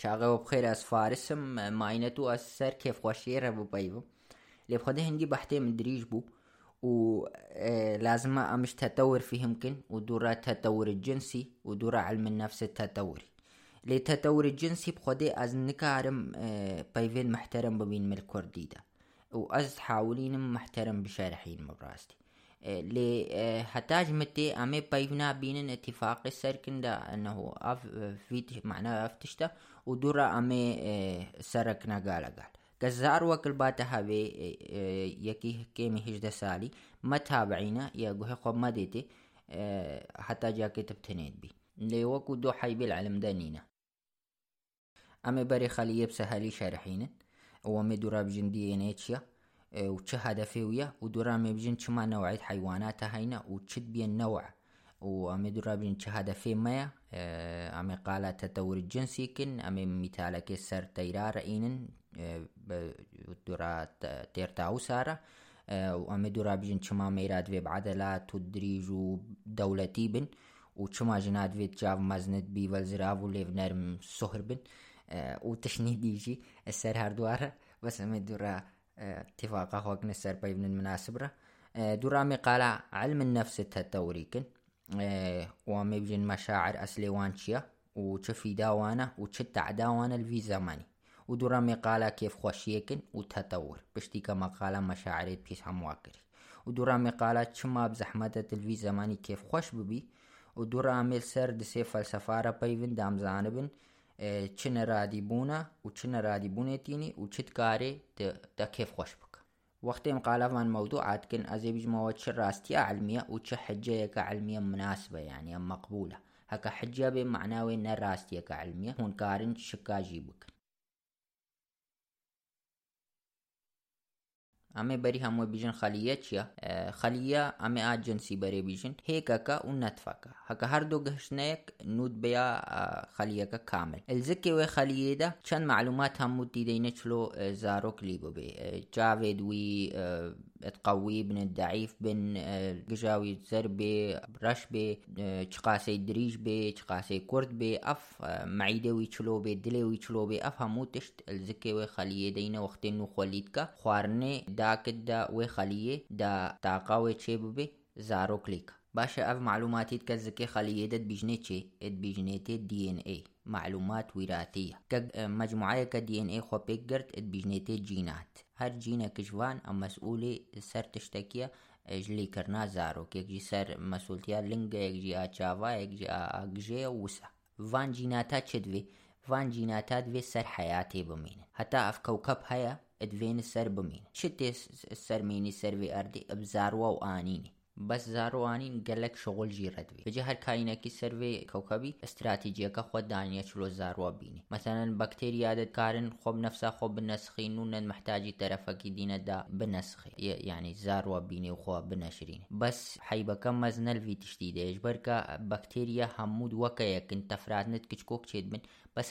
چاقه بخير از فارسم ماينتو از سر كيف خوشير بو بيبو اللي بخده هندي بحتي من دريج بو ولازم امش تطور فيه يمكن ودورا التطور الجنسي ودورا علم النفس التطوري للتطور الجنسي بخده از نكارم بيفين محترم ببين من الكرديدة وأز حاولين محترم بشارحين مبراستي حتاج متي أمي بيفنا بين اتفاق السركن دا أنه أف فيت معناه أفتشتا ودورا أمي سركنا قال قال. كزار وكل باتا هاوي يكي كيمي هجدا سالي ما تابعينا يا قوهي خوب ما ديتي حتى جاكي تبتنيد بي. لي وكو دو حيبي العلم دانينا أمي بري خليه بسهالي شارحين ومي دورا بجن دي ان اتشيا وچه هدفي ويا ودورا مي بجن چما نوعية حيوانات هينا وچد بين نوع. وأمي دورا بجن چه هدفي ميا أمي قالة تطور الجنسي كن أمي مثالك سر تيرار إينن دورا تيرتاو سارة. وأمي دورا بجن چما ميراد في بعدلات ودريج ودولتي بن وچما جناد في تجاف مزند بي والزراف وليف نرم سهر بن. وتشنيد يجي السر هردوارة بس أمي دورا اتفاقا خوك نسر بيبن المناسبة دورا مي قال علم النفس التطوري كن ومي بجن مشاعر أسلي وانشيا. وشفي داوانا وشتع داوانا الفي زماني ودورا مي قال كيف خوشيكن وتطور. بشتي كما قال مشاعري بيس همواكري ودورا مي قال شما بزحمة الفي زماني كيف خوش ببي. ودورا مي سر دسي فلسفارة بيفن دام زانبن. چ نرادي بونا و چ نرادي بونتيني و چت كاري دا كيف خوش بك وقت مقالة عن موضوعات كن أزي بجموات چ راستية علمية و چ حجة علمية مناسبة يعني مقبولة هكا حجة بمعناوي نراستية علمية هون كارن شكا جيبك ئەمێ بەری هەموو بیژن خەلیە چییە خەلیە ئەمێ ئا جنسی بەرێ بیژن هێکەکە و نەتفەکە هەکە هەردوو گەشتنەیەک نوود بیا خەلیەکە کامل الزکێ وێ خەلیێدا چەند معلومات هەموو دیدەینە چلۆ زارۆک لی ببێ جاوێ دوی تقوي بن الضعيف بن قجاوي زر بي رش بي چقاسي دريج بي چقاسي كرد بي أف معيدة وي چلو بي دلي وي چلو بي أف همو تشت الزكي وي خلية دينا وقتين نو خوليتكا خوارني داكت دا وي خلية دا تاقا وي چه بي زارو كليك باشا اف معلوماتي تكزكي خليه دد بيجني چه اد بيجني دي ان اي معلومات وراثية مجموعة كدي ان اي خو بيقرت اد بيجني جينات هر جينا كجوان ام مسؤولي سر تشتكيا جلي كرنا زارو. كيك جي سر مسؤولتيا لنگا يك جي آچاوا يك جي آگجي وسا فان جيناتا چدوي فان جيناتا دوي سر حياتي بمين حتى اف كوكب هيا ادوين سر بمين شتي سر ميني سر في اردي ابزاروا وانيني بەس زارۆوانی گەلک شغل ژیرەدوێت بەجێ هەر کاینەکی سەروێ کەوکەبی استراتیجیەکە خۆ دانیە چلۆ زارۆ بینی. مەسەن بەکتێریادت کارن خۆب نەفسا خۆ بنەسخین و نەن محتاجی تەرەفەکی دینەدا بنەسخی. یعنی زارۆ بینی و خۆ بنەشرین بەس حیبەکە مەزنەلوی تشتی دێش بەرکە بەکتێریە هەموو وەکەیەکن تەفراتنت کچکۆک چێت بن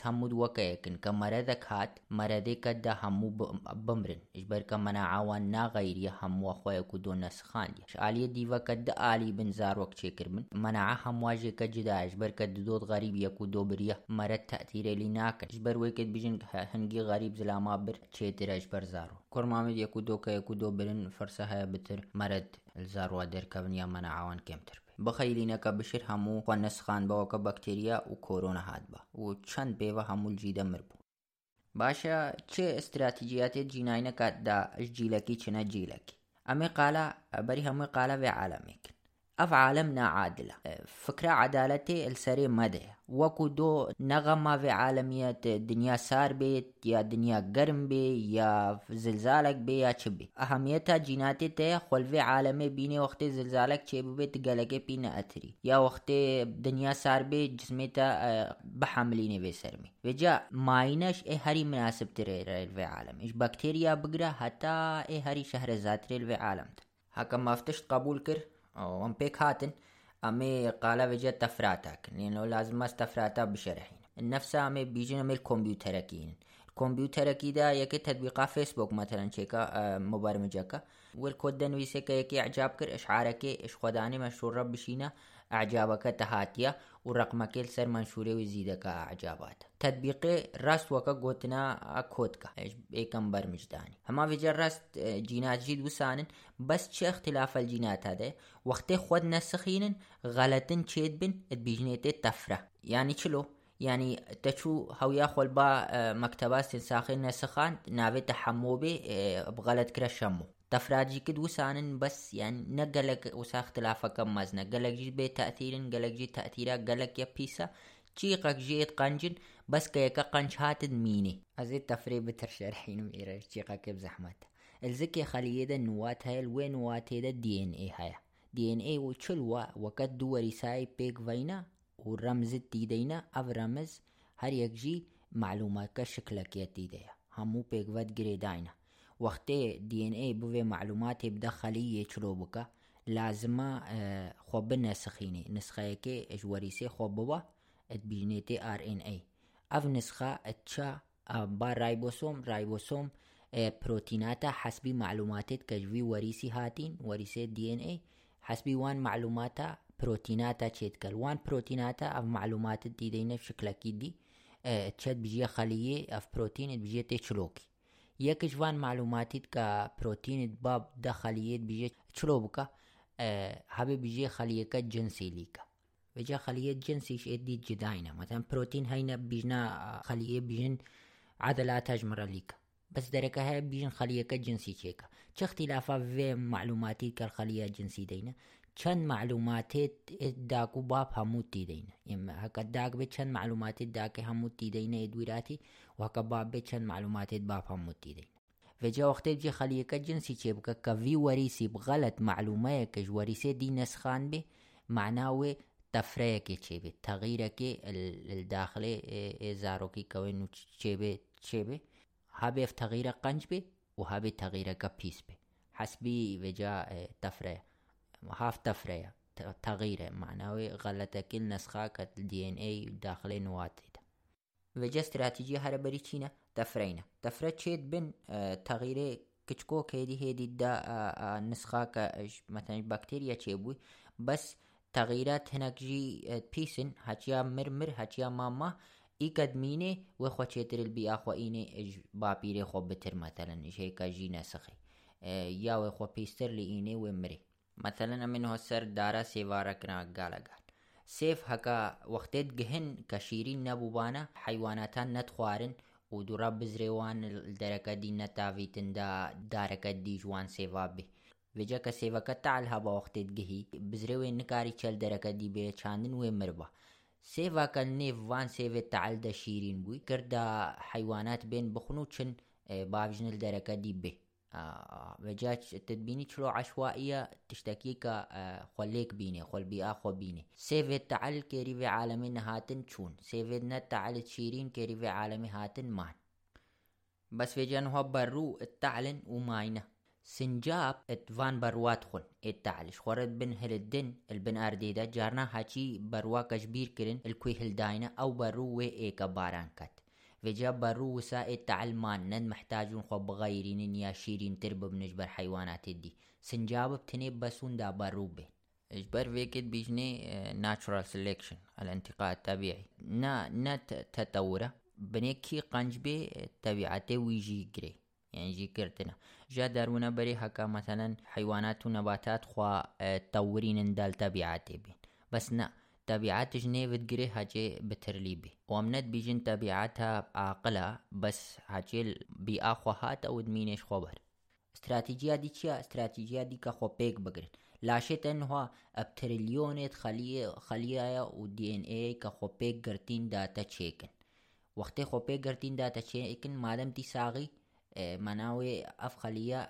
هەموو وەکەیەکن کە مەرەدەک هات مەرەدێکەتدا هەموو بمرن. ژبەرکە مەناعاوان ناغەیریە هەمووە خۆیەک و دۆ نەسخاندی ئالیە دیڤەکە دە ئالی بن زارۆک چێکردن مەناع هەمواژێکە جداش بەرکە دۆت غەریب یەک و دۆبریە مەرەت تەتیرێلی ناکەن ژبەر وەکت بژن هەنگی غەریب زلاما بر چێترەش بەرزارۆ کۆرمامد یەک و دۆکە یەک و دۆ برن فەرسە هەیە بتر مەرەت زاروا دەرکەون یا مەناعاوان کێمتر بەخەیلینەکە بشر هەموو خۆ نسخان بەوەکە بەکتێریا و کۆرۆنە هات بە و چەند پێوە هەموو جیدە مر بوو باشە چێ استراتیجیاتێت جیناینەکاتدا ژجیلەکی چنە جیلەکی ئەمێ قالە بەری هەمووی قالە وێ عالەمێکن أف عالمنا عادلة. فكرة عدالتي السري مدى وكو دو نغمة في عالمية دنيا سار بيت يا دنيا قرم بي يا زلزالك بي يا چبي أهميتها جيناتي تي خول في عالمي بيني وقت زلزالك چه بي تقلقه بينا أتري. يا وقت دنيا سار بي جسمي تا بحمليني في سرمي وجا ماينش اي هري مناسب تري في عالم. إيش بكتيريا بقرا حتى اي هري شهر زاتري في عالم هكا ما فتشت قبول كر وان بيك هاتن امي قالا بجا تفراتك یعنی لأنه لازم ما استفراتا بشرحين نفسها امي بيجين أمي الكمبيوتركين کمپیوترکی دا يكي تطبیقا فيسبوك مثلا چیکا مبرمجا والكود دا خود يكي کہ یکی اعجاب کر اشعار اش خدانی مشہور رب بشينا اعجاب تهاتيا منشوري ويزيدك أعجابات تطبيق راست وكا قوتنا كودكا ايكم برمج داني هما في راست جينات جيد وسانن. بس چه اختلاف الجينات هذا وقت خود نسخينن غلطن چيد بن بيجنيت تفرة يعني چلو يعني تشو هويا خول با مكتبات تنساخين نسخان ناوي تحمو بي بغلط كرا شمو تفراجي كد وسانن بس يعني نقلك وسا اختلافا كم مزنا قلق جي بي تأثير قلق جي تأثيرا قلق يا بيسا چيقك جيت قنجن؟ بس كيكا قنج هاتد ميني ازيد تفري بتر شرحين ميرا چيقك بزحمت الزكي خليه دا نوات هاي الوين نوات دا دي ان اي هاي دي ان اي وچلوا وقت دو رساي بيك فينا ورمز تيدينا اف رمز هر يك جي معلومات كشكلك يا تيديا همو بيك ود جريداينا وقتی دی ان ای بوی معلومات بدخلی چلو بکا لازمه خو بنسخینی. نسخه که اجوریسی خو بوا ات بيجنيتي آر ان اي اف نسخة اتشا با رايبوسوم رايبوسوم بروتيناتا حسبي معلوماتت كجوي وريسي هاتين وريسي دي ان اي حسبي وان معلوماتا بروتيناتا تشيتكل وان بروتيناتا اف معلومات دي دينا بشكل أكيد دي بيجي خليه اف بروتين بيجي تشلوكي يك جوان معلوماتي كا بروتين باب دا خلية بيجي تشلوبكا أه هبي بيجي خلية جنسي ليكا بيجي خلية جنسي ايش ادي جداينا مثلا بروتين هينا بيجنا خلية بيجن عضلات اجمرة ليكا بس دركة هاي بيجن خلية جنسي شيكا چه اختلافا في معلوماتي كالخلية الجنسي دينا چند معلوماتت داكو باب همو تيدين يما هكا داك بي چند معلوماتت داك همو تيدين ادويراتي وهكا باب بي چند معلوماتت باب همو تيدين فجا وقت بجي خليك جنسي چه بكا كفي وريسي بغلط معلومة كج وريسي دي نسخان بي معناوي تفريك چه بي تغييرك الداخلي زاروكي كوينو چه بي چه بي هابي تغيير قنج بي وهابي تغيير كبيس بي حسبي وجا تفريق هاف تفرية تغييره معنوي غلطة كل نسخة كت الدي ان اي داخل نواتي وجه استراتيجية هر بري چينا تفرينا تفرة چيد بن تغييره كچكو كيدي هيدي دا نسخة كش مثلا بكتيريا چيبوي بس تغييرات هناك جي بيسن هاتيا مرمر هاتيا ماما ای قدمینه و خو چیتر البیئه خو اینه اج باپیره خو بتر مثلا هيك جي نسخي يا و خو بيستر لي اینه و مري مثلا منه سر دارا سيفارا كنا قالقان سيف هكا وقتت جهن كشيرين نبوبانا حيواناتان نتخوارن ودورا بزريوان الدركة دي نتافيتن دا داركة دي جوان سيفا به وجا سیوا تعال هبا وقتت گهی بزريوين نكاري چل دركة دي به چاندن و مربا. سيفا كان نيف وان سيفا تعال دا شيرين بوي كردا حيوانات بين بخنو چن بابجن الدركة دي به وجات تدبيني تشلو عشوائية تشتكي كا خليك بيني خل بيئة خو بيني سيفيت تعال كيري في عالمي هاتن تشون سيفيت نت تعال تشيرين كيري في عالمي هاتن مان. بس في جان هو برو التعلن وماينة سنجاب اتفان بروات خل التعلش خورد بن هلدن البن ارديدا جارنا هاچي بروا كشبير كرن الكوي هلداينا أو برو وي ايكا باران كت برو وسائل تعلمان نن محتاجون خو بغيرين يا شيرين تربة بنجبر حيوانات دي. سنجاب بتني بسون دا برو بين. اجبر فيكت بيجني؟ ناتشورال سيلكشن الانتقاء الطبيعي نا نا تطورة. بنيكي قنجبي طبيعته ويجي جري يعني جي كرتنا جا دارونا بري هكا مثلا حيوانات ونباتات خوا تطورين اندال طبيعته بين. بس نا تبعات جنيف تقري هاجي بترليبي. وامنت بيجن تبعاتها عاقلة بس هاجي بأخوهات أو دمينيش خبر استراتيجية دي چيا استراتيجية دي كخو بيك بقرن لاشت انها ابتريليونت خلية خلية دي ان اي كخو بيك قرتين داتا تشيكن وقتی خو بيك قرتين داتا تشيكن مادم تي ساغي مناوي أفخلية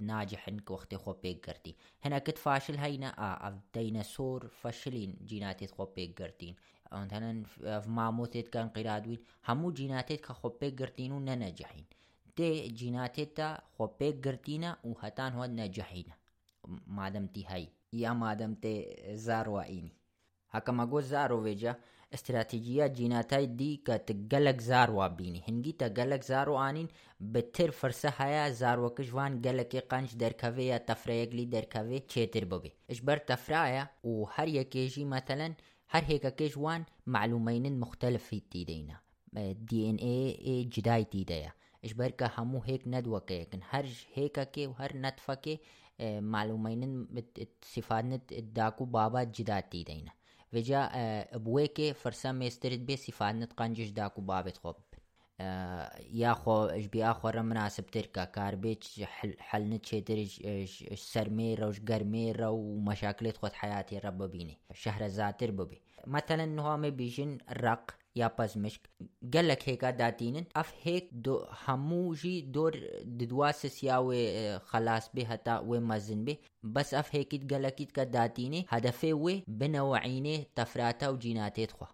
ناجح إنك وقت خو بيك قرتي هنا كت فاشل هينا آه أف ديناصور فشلين جيناتي خو بيك قرتين مثلا في ماموثت كان قرادوين همو جيناتت خو بيك قرتين وننجحين دي جيناتت خو بيك قرتينا وهتان هو نجحين مادم تي هاي يا مادم تي زارو عيني هكا ما قول زارو ويجا استراتیجیە جیناتای دی کە گەلک زار وابینی هەنگی تە گەلک زار و ئاین بتر فرسە هەیە زارۆکەشوان گەلکی قەنج دەرکەوێ یا تەفرەیەکلی دەرکەوێ چێتر ببێ اش بەر تەفرایە و هەر یەکێژی مەتەلەن هەر هێکەکەش وان معلومینن مختلفی تیدەینە DNA جدای تیدەیە اش بەر کە هەموو هێک نەدوەکەیەکن هەر هێکەکێ و هەر نەتفەکێ معلومینن سیفانت داک و بابات جدا تیدەینە وجاء بويكي فرسام يسترد بي سيفان نتقنجش داكو بابت خوب ياخو اش بي اخو مناسب تركا كاربيتش حل, حل نتشي ترج سرميرا وش قرميرا ومشاكلت خود حياتي رببيني شهر زاتر ببي مثلا هو ما بيجن رق پەزمشک gelek hêka datînin ev hêk hemû jî dor di dwase siya wê xelas bê heta wê mezin bê bes ev hêkî gelekî dike datînê hedefê wê bineweyînê tefrata û cînatêt xwe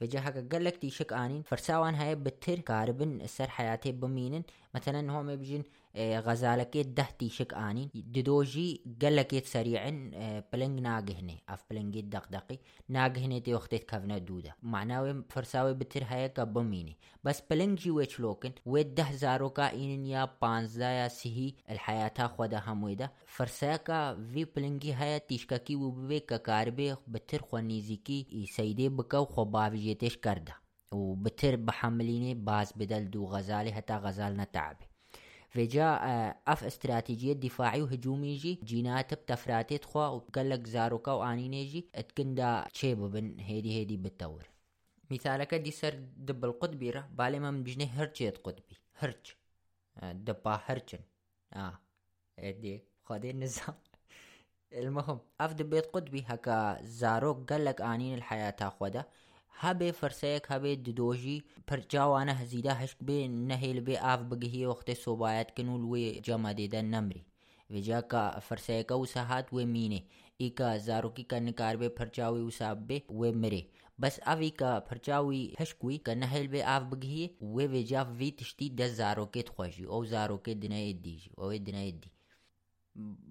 Vêce heke gelek tîşik anîn firsawan heye bi tir karibin ser heyatê bimînin مثلا هم بيجين غزالكيت دهتي شك آنين ددوجي قلكيت سريعا بلنج ناقهني اف بلنجيت دقدقي ناقهني تي وقتيت كفنا دودة معناوي فرساوي بتر هيا كبميني بس بلنجي ويش لوكن ويد ده زاروكا إنن يا بانزدا يا سهي الحياة خودا همويدا فرساكا في بلنجي هيا تيشكاكي وببي كاربي بتر خوانيزيكي سيدي بكو خبافي جيتش كرده وبتر بحمليني باز بدل دو غزالي حتى غزال نتعبي فجاء اف استراتيجية دفاعي وهجومي جي جينات بتفراتي تخوا وقال لك زاروكا واني جي اتكندا تشيب بن هيدي هيدي بالتور مثالك دي سر دب القطبيرة بالي ما من بجنه هرجيت قطبي هرج دبا هرجن آه ادي خدي النظام المهم اف دبيت قطبي هكا زاروك قال لك انين الحياة تاخوده حب فرسیک حب ددوجی پرچاوانا هزیده هشک به نهیل به آف بگهی وقت صوبایت کنول وی جمع دیده نمری و جا کا فرسیکا و ساحت و مینے ای کا زارو کی کا نکار بے پھرچاوی و ساب بے و مرے بس اوی کا پھرچاوی ہشکوی کا نحل بے آف بگیے و وی جا وی تشتی دس زارو کے تخوشی او زارو کے دنے ادیجی او دنے دی.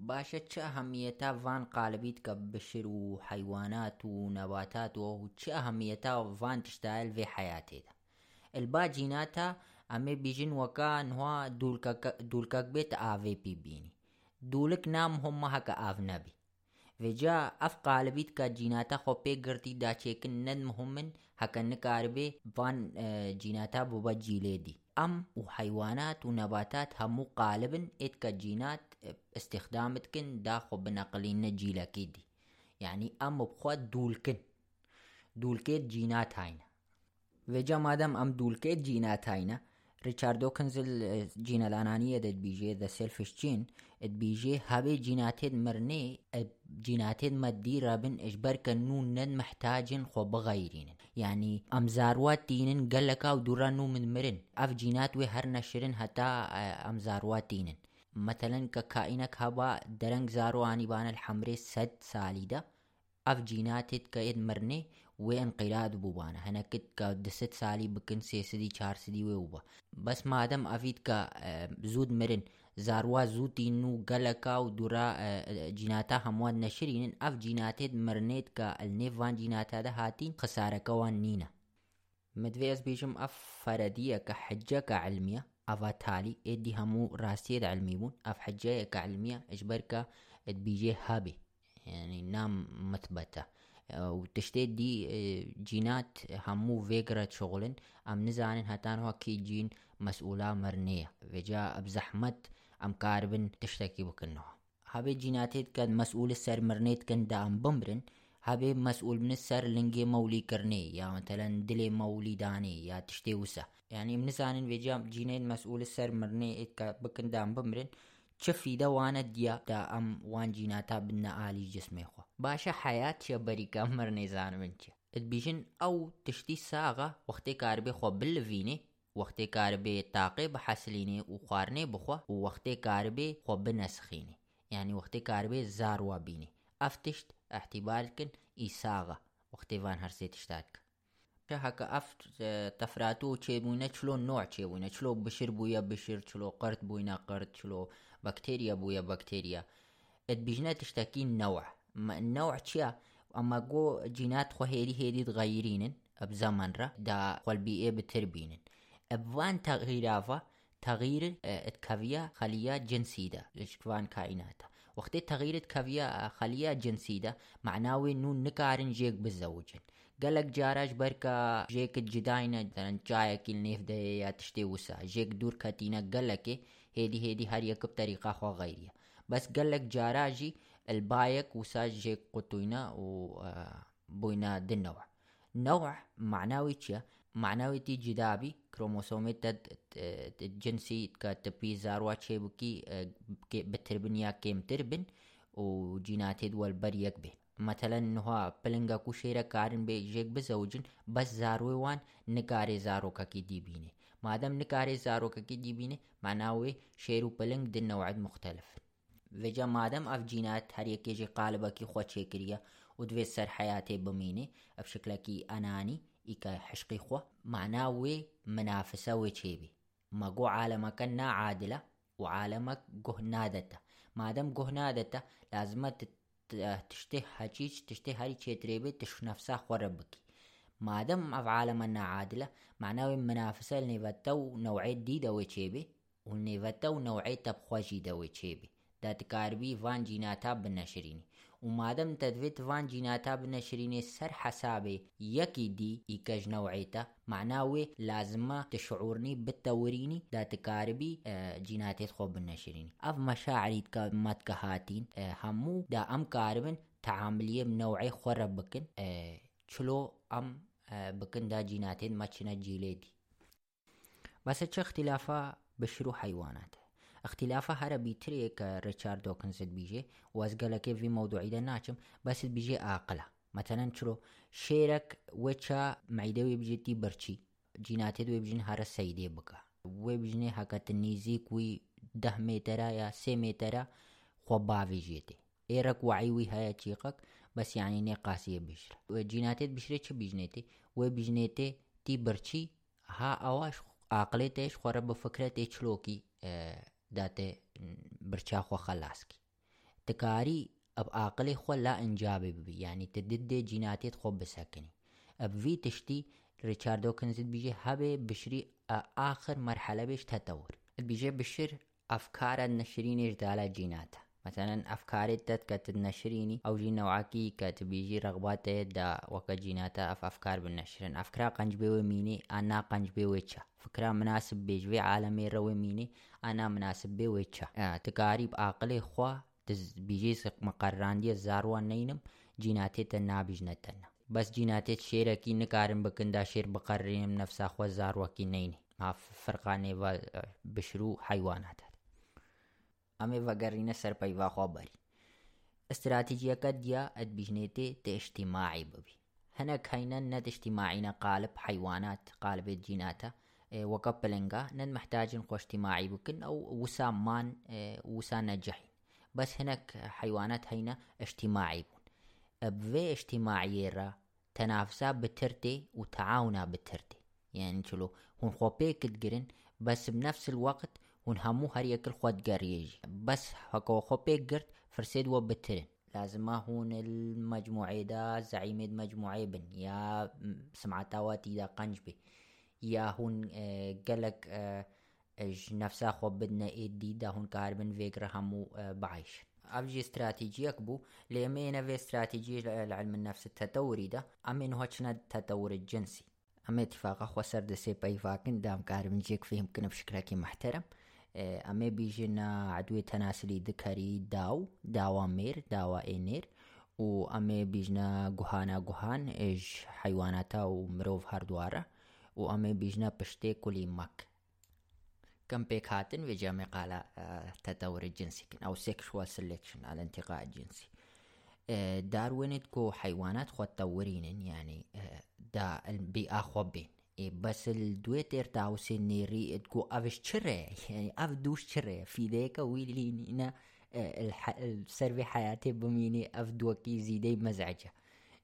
باشە چه ئەهەمیەتا ڤان قالبیت کە بشر و حیوانات و نەباتاتەوە و چه ئەهەمیەتا ڤان تشتایل vê حیاتێدا البا جیناتە ئەمێ بیژن وەکە نوا دوولکەک بێت ئاوێ پی بینی. دوولک نام هەممە هەکە ئاو نەبی vêca ev qalibît ka cînata xwe pê girtî daçêkin ned muhimin heke nikaribe van cînata bibe cîlê dî em û heywanat û nebatat hemû qalibin êt ka cînat استخدام دکن دا خو بنقلین جیلکی دی یعنی ام بخوا دولکن دولکێت جینات هاینە وێجا مادەم ئەم دولکێت جینات هاینە ریچاردۆ کنزل جینەلانانیە اتبیژێ هەبێ جیناتێت مرنێ جیناتێت مەدی رابن ئشبەرکە نو نەن محتاجن خۆ بغەیرینن یعنی ئەم زاروات تینن گەلەکە و دووران و من مرن. ئەف جینات وێ هەر نەشرن هەتا ئەم زاروات تینن. مثلەن کە کائینەك هەبا دەرەنگ زارۆوانی الحەمرێ سەد سالیدا ئەف جیناتێت کە ئێت مرنێ وێ انقیراد بووبانە هەنەکت کە دەست سالی بکن سێسدی چارسدی وێ وبە بەس مادەم ئەڤیت کە زود مرن. زاروا زووتین و گەلەکە و دوورا جیناتا هەمووان نەشرینن. ئەف جیناتێت مرنێت کە ئەلنێڤان جیناتادا هاتین خسارەکەوان نینە. مدوێز بێژم ئەف فەرەدیە کە حجەکە علمیە همو راسيد علمي اف حجاية كعلمية اجبركا تبيجي هابي يعني نام مثبتة وتشتي دي جينات همو فيقرة شغلن ام نزانن هتان هو كي جين مسؤولة مرنية وجا ئەم کاربن تشتێکی بکردنەوە. هەبێ جیناتێت کە مەسئول سەر مرنێت کەندا ئەم بمرن هەبێ مەسئول منە سەر لنگێ مەولیکردێ یامەتەلەن دلێ مەولیدانێ یا تشتێ وسە. یعنی منزانن وێجیام جینێت مەسئول سەر مرنێ کە بکندام بمرن چه فیدە وانە دیادا ئەم وانجیناتا بنە ئالی جسمێخوا باشە حیات چە بەریکە مرنێزانم من چێ ئەبیژن ئەو تشتی ساغا وەختێ کاربێ خۆ بلڤینێ وەختێ کاربێ تاقێ بە حەسلینێ و خواردنێ بخوا و وەختێ کاربێ خۆ بنەسخینێ یعنی وەختێ کاربێ زاروا بینێ ئەف تشت احتیبالکن ئیساغا وەختێوان هەرسێ تشتاتکە هەکە ئەف تەفرات و چێبوونە چلۆ نوع چێبوونە. چلۆ بشر بووە بشر قرت بووینە قرت چلۆ بەکتێریە بووە بەکتێریە ئەت بیژنە تشتەکی نەوە نەوە چییە؟ اما جو جينات خو هيدي هيدي تغيرين بزمن را دا خو البيئة بتربينن اوان تغييرافا تغيير اتكافيا خلية جنسيدة اشكفان كائناتا وقت تغيير اتكافيا خلية جنسيدة معناوي انو نكارن جيك بالزوجن قالك جاراش بركا جيك جداينا مثلا جايك النيف ده يا تشتي وسا جيك دور كاتينا قالك هيدي هيدي هر يك بطريقة خوا غيرية بس قالك جاراجي البايك وساج جيك قطوينا و بوينا دي النوع نوع معناوي تشا معناوی چییە معناوێتی جدابی کرۆمۆسۆمێت جنسی کە تپی زاروا چێ بکی بتربنیا کێمتر بن و جیناتێت وەلبەر یەک بێ مەتەلەن نها پلنگە و شێرە کارن بێ ژێک بزەوجن بەس زاروێ وان نکارێ زارۆکەکی دیبینێ مادەم نکارێ زارۆکەکی دیبینێ معناوێ شێر و پلنگ دنەوەعد مختلف۔ وێجا مادەم ئەف جینات هەریەکێژی قالبەکی خۆ چێکریە و دوێ سەر حیاتێ بمینێ ئەف شکلەکی ئەنانی ئیکە حشقی خۆ معنا وێ منافسە إيكا حشقي خوا معناوي منافسة ويتشيبي ما جو عالمك عادلة وعالمك جهنادتا ما دام جهنادتا لازم تشته حجيج تشته هاري تشتريبي تش نفسها خربكي ما دام عالمنا عادلة معناوي منافسة لنيفتو نوعية ديدا ويتشيبي ونيفتو نوعية تبخواجي دا ويتشيبي دات كاربي فان جيناتا بنشريني. و مادەم دەدوێت ڤان جیناتا بنەشرینێ سەر حەسابێ. یەکی دی ئیکەژ نەوعیتە. معناوێ لازمە تشعورنی بتەورینی داتکاربی جیناتێت خۆ بنەشرینی ئەف مەشاعریت کە مەتکە هاتین هەموو دا ئەم کاربن تعاملیە نەوعی خۆرە بکن چلۆ ئەم بکندا جیناتێت مەچنە جیلێدی بەسە چه اختلافە بشر و حیواناتە اختلافە هەرە بیترێک کە ڕێچار دۆکنزت بیژێ وەزگەلەکە وی مەودوعیدە ناچم بەست بیژێ ئاقلە مەتەنەن چرۆ شێرەك وەچە مەیدەوێ بژێتی بەرچی جیناتێت وێ بژین هەرە سەیدێ بکە. وێ بژنێ هەکەت نزیک وی ده مێتەرە یا سێ مێتەرە خۆ باوێژێتێ ئێرەك وعیوی هەیە چیقک بەس یانی نێ قاسیە بشرە جیناتێت بشرێت چ بیژنێتێ وێ بیژنێتێ تی بەرچی ها ئەوش عقلێتێش خۆرە داته برچا خو خلاص کی. تکاری اب عقلی خو لا انجاب ببی. یعنی تدد جناتیت خو بسکنی. اب وی تشتی ريتشاردو كنزد بيجي هبه بشري آخر مرحلة بيش تطور. بيجي بشر أفكار النشرين إجدال جيناتا مثلا ئەفکارێت دەت کە تت نەشرینی ئەو ژی نەوعکی کە تبیژی ڕغباتەیە دا وەکە جیناتە ئەف ئەفکار بن نەشرن ئەفکرا قەنج بێوە مینێ ئانا قەنج بێوێ چە فکرا مناسب بێژوێ عالەمێ ڕەوە مینێ ئانا مناسب بێوێ چە تکاری ئاقلێ خوا بیژی مەقەرراندیە زاروان نینم جیناتێتە نابیژنەتەنە بەس جیناتێت شێرەکی نکارم بکندا شێر بقەڕێنم نەفساخوا زاروەکی نینی ما فرقانێ بشر و حیواناتە ئەمێ ڤەگەڕینە سەرپەیواخوا بەری استراتیجیەکە دیا ئەدبیژنێتێ تێشتیماعی ببی. هەنە کەینە نەدشتیماعینە قالب حیوانات قالبێت جیناتە وەکە پلنگا نەن محتاجن خۆشتیماعی بکن ئەو وسامان وسا نەجەحین بەس هەنک حیوانات هەینە ئەشتیماعی بوون بێ ئەشتیماعیێرە تەنافسا بترتێ و تەعاونا بترتێ یان چلو هون خۆپێکت گرن بەس بنفس الوقت هون هەموو هەریەکر خۆت گەڕێژی بەس هەکەوە خۆ پێک گرت فرسێت وە بترن. لازمە هون المەجموعێدا زعیمێت مەجموعێ بن یا سمعتاواتیدا قەنج بێ. یا هون گەلک نفسا خۆ بدنە ئێدیدا هون کار بن وێگرە هەموو باعش ئەبژی استراتیجیەک بوو لێمەێنە وێ استراتیجی لە علم النفس تەتەوریدا ئەمێن هۆچنە تەتەورت جنسی. ئەمە اتفاقا خۆ سەر دەسێ پەیواکن دام کارم جێک فێم بکنە شکرەکی محتەرم ئەمێ بیژێنە عدوێ تەناسلی دکەری داو داوا مێر داوا ئێنێر و ئەمێ بیژنە گوهانە گوهان ئێژ حیواناتە و مرۆڤ هەردووارە و ئەمێ بیژنە پشتێ کولی مەک. كم بيك هاتن وجامع قال تطور الجنسي أو sexual selection على الانتقاء الجنسي داروينت كو حيوانات خو تطورين يعني دا البيئة خو بين بس الدويتر تاو سنيري تكو أفش تشري يعني اف دوش تشري. في ذيك ويلينا السرفي حياتي بميني اف دوكي زيدي مزعجة.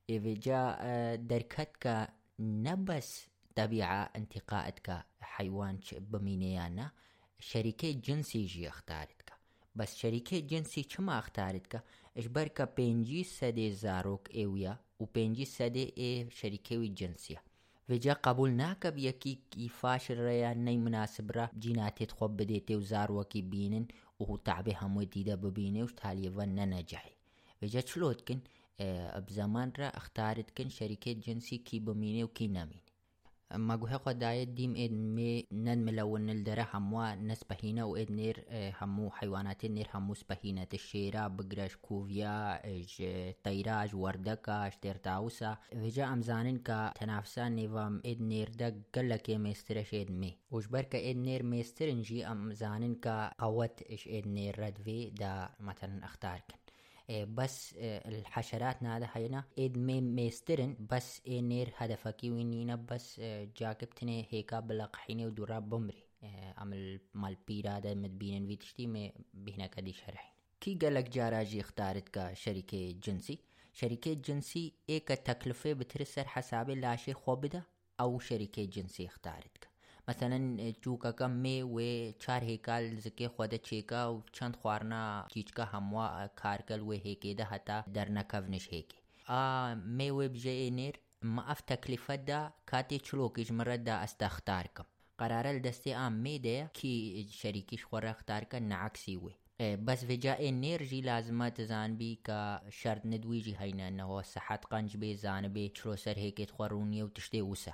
إذا جاء دركتك نبس طبيعة انتقاءتك حيوان بمينيانا شركة جنسي جي أختارتك. بس شركة جنسي چما اختارت كا اجبر كا بينجي سدي زاروك ايويا و بينجي سدي اي شركة جنسية وجا قبول ناکە یەکی فاشر ڕێیان نەی مناسبرا جیناتێت خۆ بدێتێ و زاروەکی بینن و تابێ هەمووی دیدە ببینێ و تالیڤە نەنەجای وجا چلۆتکن بزەمانرە ئەختارتکن شەریکێت جنسی کی بمینێ و کی نەمین مگوه خدای دیم ادمی نن ملون الدره هموا نسبهینه و ادنیر همو حیوانات نیر همو سبهینه تشیرا بگرش کوویا اج تیراج وردکاش ترتاوسا وجا امزانن کا تنافسا نیوام ادنیر دگ گلکه میسترش ادمی وجبر که ادنیر میسترنجی امزانن کا قوت اش ادنیر ردوی دا مثلا اختار کن. بس الحشرات نادا هينا إد مي ميسترن بس نير هدفكي وينينا بس جاكبتني هيكا بلقحيني ودورا بمري. عمل مال بيرادا مدبينن فيتشتي مي بهنا كدي شرحين. كي قالك جاراجي اختارت كشركة جنسي؟ شركة جنسي ايكا تكلفة بترسر حسابي لاشي خوبدا او شركة جنسي اختارتك مثلا جوکا می و چار هیکال زکه خود چیکا و چند خوارنا چیچکا هموا کارکل و هیکی ده حتا در نکونش هیکی آ می و بجه اینر ما اف تکلیفه ده کاتی چلوکیش مرد ده استختار کم۔ قرار دستی آم می ده که شریکیش خور اختار کن نعکسی وی بس وجا انرژي لازمه تزان بي كا شرط ندويجي هينا انه صحت قنج بي زان بي تشرو سر هيك تخروني وتشتي وسه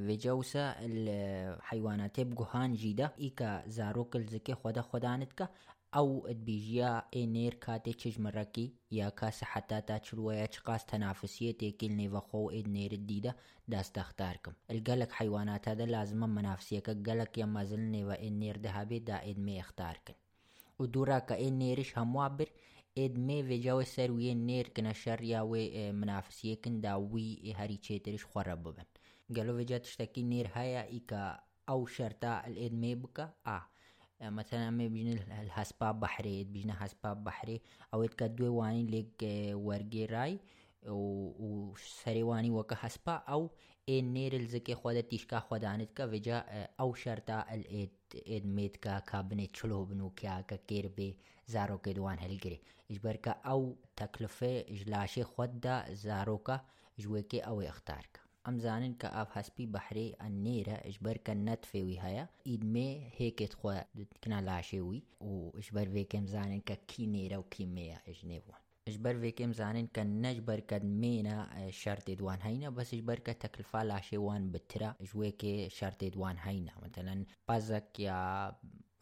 وجوسا الحيوانات يبقوا هان جيدا إيكا زاروك الزكي خدا خدانتك او بيجيا انير كاتي تشج مركي يا كاس حتى تاتشلو يا تشقاس تنافسية تيكل نيفا خو انير الديدة داس تختاركم القلق حيوانات هذا لازم منافسية كقلق يا مازل نيفا انير دهابي دا ادمي اختاركن ودورا كانيرش هموابر ادمي في جاو سر وين نير كنا شر يا وي منافسية كن دا وي هري تشيترش خرب ببن. قالوا فيجا تشتكي نير هيا إيكا أو شرطة الإد ميبكا آه. مثلا می بینی هسپاب بحری بینی هسپاب بحری او ات کدوی وانی لیگ ورگی رای او سری وانی وک هسپا او این نیر الزکی خود تیشکا خود آنید کا وجا او شرطا الید اید مید کا کابنی چلو بنو کیا کا کیر بی زارو کے دوان حل گری اجبر کا او تکلفه اجلاش خود دا زارو کا جوی که او اختار کا زانن کە ئاف هەسپی بەحرێ ئەنێرە ژبەر کە نەتفێوی هەیە. ئیدمێ هێکێت خۆ کنا لاشێوی و ژبەر وێکم زانن کە کی نێرە و کیمەیە ئەژنێ بوون. ژبەر وێکم زانن کە نەژبەر کە مێنە شەرتێ دوان هەینە بەسش بەرکە تەکلفا لاشێوان بترە ژوێکێ شەرتێ دوان هەینە. مثلەن پەزەک یا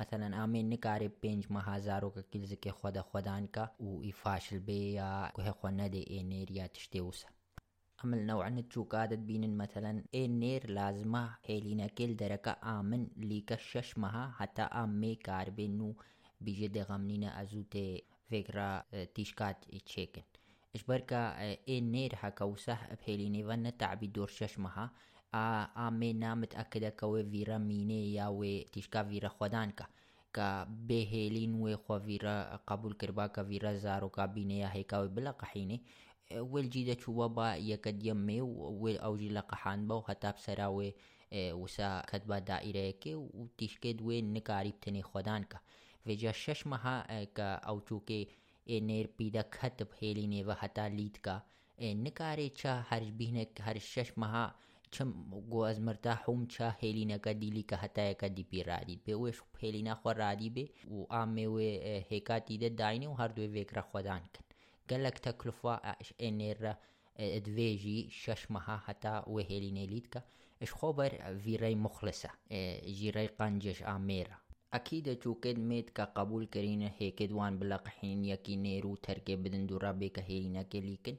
مثلا ئامێن نکارێ پێنج مەهازارۆکە کیلزکێ خۆدە خۆدانکە و ئیفاشل بێ یا کوهێ خۆ نەدێ ئێنێر یا تشتێ وسە عمل نوعا تشوكادت بين مثلا. اي نير لازمة هيلينا كيل دركا آمن ليكا ششمها حتى آمي كاربينو بيجي دغمنينا أزوتي فكرة تيشكات تشيكن إشبركا اي نير حكا وسح بهيليني ون تعبي دور ششمها. آمي نامت أكدا كوي فيرا ميني يا وي تيشكا فيرا خودانكا. کا بهێلین وێ خۆڤیرە قبول کربا کە ڤیرە زارۆکا بینەیە هێکاوی بلە قەحینێ وێلجی دەچووە والجي دچو وبا يكد يمي والأوجي لقحان بو هتاب سراوي وسا كتبا دائره كي وتشكد وين نكاري بتني خدان كا وجا شش مها كا او چوكي نير بيدا خط بحيلي نيو هتا ليد كا نكاري چا هرش بيهنه هر شش مها چم گو از مرتا حوم چا هیلینا کا دیلی کا هتا کا دی پی رادی به وش هیلینا خو رادی به و عامه و هکاتی ده داینه و هر دوی وکرا خدان کن. قال لك تكلفة انير دفيجي ششمها حتى وهيليني ليتكا اش خبر في ري مخلصة جي ري قنجش اميرا اكيد چوکد میت کا قبول کرین ہے کہ دوان بلقحین یکی نیرو تھر کے بدن دورا بے کہیرینا کے لیکن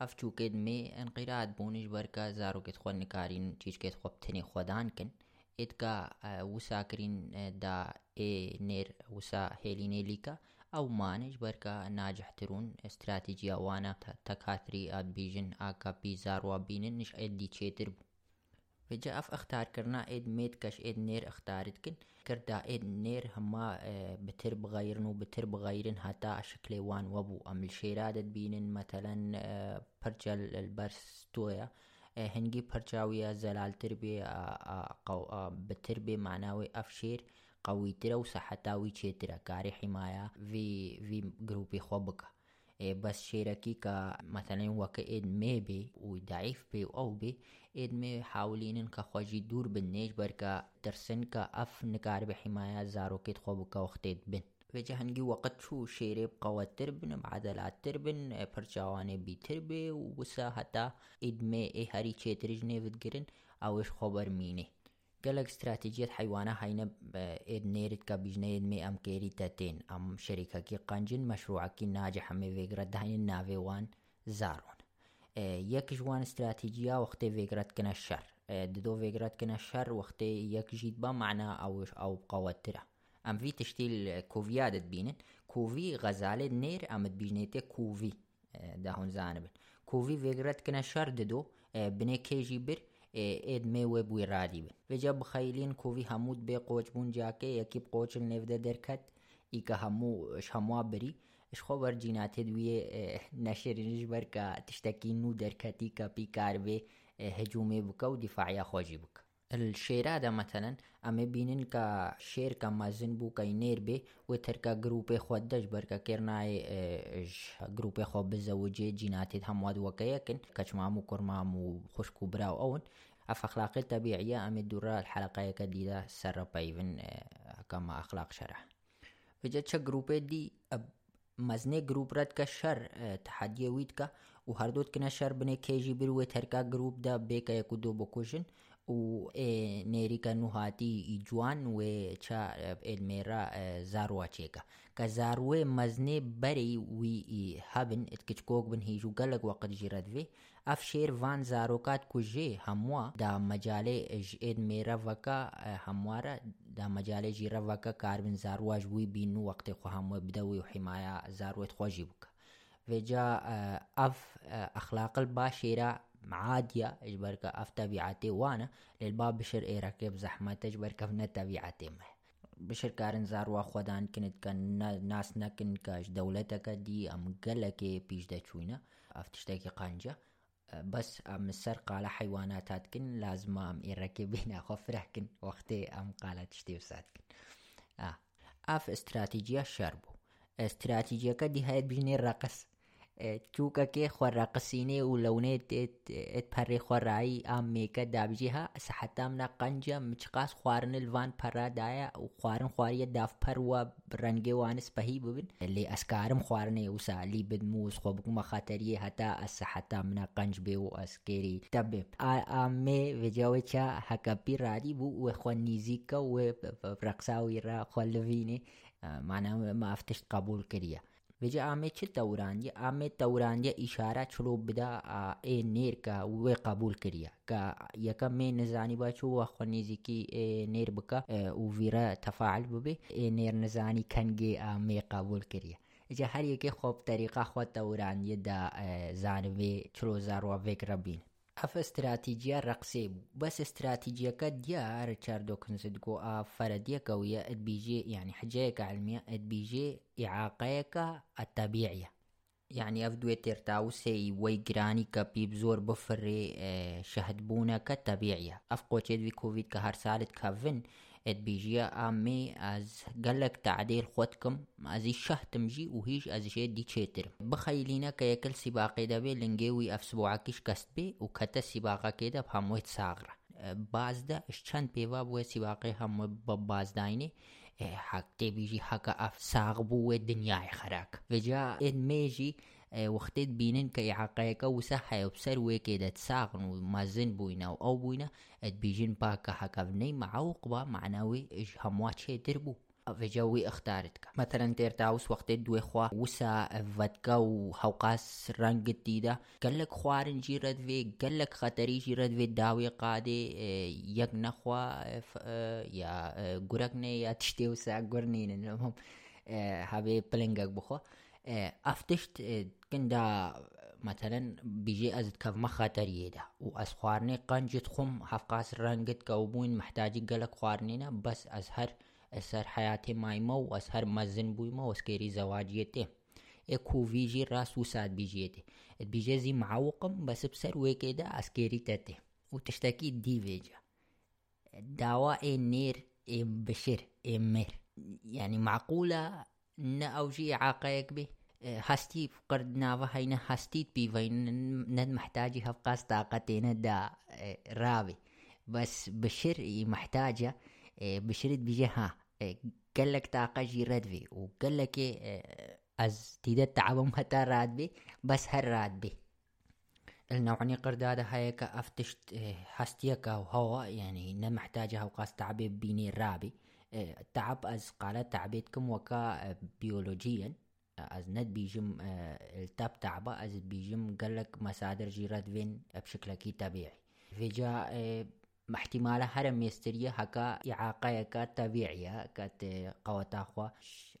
اف چوکد میں انقراد بونش بر کا زارو کے خود نکارین چیز کے خوب تھنے خودان کن ات کا وسا کرین دا اے نیر وسا ہیلی نیلی کا ليكا ئەو مانش بەرکە ناجحترون استراتیجیا وانە تەکاتری ئابیژن ئاکاپی زاروا بینن نش ئێدی چێتر بوو وجا اف اختار کرنا اید ميت كش اید نير اختارت كن كردا اید نير هما بتر بغيرن وبتر بغيرن حتى شكل وان وبو ام الشيرادت بينن مثلا برجل البرس تويا هنگی پرچاویە زەلالتر بێ بتر بێ معناوی ئەف شێر قویترە و سەحەتاوی چێترە. کاری حیمایە وی گروپی خۆ بکە. بەس شێرەکی کە مەتەنەی وەکە ئێدمێ بێ و دایف بێ و ئەو بێ ئێدمێ حاولینن کە خۆشی دوور بنێژ بەرکە دەرسن کە ئەف نکار بە حیمایە زارۆکێت خۆ بکە وەختێت بن. وێجە هەنگی وەقت چوو شێرێ بقەوەتر بنم عادەلاتتر بن پرچاوانێ بیتر بێ و وسە هەتا ئیدمێ ئێ هەری چێترژ نێوتگرن ئەوش خۆبەرمینێ گەلک استراتیجیت حیوانە هەینە ئێدنێرت کە بیژنەیەت مێ ئەم کێریتە تێن ئەم شەریکەکی قەنجن مەشروعکی ناجە هەمێ وێگرە داهێن ناوێوان زارۆن. یەک ژوان استراتیجیا وەختێ وێگرەتکەنە شەر. ددۆ وێگرەتکەنە شەر وەختێ یەکژیت بە معنا ئەوش ئەو قەوەترە. ئەم وی تشتی کۆڤیادت بینن کوڤی غەزالێت نێر ئەمت بیژنێتێ کوڤی داهونزانە بن. کوڤی وێگرەتکەنە شەر ددۆ. بنێ کێژی بر. ئێدمێ وێ بووی ڕادی بن وێجا بخەیلین کوڤی هەمووت بێ قۆچ بوون جاکە یەکی قۆچل نێودە دەرکەت ئیکە هەموو هەمووا بری. شخۆ بەرجیناتێ دوێ نەشێرنیش بەرکە تشتێکی نو دەرکەتی کە پیکار بێ هجوومێ بکە و دیفاعە خۆشی بکە. شێرادا مەتەنەن ئەمێ بینن کە شێرکە مەزن بوو کەی نێر بێ و تەرکە گروپی خۆ دەش بەرکە کێرنای گروپی خۆ بزەوجێ جیناتێت هەمواد وەکەیەکن کەچمام و کوڕمام و خوشک و براو ئەون. ئەفەخلاقی تەبیعە ئەمێ دوورە حلقەیەکە دیدا سەرڕپەیون کەمە ئەخلاق شەرە بجە چە گروپێ دی مەزنێ گروپرەت کە شەر تحادیەویت کە و هەردووت کنە شەر بنێ کێژی بروێ تەرکا گروپدا بێکە یەک و دو بکوژن و نێریکە نوهاتی unerikanuhati ijuan we cha elmera zarwa cheka. Ka zarwe mazne bari wi haben itkichkog bin hiju galag waqt jiradve اف شیر وان زاروکات کجه هموا دا مجاله جید میرا وکا هموارا دا مجاله جیرا وکا کاربن زارواج وی بینو وقت خو همو بدوی و حمایا زارویت خوشی بکا وجا اف اخلاق الباشرة عادية إجبرك أف تبعاتي وأنا للباب بشر إيراكي بزحمة إجبرك في تبعاتي ما بشر كارن زاروا خودان كنت كان ناس نكن كاش دولتك دي أم قلك بيش أف تشتاكي قانجا بس أم السرق على حيوانات هاتكن لازم أم إيراكي بينا خفرحكن وقتي أم قالت تشتي وساتكن آه. أف استراتيجية شربو. استراتيجية كدي هايت توقع خورا قسيني ولونيت ات ات پري خوراي ام ميكا دابجيها سحتام نا قنجا مچقاس خوارن الوان پرا دايا وخوارن خواري داف پر و رنگي وانس بهي ببن اللي اسكارم خوارن يوسا لي بدموس خو بكم خاطري هتا السحتام نا قنج بيو اسكيري تبب ام مي وجاوچا حكبي رادي بو و خنيزيكا و رقصاوي را خلفيني معنا ما افتش قبول كريه veja amechi tawrandia ame tawrandia اشاره چلو بدا ای نیر کا و قبول کریا کا یکا می نزانی باچو و خنیزی کی ای نیر بکا او ویرا تفاعل ببه ای نیر نزانی کنگی می قبول کریا اجا هر یکی خوب طریقه خود توران یه دا زانوی چلو زارو وک ربین ئەف استراتیجیا ڕقسێ بوو بەس استراتیجیەکە دیار چاردۆکنزدگۆ ئا فەرەدیەکەویە ئەدبیژێ ینی حجەیەکە علمیە ئەدبیژێ ئیعاقەیەکە ئەتەبیعە یعنی ئەف دوێ تێرتاوسێی وەی گرانی کە پیب زۆر بفرێ شەهدبوونەکە تەبیعە ئەف قۆچێت کۆڤید کە هەر سالت کەڤن ئەدبیژە ئامێ ئەز گەلک تعدێر خۆتکم ئەزی شەهتمژی و هیچ ئەزیشێ دیچێتر بخەیلینە کە یەکەل سیباقی دەبێ لنگێوی ئەفسبواکیش کەست بێ و کەتە سیباقەکێدا هەموویت ساغرە بازدە چەند پێوا بووە سیباقی هەموو بە بازداینێ حەک تێبیژی حەکە ئەف ساغ بووە دنیای خەراک وێجا مێژی وەختێت بینن کە عقەیەەکە وسە حەیە سەر وێکێ دەت ساغن و مەزن بووینە و ئەو بووینە ئەت بیژین پاکە حەکەبنەی مەعوق بە معناوی بوو ئەڤێجاوی ئەختارت کە مەتەرەن تێرتاوس وەختێت دوێخوا وسا ڤەتکە و هەوقاس ڕەنگت دیدا گەلک خوارن ژیرەت وێ گەلک خەتەری ژیرەت وێ داوێ قادێ یەک نەخوا یا گورەک نێ یا تشتێ وسا گورنینن هەبێ پلنگەک بخۆ ئەفتشت کندا مەتەرەن بیژێ ئەزت کەفمە خەتەریێدا و ئەس خواردنێ قەنجت خۆم هەفقاس ڕەنگت کە و بووین محتاجی گەلک خواردنینە بەس ئەس هەر سەر حیاتی مایمە و ئەس هەر مەزن بوویمە وەسکێری زەواجیە تێ إكو فيجي راس وساد بيجيتي بيجي زي معوقم بس بسر وكده عسكري تاتي وتشتكي دي فيجا. دواء النير ام بشر ام مر. يعني معقولة ن أوجي عاقيك به هستي فقرد نافا هينا هستي بي فين ند محتاجي هفقاس طاقتين دا رابي بس بشر محتاجة بشرت بيجي ها. قال لك طاقة جي ردفي وقال لك از تيدا تعبم هتا راتبي بس هر راتبي النوعني قردادة هيك افتشت هستيك أو هو يعني نا محتاجة وقاس تعبي بيني الرابي تعب از قالت تعبيتكم وكا بيولوجيا از ند بيجم التاب تعبة از بيجم قالك مصادر جيرات فين بشكل طبيعي فيجا احتمال هرم يستريا هكا إعاقة كات طبيعية كات قوتا خوا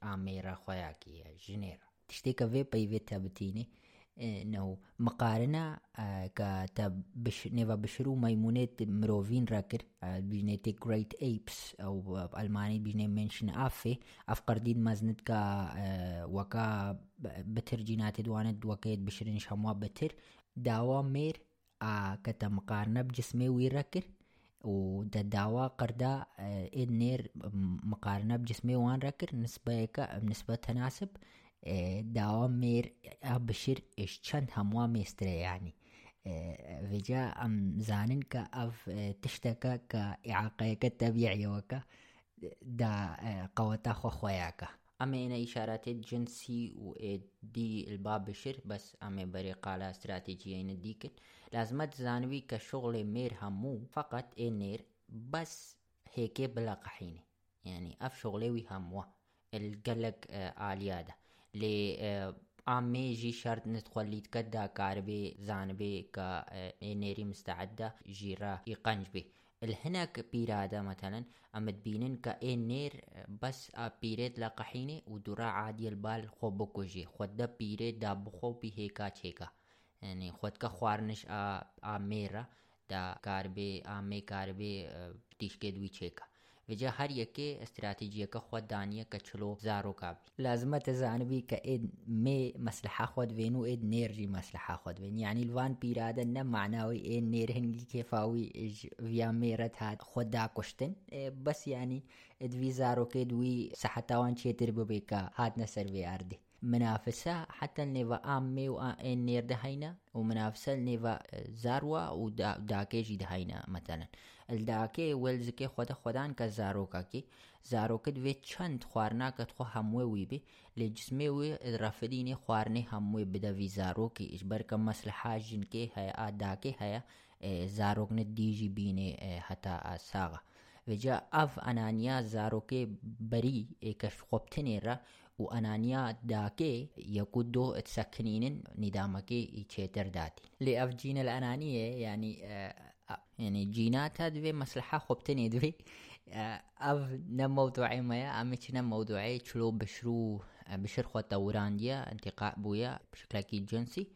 آميرا خوياكي جنيرا تشتيكا في بيفي تابتيني إنه مقارنة كتب بش نيفا بشرو ميمونة مروفين راكر بيجنيتي جريت ايبس أو بالماني بيجني منشن أفي افقردين مزند كا وكا بتر جينات دوانت وكيد بشرين شموا بتر. داوا مير كتا مقارنة بجسمي ويراكر ودا دعوة قردا إد نير مقارنة بجسمي وان راكر نسبة بنسبة تناسب. دعوة مير بشير إش چند هموا ميستري يعني. فيجا أم زانن كا أف تشتكا كإعاقة كطبيعية وكا دا قوتا خو خوياكا أما إنا إشارات جنسي ودي الباب بشر بس أما بريقة على استراتيجية ديكن لازمت زانوي كشغل مير همو فقط إنير بس هيك بلا قحيني يعني أف شغلي هموا القلق آليادة لي عمي جي شرط ندخل لي تكدا كاربي زانبي كا إنيري مستعدة جيرا يقنج بي الهناك بيرادة مثلا أما تبينن كأين نير بس بيريد لقحيني ودورا عادي البال خو بكوجي خود دا بيريد دا بخو بي تشيكا يعني خود کا خوارنش آ, آ ميرا دا كاربي آمي كاربي تيشكي دوي تشيكا بێجا هەر یەکێ استراتیجیەکە خۆدانە کە چلۆ زارۆکاب لازمە دەزانبی کە ئێ مێ مەسلحا خۆت بێن و ئێ نێرژی مەسلحا خۆت بێن ینی لوان پیرادە نەماناوی ئێ نێرهنگی کێفاوی ڤیا مێرە هاات خۆدا کوشتن بەس ینی دوی زارۆکێ دوی سەحتاوان چێتر ببێکە هاتنە سەروێ ئاردی منافسە حتا نێوە ئام مێ و ئەN نێردەهینە و منافسە نێوە زاروە و داکێژی دەهینە مەتەنن لداکێ وەلزکێ خۆدە خۆدان کە زارۆکاکی زارۆکە دوێ چەند خواردناکەت خۆ هەمووێ وی بێ. لێ جسمێ وێ ڕەفرینێ خواردنێ هەمووی بدەوی زارۆکی ئیشبەرکە مەسلحا ژینکێ هەیە ئاداکێ هەیە زارۆکنە دیژی بینێ هەتا ئاساغا. وجا ئەف ئەنانیا زارۆکێ بەری ئێکەش خۆبتنێرە و ئەنانیا داکێ یەکو دۆ سەکنینن نیدامەکەی ئیچێتەرداتی لێ ئەف جینە لە ئەنانیە ینی يعني آه يعني جينات هذه مصلحة خبتني دوي آه أف نم موضوعي ما أمي نم موضوعي تشلو بشرو بشر خو تورانديا انتقاء بويا بشكل أكيد جنسي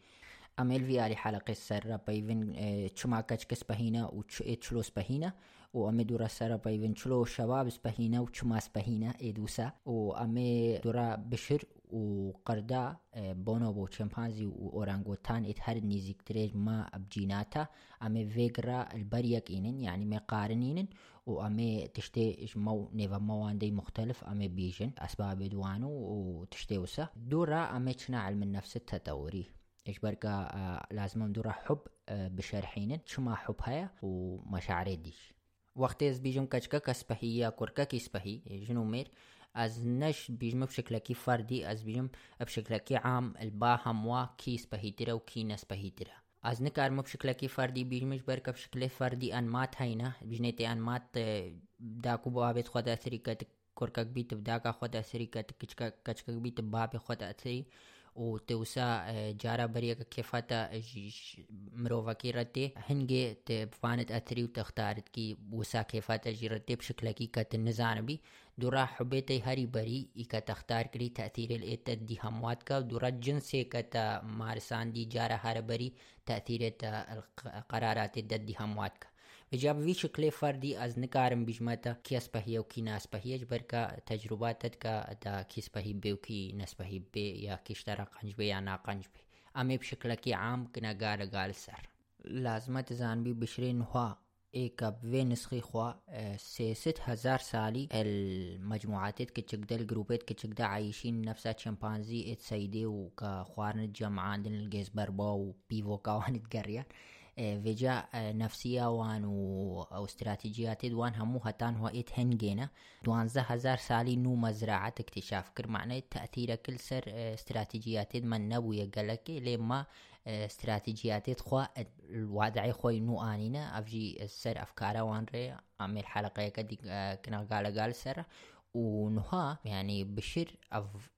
أميل في آلي حلقة سر بيفن چما كچكس بهينا و چلو سبهينا و امي دورا سر بيفن چلو شباب سبهينا و چما سبهينا ادوسا و امي دورا بشر و قردا بونوبو چمپانزي و اورانغوتان ات هر نيزيك تريج ما ابجيناتا امي فيجرا البريك إنن يعني مقارنين و امي تشتي مو نيفا مواندي مختلف امي بيجن اسباب دوانو و تشتي وسا دورا امي چنا علم النفس التطوري إجبارك آه لازم ندور حب آه بشرحين شما حب هيا ومشاعر ديش وقت از بيجم كشكا كسبهية كوركا كسبهي جنو مير ازنش بيجمه بشكلكي فردي از بيجم بشكلكي عام الباهم وكي سبهيترا وكي نسبهيترا از نکارم بشکلکی فردی بیجمش برکب شکل فردی انمات هینا بجنیتی انمات داکو بابت خود اثری کت کرکک بیت داکا خود اثری کت کچکک بیت باب خود اثری او توسا جارا بریا کا کفاتا مرووا کی رتے ہنگے تے فانت اثری تختارت کی وسا کفاتا جی رتے بشکلکی کت نزان بھی دوره حبیت هری بری کتختار کری تأثیر الاتد دی هموات کا دوره جنس کتا مارسان دی جاره هر بری تأثیر تا قرارات دد دی هموات کا جب وی شکل فردی از نکارم بجمتا کی اسپهی او کی ناسپهی اجبر کا تجربه تد کا دا کی اسپهی بیو کی ناسپهی بی یا کشتر قنج بی یا ناقنج بی امی بشکل کی عام کنگار گال سر لازمت زانبی بشری نوها هوا ایکا في نسخي خوا سي ست هزار سالي المجموعات كتشكدا الجروبات كتشكدا عايشين نفسها شمبانزي ات سيدي وكا خوارن جمعان دن الجيز بربا وبيفو كاوان تقريان فيجا نفسية وان و أو استراتيجيات وان همو هتان هو ات هنجينا دوانزه هزار سالي نو مزرعة اكتشاف كر معنى تأثير كل سر استراتيجيات من نبو يقلك لما استراتيجيات خوا الوضع خوي نو آنينا افجي السر افكارا وان ري عمل حلقة كدي كنا قال قال سر ونها يعني بشر اف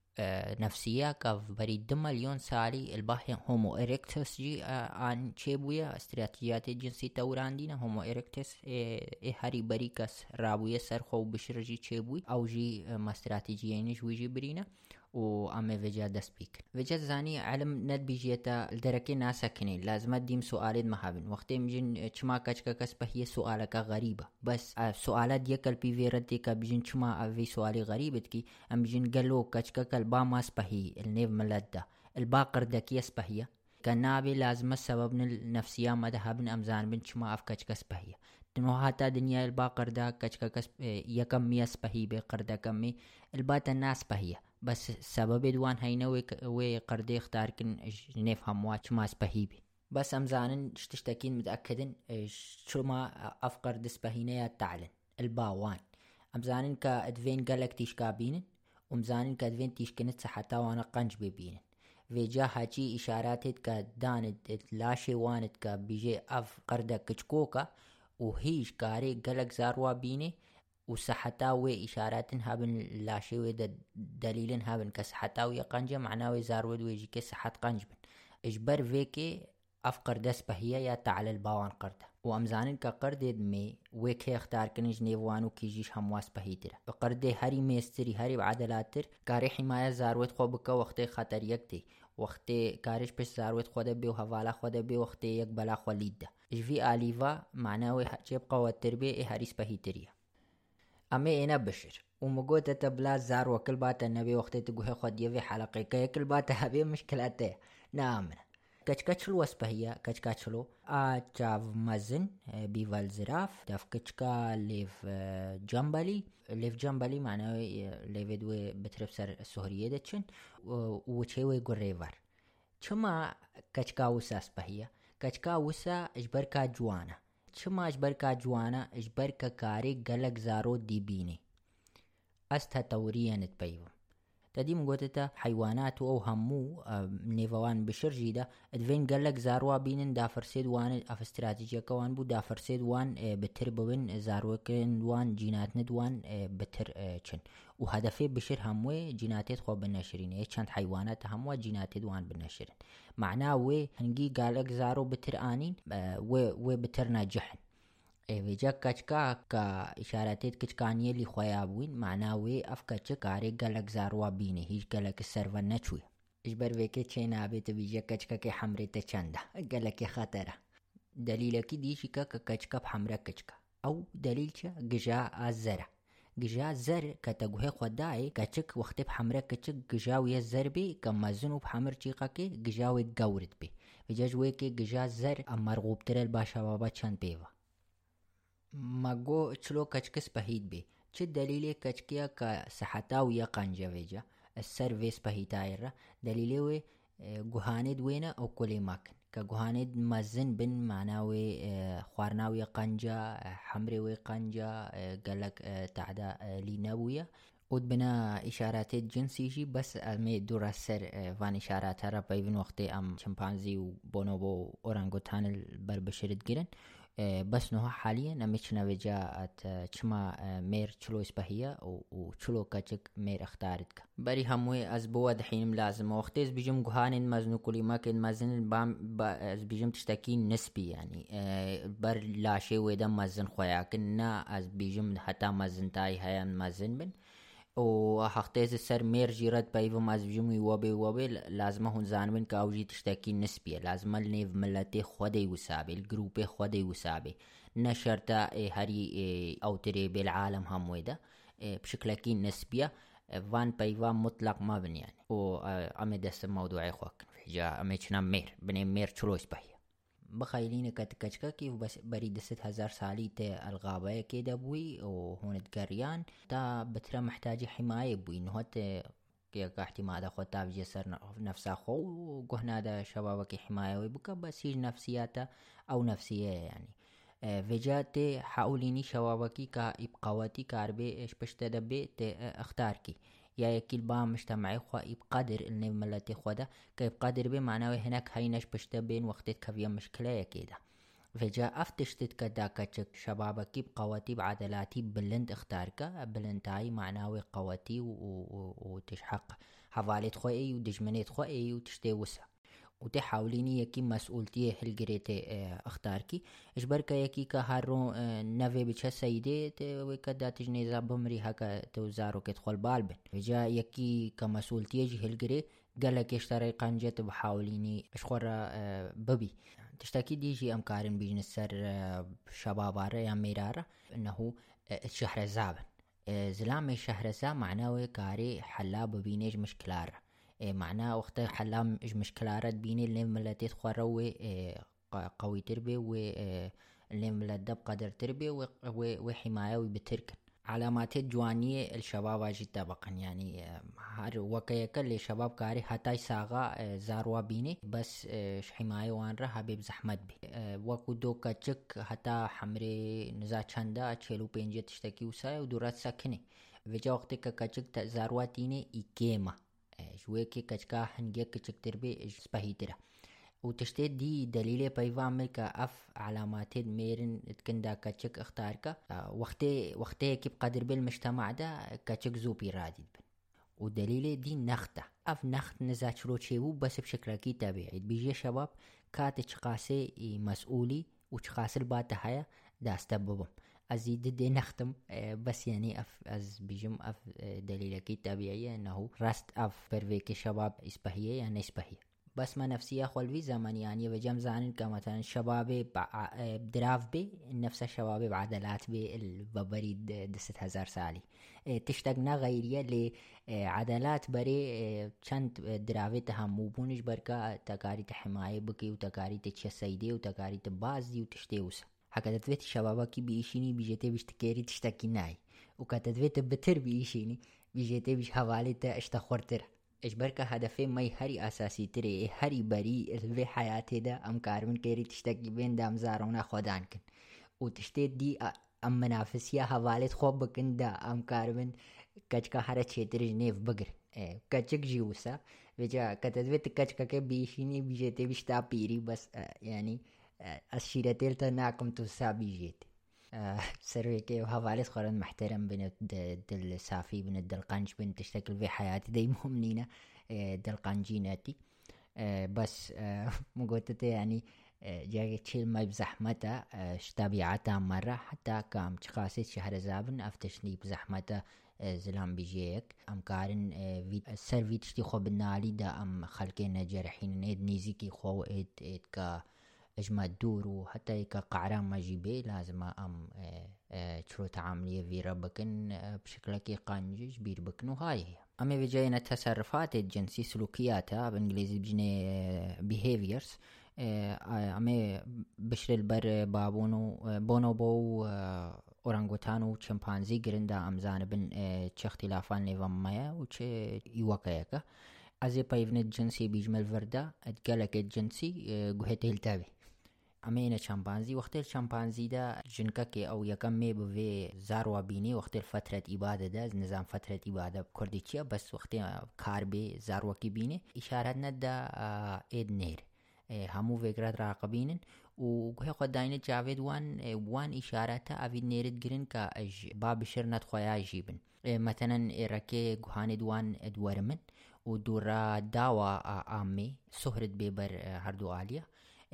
نفسية كاف بريد مليون سالي الباهي هومو إريكتس جي آن چيبويا استراتيجيات جنسي توران دينا هومو إريكتس إيه هاري بريكس رابويا سر خو بشر جي چيبوي أو جي ما استراتيجيينش ويجي برينا و أما فيجا دست بيك فيجا زاني علم ند بيجيتا الدركي ناسا كنين لازم ديم سؤال مهابن وقت مجن چما كچكا كسبه هي سؤالك غريبة بس سؤالات ديكال بي فيرتي كا بجن چما في سؤالي غريبة كي ام بجن قالو كچكا كالبا ما سبهي النيف ملدة الباقر دكي سبهي كنابي لازم السبب النفسية مذهب أمزان بن چما أف كچكا سبهي تنو هاتا دنيا الباقر دا كچكا كس يكم ميا سبهي بقر دا كمي البات الناس بهيه بس سبب دوان هينا وي قردي اختار كن نفهم واش ما سبهيبي بس امزانن تشتكين متأكدن شو ما أفقر دس بهينا يا تعلن الباوان. امزانن كا ادفين قالك تيش كابينن ومزانن كا ادفين تيش كنت سحتا وأنا قنج ببينن. جا هاجي اشارات كا دانت لاشي وانت كا بيجي اف قردا كچكوكا وهيش كاري قالك زاروا بيني وسحتاوي إشارات هابن لاشيوي دليل هابن كسحتاوي قنجة معناوي زارود ويجي كسحت قنجبن إجبر فيكي أفقر دس بهية يا تعالى الباوان قرده وأمزانن كقرد مي ويكي اختار كنج نيفوانو كيجيش همواس بهيتر قرد هري ميستري هري بعدلاتر كاري حماية زاروت خو بكا وقت خطر يكتي وقت كارش بس زاروت خود بي وهوالا خود بي وقت يك بلا خوليد ده اجفي آليفا معناوي جيب قوة تربية هريس بهيتريه أمي إنا بشر ومقوتة تبلا زار وكل بات النبي وقت تقوه خد يبي حلقي كي كل بات هبي مشكلته نعم كاش كاش الوصفة هي كاش كاش لو آتشاف مزن بيفال زراف داف كا ليف جنبالي ليف جنبالي معناه ليف دوي بترف سر السهرية دتشن وچهوي قريفر چما كا وسا سبهية کچکا وسه اجبر کا جوانه چما اجبر کا جوانه اجبر کا کاری گلک زارو دی بینی۔ از تا توریه نت پیوم۔ تەدیم گوتێتە حیوانات و ئەو هەموو نێوەوان بشرژیدا ئەدڤین گەلک زاروا بینن دافرسێت وانێت ئەفستراتیجیەکەوان بوو دافرسێت وان بتر ببن زارۆکن وان جیناتنتوان بتر چن. و هەدەفێ بشر هەموێ جیناتێت خۆ بنەشرینەیە چەند حیوانات هەمووە جیناتێت وان بنەشرن معنا وێ هەنگی گالک زارۆ بتر ئاین وێ بتر ناجحن ايفيجا كاتشكا كا إشارتيت كتكانية لي خيابوين معناوي أف كاتشكاري قلق زاروا بيني هيش قلق السرفا نتشوي إجبر بيكي تشينا بيت بيجا كاتشكا كي حمري تشاندا قلق خطرة دليلك ديشي كا كاتشكا بحمرا كاتشكا أو دليلشا قجا الزرع قجا زر كتجوه خداي كتشك وقت بحمرة كتشك قجاوي الزر بي كما زنو بحمر تيقاكي قجاوي قورد بي بجاج ويكي قجا زر أما رغوب ترى الباشا بابا تشان بيفا چند بيوا ماگو چلو کچکس پهید بی چه دلیل کچکیا کا سحتاو یا قنجا ویجا السر ویس پهیتایر را دلیل وی گوهاند وینا او کلی ماکن که گوهاند مزن بن معناوي خوارناوي قنجا حمري وي قنجا قالك تعدا ليناوية ود بنا إشارات جنسي بس أمي دور السر فان إشارات را بيبن وقتي أم شمبانزي وبونوبو أورانغوتان البربشرت جرن بس نوها حاليا نمشنا وجاءت چما مير چلو اسبهية وچلو كچك مير اختارتك بري هموي از بود حين لازم وقتيز بيجم جهان مزنو كل ما كن مزن بام از بيجم تشتكي نسبي يعني بر لا شيء ودم مزن خويا كنا از بيجم حتى مزن تاي هيان مزن بن och a haxtez ser mer jirat payvam az jumi wabe wabe lazma hun zanwen ka awji tishtaki nisbiye lazma nev millate khode usabe grupe khode usabe na sharta hari awtere bil alam ham weda bshiklaki nisbiya فان بايفان مطلق ما بنيان و امي دس الموضوع اخوك جا امي مير بني مير تشلوش باهي Bixaylînika tikeçkekî û berî disit hezar salî tê elgabeyekê de bûî û hûnitgeriyan ta bi tira mihtacî himayê bûîn hatê یەک احتیمادە خۆ تاویجێ سەر نەفسا خۆ و گۆهنادە شەواوەکی حمایەوەی بکە بە سیژ نەفسیاتە ئەو نەفسیەیە ینی vêca tê heulînî şewabekî ka îbqawetî karbê êş pişte de bê tê ixtarkî يا يكيل با مجتمعي خوا بقدر اللي ملتي خدا كي بقدر بي معناه هناك هينش بين وقت كفيا مشكلة كده فجاء كتشك شبابك بقواتي بعدلاتي بلند اختارك بلنتاي معناوي قواتي وتشحق حفالت خوئي ودجمنيت خوئي وتشتي وسا وتحاوليني يكي مسؤولتي هلجريتي اه، اختاركي اجبركا يكي كهارو اه، نفي بچه سيدي وكدا تجنيزا بمري هكا توزارو كتخول بالبن جا يكي كمسؤولتي جي هلجري قالك اشتري قنجت بحاوليني اشخورا اه، ببي تشتكي ديجي امكارن بيجنس سر شبابارة يا ميرارة انه الشهر زابن زلام شهر زا معناه كاري حلا ببينيج مشكلارة معناها وقتا حلام مشكلة رد بين اللي لا تدخل روي قوي تربي و اللي لا دب قدر تربي وحمايوي بتركن. علامات جوانی الشباب اجی طبقا یعنی هر وقع کل شباب کاری حتی ساغا زاروا بینه بس حمایه وان را حبیب زحمت بی. وکو دو کچک حتی حمره نزا چنده چلو پینجه تشتکی و سای و دورت سکنه وجا وقتی که کچک زاروا تینه ایکیمه شويكي كچكا هنگي كچك تربي سبهيترا وتشتيت دي دليل بيفامل كا اف علامات ميرن تكندا كاتشك اختاركا وقتي وقتي كي بقدر بالمجتمع دا كاتشك زوبي رادد بن. ودليل دي نخته اف نخت نزاتشرو تشيبو بس بشكل كي تابعي بيجي شباب كات تشقاسي مسؤولي وتشقاس الباتا هيا دا استببم أزيد دي نختم بس يعني أف أز بيجم أف دليل كي تابعية أنه راست أف برفيك شباب إسبهية يعني إسبهية. بس ما نفسية خلفي زمن يعني وجم زانين كمثلا شباب بدراف بي نفس الشباب بعدلات بي الببريد دست هزار سالي تشتقنا غيرية لعدلات بري چند درافي تهمو بونش بركا تكاري تحماية بكي وتكاري تشسيدي وتكاري hakada dvete şevabaki bir işini bijete biş tikeri tiştaki nay. U kata dvete betir bir işini bijete biş havale ta işta khortir. اش برکە هەدەفێ مەی هەری ئاساسی ترێ هەری بەری لێ حیاتێدا ئەم کارمن کێری تشتێکی بێن دامزارڕونا خۆدان کن و تشتێت دی ئەم منافسیە هەواالێت خۆ بکندا ئەم کاربن کەچکە هەرە چێترش نێف بگر کەچک ژی وسە بێجا کە دەزوێت کەچکەکە بیشینی بیژێتێ بیشتا پیری بەس ینی الشيرتيل تناكم تسا بيجيتي سرويكي وهفاليس خورن محترم بين دل سافي بين الدل قنج بين تشتكل في حياتي دي مهمنينا دل قنجيناتي بس مقوتتي يعني جاي تشيل ما بزحمته طبيعتها مرة حتى كام تشخاصي شهر زابن افتشني بزحمته زلام بيجيك ام كارن سر في تشتي خو بالنالي دا ام خلقين جرحين نيد نيزيكي خو ايد ايد كا اجما دور وحتى كقعران ما جيبي لازم أم تشرو تعاملية فيرا بكن بشكل كي قانجي بير بكن وهاي هي. أما بجينا التصرفات الجنسي سلوكياتها بالإنجليزي بجني behaviors أما بشر البر بابونو بونوبو أورانغوتانو چمپانزي گرندا امزان بن چه اختلافان نيفامايا وچه يوكايكا أزي بايفن الجنسي بيجمل فردا أتقالك الجنسي قهته التابي ئەمێنە چەمپانزی وەختێر چەمپانزیدا ژنکەکێ ئەو یەکەم مێ بێ زاروا بینی وەختێر فترەت ئیبادەدا نظام فترەت ئیبادە کوردی چیە بەس وەختێ کاربێ زارۆکی بینێ ئیشارەت نەدا ئێد نێر. هەموو وێگرات ڕاقبینن و گوێخوا داینە جاوێت وان وان ئیشارەتە ئەوید نێرت گرن کە ئەژ با بشر نەتخوایژی بن. مەتەنەن ئێرەکێ گوهانێ دوان دووەرمن و دوورا داوا ئامێ سهرت بێبەر هەردوو عالیە.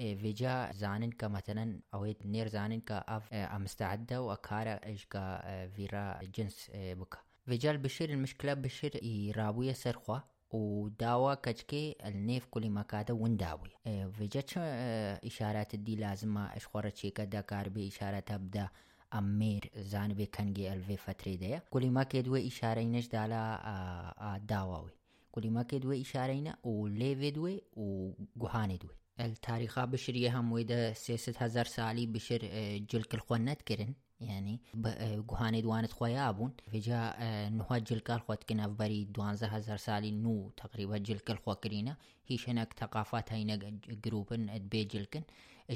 فيجا زانن كمثلا اويت نير زانن كاف مستعدة وأكارا إيش كا فيرا جنس بكا. فيجا البشر المشكلة بشر يرابوية سرخوا وداوا كجكي النيف كل ما كادا ونداوي. فيجاتش إشارات دي لازمة اشخورة شيكا دا كاربي إشارات أبدا أمير زانبي كانجي الفي فتري ديا كل ما كدوي إشارينش دالا داواوي. كل ما كدوي إشارينا وليفي دوي وجوهاني دوي التاريخ بشرية هم ويدا سياسة هزار سالي بشر جلك الخونات كرن يعني جوهاني دوانت خويابون فيجا نوها جلك الخوات كنا بري دوانزة هزار سالي نو تقريبا جلك الخوا كرينا هيش هناك ثقافات هينا جروبن ادبي جلكن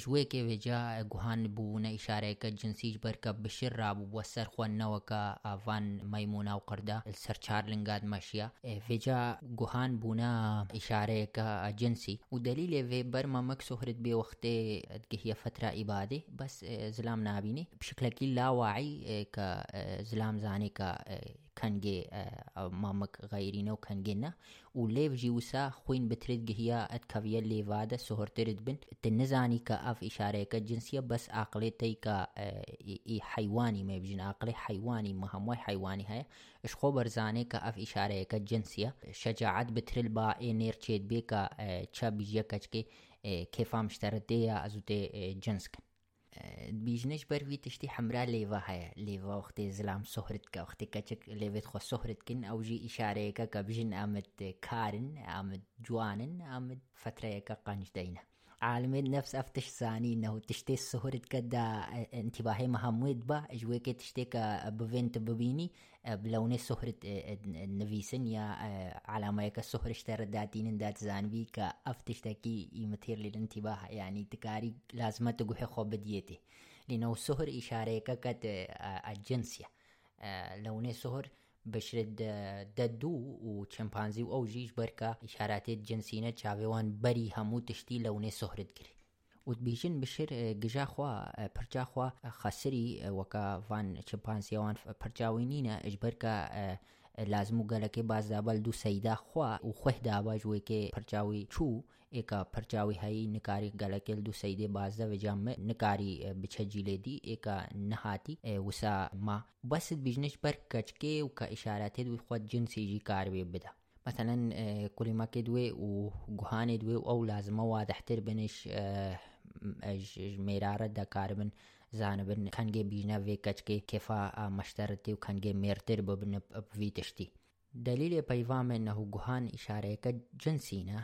ژوێ کێوێجا گوهان بوونە ئیشارەیەکە جنسی بەرکە بشر رابوو بووە سەر خوێندنەوەکە ئاوان مەموناو قردا سەر چارلنگات مەشیە فێجا گوهان بوونە ئیشارەیەەکە جنسی. و دەلی لێوێ بەرمە مەک سوهرت بێ وەختێ ئەگەهە فترا ئیبادێ بەس زلام نابینێ پشکلەکی لاواعی کە زلام زانێکە كانجي مامك غيرينا وكانجينا وليف جيوسا خوين بترد هي اتكافيا ليفادا سهر ترد بن. التنزاني كاف إشارة كجنسية بس عقلي تي كا اي حيواني ما بجن عقلي حيواني مهموي حيواني هاي اش خبر زاني كاف إشارة كجنسية شجاعت بترل با اي نير تشيد بي كا تشا بيجيا كجكي كيفا مشترطية ازوتي جنس كن بيجنش بروي تشتي حمراء ليفا هيا ليفا وقتي زلام وقتي كاتشك ليفت خو سهرت كن أو جي إشارة كا كبجن آمد كارن آمد جوانن آمد فترة كا قانش دينا عالمين نفس افتش ثاني انه تشتي سهرت كدا انتباهي مهمود با اجويك تشتي كا بفنت ببيني بلوني سهرت نفيسن يا علامة يكا سهر اشتر داتين دات زانبي كا افتش تاكي يمثير للانتباه يعني تكاري لازمة تقوحي خو بديتي لأنه سهر إشارة كا الجنسية. لوني سهر بشرد ددو وشمبانزي وأوجيش بركة إشارات جنسينة چاوێوان بەری هەموو تشتی لەونێ سۆهرت و دبيجن بشر جا خوا برجا خوا خسري وكا فان چمپانزي وان پرجاوينينا اجبركا لازمو گلکه باز دابل دو سیدا خوا او خوه دا واجوي کې پرچاوي چو ایکا پرچاوي هي نکاري گلکه دو سیدې باز د وجام نکاري بچجي لدی ایکا نهاتي وسا ما. بس بزنس پر کچکه او کا اشارات دوی خود جنسي جي کار وي بده مثلا كلمه كدوي وجهان دوي او لازم واضح تر بنش میرارت کاربً زانبن خنگ بینا وج کے کفا آ و خنگ مر تربن وی تشتی۔ دلیل پیوام نہ نہو گہان اشار کجن سینہ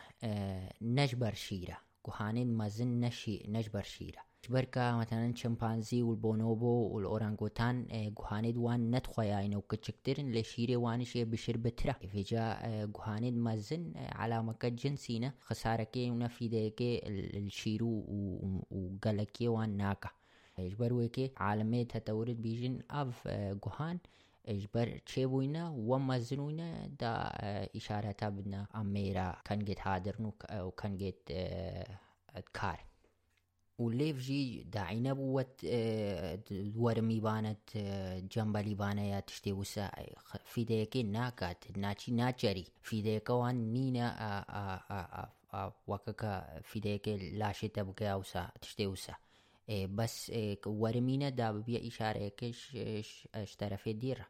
نجبر شیرہ گہان مذن نجبر شیرہ۔ بركة مثلا شمبانزي والبونوبو والأورانغوتان جهاند وان ندخوياين وكتشكترن لشيري وانش بشر بترا فيجا جهاند مازن على مكة جنسينا خسارة كي ونفيدة كي الشيرو وقالكي وان ناكا اجبر ويكي عالمي تتورد بيجن اف جهان اجبر تشيبوينا ومزنوينا دا اشارة بدنا اميرا كان جيت هادرن وكان جيت كار وليف جي داعينا بوت ورمي بانت جنبالي بانا يا تشتي وسا في ديكي ناكات ناتشي ناتشري في ديكا وان نينا وكاكا في ديكي لاشي تبقى وسا تشتي وسا بس ورمينا دا ببيا إشارة كش اشترفي ديرة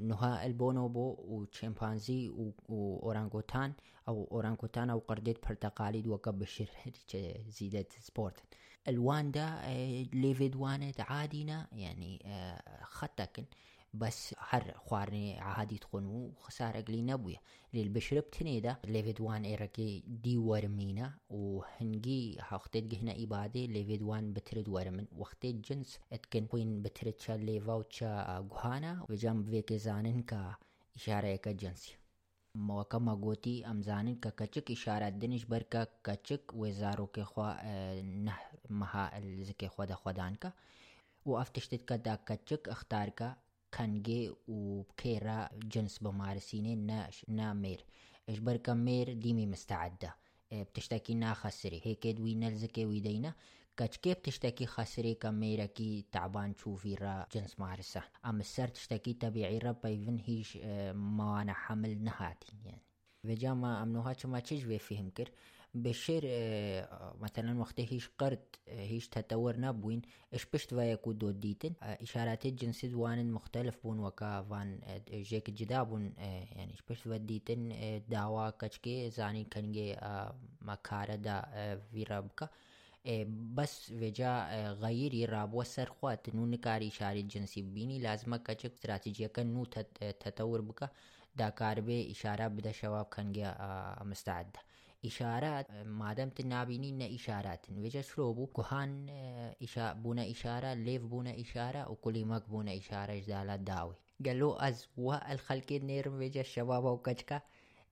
نها البونوبو وشمبانزي وأورانغوتان أو أورانغوتان أو قرديت برتقالي وكب الشر زيدت سبورت الواندا ليفيد وانت عادينا يعني خطكن بس هر خوارني عادي تخونو خسارة قلي نبوية للبشرب تنيدا ليفيدوان إيركي دي ورمينا وهنجي وقتت جهنا إبادة ليفيدوان بترد ورمن وقتت جنس اتكن وين بترد شا ليفا وشا جهانا وجنب فيك زانن كا إشارة كجنسي موقع مغوتي امزانن کا کچک اشارات دنش بر کا کچک وزارو کے خوا نه مها الزكي خوا دا خودان کا وافتشتت کا دا کچک اختار کا كانجي وبكيرا جنس بمارسيني نا, نا مير اجبر كمير ديمي مستعدة بتشتكي نا خسري هيك دوي نلزكي ويدينا كاتشكي بتشتكي خسري كميرا كي تعبان تشوفي را جنس مارسة أما السر تشتكي تبيعي را بايفن هيش موانا حمل نهاتي يعني یعنی وجاما امنوها چما چج وی فهم کر بشير مثلا وقت هيش قرد هيش تطور نبوين اش بشت ويكو دو ديتن اشارات الجنس دوان مختلف بون وكا فان جيك جدابون يعني یعنی اش بشت وديتن داوا كچكي زاني كنجي مكارا دا فيرابكا بس veca gayri rabwa serxwat nû nikare îşarê cinsî bibînî lazima keçik stratejiyeken nû tetewir bike dakaribê îşara bide şewab kengeya mistaed de اشارات مادم تن نابینی نه اشارات وجه شروع بو کهان اشا بونه اشاره لیف بونه اشاره و کلیمک بونه اشاره جدالت داوی. قالوا از و الخلقين نير وجه الشباب وكجكا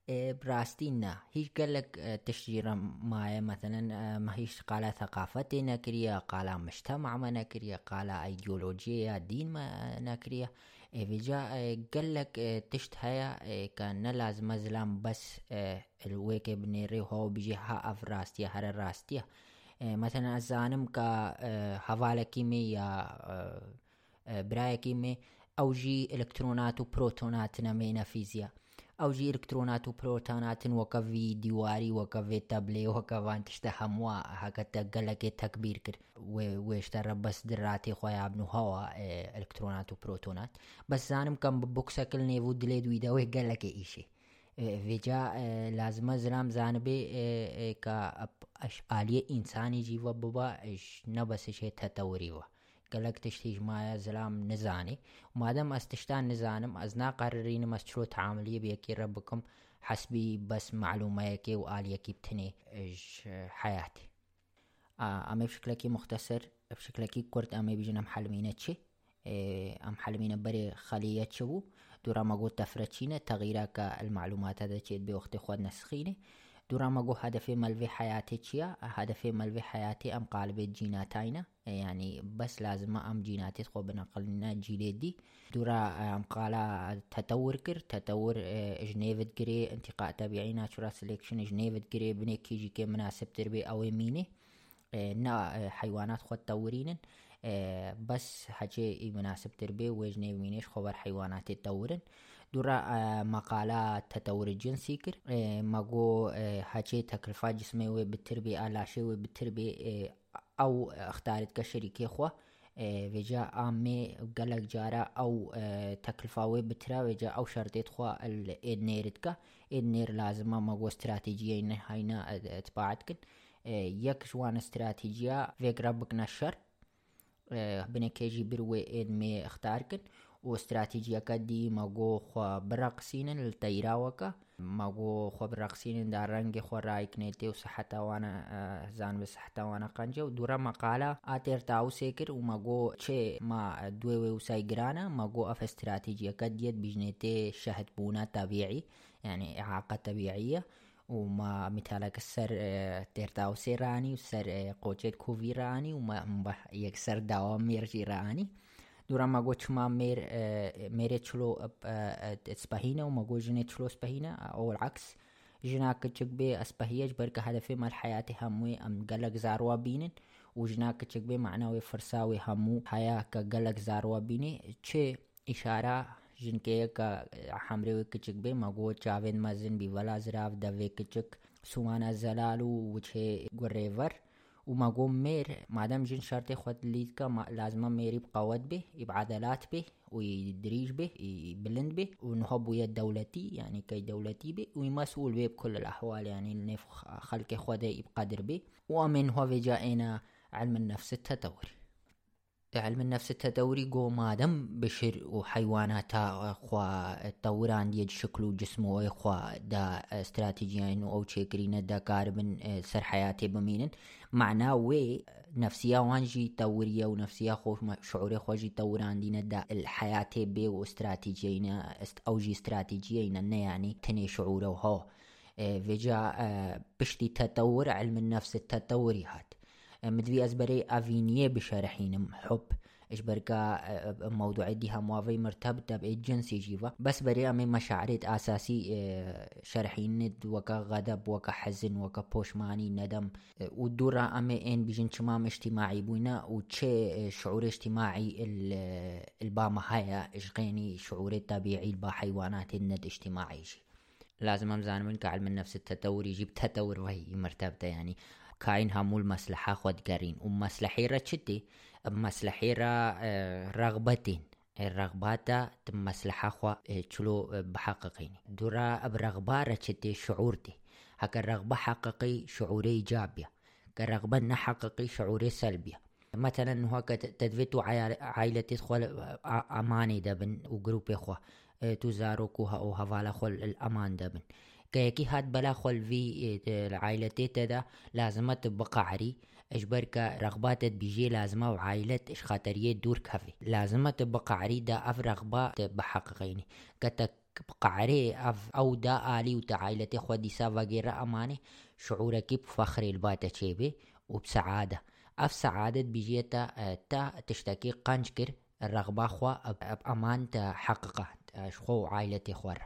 براستينا. هيش قال لك تشجير معي مثلا ما هيش قال ثقافتي نكرية قال مجتمع ما نكرية قال ايديولوجيا دين ما نكرية فيجا قال لك تشت هيا كان لازم زلام بس الويك بنيري هو بيجي ها اف راستيا هر راستيا. مثلا الزانم كا هوالا كيمي يا برايا كيمي أو جي الكترونات وبروتونات نمينا فيزياء ئەوژی ئلکترۆنات و پرۆتاناتن وەکە وی دیواری وەکە وێت تەبلێ وەکەوان تشتە هەمووە هەکەتە گەلەکێ تەکبیر کرد. وێشتەرە بەس دراتی خۆیابن و هەوە ئەلکترۆنات و پرۆتۆنات. بەسزانم کەم بکسەکل نێبوو دلێ دویدەوەی گەلەکە ئیشی وێجا لازمە زرام زانبێ کە ئەش عالیە ئینسانی جیوە ببە نەبەسشێت تەتەوریوە قلقتش تيج ما زلام نزاني وما دام استشتان نزانم ازنا قررين مسشرو تعاملية بيكي ربكم حسبي بس معلوماتك وآليك بتني حياتي امي بشكلكي مختصر بشكلكي كرت امي بيجنا محلمينتشي ام حلمين بري خلية شبو دورا ما قلت تفرتشينة تغييرك المعلومات هذا تشيد بوقت خود نسخيني دورا ماغو هدفي ملفي حياتي تشيا هدفي ملفي حياتي ام قالب جيناتاينا يعني بس لازم ام جيناتي تخو بنقلنا جيلي دي دورا ام قالا تطور كر تطور جنيفد كري انتقاء طبيعي ناتشورال سليكشن جنيفد كري بني كيجي كي مناسب تربي أو يميني نا حيوانات خود تطورين بس حاجة مناسب تربية وجني مينيش خبر حيوانات تطورن دورا مقالة تطور الجنسي كر ماغو حاجة تكلفة جسمي وبالتربية آلاشي وبالتربية أو اختارت كشريكي خوا وجا آمي قلق جارا أو تكلفة وبترا وجا أو شرطيت خوا النيرتكا النير لازم ماغو استراتيجية إنه هاينا تباعتكن يك شوان استراتيجية فيك ربك نشر بنكيجي بروي إد مي اختاركن واستراتيجية كدي ماغو خوا برقسين التيراوكا ماغو خوا برقسين دا رنگ خوا رايك نيتي وصحتا وأنا زان بصحتا وأنا قنجة ودورا مقالة آتير تاو سيكر وماغو چه ما دوي وساي جرانا ماغو اف استراتيجية كديت بجنيتي شهد بونا طبيعي يعني إعاقة طبيعية وما مثالك السر تيرتاو سيراني وسر قوچت كوفي راني وما يكسر دوام راني دورا ما قوش ما مير ميري تشلو تسبهينا وما قوش جني تشلو سبهينا او العكس جناك تشكبي اسبهيج بركة هدفي مال حياتي هموي ام قلق زاروا بينن وجناك تشكبي معناوي فرساوي همو حياة قلق زاروا بيني تشي إشارة جنكي كا حمري كچك بي مغو چاوين مزن بي ولا زراف دوي كچك سوانا زلالو وچه غريفر وماغو مير مادام جن شرطي خود ليد كا لازم ميري بقوت به بعدلات به ويدريج به بلند به ونهب ويا دولتي يعني كي دولتي به ومسؤول به بكل الأحوال يعني نف خلق خود بقدر به. ومن هو جاءنا علم النفس التطوري علم النفس التدوري جو مادم بشر وحيوانات خوا تطوران ديج شكل جسمه خوا دا استراتيجيين أو تشيكرين دا كاربن سر حياتي بمينن. معناه وي نفسية وانجي تورية ونفسية خوش شعوري خوشي توران دينا دا الحياة بي واستراتيجيين أو جي استراتيجيين يعني تني شعوره وهو فيجا بشتي تطور علم النفس التطوري هات. مدوي أزبري أفينية بشرحين حب. إيش بركا موضوع ديها موافي مرتبطة بالجنسي جيفا. بس بري أمي مشاعرات أساسي شرحين وكا غضب وكا حزن وكا بوشماني ندم ودورا أمي إن بيجن شمام اجتماعي بوينا وتشي شعور اجتماعي الباما هيا إشغيني شعور طبيعي البا حيوانات الند اجتماعي جي. لازم امزان من كعلم النفس التطور يجيب تطور وهي مرتبته يعني. كاين همو المصلحة خود قرين ومصلحي را چتي مصلحي را آه، رغبتين الرغبات تم مصلحة خوا آه، چلو بحققيني دورا برغبة را چتي شعورتي هكا الرغبة حققي شعوري إيجابية كرغبة نحققي شعوري سلبية مثلا هو تدفيتو عائلتي خول أماني دبن وجروبي خوا تزارو كوها أو هفالا خول الأمان دبن كيكي هاد بلا خول في عائلتي تدا لازمة تبقى عري اجبرك رغبات بيجي لازمة وعائلة اش خاطرية دور كافي لازمة تبقى عري دا أف رغبات بحققيني. كتك بقعري أف أو دا آلي وتا عائلتي خودي سا وغيرها أماني شعورك بفخر الباتة شيبي وبسعادة. أف سعادة بيجيتا تا تشتكي قنشكر الرغبة خوا بأمان تحققها شخو عائلتي خور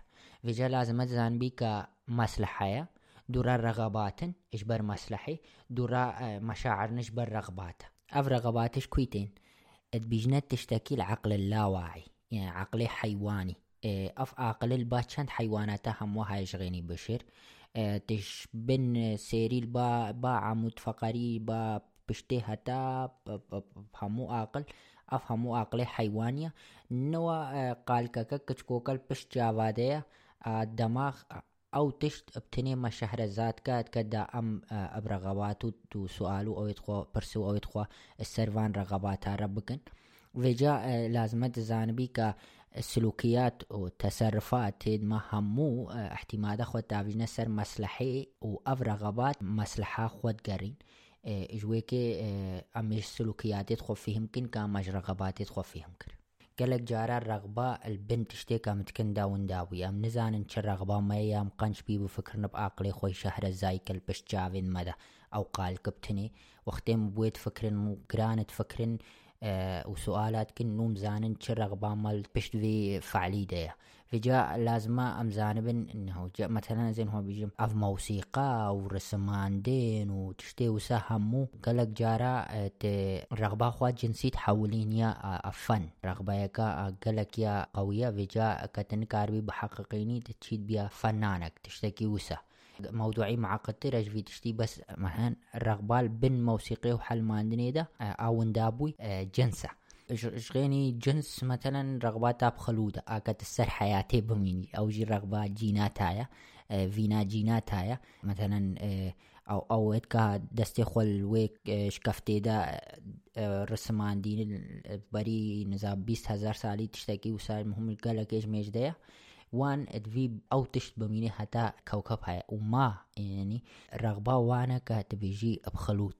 فيجا لازم تزان بيك مصلحة دورا رغبات اجبر مصلحي دورا مشاعر نجبر رغبات اف رغباتش كويتين بيجنت تشتكي العقل اللاواعي يعني عقلي حيواني اف عقل الباتشان حيوانات هم وهاي شغيني بشر؟ تش بن سيري با با عمود فقري با بشتي هتا همو عقل اف همو عقل حيوانية نوا قال كاكا كچكوكل بشت جاوادية الدماغ او تشت بتنيما شهرزاد كاد كدا ام ابرغواتو تو سؤالو او يتخو برسو او يتخو السرفان رغباتها ربكن وجا لازم تزانبي ك سلوكيات و تصرفات تيد ما همو احتمال خود تابجنا سر مسلحي و اف رغبات مسلحة خود قرين جوي كي امش سلوكيات تخو فيهم كن كامش رغبات تخو فيهم كن قالك جارا الرغبة البنت اشتيكا متكن داون داوي ام نزان انش الرغبة ما يام قنش بي بفكرنا بعقلي خوي شهر الزايكل بش جافين مدى. أو قال كبتني وقتين بويت فكرن وقرانت فكرن آه وسؤالات كن نوم زانن چه رغبة مال بشت في فعلي ديا فجاء لازم أم زانبن إنه جاء مثلا زين هو بيجي أف موسيقى أو رسمان دين وتشتي وسهمو قالك جارا آه رغبة خوا جنسي تحولين يا افن رغبة يكا قالك يا قوية فجاء كتن كاربي بحققيني تشيد بيا فنانك تشتكي وسه. موضوعي معقد ترج في تشتي بس مثلا الرغبة بن موسيقي وحل ماندني ده أو اندابوي جنسه. شغيني جنس مثلا رغبات بخلودة اكت السر حياتي بميني. أو جي رغبات جينات هايا فينا جينات هايا مثلا أو أو إتكا دستي خل ويك شكفتي دا رسمان دين بري نزاب بيست هزار سالي تشتكي وسال مهم القلق إيش ميش ديا وان ادفي أو تشت بميني حتى كوكب هاي وما يعني رغبة وأنا كتبيجي بخلود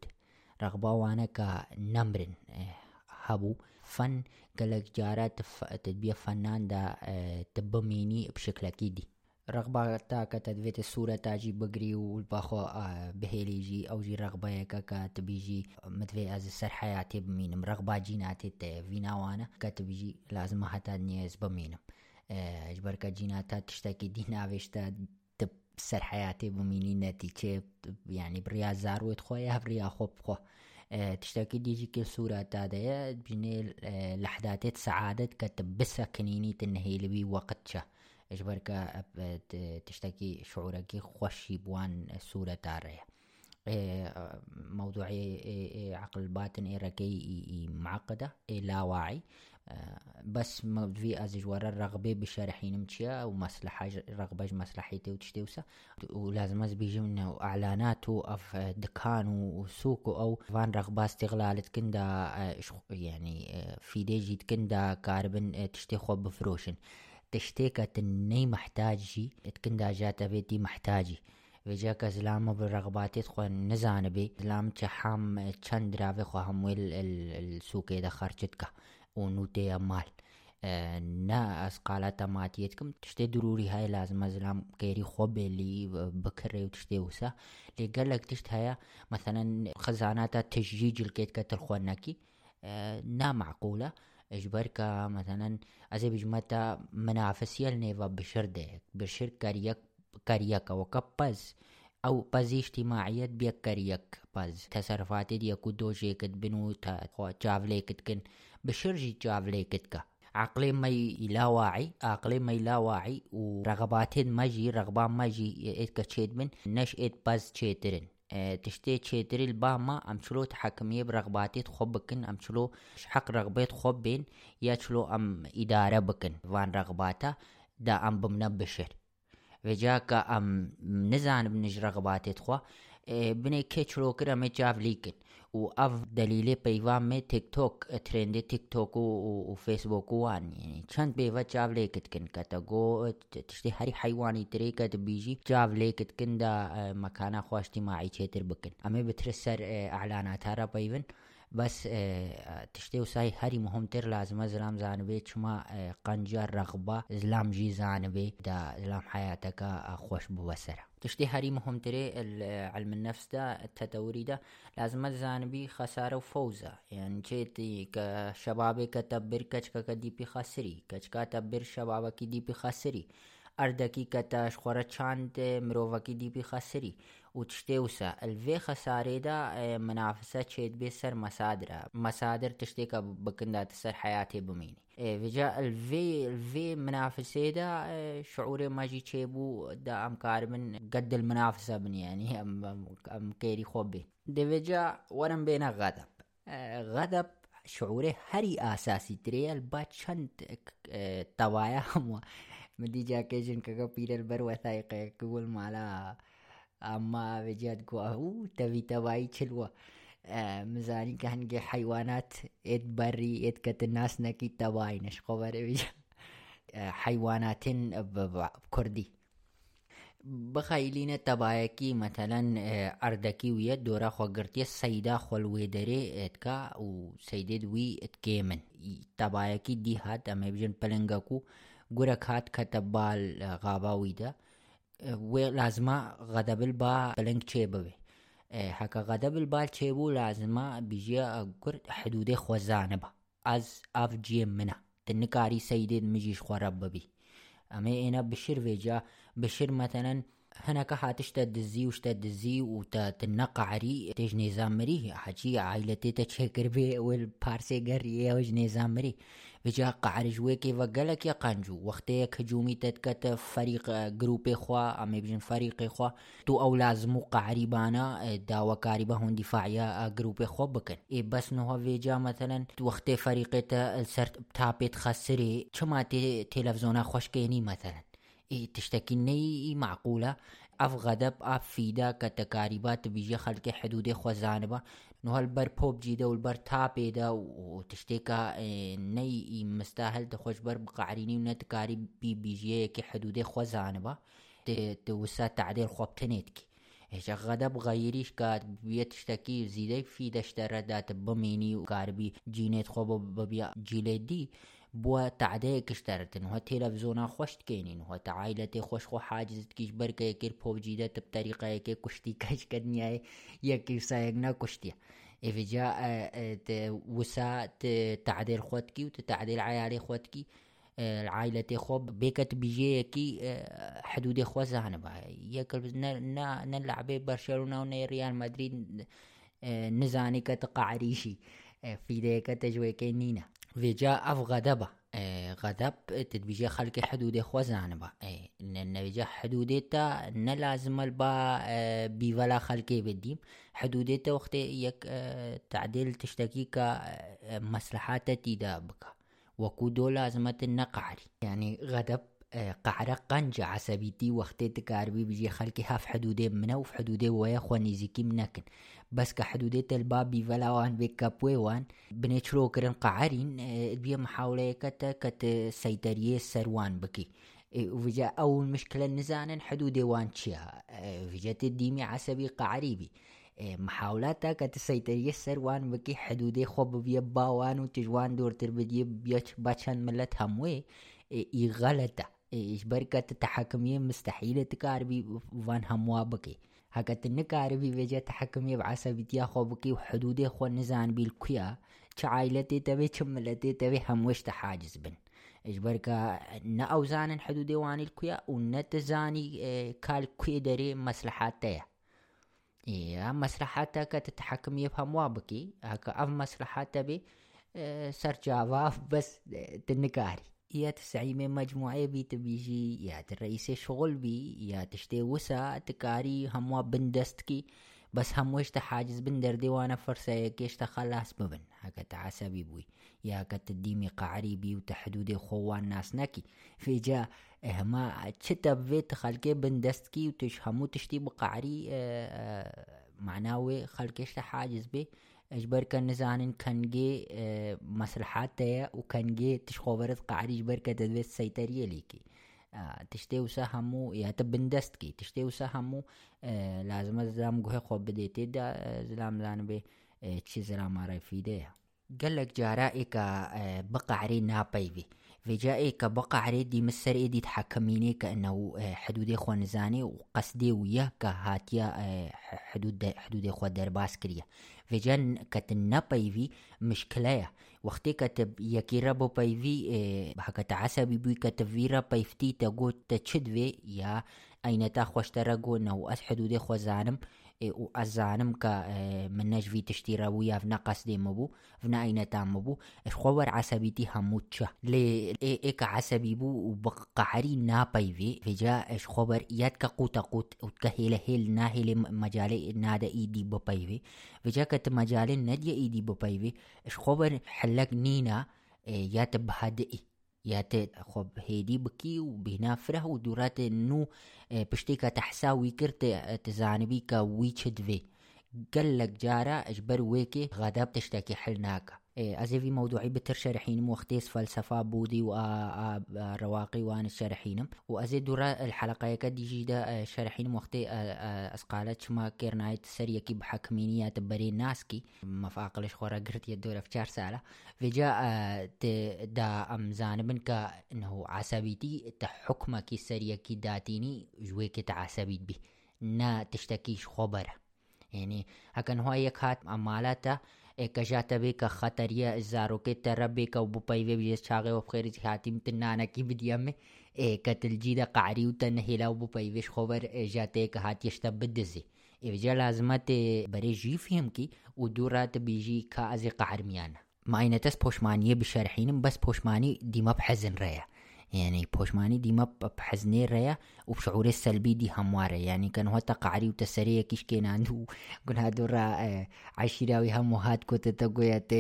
رغبة وأنا كنمرن هبو. فن قال لك جارات تبيع فنان دا تبميني بشكل أكيدي رغبة تاكا تدفيت الصورة تاجي بقري والباخو بهيلي جي أو جي رغبة يكا تبيجي متفي أز السر حياتي بمينم رغبة جيناتي تفينا وانا كتبيجي لازم حتى نيز بمينم جبركا جيناتا تشتكي دينا وشتا سەر حياتی بمینی نەتیچێ ینی بریا زارێت خۆیە هەبریا خۆ بخۆ تشتكي ديجي كل صورة تادية بجني لحظات سعادة كتب بس كنيني تنهي لبي وقتشا اجبرك تشتكي شعورك خوشي بوان صورة تارية. موضوعي عقل الباطن إيركي معقدة لا واعي بس في از جوار الرغبة بشرحين متشيا ومصلحة رغبة مصلحيتي وتشتوسا ولازم از بيجي منه اعلانات اف دكان وسوق أو. فان رغبة استغلال كندا يعني في ديجي كندا كاربن تشتي خوب بفروشن. تشتيكا تني محتاجي تكندا جاتا بيتي محتاجي وجاك زلام بالرغبات خو نزان بي زلام تحام چند راوي خو همويل السوق دا خرجتك ونوتي مال نا اسقالات ماتيتكم تشتي ضروري هاي لازم ازلام كيري خوب اللي بكري وتشتي وسا اللي قال لك تشت هيا مثلا خزانات تشجيج الكيت كتر خوانكي نا معقولة اجبرك مثلا ازي بجمتا منافسية النيفا بشردك بشر كاريك كاريك وكبز او بزي اجتماعية بيك كاريك بز تصرفات دي كدو جيكت بنو تا جافليكت كن بشرجي جافليكت كا عقلي ما لا واعي عقلي ما لا واعي ورغباتين ماجي رغبان ماجي إيد كتشيد من نش إيد باز تشيترن تشتي تشيتري الباما أم شلو تحكمية برغباتي تخوب بكن أم شلو حق رغبات خوب بين يا شلو أم إدارة بكن وان رغباتا دا أم بمنبشر وجاك أم نزان بنج رغباتي تخوا بني كيتشلو كرا مجاف ليكن و اف دلیل پیوام می تیک توک ترند تیک توک و, فیسبوک وان یعنی چند بیوه چاو لیکت کن کتا گو تشتی هری حیوانی تری کت بیجی چاو لیکت کن دا مکانا خواه اجتماعی چیتر بکن امی بترسر اعلانات هارا پیون بس تشتی وسای هری مهمتر لازم زلام زانبه چما قنجر رغبه زلام جی زانبه دا زلام حیاتکا خوش بوسره تشتی هەری مهمترێ علم نەفسدا تەتەوریدا لازمە زانبی خەسارە و فەوزە. یانچێتی کە شەبابێک کە تەبر کەچکەکە دیپی خەسری کەچکاتە بر شەبابەکی دیپی خەسری ئەردەکی کە تەشخۆرە چاندێ مرۆڤەکی دیپی خەسری دي بي خسري وتشتي الفي خساري دا منافسة تشيد بي سر مصادر مصادر تشتي بكندا تسر حياتي بميني. فيجا الفي الفي منافسة دا شعوري ما جي تشيبو دا ام كارمن قد المنافسة بني يعني ام, أم كيري خوبي دي فيجا ورم بينا غضب. غضب شعوري هري أساسي تري البا چند توايا هم. مدي جاكي جن كاكا بير البر وثائق كول مالا اما بجد قوارو تبي تباي تشلوه مزاني كهنجي حيوانات اد بري اد كتناس نكي تباينش قبر حيوانات بكردي بخیلین تبایکی مثلا اردکی وی دوره خوګرتی سیدا خل وې درې اتکا او سیدد وی اتکیمن تبایکی دی هات امې بجن پلنګ کو ګره خات خطبال غابا وې ده غدبل با بلنگ چه بوي هكا غدبل با چه بو لازمه بيجي قر حدود خوزانه با. از اف جي منا تنكاري سيدي مجيش خورب ببي اما أنا بشر فيجا بشر مثلا هناك حاتش تدزي وش تدزي وتنقع عري تيج نظام مري حجي عائلتي تشكر بي والبارسي قرية وج نظام مري وجا قعرجوه كي وقلك يقنجو وقتي كجومي تتكت فريق جروب خوا ام بجن فريق خوا تو او لازمو قعربانا داوا كاربه هون دفاعيا جروب خوا بكن اي بس نو وجا مثلا وقتي فريق سرت تابت خسري چماتي تلفزيونا خوشكيني مثلا؟ إيه تشتكي ني معقوله اف غضب اف فيدا كتكاربات بيجي خلق حدود خوزانبه انه هالبر بوبجي ده والبر تابي ده وتشتيكا ني مستاهل تخوش بر بقعريني ونتكاري بي بي جي كي حدودي خوزانه با توسا تعديل خوب تنيتكي هیچ غدا بغیریش کات بیتشتکی زیده فی دشتر دات بمینی و کار بی جینت خوب ببیا جیلی دی. بوا تعدي كشترتن وها تلفزونا خوش تكينين وها تعايلتي خوش خو حاجز تكيش بركة يكير بوب جيدة بطريقة يكي كشتي كاش كدنيا يكي سايقنا كشتي إذا جاء وسا تعديل خوتكي وتتعديل عيالي خوتكي العائلة خوب بيكت بيجي كي حدود خو زانبا. يكل نلعب برشلونة ونريال مدريد نزاني كتقعريشي في ديك تجوي كينينا فيجا أف غدبة غدب تدبيجي خلق حدود خوزان با نبيجا حدودتا نلازم البا بيفلا خلقي بديم حدودتا وقت يك تعديل تشتكي كمصلحات تيدا بك. وكودو لازمة النقعري يعني غدب قعرة قنجة عصبيتي وقت تكاربي بيجي خلقي هاف حدودين منا وفي حدودين ويا خواني زيكي منكن. بس كحدودية البابي فلاوان بكابويوان بنيتشرو كرن قعرين بيا محاولة كتا كت سيطرية سروان بكي. وفجا أول مشكلة نزانا حدودي وان تشيها. فجا تديمي عصبي قعريبي. محاولاتها كت سيطرية سروان بكي حدودي خوب بيا باوان وتجوان دور تربدي بيش باشان ملت هموي اي غلطة. إيش بركة التحكمية مستحيلة تكاربي فان هموا بكي. تنكاري في فيجا تحكمي بعصبيتيا خوبكي وحدودي خو نزان بالكويا عائلتي تبي شملتي تبي هموش تحاجز بن. إجبركا نا أوزان حدودي واني الكويا ونتزاني آه كال كوي داري مصلحاتي إيه مصلحاتك تتحكم يفهم وابكي هكا أف مصلحات بي سر جاواف بس تنكاري يا تسعي من مجموعة بي تبيجي يا الرئيس شغل بي يا تشتي وسا تكاري هموا بندستكي بس هم وش تحاجز بندر ديوانا فرصة يكيش تخلص ببن. هكا تعسبي بوي. يا كتديمي قعري بي وتحدودي خوان ناس نكي في جا هما تشتب فيت خلقي بندستكي وتش همو تشتي بقعري معناوي خلقيش تحاجز بي اجبر كان نزانن كان جي مصلحات تيا وكان جي تشخوبرت قعري اجبر كتدويت سيطرية ليكي تشتي وسهمو يا تبندستكي تشتي وسهمو لازم زلام جوه خوب بديتي دا زلام زان بي تشي زلام راي في ديها قالك جارائك بقى عري نابيفي في جائك بقى عري دي مسر ايدي تحكميني كأنه حدود اخوة نزاني وقصدي وياك هاتيا حدود حدود اخوة درباس كريا. في جان كتن بيفي مشكلة وقتی كتب يكي ربو بيفي هكا عصبي بي كتب فيرا بيفتي تقول تشدوي يا أين تاخوش ترقو نو ئازانم کە منەژوی تشتیڕەوی یاڤنا قەسێمە بوو ڤنا ئینەتامە بوو خۆوەەر عسەبیتی هەموو چە لێ ئێکە عسەبی بوو و بقعری ناپەیوێ فێجا ئەش خۆبەر یاد کە قوتە قوت وتکە هێلە هێل ناهێلێ مەجاالێ نادە ئیدی بپەیوێ فێجا کە مەجاالێ نەدیە ئیدی بپەیوێ ئەش خۆبەر حلەک نینە یاتە بەهدئی یاتێت خۆ هێدی بکی و بینافرە و دووراتێ نو پشتێکە تەحساوی کردێ تزانبی کە وی چ دوێ. گەل لەک جارە ئەش بەر وێکێ غاداب تشتێکی حل ناکە. في موضوعي بتر شرحين وختيس فلسفة بودي ورواقي وان الشرحينم وأزي دورا الحلقة يكاد جيدا شرحين وختي أسقالت شما كيرنايت سريكي بحكمينيات بري ناسكي. ما فاقلش خورا قرت يدورا في شهر سالة. في جاء دا أم زانبن كا إنه عصبيتي تحكمك سريكي داتيني جويك تعصبيت بي. نا تشتكيش خبره يعني هكن هو يك هات ekajatabe ka Xateriye İzaro ke terebe ka bu payve bi çağı ve xeri hatim tinana ki bidiyame كتلجيدا قعري وتنهلا وبوبايفيش خبر جاتيك هات يشتب الدزي إفجا لازمت بري جي فيهم كي ودورات بيجي كازي قعر ميانا ما تس بوشمانية بشارحين بس بوشماني ديما بحزن ريا يعني بوشماني دي ما بحزني ريا وبشعور السلبي دي هموارة يعني كان هو تقعري وتسرية كيش كين عنده. كن هادورا عشيراوي همو هاد كنت تقويت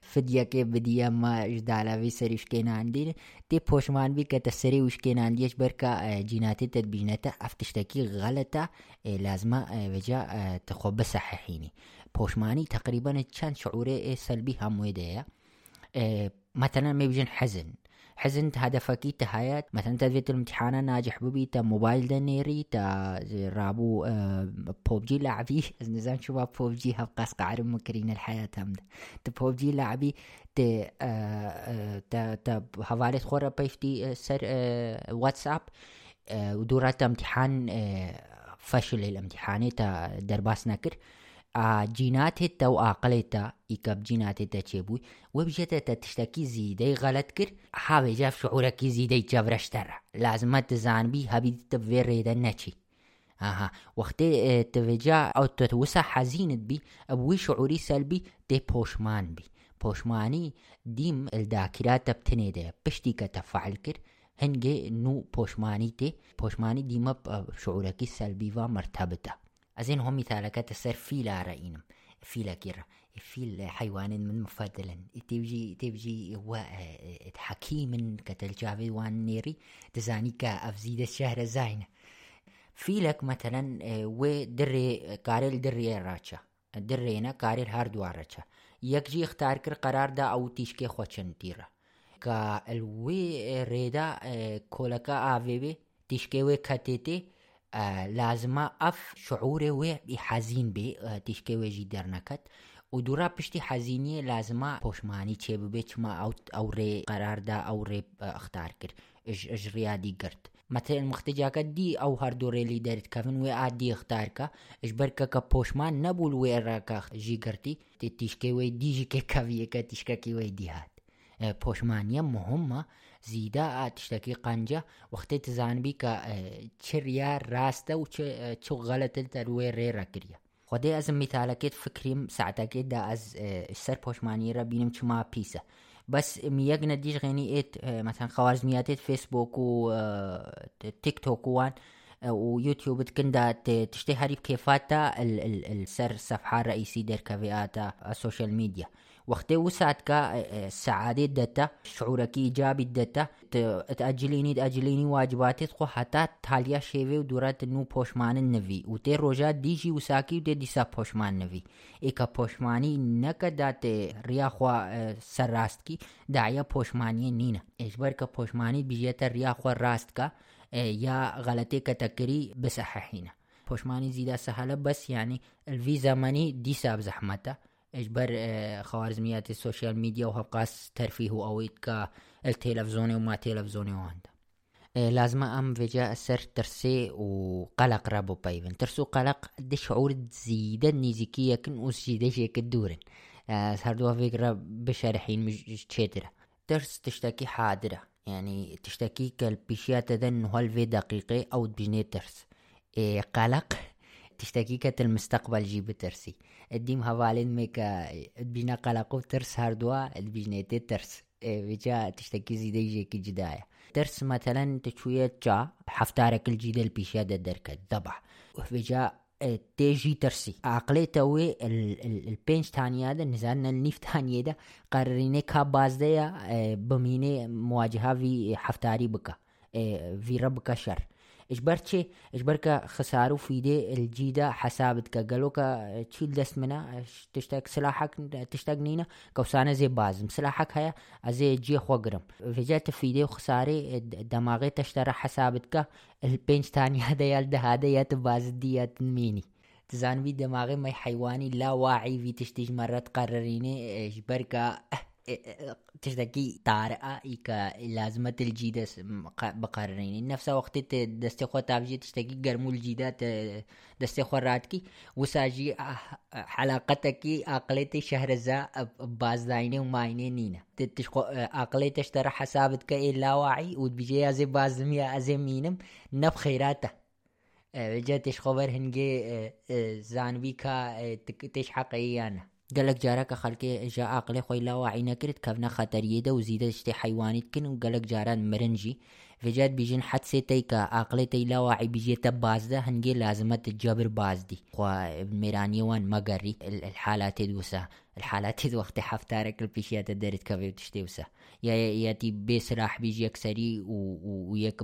فديا كي بديا ما جدالا في سريش كين عندي. تي بوشمان بي كتسري وش كين عندي. بركا جيناتي تدبينتا افتشتكي غلطة لازمة وجا تخوب صححيني بوشماني تقريبا كان شعوري سلبي هم ويديا مثلا ما بيجن حزن. حزنت هدفك تهايات مثلا تدفيت الامتحان ناجح ببي تا موبايل دنيري تا رابو بوبجي لعبي. نزان شو بوبجي هبقاس قعر مكرين الحياة هم تا بوبجي لعبي تا تا تا هوالت خورا بيفتي سر واتساب ودورات امتحان فشل الامتحان تا درباس نكر جیناتت و عقلت يكب جيناتت تشيبوي وبجتت تشتكي زيدي غلط كر حاوي جاف شعورك زيدي جبرشتر لازم تزان بي هبي تبفير ريدن نشي اها وقت تفجا او تتوسع حزينت بي ابوي شعوري سلبي تي بوشمان بي پۆشمانی دیم ئەلداکراتە بتنێدە پشتی کە تەفعل کرد هەنگێ نو پۆشمانی تێ پۆشمانی دیمە شعورەکی سەلبیوا مرتەبتە. أزين هم مثالك تسر فيلا رأينم فيلا كيرا فيل حيوان من مفضلا. تبجي تبجي هو حكيم كتلجافي وان نيري تزاني كأفزيد الشهر زاينة فيلك مثلا ودري كارل دري راتشا درينا كارل هاردوار راتشا يكجي اختار كر قرار دا أو تيشكي خوشن تيرا. الوي ريدا كولكا آفيبي تيشكي وي كتيتي لازمە ئەف شعورێ وێ حەزین بێ تیشکێ وێژی دەرنەکەت و دوورا پشتی حەزینیە لازمە پۆشمانی چێ ببێت چما ئەو ڕێ قەراردا ئەو ڕێ ئەختار کرد ژڕیادی گرت. مەتەن مختجاکە دی ئەو هەردوو ڕێلی دەرتکەون وێ ئادی اختارکە ئش بەرکەکە پۆشمان نەبوو وێڕاکە ژیگرتی تێ تیشکەی وی دیژی کێکەویەکە تیشکەکی وی دیهات. پۆشمانیە مهمە زیدا تشتكي قنجة وقتی تزانبی کە چریا ڕاستە و چ غەلەتل تەروێ ڕێڕە کریە خودی از مثالکت فکریم ساعتکت دا از سر پشمانی را بینم چما پیسه بس ميق نديش غيني ايت مثلا خوارزميات فيسبوك و تيك توك وان ويوتيوب تكندا تشتي هاري بكيفاتا السر الصفحة الرئيسي دير كافياتا السوشيال ميديا وقتی وسعت که سعادة دته شعورکی ایجابی دته تأجلینی تأجلینی واجباتت خو حتی تالیا شیوه و دورت نو پشمان نوی. و تی روژا دیجی وساکی و تی دیسا پشمان نوی. ایکا پشمانی نکه دات ریا خوا سر راست کی دایا پشمانی نینه. اجبر که پشمانی بیجیت ریا خوا راست که یا غلطه که تکری بسححینه. پشمانی زیده سهله بس یعنی الوی زمانی دیسا بزحمته. اجبر خوارزميات السوشيال ميديا وهبقاس ترفيه اويت كا التلفزيوني وما تلفزيوني واندا لازم أم فيجا سر ترسي وقلق رابو بايفن ترسو قلق دي شعور زيدا نيزيكية كن وسجيدة شيك الدورن هردوها فكرة بشارحين مش تشيترة ترس تشتكي حاضرة يعني تشتكي كالبيشيات هل في دقيقة أو بجنيه ترس. إيه قلق تشتكي كت المستقبل جيب ترسي. الديم هوالين ميكا بينا قلقو ترس هردوا البيجنيتي ترس. بيجا تشتكي زيدي جيكي جداية. ترس مثلا تشوية جا حفتارك الجيدة البيشيا دركة دبع بيجا تيجي ترسي. عقلي توي البينش تانية ده نزالنا النيف تانية ده قرريني كا بازدية بميني مواجهة في حفتاري بكا. في ربك شر اجبرتشي اجبرك خسارو في دي الجيدة حسابتك قالوك تشيل دست منا تشتاق سلاحك؟ تشتاق نينا كوسانة زي بازم. سلاحك هيا أزي جي خوغرم فجأت في دي وخساري دماغي تشترى حسابتك البنج تاني هذا يالده هذا يات باز دي يات ميني تزانبي دماغي ماي حيواني لا واعي في تشتيج مرة تقرريني. اجبرك تشتكي طارئة إيكا لازمة الجيدة بقررين نفس وقت دستي خو تابجي تشتكي قرمو الجيدات دستي خو راتكي. وساجي حلاقتك عقلتي شهرزا بازدايني ومايني نينا تشخو عقلي تشترى حسابتك إلا واعي وتبيجي أزي بازمية أزي مينم نب خيراته. بجا تشخبر هنجي زانبي كا تش حقيقيانا قالك جارك خلقي جا عقلي خوي لا واعي نكرت كفنا خطرية ده وزيدة اشتي حيواني كن وقالك جاران مرنجي فجات بيجين حد سيتي كا عقلي تي لا واعي بيجي تباز ده هنجي لازمة تجابر باز دي خوا ميراني وان مقري الحالات دوسا الحالات دو وقت حفتارك البيشيات دارت كافي وتشتي وسا يا ياتي بسراح بيجي يكسري ويك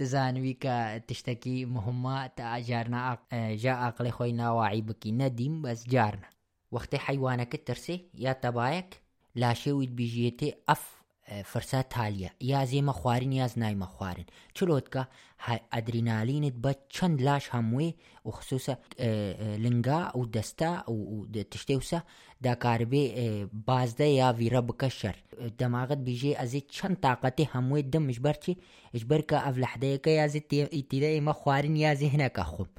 تزانوی که تشتکی مهمه تا جارنا جا عقل خوی نواعی بکی. ندیم بس جارنا. وقتی حیوانك ترسي يا تبايك لا شويت بيجيتي اف فرسات هالية يا زي ما خوارن. يا زناي ما خوارن چلوتكا هاي ادرينالين با چند لاش هموي وخصوصا لنقا ودستا وتشتيوسا دەکاربێ بازدە یاویرە بکەشەر دەماغت بیژێ ئەزی چەند تااقەتی هەمووی دمش بەرچی هیچبەر کە ئەف لەحدەیەەکە یازی ئیتیرە ئمە خوارن یازی هەنەکە خۆم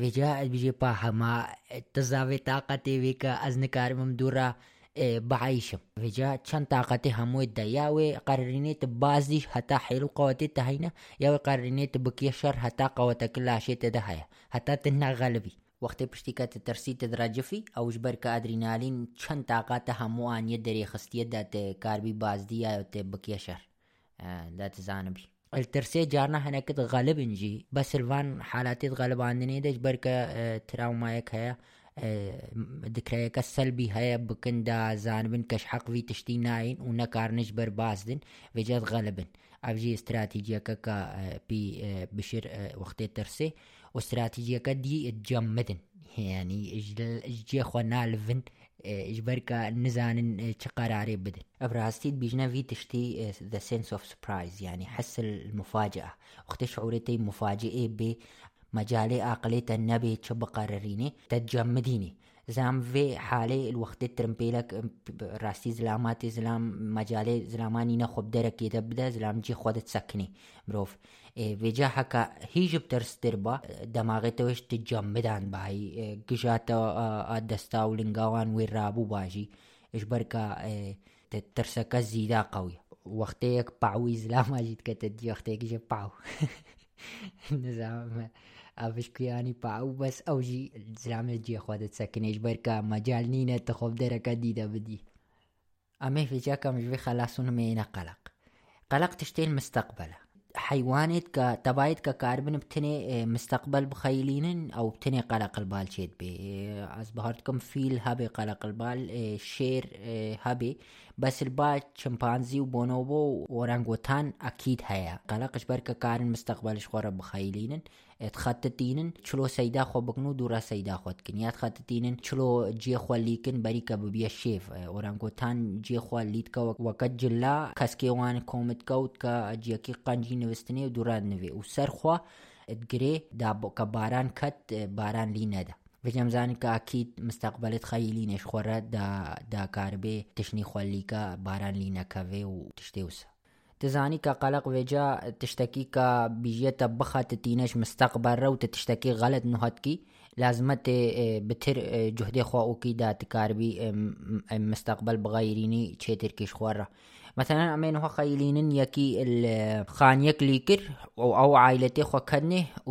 وێجا بیژێ پا هەما تزاوێ تااقەتێ وێکە ئەز نکارمم دوورە. بعیشم. وجا چەند تااقەتی هەمووی دەیاوێ قەرینێت بازیش هەتا حیر و قوتی تهینە یاوە قەرینێت بکێ شەر هەتا قوتەکە لاشێتە دەهەیە هەتا تناغەلبی وقتی پشتی که ترسی تدراجفی اوش بر که ادرینالین چند طاقات همو آن يدري خستية دات كاربي بازدي يا بكيشر دات زانبي الترسي جارنا هناك غالب انجي بس الفان حالاتي غالب عندني دش بركة تراومايك هيا ذكريك السلبي هيا بكندا زانبن كش حق في تشتي ناين ونكار نجبر بازدن وجد غالبا افجي استراتيجية كا بي بشير وقت ترسي واستراتيجية دي تجمدن يعني أجي خوانا لفن اجبركا نزان قراري بدن. ابراستيد بيجنا في تشتي ذا سنس اوف سبرايز يعني حس المفاجأة. وقت شعورتي مفاجئة ب مجالي عقلية النبي تشب قرريني تتجمديني زلام في حالي الوقت ترمبيلك راستي زلامات زلام مجالي زلاماني نخب درك يتبدا زلام جي خود تسكني مروف إيه في حكا هيج بترس دربا دماغي توش تتجمدان باي قشاتا دستا ولنقاوان ويرابو باجي إيش بركا ترسكا زيدا قوي وقتك باعوي زلام اجيت كتدي وقتك جي باعو نظام افشكياني باو بس اوجي زلامة جي خودت سكنيش بركا مجال نينة تخوف دركة ديدة بدي أمي في جاكا مش بخلاصون مينا قلق قلق تشتي المستقبل حيوانات كتبايت ككاربن بتني مستقبل بخيلين أو بتني قلق البال شيد بي ازبهرتكم فيل هبي قلق البال شير هبي بس البال شمبانزي وبونوبو ورانغوتان أكيد هيا قلقش بركة كارن مستقبل شخورة بخيلين تخططينن چلو سيدا خو بكنو دورا سيدا خود كن يا تخططينن چلو جي خو ليكن بريكا ببيا شيف اورانغوتان جي خو ليتكا وقت جلا كسكي وان كومت كوت كا جيكي قنجي نوستني ودورا نوي وسر خو ادگري دا كباران كت باران لي ندا بجم زاني كا أكيد مستقبلت خيلي نش خورا دا دا كاربي تشني خولي كا باران لينا كافي وتشتيوسا تزانی کا قلق وجا تشتكي كبيجيتا بخا تینش مستقبل رو تشتکی غلط نحت کی لازمت بتر جوہد خواہ کی دا کاربی مستقبل بغیرینی چیتر کش خواره مثلا امین هو خیلینن یکی خانیک لیکر، او او عائلتی خو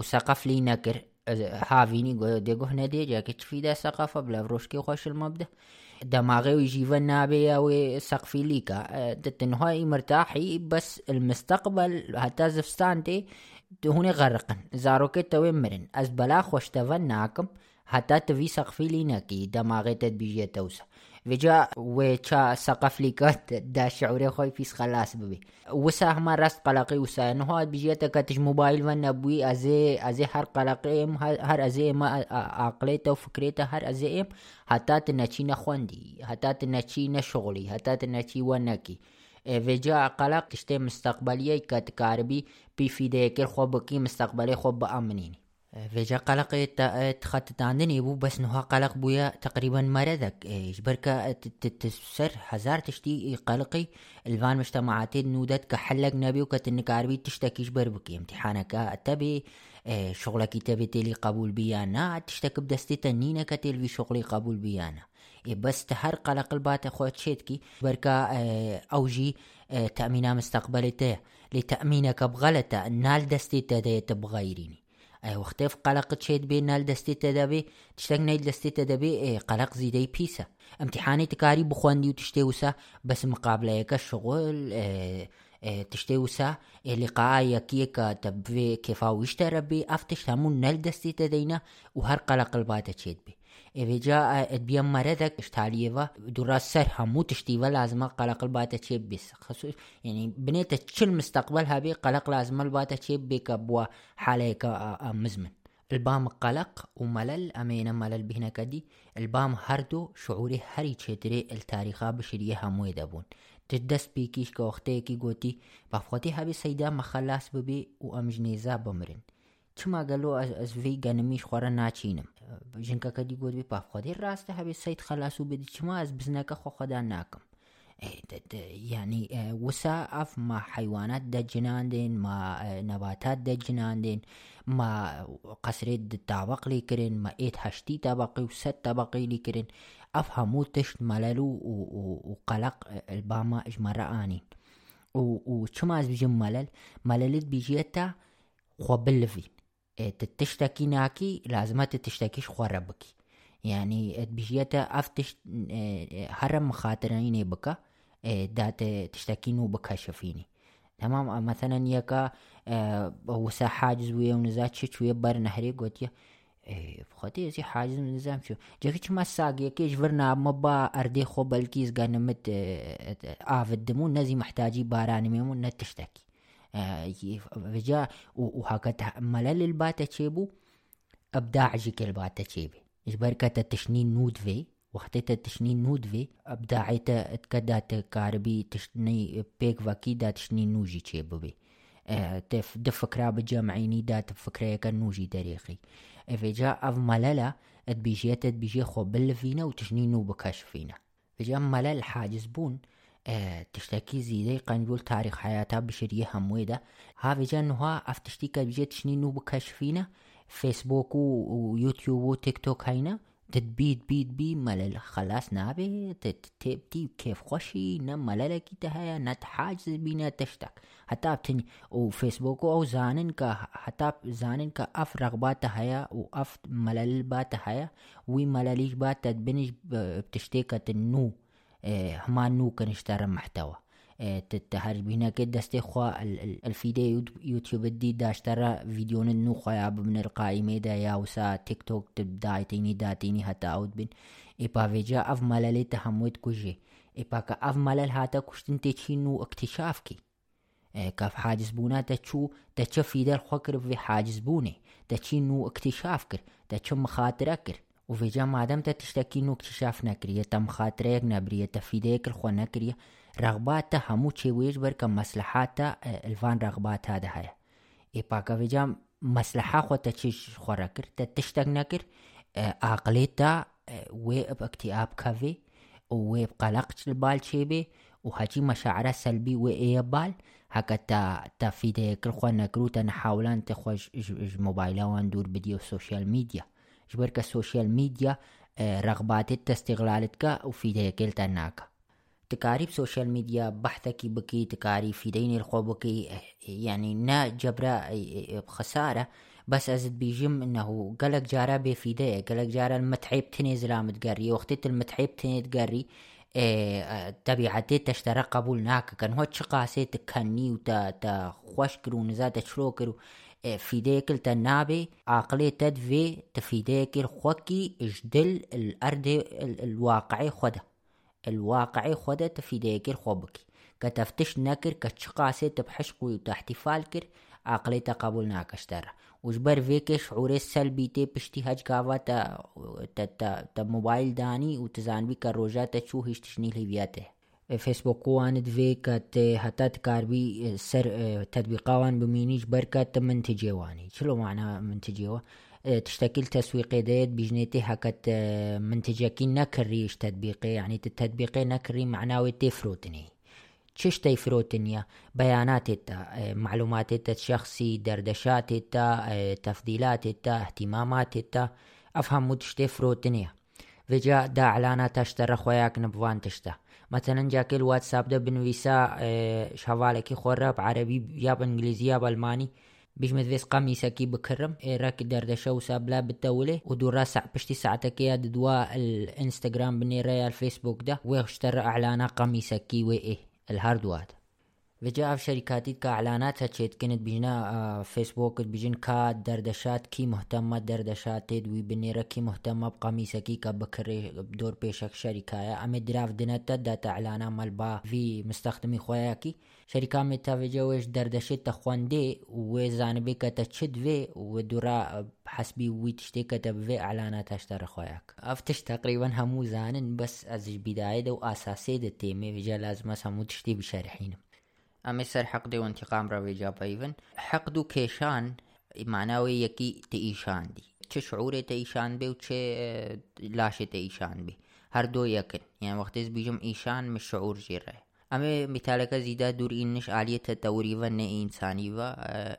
ثقف لی نہ کر هنا دي جاكي تفيدا ثقافة بلا فروشكي خوش المبدأ دماغي ويجيب نابية وسقفي ليكا تتنهاي مرتاحي بس المستقبل حتى زفستانتي هوني غرقن. زاروكي توي مرن. از بلا خوش ناكم حتى تفي سقفي ليناكي دماغي تدبيجي توسا وجا وچا سقف ليكات دا شعوري خوي فيس خلاص ببي وسا هما راست قلقي وسا انه هاد بيجيتا كاتش موبايل فن ابوي ازي ازي هر قلقي ام هر ازي ما عقليته وفكريته هر ازي ام حتى تنچي نخوندي حتى تنچي نشغلي حتى تنچي ونكي وجا قلق تشتي مستقبلية كاتكاربي بي في ديكر خوبكي مستقبلي خوب بأمنيني فيجا قلق تخطط عندني بو بس نها قلق بويا تقريبا مرضك. إيش بركة تسر هزار تشتي قلقي. الفان مجتمعات نودت كحلق نبي وكتنك عربي تشتكيش بربك امتحانك تبي شغلك تبي تلي قبول بيانا تشتك بدستي تنينة كتل في شغلي قبول بيانا بس تهر قلق البات اخوات شيتكي بركة اوجي تأمينا مستقبلته لتأمينك بغلطة. نال دستي تديت بغيريني وقتی قلق تشيد بين نال دستي تدبي تشتاق نيل دستي تدبي قلق زيدي بيسا امتحاني تكاري بخواندي وتشتيوسا بس مقابلة يكا الشغل تشتيوسا لقاء يكيكا تبفي كيفا ويشترى بي افتش همون نال دستي تدينا وهر قلق الباتا تشيد بي إذا ادبيا مرضك اشتاليفا درا سر همو تشتيفا لازم قلق الباتا تشيب بس خصوص يعني بنيت تشل مستقبلها بي قلق لازم الباتا تشيب بك بوا حاليك مزمن البام قلق وملل أمينا ملل بهنا كدي البام هردو شعوري هري تشتري التاريخا بشريه همو يدبون تدس بيكيش كوختيكي قوتي بفقوتي هابي سيدا مخلاص ببي وأمجنيزا بمرن چما گلو از از وی گنمیش خورا ناچینم. جنکا کدی گود بی پاف خودی راسته هبی سید خلاصو بدی چما بزنکا خو خدا ناکم. يعني وسا اف ما حيوانات دجنان دين ما نباتات دجنان دين ما طابق لي كرين ما ايت هشتي طبقي وست طبقي لي كرين اف همو تشت مللو وقلق الباما اجمرا اني وشما از بيجي ملل مللت بيجيتا خو بلفين تشتكي ناكي لازمات تشتكيش خو ربكي يعني بيجيتا افتش هرم خاطريني بكا دات تشتكينو بكا شفيني تمام مثلا يكا وسا حاجز ويا ونزات شش ويا بار نهري قلت يا بخاطر زي حاجز نظام شو جاكيش ما ساق يكيش فرنا مبا أردي خو بلكيز قانا مت آف الدمون نزي محتاجي باراني ميمون نتشتكي فجاء وهكذا ملل الباتا تشيبو أبداع جيك الباتا تشيبي بركة التشنين نود في وقتها التشنين نود في ابداعيتا اتكدا كاربي تشني بيك فاكيدا تشني نوجي تشيبو بي. تف دفكرا بجمعيني دا تفكرا نوجي دريقي فجاء أف مللا اتبيجيت اتبيجي خو بلفينا وتشني نو بكاش فينا فجاء ملل حاجز بون. تشتكي زيدي قنجول تاريخ حياتها بشرية همويدة هذا جانوها افتشتي كبجيت شنينو بكشفينا فيسبوك ويوتيوب وتيك توك هينا. تتبيد بيد بي ملل خلاص نابي تبتي كيف خوشي نم مللك تهيا نت حاجز بينا تشتك. حتى بتني وفيسبوك أو زانن كا حتى زانن كا أف رغبات هيا واف ملل بات هيا وي ملليش بات تدبنش بتشتيكة النو هما نو كنشترى محتوى. تهربينا كده استخوا الفيديو يوتيوب دي داشترى فيديو نو خياب من القائمة دا يا وسا تيك توك تبدايتيني داتيني حتى اود بين إبا فيجا أف ملالي تحموت كوجي. إبا كا أف ملال هاتا كشتن تشينو اكتشافكي كاف حاجز بونا تشو تشو في دار خوكر في حاجز بوني. تشينو اكتشاف كر. تشو مخاطر كر. وفي ما دام تشتكي نو اكتشاف نكرية تم خاطريك نبرية تفيديك الخو نكرية رغباتا همو چه ويش بركا مصلحاتا الفان رغبات هذا هيا إي باكا في جام مصلحة خو تشيش خو ركر تشتك نكر عقليتا ويب اكتئاب كافي ويب قلق البال شيبي وهجي مشاعر سلبي وإيه بال هكا تا تا في ديك الخوا نكرو تنحاولان تخوش موبايلا واندور بديو السوشيال ميديا. جبرك السوشيال ميديا رغبات تستغلالتك وفي ديك التناكا تكاري بسوشيال ميديا بحثك بكي تكاري في دين الخوبكي يعني نا جبرا بخسارة بس أزد بيجم إنه قلق جارا بفيدية قلق جارا المتحيب تني زلام تقري وقتت المتحيب تني تقري تبعتي تشترى قبول ناك كان هو تشقاسي تكني وتا تا خوشكر ونزات تشروكر فيديك التنابي عقلي تدفي تفيديك الخوكي اجدل الأرض الواقعي خده الواقعي خودة تفيديك الخوبكي كتفتش نكر كتشقاسي تبحشقو وتحتفال كر عقلي تقبل ناكشتر وجبر فيك شعور السلبي تي بشتي هج كافا تا تا تا, موبايل داني وتزان بي كروجا تشو هيش تشنيل هيفياته فيسبوك وان كت حتى تكاربي سر تطبيقاوان بمينيش بركة منتجيواني شلو معنى منتجيوا تشتكل تسويقي ديت بجنيتي هكت منتجكي نكريش تطبيقي يعني التطبيقي نكري معناوي تفروتني تشش تيفروتنيا بيانات التا معلومات التا الشخصي دردشات التا تفضيلات التا اهتمامات التا افهم مدش تفروتنيا فجا دا اعلانات اشترى خوياك نبوان تشتا. مثلا جاك الواتساب ده بنويسا شوالكي خورب عربي يا بانجليزي يا بالماني بيجمد فيس قميصكي بكرم راك دردشة وسابلا بالتولي ودورا ساع بشتي ساعتك يا دوا الانستغرام بني ريا الفيسبوك ده. ويشترى اعلانا قميصكي وإيه الهاردوات وجاء في شركاتي كاعلانات هتشيت كانت بيجنا فيسبوك بيجن كا دردشات كي مهتمة دردشات دوي بنيرة كي مهتمة بقميصكي كبكري بدور بيشك شركة أمي دراف دنتا داتا اعلانا مالبا في مستخدمي خوياكي شركة متا في جوش دردشت تخوان دي وزانبي كتشد في ودورا حسبي وي تشتي كتب في اعلانات اشترى خوياك افتش تقريبا همو زانن بس از بداية واساسي دي تيمي في لازم همو تشتي بشارحين أما سر حقدي وانتقام روي جاب أيضا حقدو كيشان معناوي يكي تإيشان دي چه شعور تإيشان بي وچه لاش تإيشان بي هر دو يكن يعني وقت از بيجم إيشان مش شعور جيره أما مثالك زيدا دور إنش آلية توريفا نه إنساني و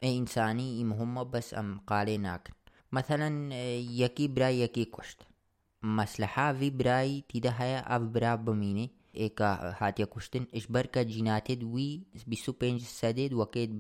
إنساني مهمة بس أم قالي ناكن مثلا يكي براي يكي كشت مصلحة في براي تيدا هيا أف برا بميني إيكا هاتيا كشتن إشبركا جيناتد وي بسو بينج سدد وكيد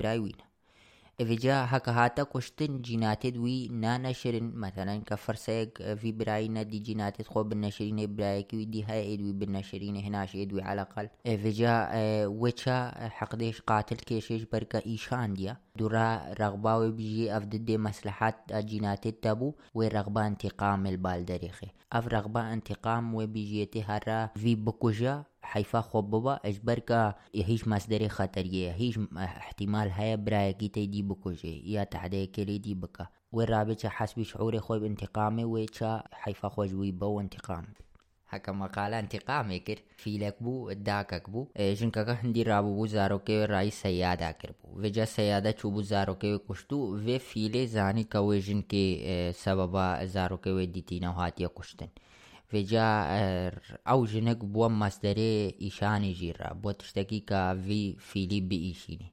برايوين إفجا هكا هاتا كشتن جيناتد وي نا نشرن مثلا كفرسيك في براي ندي جيناتد خو بالنشرين براي كي دي هاي إدوي بالنشرين هناش إدوي على الأقل. إفجا وچا حقديش قاتل كيشيش بركا إيشان ديا. دورا رغباوي بيجي أفدد مصلحات جيناتد تابو ورغبا انتقام البالدريخي أف رغبا انتقام وبيجيتي هرا في بكوجا حيفا خوببا اجبركا هیچ مصدر خطریه هیچ احتمال هيا برايكي تيدي بكوجي يا تعدي كلي دي بكا والرابطة حسب شعوري خوي بانتقامي ويتشا حيفا خوجوي بو انتقام. هكا مقالة انتقامي كر في لك بو داكك بو جنكا هندي رابو بو زاروكي راي سيادة كر بو وجا سيادة چو بو زاروكي كشتو و فيلي زاني كوي جنكي سببا زاروكي ديتينا وهاتيا كشتن فجاء او جنك بوم ماستري ايشان جيرا بو تشتكي كا في فيليب ايشيني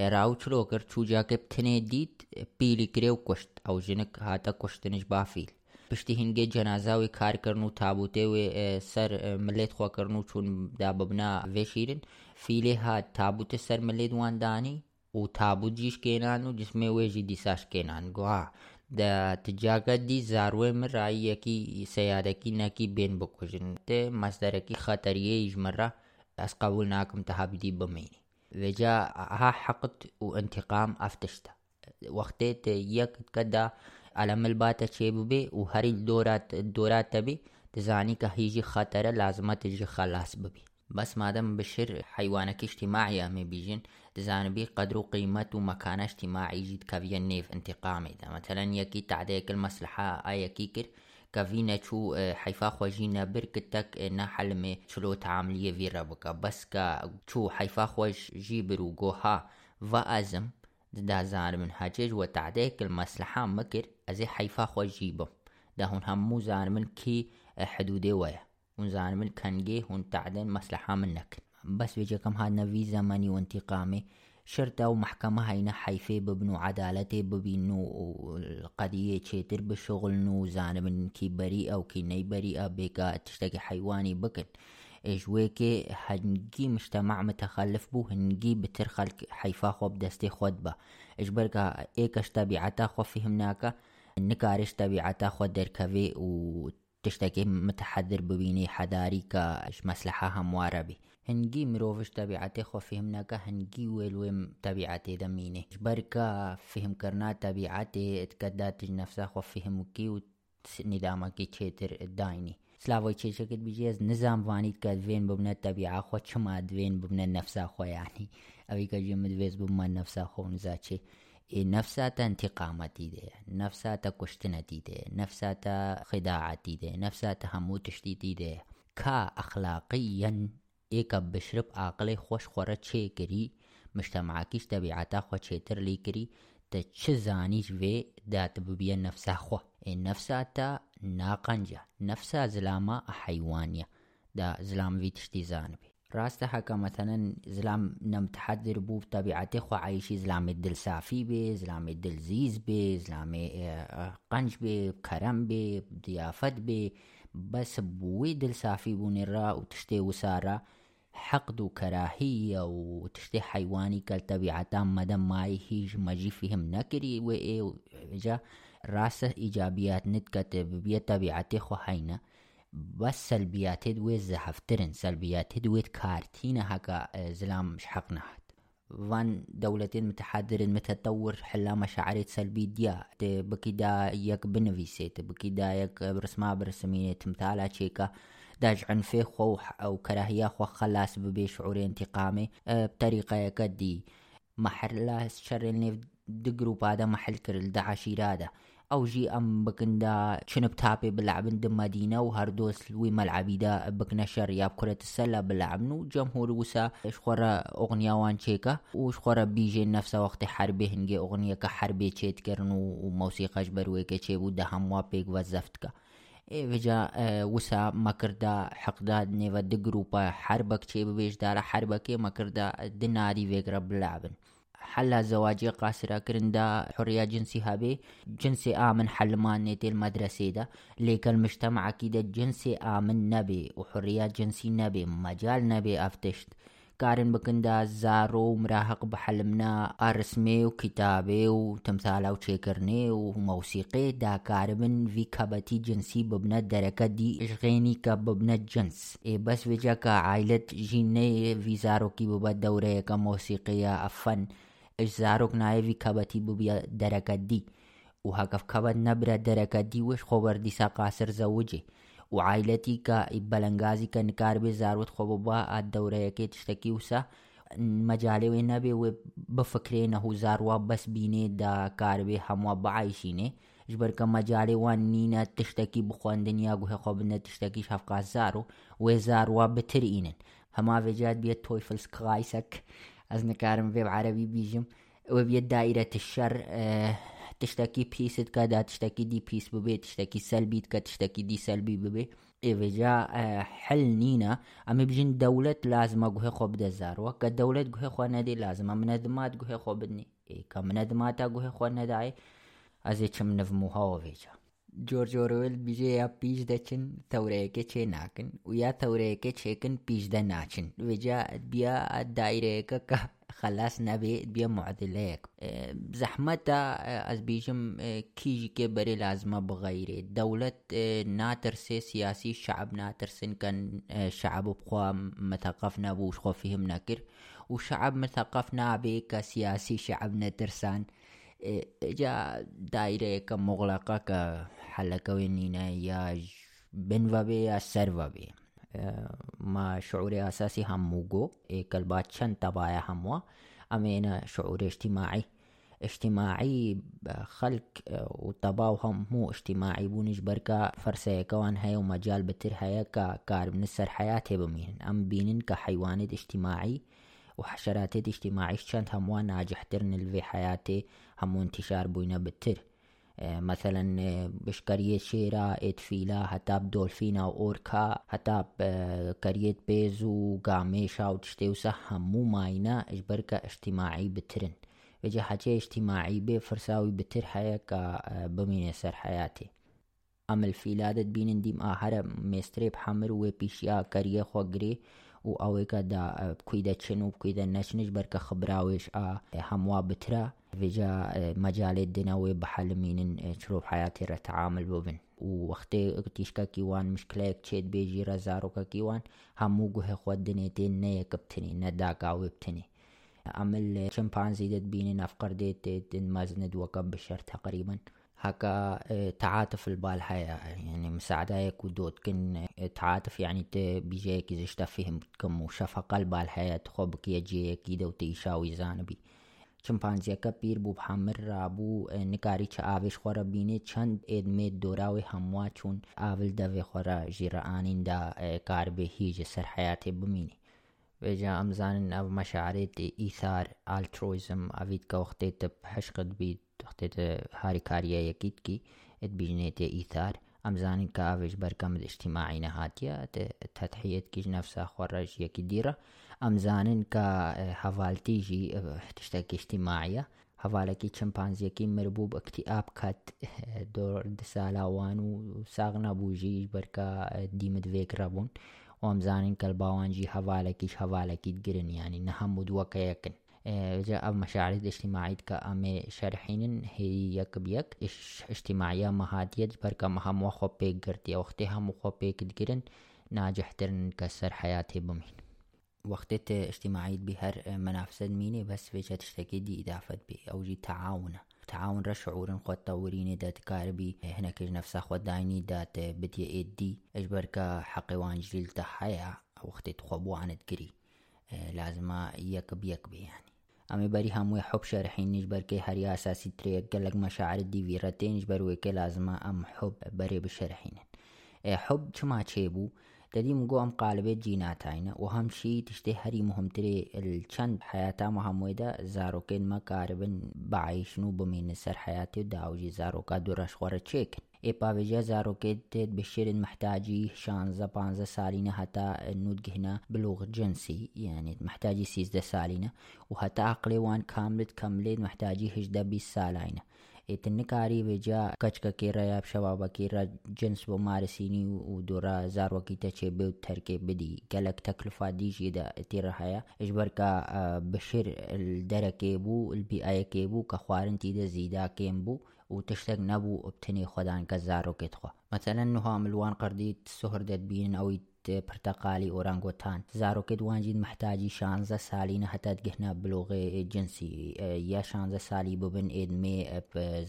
راو چلو اگر چو جاکب تنه دید پیلی كريو کشت او جنك هاتا با فیل پشتی هنگه جنازاوی کار کرنو تابوته و سر ملت خوا کرنو چون دا ببنا وشیرن فیلی ها تابوت سر ملت واندانی و تابوت جیش کنان و جسمه ویجی دیساش کنان گوه ده تجاگدی زاروی مرا یکی سیارکی نکی بین بکوجن ته مصدرکی خطریه اجمرا از قبول ناکم تحابیدی بمینی. و جا ها حقد و انتقام افتشتا. وقتی ته یک کدا علم الباتا چه ببی و هری دورات دورات تبی تزانی که هیجی خطره لازمه تجی خلاص ببی. بس مادم بشر حیوانک اجتماعی همه بیجن. تزان بي قدر قيمة ومكانة اجتماعي جيد كافيا نيف انتقامي دا مثلا يكي تعديك المصلحة آية كيكر كافينا شو حيفا خوجينا بركتك نا حلمي شلو تعاملية في ربك بس كا شو حيفا خوش جيبر وقوها وأزم دا زار من. هاجج وتعديك المصلحة مكر أزي حيفا خوش جيبم دا هون همو زار من كي حدودي ويا هون زار من كنجي هون تعدين مصلحة منك بس بيجي كم هاد نفي زمني وانتقامي. شرطة ومحكمة هينا حيفي ببنو عدالتي ببينو القضية تشيتر بشغل نو زانب كي بريئة وكي ني بريئة بيكا تشتكي حيواني بكن إيش ويكي؟ هنجي مجتمع متخلف بو هنجي بترخل حيفا خو بدستي خود با. إيش بركا ايكش تبعتا خو فهمناكا. نكارش تبعتا خو دركفي و تشتكي متحذر ببيني حداري كاش مصلحة هموارة بي هنگی مرووش طبیعت خو فهمنا که هنگی ویلویم طبیعت دمینه. برکا فهم کرنا طبیعت اتکدات نفسا خو فهمو کی و ندامه کی چیتر داینی سلاوی چه شکل بیجی از نظام وانید که دوین ببنه طبیعه خو چما دوین ببنه نفسا خو یعنی. اوی که جی جمد ویز ببنه نفسا خو نزا چه. نفسا تا انتقامتی دے نفسا تا کشتنتی دے نفسا تا خداعتی دے نفسا تا حموتشتی دے کھا اخلاقی ئێکە بشرب ئاقلەی خۆش خۆرە چێکری مشتەماکیش دەبیعتا خۆ چێتر لیکری تە چ زانیش وێ داتە ببیە نەفسا خۆ ئێ نەفساتە ناقەنجە نەفسا زلامە حیوانیە دا زلاموی تشتی زانبی راستە حەکە مەتەنەن زلام نەمتحەدر بوو طبیعەتی خۆ عیشی زلامێ دلسافی بێ زلامێ دلزیز بێ زلامێ قەنج بێ کەرەم بێ دیافەت بێ بەس بووی دلسافی بوونێڕا و تشتێ وسارە حقد وكراهية وتشتي حيواني كالطبيعة مدام ماي هيج مجي فيهم نكري وإيه جا راسة إيجابيات نتكت ببيا طبيعتي خو هينا بس سلبيات دوي زهفترن سلبيات دوي كارتينا هكا زلام مش حقنا فان دولتين متحضرين متطور حلا مشاعر سلبي ديا بكي دا يك بنفيسيت بكي دا يك برسما برسمينة تمثالا تشيكا داج عنفي خو أو كراهية خو خلاص ببي شعور انتقامي بطريقة يكدي. محل لا شر اللي دقروب هذا محل كرل دا أو جي أم بكندا شنب تابي بلعبن دم مدينة وهردوس لوي ملعبي دا بكنشر ياب كرة السلة بلعبنو. جمهور وسا اشخورا اغنيا وان چيكا واشخورا بيجي نفسا وقت حربي هنجي اغنيا كحربي چيت كرنو وموسيقى جبروي كچيبو دا هموا بيك وزفتكا فيجا وسا مكردا حقداد نيفا دقروبا حربك چي ببيش دارا حربك مكردا دنادي فيقرا بلعبن حلا زواجي قاسرة كرندا حرية جنسي هابي جنسي آمن حل ما نيتي المدرسة دا. ليك المجتمع كده جنسي آمن نبي وحرية جنسي نبي مجال نبي أفتشت. کارن بکندا زارۆ و مراحق بە حەلمنا ئارسمێ و کتابێ و تەمسالا و چێکردنێ و مەوسیقێ داکاربن وی کەبەتی جنسی ببنە دەرەکە دی ئژغێنی کە ببنە جنس. ئێ بەس وێجە کە عیلت ژینێ ویزارۆکی ببە دەورەیەەکە مۆسیقەیە ئەفەن. ئەش زارۆک نایەوی کەبەتی ببیە دەرەکە دی. و هەکەف کەبەت نەبرە دەرەکە دی وش خۆبەر دیسا قاسر زەوجێ. وعائلتي كبلنغازي كنكار زاروت خبوبا الدورة كي تشتكي وسا مجالي وين بي بفكرين هو زاروا بس بيني دا كاربي هموا بعايشيني. جبر كم مجالي وان نينا تشتكي بخوان دنيا قوه خوبنا تشتكي شفقا زارو وزاروا بترينن هما فيجات بيت تويفلز كرايسك از نكارم في عربي بيجم وبيد دائرة الشر آه تشتێکی پیست کە دا تشتێکی دی پیس ببێ تشتێکی سەلبیت کە تشتێکی دی سەلبی ببێ. ئێوێجا حل نینە. ئەمە بژین دەولەت لازمە گوهێ خۆ بدەزارەوە کە دەولەت گوهێ خۆ نەدی لازمە منە دمات گوهێ خۆ بدنی. کە منە دماتە گوهێ خۆ نەدای ئەزێ چم نەموهاوەێجە جۆرجۆرۆل بژێ یا پیش دەچن تەورەیەەکە چێ ناکن و یا تەورەیەەکە چێکن پیشدە ناچن وێجا بیا دایرەیەەکە کە نبي بيا معدليك زحمتا از بيجم كيجي كي بري لازمة بغيري. دولة ناتر سي سياسي شعب ناتر سن كان شعب بخوا مثقفنا بوش خو فيهم نكر. وشعب مثقفنا بي كسياسي شعب نترسان. جا كحلقة وينينا يا بن بي يا سر بي ما شعوري أساسي هم موجو كلبات شن تبايا هموا أمينا شعور اجتماعي اجتماعي خلق وطباوهم مو اجتماعي بونش بركا فرسي كوان هاي ومجال بتر هاي كار نسر حياتي بمين أم بينن كحيوانات اجتماعي وحشرات اجتماعي شنت هموا ناجح ترن الفي حياتي همو انتشار بوينا بتر مثلا بشكرية شيرا اتفيلا هتاب دولفينا وأوركا هتاب كرية بيزو قاميشا وتشتي وسح همو ماينا اجبركا اجتماعي بترن. وجا حاجة اجتماعي بي فرساوي بتر حياك بمين سر حياتي. أم الفيلادت بين ديم آهر مستريب حمر وبيشيا كريه خوغري و ئەوەیکە دا بکوی دەچن و بکوی دە نەچنش بەرکە خبراویش ئا هەموا بترا ێجا مەجاالێت دنەوەی بەحەلمینن چۆپ حیاتی ڕەتەعامل ببن. و وەختێ تیشکەکی وان مشکلەیەک چێت بێژی ڕزارۆکەکی وان هەموو گوهێ خۆت دنێتێ نەیە کەبتنی نەداگااوێ بتنی. ئەعمل چەمپانزی دەت بینین ئەفقەر دێت دن مەزنت وەکەم بشەر تەقریبن. هكا تعاطف البال حياة يعني مساعدايك ودود. كن تعاطف يعني بيجيك إذا اشتفهم كم وشفقة البال حياة خبك يجيك إذا وتيشاوي زانبي. چمپانزیەکە پیر بوو بحەمر ڕابوو نکاری چە ئاوێش خۆرە بینێت چەند ئێدمێت دۆراوی هەمووا چوون ئاول دەوێ خۆرە ژیرەئانیندا کاربێ هیچ سەر حیاتێ بمینی وێجا ئەمزانن ئەو مەشارێت ئیثار ئالترۆیزم ئەویت کە وەختێتە حشقت هاری کاریە یەکیت کی ئەت بیژنێتێ ئیثار ئەمزانین کە ئاوێژ بەرکەم شتیماعی نەهاتیە تەتحەتکیش نەفسا خۆڕەژ یەکی دیرە. ئەمزانن کە هەڤالتیژی تشتێکیشتی ماعە هەواالەکی چمپانزیەکی مربوو بە ئەکتیاب کات دسالاوان و ساغ نەبووژیش بەرکە دیمت وێکرە بوون ئەمزانین کە باوانجی هەواالەکیش هەواالەکیت گرن ینی نە هەموو دووەکەیەکن. جاء مشاعر الاجتماعية كأمي شارحين هي يك بيك اجتماعية مهاتية بركة مهم وخو بيك قرتي وقتي هم وخو بيك دقرن ناجح ترن كسر حياتي بمين وقت اجتماعية بهر منافسة ميني بس فيجا تشتكي دي إضافة بي أو جي تعاون تعاون را شعور خود توريني دات كاربي هنا كج نفسا خود دايني دات بدي ايدي اجبر حقي وانجليل تحيا وقت تخبو عن تقري لازم يك بيك بي يعني. أمي بري همو حب شارحين نجبر كي هري أساسي تريك قلق مشاعر دي فيرتين نجبر ويكي لازم أم حب بري بشرحين حب چما چيبو دەدی مگۆ ئەم قالبێت جیناتاینە و هەمشی تشتێ هەری مهمترێ چەند حیاتا هەموویدا زارۆکێن مەکاربن بەعیشن و بمینە سەر حیاتی و داوجی زارۆکە دوڕەشخۆرە چێکن ئێپاوێژە زارۆکێت تێت بشرن محتاجی شانزە پانزە سالینە هەتا نودگهنا بلوغ جنسی یانێت محتاجی سیزدە سالینە و هەتا عقلێوان کاملت کەملێت محتاجی هشدە بیست سالاینە etnikari veja kaçka kera yap şevaba kera cins bu marisini u dura zarvaki te çe bev terke bedi gelek teklifa dije da tira haya. Ijber ka بشر الدركي بو البيئة كيبو كخوارن تيدا زيدا كيمبو وتشتق نبو ابتني خدان كزارو كتخوا مثلا نها ملوان قرديت سهر دت بين او پرتەقالی ئۆرانگۆتان. زارۆکت وانجید محتاجی شانزە سالینە هەتات گەهنا بلۆغێ جنسی یا شانزە سالی ببن ئێدمێ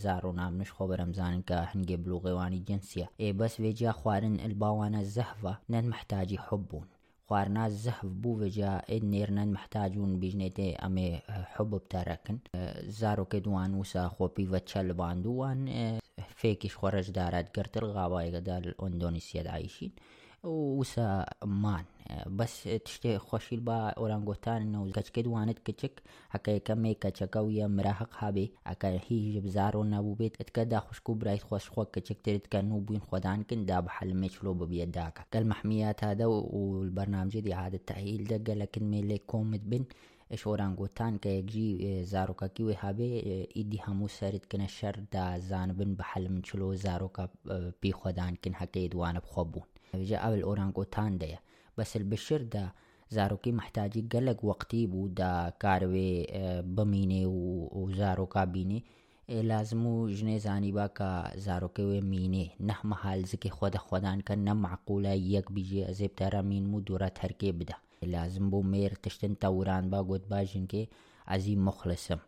زار و نامنش خۆ بەرەمزانن کە هەنگێ بلوغێوانی جنسیە. ئێ بەس وێجیا خوارن الباوانە زەهڤە نەن محتاجی حبوون خوارنا زەهف بوو وێجا ئێد نێرنەن محتاجون بیژنێتێ ئەمێ حب بتەرەکن. زارۆکە دوان وسا خۆپی ڤەچە لەباندووان فێکیش خۆرەشدارات گرتر غاوایگەدا ئۆندۆنیسیە دایشین وسا مان بەس تشتێ خۆشیل بە ئۆرانگۆتانەوە کەچکە دوانت کچک حەکەیەکەمێ کەچەکە ویە مراحق هابێ ئەکە هیچ بزار و نەبوو بێت ئەتکە دا خوشک و برایت خۆشخۆ کەچکترت کە و بووین خۆدانکن دا بە حلمێ چلۆ ببیێت داکە گەل مححمیات هذا والبرنامج دي عادة تأهيل ده قالك مي لي كومت بن. إش اورانگوتان که یکجی زاروکاکی و هابه ایدی همو سرد کنه شر دا زانبن بحل من چلو زاروکا بی خودان کن حكي دوان بخوبون جاء بالاورانغوتان ده. بس البشر ده. زاروكي محتاجي قلق وقتي بودا كاروي بميني وزاروكا بيني لازمو جنه زانی با کا زاروکه و مینه. نه محال زکی خود خودان که نه معقوله یک بیجی ازیب ترا مین مو دوره ترکی بده. لازم بو میر تشتن توران با گود باجن که ازی مخلصم.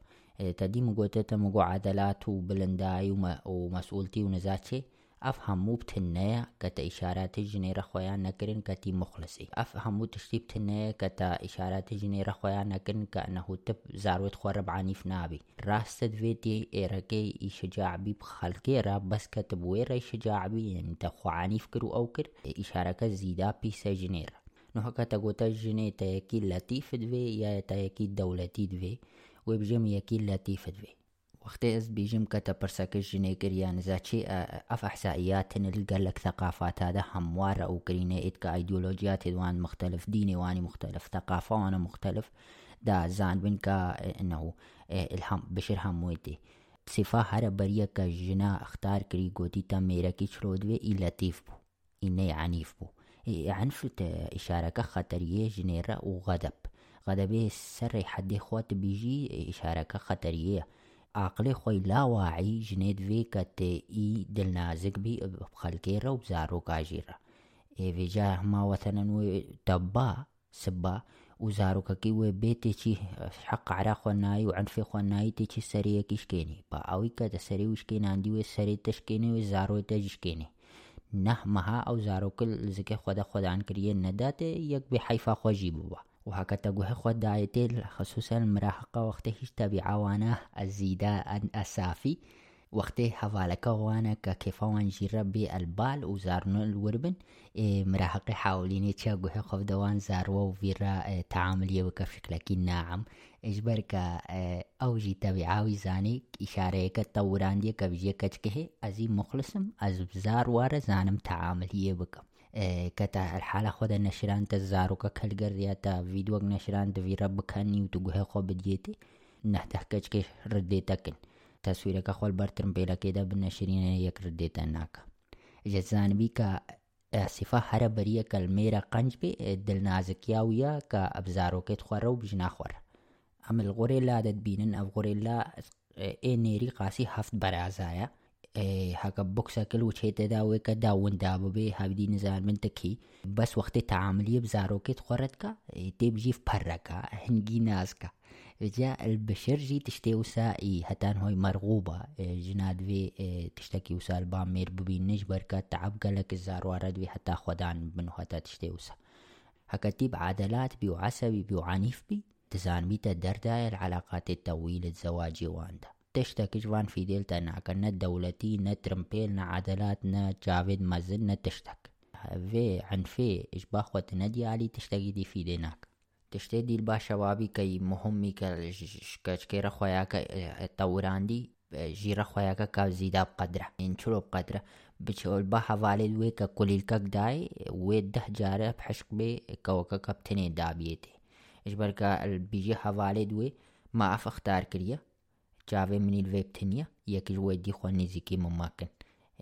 تدیم گوته تمگو عدلات و بلندائی و مسئولتی و نزاچه افهم مو بتنية كتا اشارات جنيرة خويا نكرن كتي مخلصي افهم مو تشتي بتنية كتا اشارات جنيرة خويا نكرن كأنه تب زاروت خورب عنيف نابي راست فيتي ايركي شجاع بي بخلقي راب بس كتب ويرا شجاع بي يعني تخو عنيف كرو اوكر اشارة كزيدا بيسا جنيرة نو هكا تقوتا جني تاكي لطيف دوي يا تاكي دولتي دوي وبجم يكي لطيف دوي وقت از بيجم كتا برساكش جني كريان زاتشي اف احسائيات نلقى ثقافات هذا هموار أو كريني اتكا ايديولوجيات دوان مختلف واني مختلف ثقافة وأنا مختلف دا زان بن كا انه الهم بشر همويتي صفا هر بريا کا جنا اختار كري گوتي تا میرا کی چرودوي ای لطيف بو ای عنيف بو. عنفت إشارة خطرية جنيرة وغضب غضبي سر حد خوات بيجي إشارة خطرية عاقلی خۆی لاواعی ژنێت وێ کە تێئی دڵنازکبی بخەلکێرە و زارۆکژێرە ئێوێجا هەماوەتەنەن وێ دەبا سبا و زارۆکەکەی وێ بێتێکی حەقعرا خۆنایی و ئەنفێ خۆنایی تێکی سەرەیەکی شکێنی. با ئەوی کە دەسەری و شکێناندی وێ سەری تشکێنێ وێ زارۆی دەجشکێنێ نەحمەها ئەو زارۆکل زگە خۆدا خۆدان کردە نەداتێ یەک بێ حیفا خۆژی بووە. و هكا تقوه خود دايتي خصوصا المراهقة وقت هيش تبع وأنا الزيدا السافي وقت حوالك وأنا كيفوان جيرا بالبال وزارنو الوربن. إيه مراهقة حاوليني تشاقوه خف دوان زاروا وفيرا إيه تعاملية وكفشكلكي ناعم. إجبرك إيه أوجي تبعاوي زاني إشارة كتوران دي كبجي كتكه أزي مخلصم أز بزار وارا زانم تعاملية بكم كتا الحالة خود نشران تزارو كالجر يا تا فيديو نشران تفيرا بكاني وتقوه خو بديتي نحته كتكه رديتكن تصویرەکە خۆل بەرترم پێلەکەیدا بنەشرینە یەک ڕدێتەناکە ژەزانبی کە سیفا هەرە بەریە کەلمێرە قەنج بێ دلنازکیاویە کە ئەبزارۆکێت خوارە و بژنا خوارە ئەمە غۆرێ لا دەتبینن ئەو غۆرێ لا ئێ نێری قاسی هەفت بەرازایە هەکە بکسەکل و چێتەداوێ کە داوندا ببێ هەبدی نزان من تکی بەس وەختی تعاملیە بزارۆکێت خۆرەتکە تێبژیف پەرەکە هەنگی نازکە جاء البشر جي تشتي وسائي هتان هوي مرغوبة. جناد في تشتكي وسال بامير ببين نجبر تعب قالك الزار وارد في حتى خدان منو هتا تشتي وسا. هكتيب عدلات بيو عصبي بيو عنيف بي تزان بيتا درداية العلاقات الطويلة الزواجي واندا. تشتكي جوان في ديلتا ناكا نا دولتي نا عدلات جافيد مازن نا تشتك في عن في إشباخ وتندي علي تشتكي دي في ديناك تشتي دي الباشوابي كي مهمي كشكيرا خوياكا طوراندي جيرا خوياكا كا زيدا بقدرة. انشرو بقدرة؟ بچول با حوالي دوي كا كليل كاك داي ويده جارة بحشق بي كوكا كابتني دابيتي. اجبر كا بيجي حوالي دوي ما اف اختار كريا. جافي من الفيب تنيا يكي جويدي خواني زيكي مماكن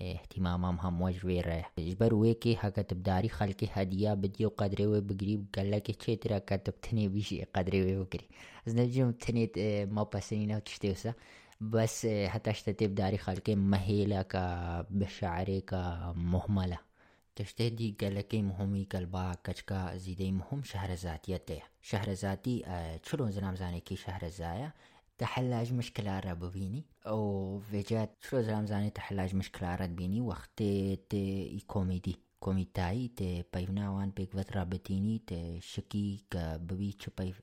اهتمامام هم وجه وی رہے جبر وے کے حقت بداری خلق ہدیہ بدیو قدرے و بگریب گلہ کے چھے تیرا کتب تھنے بیشی قدرے وے بگری از نجم تھنے ما پسنی نو تشتے بس حتشت تبداری خلق مہیلا کا بشعرے کا محملہ تشتہ دی گلہ کے مہمی کلبا کچکا زید مہم شہر ذاتیت ہے شہر ذاتی چھلو زنام زانے کی شہر زایا تحلاج مشكلة را ببینی؟ او وجد شروع رمزانی تحلاج مشكلة را بینی وقتی تی کومیدی کومیتایی تی پیوناوان بگوت رابطینی تی شکی که ببی چو پی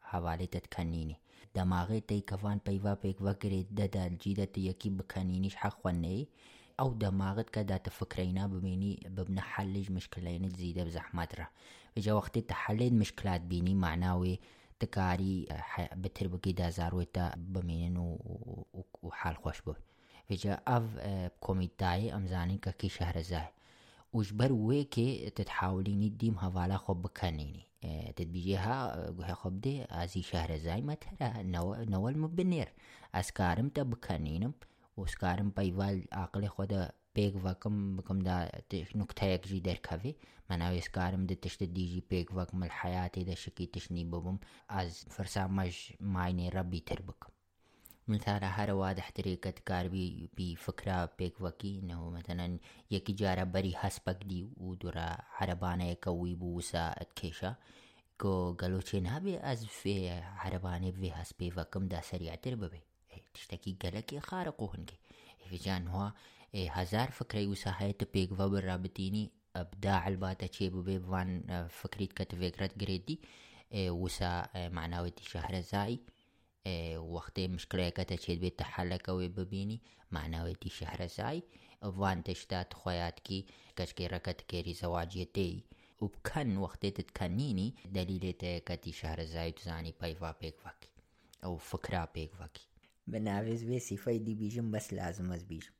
حواله تت کنینی دماغی تی کفان پیوا پیک وکری دادا جیدا تی یکی بکنینیش حق خونه او دماغت که دات فکرینا ببینی ببنا حلج مشكلة زیده بزحمت را. وجا وقتی تحلید مشكلات بینی معناوی تکاری بتر بکی بتربگی زارویتا بمینن و حال خوش بو. وجا او کومیتای امزانی که کی شهر زای. اوش بر وی که تتحاولینی دیم حوالا خوب بکنینی. تد بیجی ها تدبيجيها خوب خبدي ازی شهر زي ما ترى نو تا بکنینم، و از کارم پیوال عقلي خود pegvakam bakamda nuktayakji derkavi mana es karim de tishte diji pegvak mal hayati da shiki tishni bubum az farsamaj mayne rabbi terbak مثلا هر واضح طريقة كار بي بفكرة بيك وكي انه مثلا يكي جارة بري حسبك دي ودرا عربانة يكوي بوسا اتكيشا كو قالو تشينها بي از في عربانة بي حسبي وكم دا سريع ترببي تشتكي قالك خارقوهن في جان هو هزار فکری وساحەیەتە پێکڤە بەڕابتینی ئەبدا هەلباتە چێ ببێ بوان فکریت کە تڤێکرەت گرێتی. وسا معناوەتی شەهرەزایی وەختەی مشکلەکەتە چێت بێت تەحەلەکەوەی ببینی معناوەتی شەهرەزایی ئەوان تشتات خۆیاتکی کەشکێڕەکەت کێری زەواجێتەی و بکەن وەختێتت کەنینی دەلیلێتەیە کەتی شارەزای توزانی پایوا پێکڤکی ئەو فکرا پێکڤکی بەناوێز بێ سیفەی دیبیژم بەس لازمەز بیژم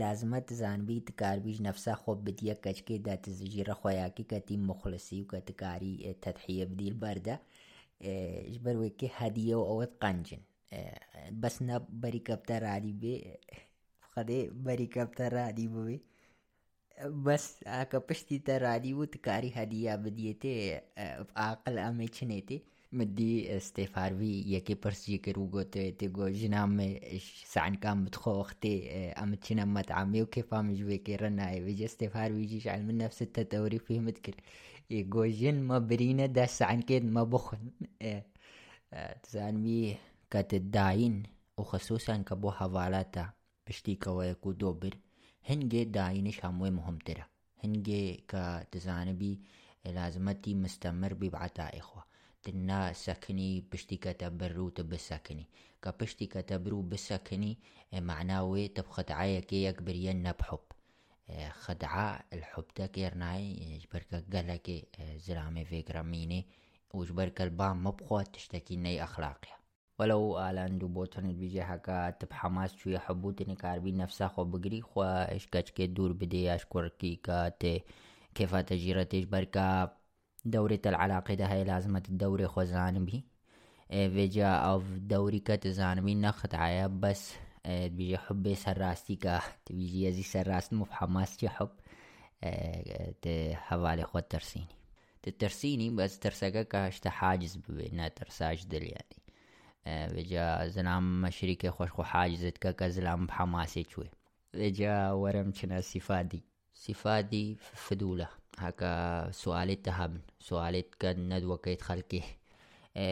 لازمە دزانبیت کاربیژ نەفسا خۆ بدیە کەچکێدا تزیژیرە خۆیاکی کەتی مخلسی و کەتکاری تەتحە بدیل بەردە ji ber wekê hediye û ewet qencin bes ne berîkepte radî bê xedê berîkepte radî bibê bes ake piştî te radî û tikarî hediya bidiyê tê aqil em ê çinê tê مدی کے روگو تے تیگو جنام میں سان کا متخوختے امت شنام مت عامیو کے فام جوے کے اي آئے۔ وجہ جی استفاروی جی شعال من نفس التطوری اي کر جن ما برينا دا سان كيد ما کے مبخن مي كات الداين وخصوصا كبو حوالاتا بشتي كوا كواي كودوبر هنجي داين شاموي مهمترة هنجي كتزانبي لازمتي مستمر ببعتا اخوه تنا سكني بشتي كتبرو تبسكني كبشتي كتبرو بسكني معناوي تبخت عايك يكبر ين بحب خدعة الحب يرناي جبرك قالك زرامي فكرة ميني وجبرك البام مبخوة تشتكي ني أخلاقيا ولو آلان دو بوتن بيجي حكا تب حماس شوية حبوتني كاربي نفسها خو بقري خو اشكاش كي دور بدي اشكر كي كات كيف تجيرتش بركا دورة العلاقة هاي لازمة الدورة خو زانبي فيجا أو دوري كت زانبي نخت عيا بس بيجي حب سراستي كا تبيجي يزي سراست مو حماس تي حب حوالي خو ترسيني. ترسيني بس ترسكا كاشتا حاجز بينا ترساج دل يعني بجا زلام شريكي خوش خو حاجزت كا زلام بحماسي شوي بجا ورم چنا صفادي صفادي فدولة. هكا سؤالي تهبن سؤالي كان ندوة كيت خلقي.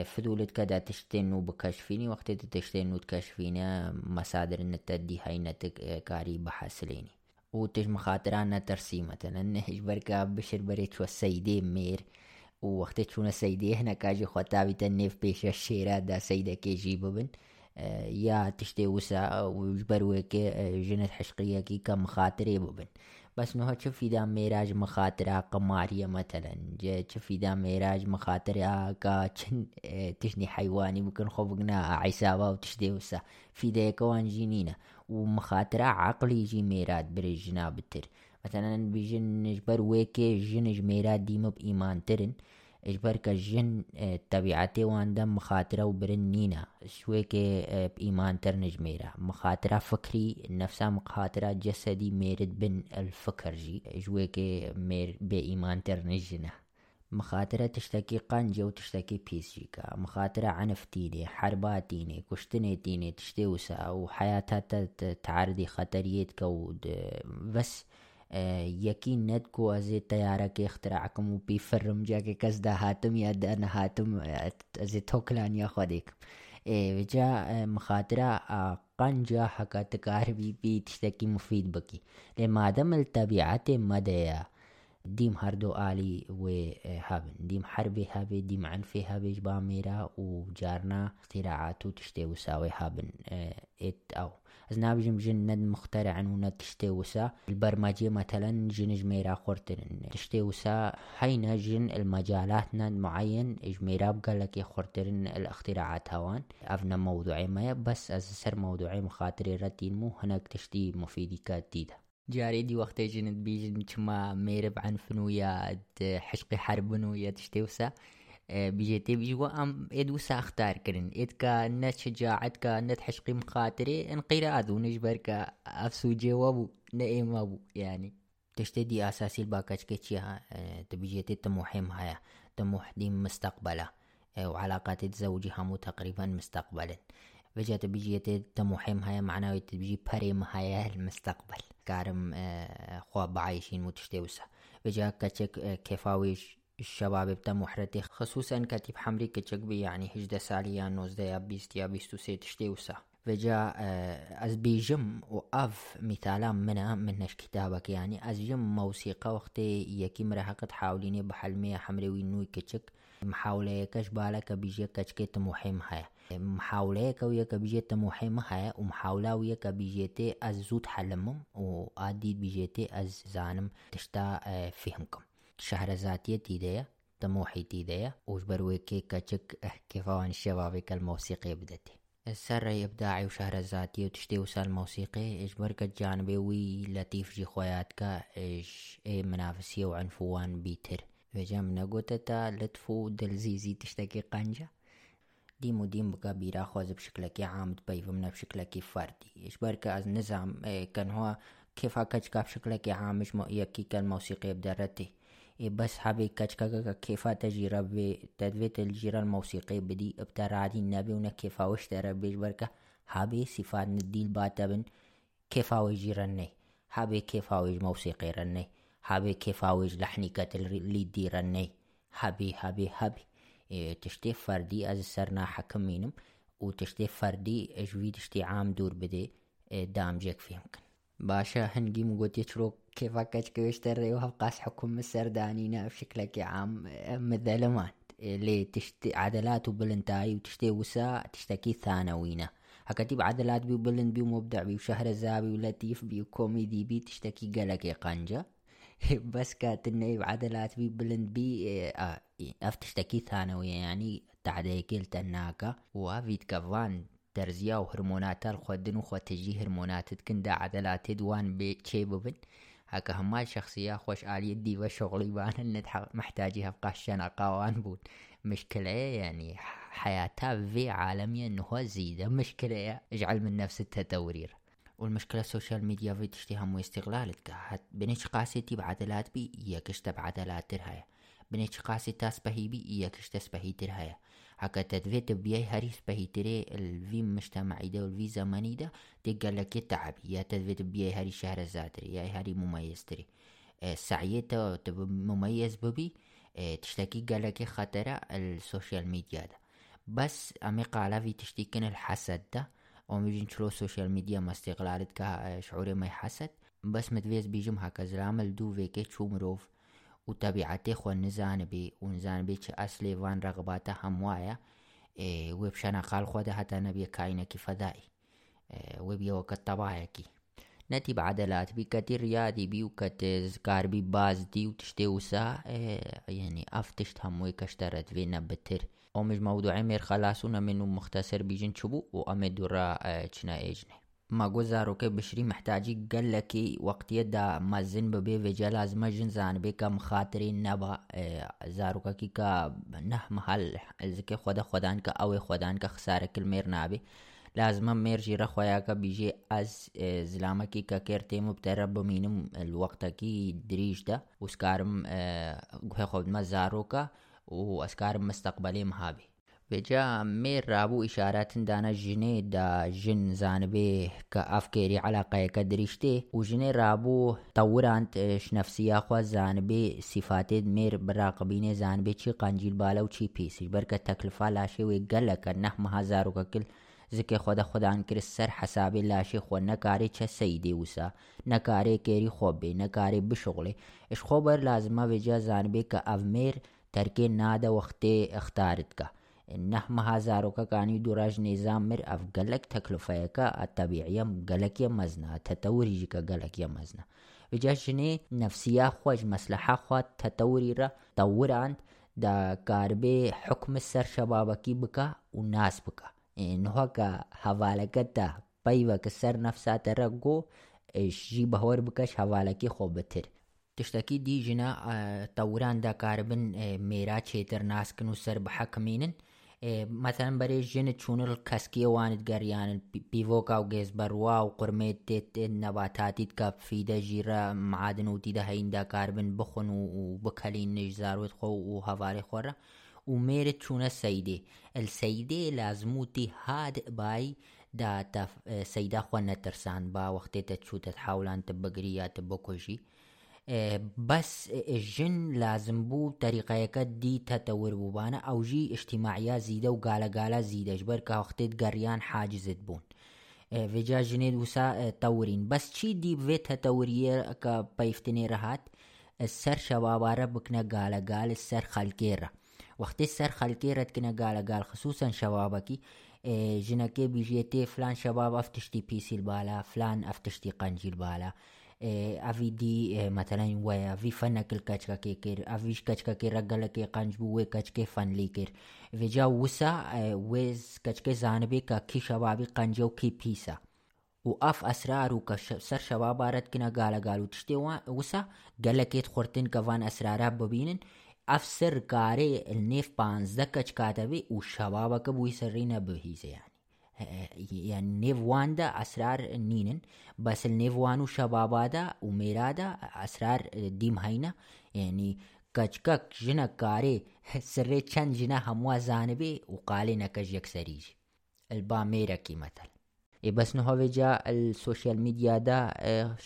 فضولت كدا تشتنو بكشفيني وقت تشتنو تكشفيني مصادر النتدي هاي نتك كاري بحاسليني. وتش مخاطرانا ترسي مثلا بركا بشر بريت شو السيدي مير. ووقت تشون السيدي هنا كاجي خوتابي تنف بيش الشيرا دا سيدة كي جيببن. يا تشتي وسا وجبر ويكي جنت حشقية كي كم خاطري ببن. بس نو تشوف إذا ميراج مخاطرة قمارية مثلا؟ تشوف إذا ميراج مخاطرة كا تشني حيواني ممكن خفقنا عسابة وتشدي وسا. في ديك وان جينينا ومخاطرة عقلي يجي ميراد بري جناب التر مثلا بيجن نجبر ويكي جن جميراد ديما بإيمان ترن. اجبر كجن طبيعتي واندا مخاطرة وبرنينا شويكي بإيمان ترنج ميرا مخاطرة فكري نفسها مخاطرة جسدي ميرد بن الفكر جي. جويكي مير بإيمان ترنجنا مخاطرة تشتكي قنجة وتشتكي بيسجيكا مخاطرة عنفتيني حرباتيني كشتنيتيني تشتوسا وحياتها تعرضي خطريت كود بس يكين ندكو ازي طيارة كي اختراعكم وبي فرم جاكي كزدا هاتم يا أنا هاتم ازي توكلان يا خديك جا مخاطرة قنجة حكا تكاربي بي تشتكي مفيد بكي لمادام الطبيعة مدى ديم هردو آلي و هابن. ديم حربي هابي ديم عنفي هابي جبا ميرا وجارنا اختراعاتو تشتي وساوي هابن. ات أو نابجم جن ند مخترعا وند تشتي وسا. البرمجة مثلا جن جميرا خورتن. تشتي وسا حين جن المجالات ند معين جميرا بقالك خورتن الاختراعات هوان. أفنا موضوعي ما بس از سر موضوعي مخاطري رتين مو هناك تشتي مفيدي كاتيدا جاري دي وقت جنت بيجن كما ميرب عن فنويا حشقي حرب ويا تشتوسا آه، بيجيتي بيجوا أم ادوسا أختار كرن. إد كا نت شجاعت كا نت حشقي مخاطري انقراض ونجبر كا أفسو جوابو نئيم ابو يعني تشتدي أساسي الباكاج كيتشيها آه، تبيجيتي تموحيم هايا تموح دي مستقبلا آه، وعلاقات الزوجي همو تقريبا مستقبلا. فجأة بيجي تموحيم هاي معناه تبيجي باريم هاي المستقبل. كارم خوا بعايشين متشتوسة فجأة كتشك كيفاويش الشباب بتموحرتي خصوصا كتب حمري كتشك بي يعني هجدة ساليا نوزدة يا بيست يا بيستو سي تشتوسة فجاء از بيجم وأف مثالا منا منش كتابك يعني از جم موسيقى وقتي يكي مرهقت حاوليني بحلمي حمري وينوي كتشك محاولة كش بالك بيجي كتشكيت مهم هاي محاولة كوية كبيجيت مهم هاي ومحاولة ويا كبيجيتي از زود حلمم وآدي بيجيتي از زانم تشتا فهمكم شهر ذاتية تيديا طموحي تيديا وجبرويكي كتشك كيفان الشبابك الموسيقى بدتي السر إبداعي وشهرة ذاتية وتشتي وسال موسيقي إجبرك الجانبي وي لطيف جي خوياتك إيش إيه منافسية وعنفوان بيتر وجم نقوتتا لطفو دلزيزي تشتكي قنجة. ديمو ديم بقى بيرا خوز بشكلك عام تبيفمنا بشكلك فردي إجبرك از نظام إيه كان هو كيف هكا بشكلك عام مش يكي كان موسيقي بدرتي بس حبي كاتشكا كيفا تجيرا بتدفيت الجيرة الموسيقية بدي ابترادي النبي ونا كيفا وشترى بيش بركة. حبي صفات نديل باتبن كيفا ويجي رني. حبي كيفا ويج موسيقي رني. حبي كيفا ويج لحني كتل اللي دي رني. حبي حبي حبي. إيه تشتي فردي از سرنا حكمينم وتشتي فردي اجوي تشتي عام دور بدي إيه دامجك فيمكن باشا هنجي مقوتي تشروك كيف كيف تري قاس حكم السردانينا بشكلك عام مذلمات اللي تشتي عدلات وبلنتاي وتشتي وسا تشتكي ثانوينا هكتب عدلات بي وبلند بي ومبدع بي وشهر الزابي ولطيف بي وكوميدي بي تشتكي قلق قنجة بس كاتني بعدلات بي بلند بي آه اف تشتكي ثانوية يعني تعديكيل تناكا وافيد كفان ترزيا وهرمونات الخدن وخو تجي هرمونات تكن دا عدلات دوان بي ببن. هكا هما شخصية خوش آلية دي وشغلي بان النت محتاجي هبقى الشنا قوان بود مشكلة يعني حياتها في عالمية انه زيدة مشكلة اجعل من نفس التدورير والمشكلة السوشيال ميديا في تشتيها مو استغلالك بنيش قاسيتي بعدلات بي يكش بعدلات ترهايا بنيش قاسي تاسبهي بي يكش تسبهي ترهايا هكا تدفيت بياي هريس بهي تري الفي مجتمعي ده والفي زماني ده تقال لك يتعب يا تدفيت بياي هري شهر الزاتري يا هري مميز تري سعيته مميز ببي تشتكي قال لك خطرة السوشيال ميديا ده بس أمي قالا في تشتكين الحسد ده ومجين شلو السوشيال ميديا ما استغلالت شعوري ما يحسد بس متفيز بيجم هكا زرامل دو فيكي تشو وطبيعتي خو نزانبي ونزانبي چه أصلي وان رغباته هموايا إيه وبشنا قال خود حتى نبي كاينكي فضائي إيه وبيا وقت طبايكي نتي بعدلات بي كتير رياضي بي وكت كار بي باز دي وتشتي وسا إيه يعني افتشت هموي كشترت فينا بتر. أو مش موضوعي مير خلاصونا منو مختصر بيجن شبو وامي دورا چنا ماگۆزار ڕۆکەی بشری محتاجی گەلەکی وەختیەدا مەزن ببێ وێجە لازمە ژن زانبێ کە مخاتری نەبا زارۆکەکی کە نەحمەحل ئەزکە خۆدە خۆدان کە ئەوەی خۆدان کە خسارە کلمێر نابێ لازمە مێرژی ڕەخۆیاکە بیژێ ئەس زلامەکی کە کرد تێم بتەرە بمینم وەختەکی دریشدا وسکارم گوێ خۆبمە زارۆکە و ئەسکارم مستەقبەلێ مهابێ بجا مير رابو إشارات دانا جني دا جن زانبي كأفكيري علاقة كدريشتي وجني رابو طورانت ش نفسية خوا زانبي صفات مير براقبين زانبي چي قنجيل بالا و چي بيسي بركة تكلفة لاشي ويقلك نحم هزارو ككل زکه خدا خدان کر سر حساب لاشی خو نه کاری چه سیدی وسا نه کاری کری خو به نه کاری بشغله اش خو بر لازمه وجا زانبی که اومیر ترکی ناده وخت اختارت که نەحمەها زارۆکەکانی دوڕژ نێزان مر ئەف گەلک تەکلفەیەەکە ئەتەبیعە گەلکیە مەزنا تەتەوریژیکە گەلکیە مەزنا جەژنێ نەفسیا خۆش مەسلحە خوات تەتەوریرە تەوران دا کاربێ حکم سەر شەبابەکی بکە و ناس بکە نهۆکە هەوالەکەتە پەیوەکە سەر نەفساتەرە گۆ ژی بەهۆر بکەش هەوالەکی خۆ بتر. تشتەکی دیژنە تەوران داکاربن مێرا چێتر ناسکن و سەر بەحەکمێنن حەکمینن مثلەن بەرێ ژێنە چوونڕ کەسکیێوانت گەریانن پیڤۆکا و گێز بەڕوا و قورمێت تێت نەباتاتیت کە فیدە ژیرە معادن و تیدە هەیندا کاربن بخۆن و بکەلین نێژزارۆت خۆ و هەوارێ خۆرە. و مێرت چوونە سەیدێ. السەیدێ لازموتی هاد بای دا سەیدا خۆ نەترسان با وەختێتە چوتە حاولانتە بگری یاتە بس ژن لازم بوو تەریقەکە دی تەتەور بووبانە ئەوژی اجتیماعیا زیدە و گالەگالە زیدەشبەر کاوختێت گەڕیان حاجزت بوون. ێجا ژنێت وسا تەورین. بەس چی دی بێت هەتەوریە کە پەیفتنێ ڕەهات سەر شەواوارە بکنە گالەگال سەر خەلکێرە. وەختی سەر خەلکێرەتکنە گالەگال خصوصن شەوابەکی. ژنەکەی بیژێتێ فلان شەباب ئەفتشتی پیسیل بالا فلان ئەفتشتی قەنجیل بالا. Bala filan ev tiştî qencîl bala ئەوی دی مەتەلەن وایە وی فەنەکل کەچکەکێ کرد ئەویش کەچکەکەی ڕەگەلەکەی قەنج بوو وێ کەچکەی فەنلی کرد وێجا وسە وێز کەچکەی زانبێ کە کی شەوابی قەنجە و کی پیسە و ئەف ئەسرار و کە سەر شەوا بارەتکنە گالەگال و تشتێ وسە گەلەکێت خوردن کەوان ئەسرارە ببینن. ئەف سەر کارێ نێف پانزدە کەچ کاتەوێ و شەوابەکە بووی سەرڕی نەبهیزەیان يعني نيف واندا أسرار نينن بس النيف وانو شبابادا وميرادا أسرار ديم هينا يعني کچکک جنە کارێ سرێ چەند جنە هەمووا زانبێ و قالێ نەکەش یەکسەریج البا مێرەکی مەتەل ێ بەسنەهۆێجا سوسیال میدیادا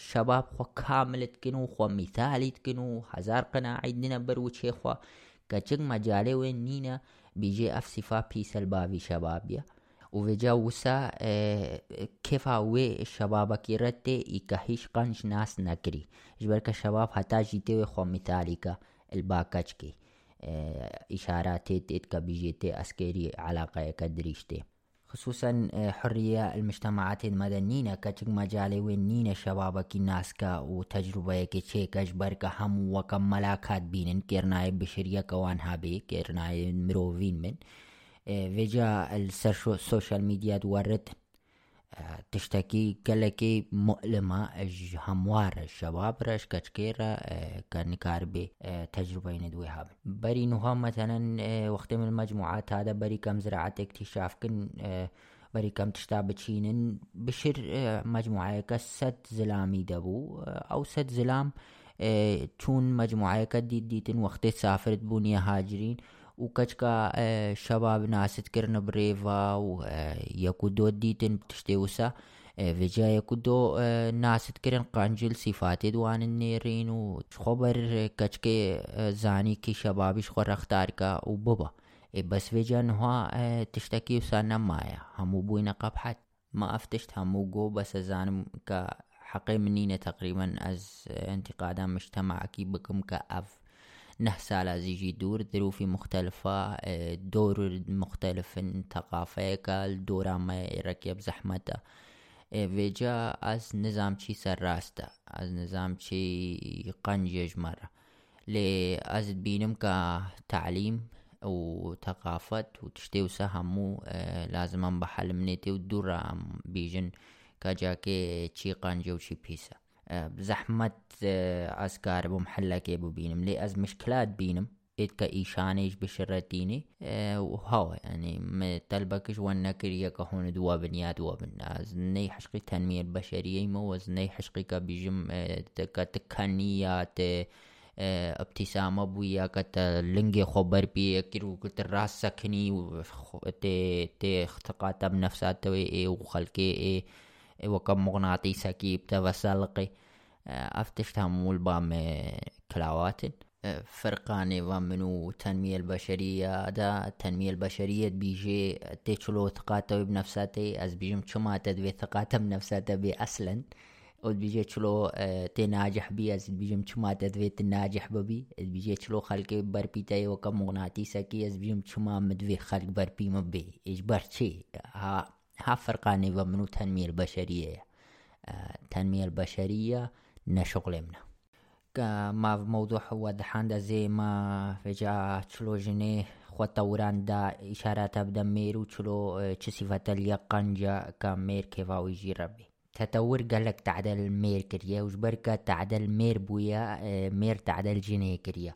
شەباب خۆ کاملتکن و خۆ میتالیتکن و هزار قەنەعیدنە بەر و چێخوا کەچک مەجاالێ وێ نینە بیژێ ئەفسیفا پیسەل باوی شەبابە وفيجا وسا كيف وي شبابك رتي إيكا هيش قنش ناس نكري. جبرك الشباب حتى جيتي خو مثاليكا الباكاجكي. إشارات تيت بيجيتي أسكيري علاقة كدريشتي. خصوصا حرية المجتمعات المدنية كتك مجالي وين نينا شبابك ناسكا وتجربة كي أجبرك هم وكم ملاكات بينن كيرناي بشرية كوان هابي كيرناي مروفين من. فيجا السوشيال ميديا تورد تشتكي كلكي مؤلمة هموار الشباب رش كان كاربي تجربة ندوي هاب بري نوها مثلا وقت من المجموعات هذا بري كم زراعة اكتشاف كن بري كم تشتاب تشينن بشر مجموعة كست زلامي دبو أو ست زلام تون مجموعة كدي ديتن وقت سافرت بونيا هاجرين. وكتشكا شباب ناس تكرن بريفا ويكودو ديتن بتشتيوسا فيجا يكودو ناس تكرن قانجل صفات دوان النيرين وخبر كتشكي زاني كي شبابش خور اختاركا وبابا بس فيجا نها تشتكي وسانا مايا همو بوينا قبحت ما افتشت همو جو بس زانم كحقي منينة تقريبا از انتقادا مجتمعكي بكم كأف نه سال زيجي دور ظروفي مختلفة دور مختلف ثقافة دورا ما ركب زحمته. ویجا از نظام چی سر راسته؟ از نظام چی قنجج مرة لي از بينم كتعليم وثقافة وتشتي وسهمو لازم بحل منيتي ودورا بيجن كجاكي چي قنجة وشي بيسا بزحمة أسكار بمحلك ببينم لي أز مشكلات بينم إدكا إيشانيش بشرتيني أه وهو يعني متلبكش ونكريا كهون دوا بنيا دوا بن. ني حشقي تنمية البشرية مو ني حشقي كبيجم كتكنيات أه ابتسامة بويا كتا لنجي خبر بي كيرو كت راس سكني تي تي اختقاتا بنفسات إيه وخلقي إيه وكم مغناطيسة كيب تفسلقي. أفتش تهمول بام كلاوات فرقاني ومنو التنمية البشرية دا التنمية البشرية بيجي تيشلو ثقاته بنفساته أز بيجم شما تدوي ثقاته بنفساته بي أصلا و بيجي تشلو تي ناجح بي أز بيجم شما تدوي ناجح ببي. بيجي تشلو خلق بربيتاي وكم مغناطيسة كي أز بيجم شما مدوي خلق بربي مبي. إجبار شي ها ها فرقاني ومنو التنمية البشرية؟ التنمية البشرية نشغل منه. ما موضوع هو دحان زي ما فجأة تشلو جنيه خو توران دا إشارات أبدا ميرو تشلو چه صفت اليقنجا كمير كيفاوي جي ربي. تطور قالك تعدل مير كريا وجبركا تعدل مير بويا مير تعدل جنيه كريا.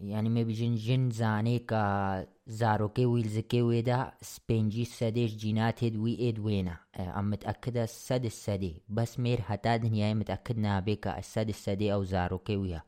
يعني ما بيجن جن زاني كا زاروكي ويلزكي ويدا سبنجي سديش جينات هيد وي ايد وينا ام متأكدة السد السدي بس مير هتا دنياي متأكدنا بيكا السد السدي او زاروكي ويا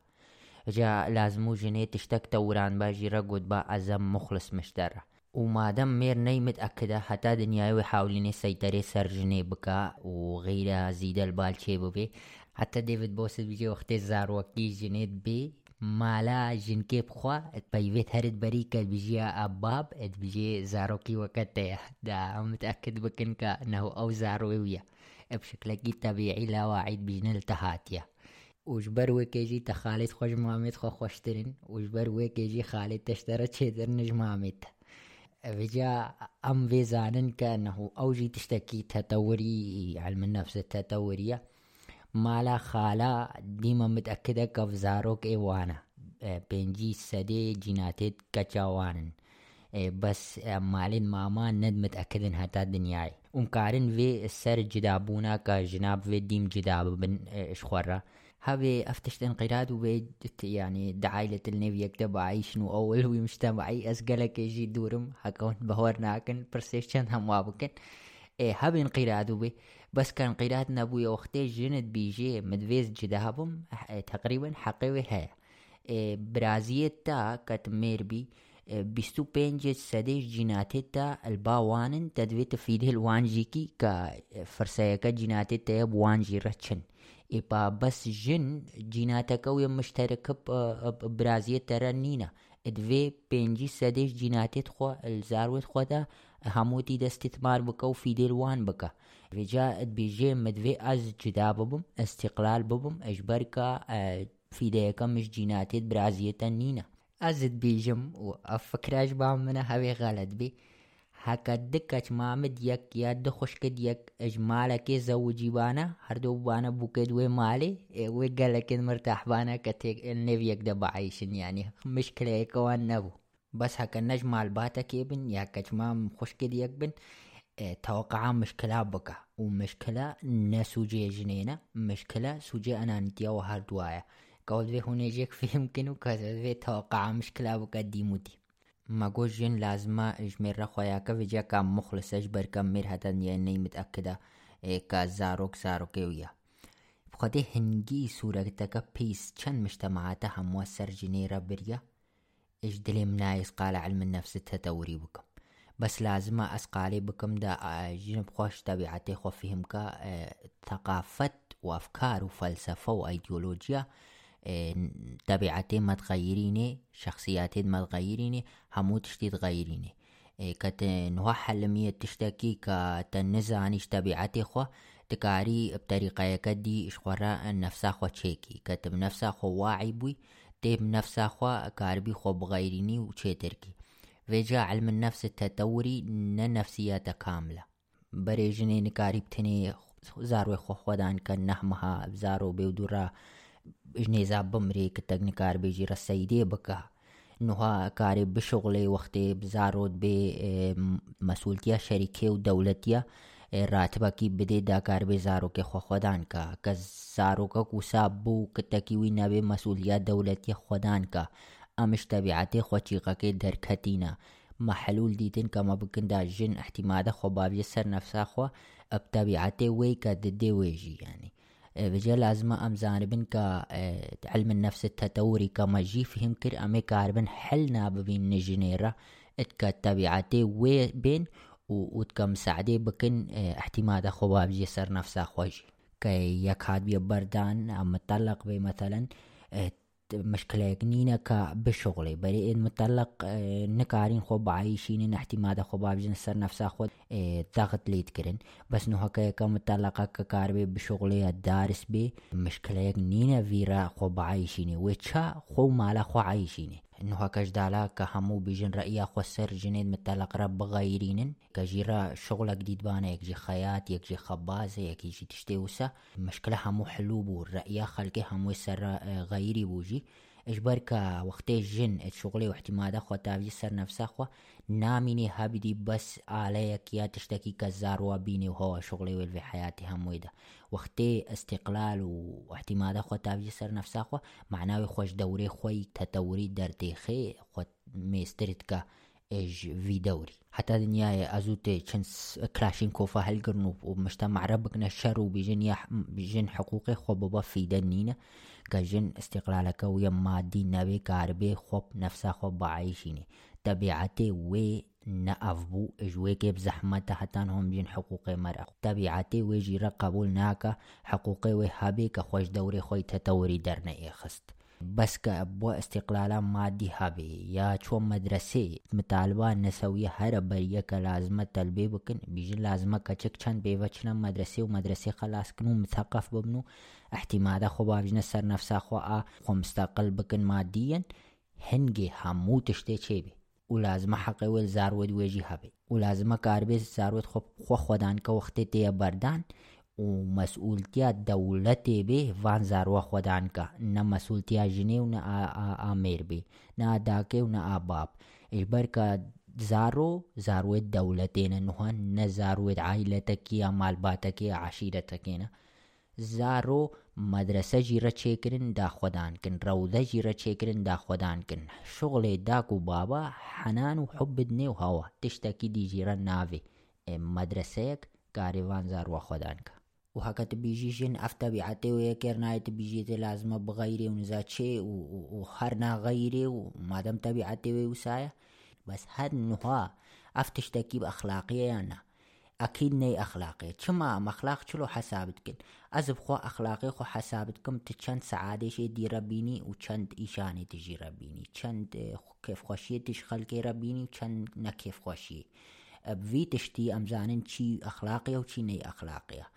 جا لازمو جنيه تشتك توران باجي رقود با ازم مخلص مشترى وما دام مير ني متأكدة حتى دنياي ويحاولين السيطرة سر جنيه بكا وغيرها زيد البال شي بي حتى ديفيد بوسد بيجي وقت زاروكي جنيد بي مالا جنكي بخوا؟ بيفيت هرد بريكا بيجي أباب بيجي زاروكي وقتها دا متأكد بكن انه أو زاروية بشكل طبيعي لا واعد بيجن التهاتيا وجبر وكيجي تخالد خوش مامت خو خوشترين وجبر وكيجي خالد تشترى تشدر نج مامت بجا أم في زانن كأنه أوجي تشتكي تطوري علم النفس التطورية مالا خالا ديما متأكدة كف زاروك إيوانا بنجي سدي جيناتيت كچاوانن بس مالين ماما ند متأكدن هتا دنياي ومكارن في السر جدابونا كجناب في ديم جداب بن اشخورا هذي افتشت انقراض وبيد يعني دعايلة النبي يكتب عايش نو اول ومجتمعي اسقلك يجي دورم. هكون بهورناكن برسيشن هم وابكن هبي انقراض وبي بس كان قيلاتنا بويا وختي جند بيجي مدفيز جدابم تقريبا حقيوي هيا برازيل تا كتميربي بیستو پنج سدش جناتی تا الباوانن تدوی تفیده الوانجی کی کا فرسایکا جناتی تا بوانجی رچن. اپا بس جن جناتا کوی مشترک برازی ترا نینا ادوی پنجی سدش جناتی تخوا الزاروی تخوا تا هموتی دستتمار بکا و فیده الوان بکا. رجاء بيجي مدوي از جدا ببم استقلال ببم اجبركا فيديكا مش جيناتت برازية تنينا ازد بيجم وافكراج بعمنا هاوي غلط بي هكا دكاش مامد يك يا دخش كد يك اجمالك زوجي بانا هردو بانا بوكد وي مالي وي قالك مرتاح بانا كتيك النبي يك عايشن يعني مشكلة يكوان نبو. بس هكا نجمال باتك يبن يا كجمام خش كد يك بن توقع مشكلة بكا ومشكلة نسوجي جنينة مشكلة سوجي أنا نتيا وهردوايا قول في هونيجيك في يمكن وكذا في توقع مشكلة بكا ديمودي ما جن لازمة اجمير خوياك فيجا كام مخلص اجبر كم مير هتن يعني متأكدة زاروك زاروكيويا بخده هنجي سورة تكا بيس چن مجتمعاتها موسر جنيرة بريا إيش دلي منايس قال علم النفس التطوري بكم بس لازم أسقالي بكم دا جنب خوش طبيعتي خو فيهم كا ثقافة وأفكار وفلسفة وأيديولوجيا طبيعتي ما تغيريني شخصياتي ما تغيريني همو تشتي تغيريني كت نوح حلمية تشتكي كتنزع عنيش طبيعتي خو تكاري بطريقة يكدي إشخورا نفسا خو تشيكي كتب نفسا خو واعي بوي تيب نفسا خو كاربي خو بغيريني وتشيتركي وێجا علم نەفس تەتەوری نە نەفسیەتە کاملە بەرێژنێ نکاری بتنێ زارۆی خۆخۆدان کە نەحمەها زارۆ بێودورا ژنێزا بمرێ کە تەکنکار بێژی ڕەسەیدێ بکە نوها کارێ بشغڵێ وەختێ بزارۆت بێ مەسولتیا شەریکێ و دەولەتە راتبەکی بدێ داکار بێ زارۆکێ خۆخۆدان کە کە زارۆکە کوسا بوو کتەکی وی نەبێ مەسولیا دەولەتی خۆدان کە آمش طبيعتي خو چيقه دركتينا محلول ديتن كما بكن دا جن احتمادا خو باب يسر نفسا خو بطبيعتي وي كددي ويجي يعني بجا لازم ام زانبن كا علم النفس التطوري كما جي فهم كر امي كاربن حلنا ببين نجنيرا اتكا طبيعتي وي بين وتكا مساعدي بكن احتمادا خو باب يسر نفسا خوجي كي يكاد بيبردان ام مطلق بي مثلا مشكلة نينا بشغلي بري آه نكارين خوب عايشين احتمال خوب عايشين سر نفسها خود ضغط ليت كرن بس نو هكا كا مطلقة كار بي بشغلي الدارس بي مشكلة نينا فيرا خوب عايشيني ويتشا خو مالا خو عايشيني إنه هكاش دالا كهمو بيجن رأيا خو سر جنيد متلق رب غيرين كجيرا شغلة جديد بانا يكجي خيات يكجي خبازة يكجي تشتي وسا. مشكلة همو حلو بو رأيا خلقي همو سر غيري بوجي اجبركا وقتي جن شغلي واحتمادا خو تافي سر نفسه خو ناميني هبدي بس عليك يا تشتكي كزار بيني وهو شغلي ويل في حياتي هم ويدا وقتي استقلال واحتمادا خو تافي سر نفسه خو معناوي خوش دوري خوي تتوري درتي خي خو ميسترتكا ايج في دوري حتى دنيا ازوتي تشنس كلاشين كوفا هلقرنو ومجتمع ربكنا الشر وبيجن بيجن حقوقي خو بابا في دنينا كجن استقلالك ويا مادي نبي كاربي خوب نفسا خوب بعيشيني طبيعتي نأفبو اجويكي بزحمة حتى هم جن حقوقي مرأة. طبيعتي وي جيرا قبول ناكا حقوقي وي هابي كخوش دوري خوي تطوري درنا خست بس كأبوا استقلالا مادي هابي يا شو مدرسة مطالبة نسوية هر برية كلازمة تلبي بكن بيجي لازمة كچك چند بيوچنا مدرسة ومدرسة خلاص كنو مثقف ببنو احتمادا خو باوجنا سر نفسا خو آ خو مستقل بكن ماديا هنگي همو تشتي چه ولازمه حق ول زارود ویجی هبه. ولازمه کاربه زارود خو خو خودان که وقتی تی بردان و مسئولتیا دولت به وان زاروا خودان کا نه مسئولتیا جنی و نه آمیر به نه داکه و نه آباب اجبر کا زارو زارو دولتين نوها نزارو عائلتك يا مالباتك يا عشيرتك زارو مدرسه جیره چێکردن داخوادان کن. ڕەودە جیرە چێکردن داخوادان کن. شغڵێ داک و بابا حەنان و حبت نێو هەوە تشتێکی دیجیرە ناوێ مدرسەیەک کارێوان زارواخوادان کە و حەکەت بیژیژن ئەفتەبیعاتێ و یەکێرنایەت بیژێتێ لازمە بغەیرێ و نزاچێ و هەر ناغەیرێ و مادەم تەبیعاتێوێ وسایە بەس هەر نوها ئەف تشتێکی بە ئەخلاقیەیانە أكيد ني أخلاقي. چما أخلاق چلو حسابت كن؟ أزب خو أخلاقي خو حسابت كم تچند سعادة شي دي ربيني و چند إيشاني تجي ربيني چند كيف خوشي تش خلقي ربيني چند نكيف خوشي بفي تشتي أمزانن چي أخلاقية و چي ني أخلاقية.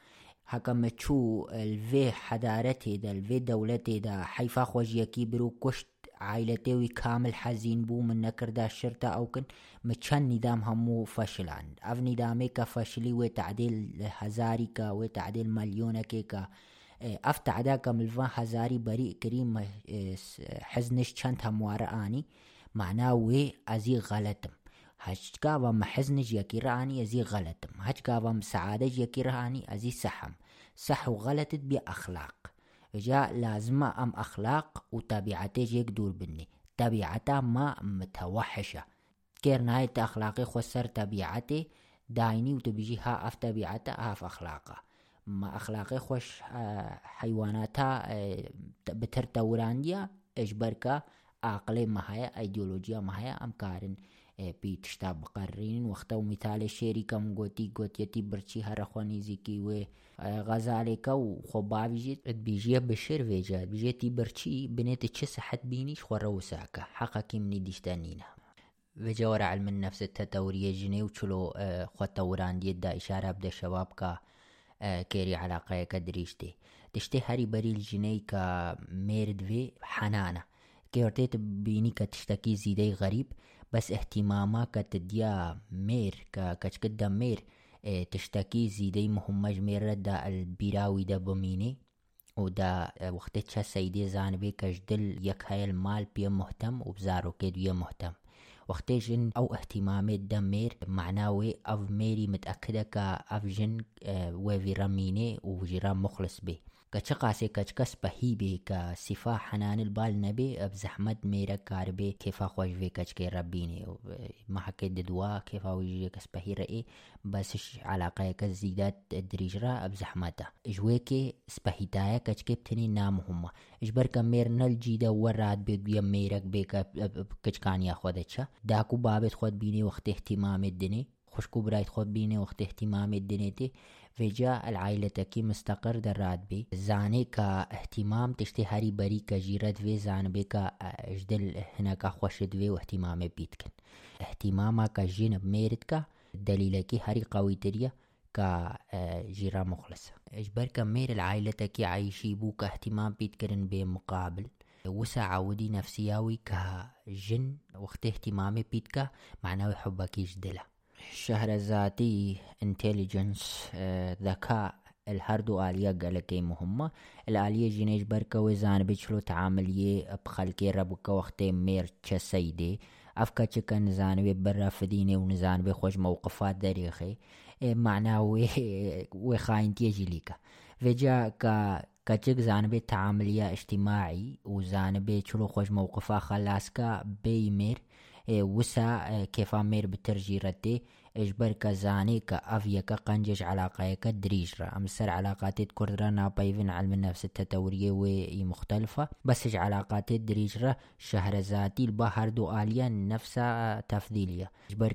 هكما تشو الفي حدارتي دا الفي دولتي دا حيفا خوجيكي برو كشت عائلتي كامل حزين بو من نكردا الشرطة أو كن متشان نظام همو فشلان أف نظامي كفشلي وتعديل هزاري كا وتعديل مليون كا أف تعداك ملفان هزاري بريء كريم حزنش چند هموار آني معناه وي أزي غلطم. هج ما حزنج يكي راني أزي غلطم. هج ما سعادج يكي راني أزي سحم. صح وغلطت بأخلاق جا لازمة أم أخلاق وطبيعته جيك دور بني طبيعته ما متوحشة. كير نهاية أخلاقي خسر طبيعته دايني وتبيجي ها أف طبيعته هاف أخلاقه ما أخلاقي خوش حيواناتها بتر تورانديا إجبركا عقلي ما هي أيديولوجيا ما هي أم كارن بيتشتا بقرين وقتا ومثال شيري كم قوتي قوتيتي برشي هرخواني زيكي و غزالێکە و خۆ باویژێت بیژە بەشێر وێجات بژێتی بەرچی بنێتە چه سەحەت بینیش خۆڕە وساکە حەقەکی منی دیشتەنینە وێجەوەرە علم النفس التەورية جنێ و چلۆ خۆتە وراندیتدا ئیشارە بدە شەوا بکە کێری علاقەیەکە دریشتێ تشتێ هەری بەریل ژنەی کە مێردوێ حەنانە کێوەتێت بینی کە تشتەکی زیدەی غەریب احتیماما کە تدیا مێر کە کەچکتدا مێر تشتكي زيدي مهمة جميرة دا البيراوي دا بميني ودا وقتها سيدي زانبي كجدل يك هاي المال بيه مهتم وبزارو كيد بيه مهتم وقتی جن أو اهتمام دمير معناوي اف ميري متأكدة كا اف جن وفي رميني وجرا مخلص به كچقاسي كچكس بهيبي كصفا حنان البال نبي بزحمت ميرا كاربي كيفا خوش في كچكي ربيني ما حكي ددوا كيفا ويجي كس بهي رأي بس علاقة كزيدات دريجرا بزحمتا جويكي سبهيتايا كچكي بتني نامهما اجبر كمير نل جيدا وراد بيد بيا ميرك بيكا كچكانيا خودتشا داكو بابت خود بيني وقت اهتمام الدني خوشكو برايت خود بيني وقت اهتمام الدنيتي وجا العائلتكي مستقر درات بي. زاني كا اهتمام تشتي هاري بري كا جيرت في زان بي كا اجدل هناك خوشد في واهتمام بيتكن اهتماما كا جينب ميرت كا دليلكي هاري قوي تريا كا جيرا مخلصة. اجبر كا مير العائلتكي عايشي بو كا اهتمام بيتكرن بمقابل وسع عودي نفسياوي كجن وقت اهتمامي بيتكا معناوي حبك يجدله شهرزادي انتليجنس ذكاء الهردو آلية قالكي مهمة. الآلية جينيش بركة وزان بيشلو تعاملية بخلكي ربكا وقتي مير سيدي أفكا چکا نزانبي برا فديني ونزانبي خوش موقفات داريخي معناه وي خاينتي جيليكا فيجا كا كتشك زانبي تعاملية اجتماعي وزانبي تشلو خوش موقفا خلاسكا بيمير وسا كيفا مير بترجيرتي إجبر زاني كأفيك قنجش علاقايك دريجرا أمسر علاقات كردرا نابايفن علم النفس التطورية وي مختلفة. بس علاقات دريجرا شهرزاتي البحر دو آلية نفسها تفضيلية. إجبر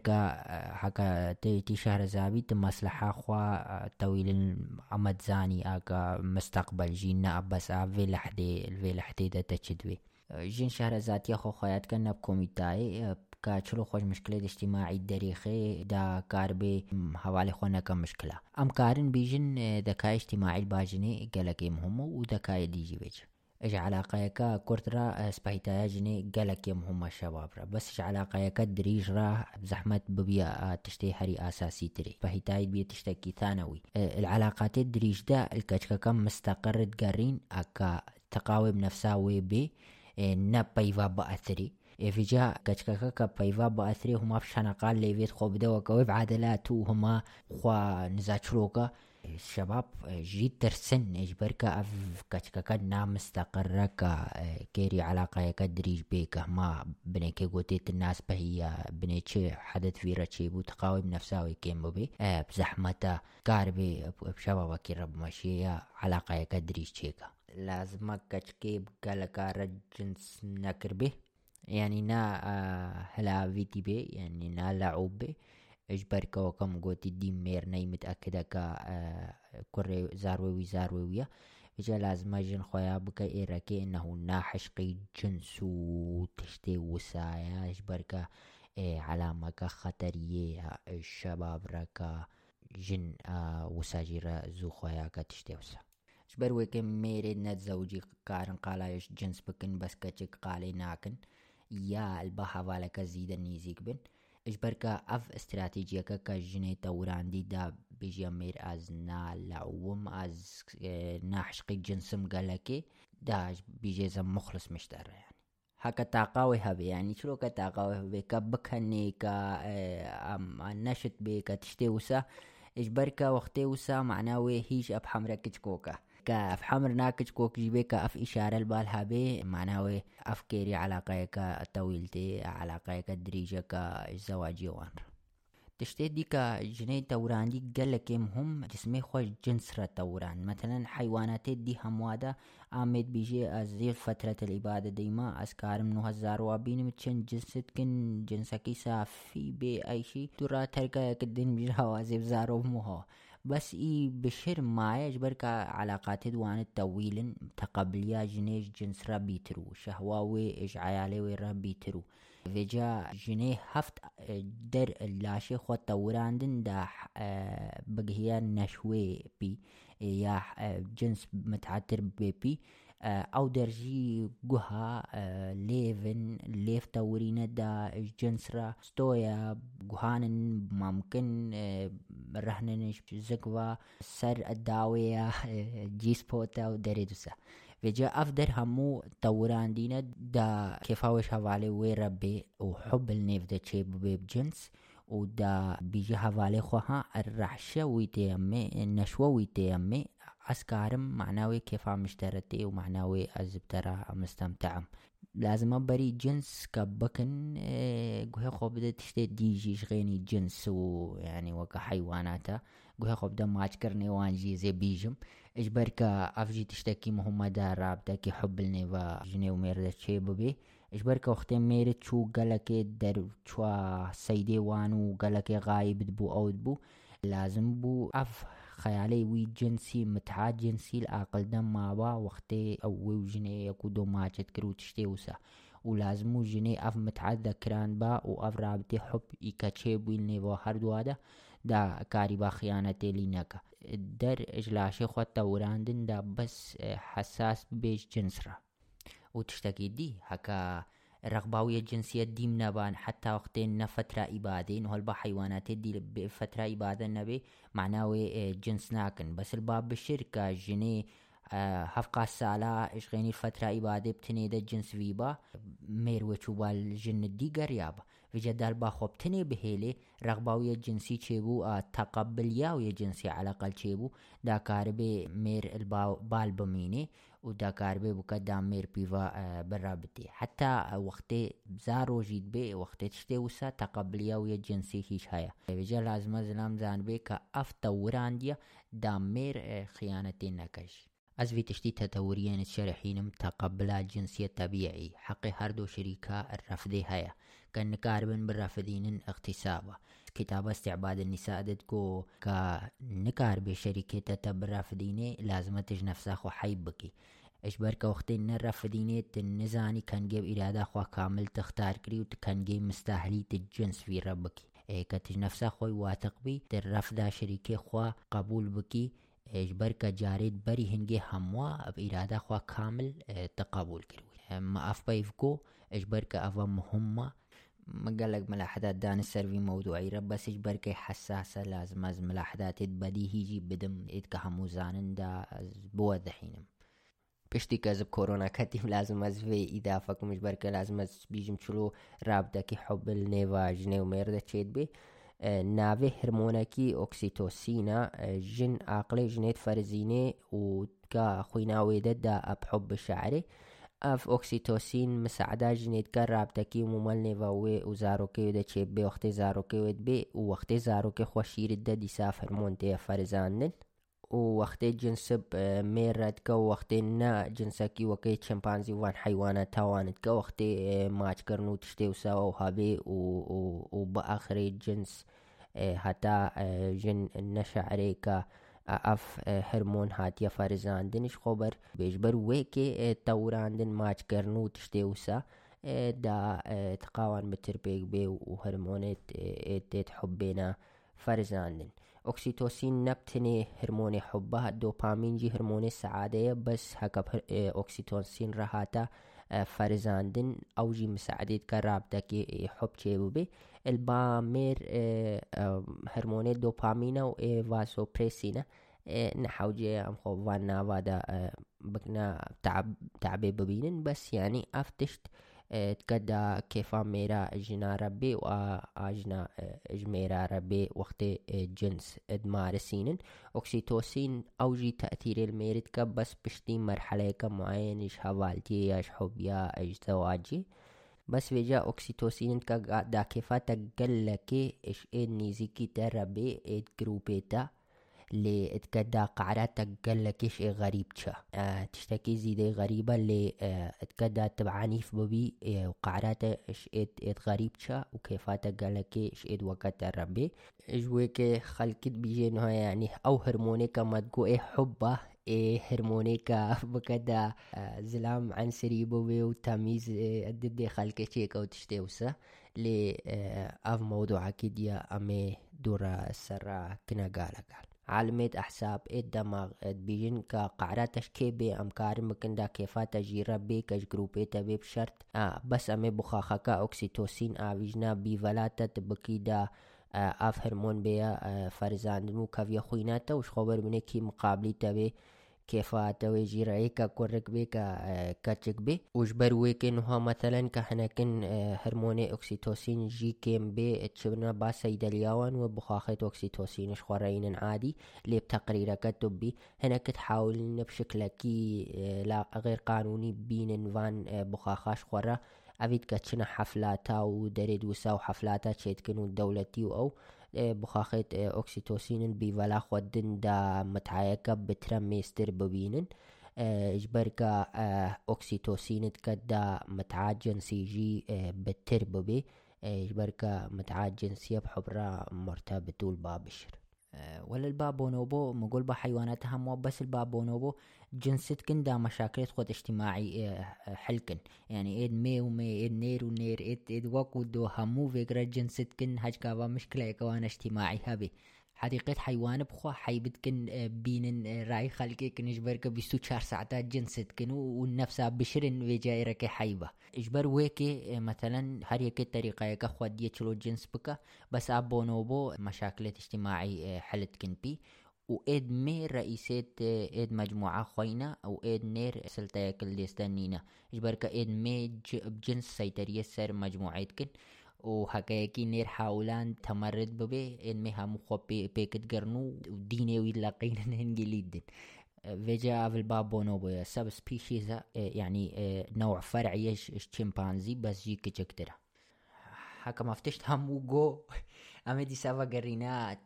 حكا تيتي شهرزابي مصلحة خوا طويل الأمد زاني أكا مستقبل جينا أبس أفي لحدي الفي لحدي دا تشدوي جين شهرزاتي خو خيات كان بكوميتاي چلو خوش مشکلات اجتماعی دریخی دا کار به حوالی خو نکم مشکله ام کارن بیجن دکای اجتماعی باجنی گلکی مهمه و دکای دیجی بیج اج علاقه يكا كورترا سبايتا جني قالك يم هم الشباب را بس اج علاقه يكا دريج را بزحمة ببيا تشتي هري اساسي تري فهيتاي بي تشتكي ثانوي العلاقات الدريج دا اكا تقاوم نفسها وي بي نبايفا بأثري هما في قال ليفيت خوب دوكا وبعدلات هما خوا نزاتشروكا الشباب جيت ترسن. إجبركا أف كشكا نام مستقرة كا كيري علاقة كدريج بيكا ما بنيكي قوتيت الناس بهي بنيتشي حدث في رتشي بو تقاوم نفساوي كيم بي. بزحمتا كاربي بشبابا كي رب ماشية علاقة كدريج تشيكا لازمك كشكي بكالكا رجنس نكر به. يعني نا هلا فيتي بي يعني نا لعوب بي اجبرك وكم قوتي دي مير ناي متأكدة كا كوري زاروي زاروية إجا لازم جن خويا بك إيراكي إنه ناحشقي جنسو تشتي وسايا. اجبرك علامة خطرية الشباب ركا جن وساجيرا زو خويا كتشتي وسا اجبر وكم ميري نت زوجي كارن قالايش جنس بكن بس كتشك قالي ناكن یا البا حوالەکە زیدە نزیک بن ئەجبەرکە ئەف استراتیجیەکە کە ژنەی تەوراندی دا بژە مێر ئاز نالەوم ئاز ناحشقی جنسم گەلەکێ داش بیژێزە مخلص مشتەڕیان هەکە تاقاوی هەبێ ینی چرۆکە تاقاوی هەبێ کە بکەنێ کە نەشت بێ کە تشتێ وسە ئەجبەرکە وەختێ وسا معناوێ هیچ ئەب حەمرە کچ کۆکە كاف حمر ناكج كوك جيبي كاف إشارة البالها بي معناه أف كيري علاقة طويلتي علاقة دريجة كا زواجي وان تشتي ديكا جني توران دي قال هم جسمي خوش جنس را توران. مثلا حيوانات دي هموادا آمد بيجي از فترة العبادة ديما كارم نو هزار وابين متشن جنست كن جنسكي صافي بي اي شي ترى تركا كدين بيجي هوازي بزارو موها بس إي بشر معايا جبركا علاقات دوان التويل تقبليا جنيش جنس را بيترو شهواوي إج عيالي را بيترو. فيجا جنيه هفت در اللاشي خو توراندن دا بقهيا نشوي بي يا جنس متعتر بي بي. أو درجي جوها ليفن ليف تورينا دا جنسرا ستويا جوهانن ممكن رهنن زقوا سر الداوية جيس بوتا ودريدوسا وجا أفدر همو توران دينا دا كيفاوش حوالي ويربي وحب النيف دا تشيب بيب جنس ودا بيجي حوالي خوها الرحشة ويتيمي النشوة ويتيمي عسكارم معناوي كيف عم اشترتي ومعناوي أزبترا عم استمتعم لازم أبري جنس كبكن قوهي خو بدأ تشتي دي جيش غيني جنس ويعني وكا حيواناتا قوهي خو بدأ ما أشكرني وانجي زي بيجم إجبركا أفجي تشتكي مهمة دارا بتاكي حب النيفا جنيو ميردة شيبو بيه اجبرك وقتين ميرت شو قالك در شو سيدي وانو قالك غايب دبو او دبو لازم بوو ئەف خەیالەی وی جنسی متعات جنسی لە ئاقلدە ماوە وەختەی ئەو وێ و ژنەیەک و دۆماچێت کرد و تشتێ وسە و لازم و ژنەی ئەف متعات دەکران بە و ئەف رابطی حب ئیکەچێ بووین نێوە هەردووادە دا کاری با خیانەتێلی نەکە دەر ئەژلاشی خۆت تەوراندندا بەس حساس بێژ جنسرە و تشتەکی دی هەکە رغباوية الجنسية دي منبان حتى وقتين نفترة إبادين وهالبا حيوانات دي بفترة إبادة نبي معناوي جنس ناكن بس الباب بالشركة جني هفقا السالة إشغيني الفترة إبادة بتني دا جنس فيبا ميرويتشو بالجن دي قريابا في جدال باخو بتني بهيلي رغباوية جنسي تشيبو تقبل ياوية جنسي على الأقل تشيبو دا كاربي مير البال بميني ودا كاربي بوكا دا مير بيفا برابطي حتى وقت زارو جيد بي وقت تشتي وسا تقبلياوية جنسي هيش هيا. وجا لازم زلام زان بي كأف تورانديا دا مير خيانتين نكش. از في تشتيت توريين الشرحين تقبل جنسية طبيعي حق هردو شريكة الرفضي هيا كان نكاربن بالرافدين اغتسابة كتاب استعباد النساء ددكو كا نكارب شركة تبرافديني لازم تج نفسها خو حيبكي ئەش بەرکە وختەی نەڕە فدینێت نزانی کەنگێ ئیرادا خوا کامل تختارکری و کەنگەی مستاهلی جنسوی ڕە بکی. کە تژ نەفسا خۆی واتەقبی تر ڕەفدا شریکێ خوا قبول بکی ئێش بەرکە جارێت بەری هەنگێ هەمووە ئەب ئیرادا خوا کامل تقبول کردوی ئەمە ئەفپەیفکۆ ئەش بەرکە ئەوە مهمە مقالك ملاحظات دان السرفي موضوعي ربس بركي حساسة لازم از ملاحظات بديهيجي بدم إدك هموزانن دا بوضحينم پشتی کە زب کۆرۆنا کەتیم لازم ئەز وێ ئیدافە کومش بەرکە لازمە بیژم چلو ڕابدەکی حوبل نێوا ژنێ و مێردە چێت بێ ناوێ هەرمۆنەکی ئۆکسیتۆسینە ژن ئاقلی ژنێت فەرزینێ و کە خۆی ناوێدەدا ئەپحب بشعرێ ئەف ئۆکسیتۆسین مسەعدا ژنێتکە ڕابتەکی مومەل نێڤاوێ و زارۆکەوێ دەچێت بێ وەختی زارۆکەوێت بێ و وەختی زارۆکە خۆشیرت دە دیسا فەرمۆنتەیە فەرزانن و وەختێ جنسب مێرەتکە و وەختێ نا جنسەکی وەکەی چمپانزی وان حیوانە تاوانت کە وەختێ ماچکردن و تشتێ وساوە و هەبێ و بە ئاخرێ جنس هەتا ژن نەشعرێکە ئەف هەرمۆن هاتیە فەرزاندنش خۆبەر بێژبەر وێکێ تەوراندن ماچکردن و تشتێ وسا دا تقاوان بتر پێک بێ و هەرمۆنێت تێت اوکسیتوسین نبتنی هرمون حبه دوپامین جی هرمون سعاده بس هکب اوکسیتوسین رهاتا فرزاندن او جی مساعدت کا رابطہ کی حب چیو بے البامیر هرمون دوپامین و واسوپریسینا نحو جي ام خو وانا وادا بكنا تعب ببینن ببينن بس يعني افتشت تقدا كيفا ميرا جنا ربي وآجنا جميرا ربي وقت جنس ادمارسينن اوكسيتوسين أوجي تأثير الميرد بس بشتي مرحلة معين إيش هوالتي إيش حب يا زواجي. بس وجا اوكسيتوسين كا دا كيفا تقلكي إيش إيه نيزيكي تربي إيه جروبيتا اللي اتكدا قعرات لك شيء غريب شا آه تشتكي زيدة غريبة اللي آه اتكدا تبعنيف ببي آه وقعرات اش ات ات غريب شا وكيفات لك اش ات وقت الربي. اجوك خلقت بيجي إنه يعني أو هرمونيكا ما تقو إيه حبة إيه هرمونيكا بكدا آه زلام عن سريبو وتمييز آه ضد خلق شيك أو تشتوسا لي آه أف موضوع أكيد يا أمي دورا سرا كنا قال قال. عالميت أحساب الدماغ بيجن كقعراتش كي بي أمكار مكن دا كيفا تجيرا بي كش جروبي تبي بشرط آه بس أمي بخاخا كا أوكسيتوسين آويجنا بي فلاتا تبكي دا آه أف هرمون بيا آه فرزاندنو كافيا خويناتا وش خبر مني كي مقابلي تبي كيف تويجي رأيك كورك بي كاتشك بي. وجبر ويكن هو مثلا كحنكن هرموني أوكسيتوسين جي كيم بي تشبنا با سيدلياوان وبخاخة أوكسيتوسين شخورين عادي. اللي بتقريرا كتب هنا كتحاول بشكل كي لا غير قانوني بين فان بخاخاش خورا أفيد كتشنا حفلاتا ودريد وساو حفلاتا تشيتكنو دولتي أو. بخاخت أوكسيتوسين بيفلا خودن دا متعايكا بترا ميستر ببينن اجبركا أوكسيتوسين تكدا متعا جنسيجي بتر ببي اجبركا متعا جنسية بحبرا مرتبطول بابشر ولا البابونوبو مقول بحيواناتها مو بس البابونوبو جنستكن دا مشاكل خود اجتماعي حلكن يعني ايد مي ومي ايد نير ونير ايد ايد وقو دو همو فكرة جنستكن هج كابا مشكلة كوان اجتماعي هبي حديقة حيوان بخوا حي بتكن آه، بين رأي خلقي كن إجبرك بيستو چار ساعتات جنست كن والنفسها بشرن وجايرك حيبة. إجبر ويكي مثلا هر يكي طريقة يكا يچلو جنس بكا بس أبو نوبو مشاكلات اجتماعي حلت كن بي وإيد مير رئيسات إيد مجموعة خوينا أو إيد نير سلطة كل ديستانينا إجبرك إيد مي بجنس سيطرية سر مجموعتكن وحكايكي نير حاولان تمرد ببي إن مها مخوبي بيكت قرنو وديني ويلاقين هنجليدن فيجا في الباب بونوبو سب سبيشيز يعني نوع فرعي شمبانزي بس جيك جكترا حكا مفتشت همو جو أمدي سوا قرينا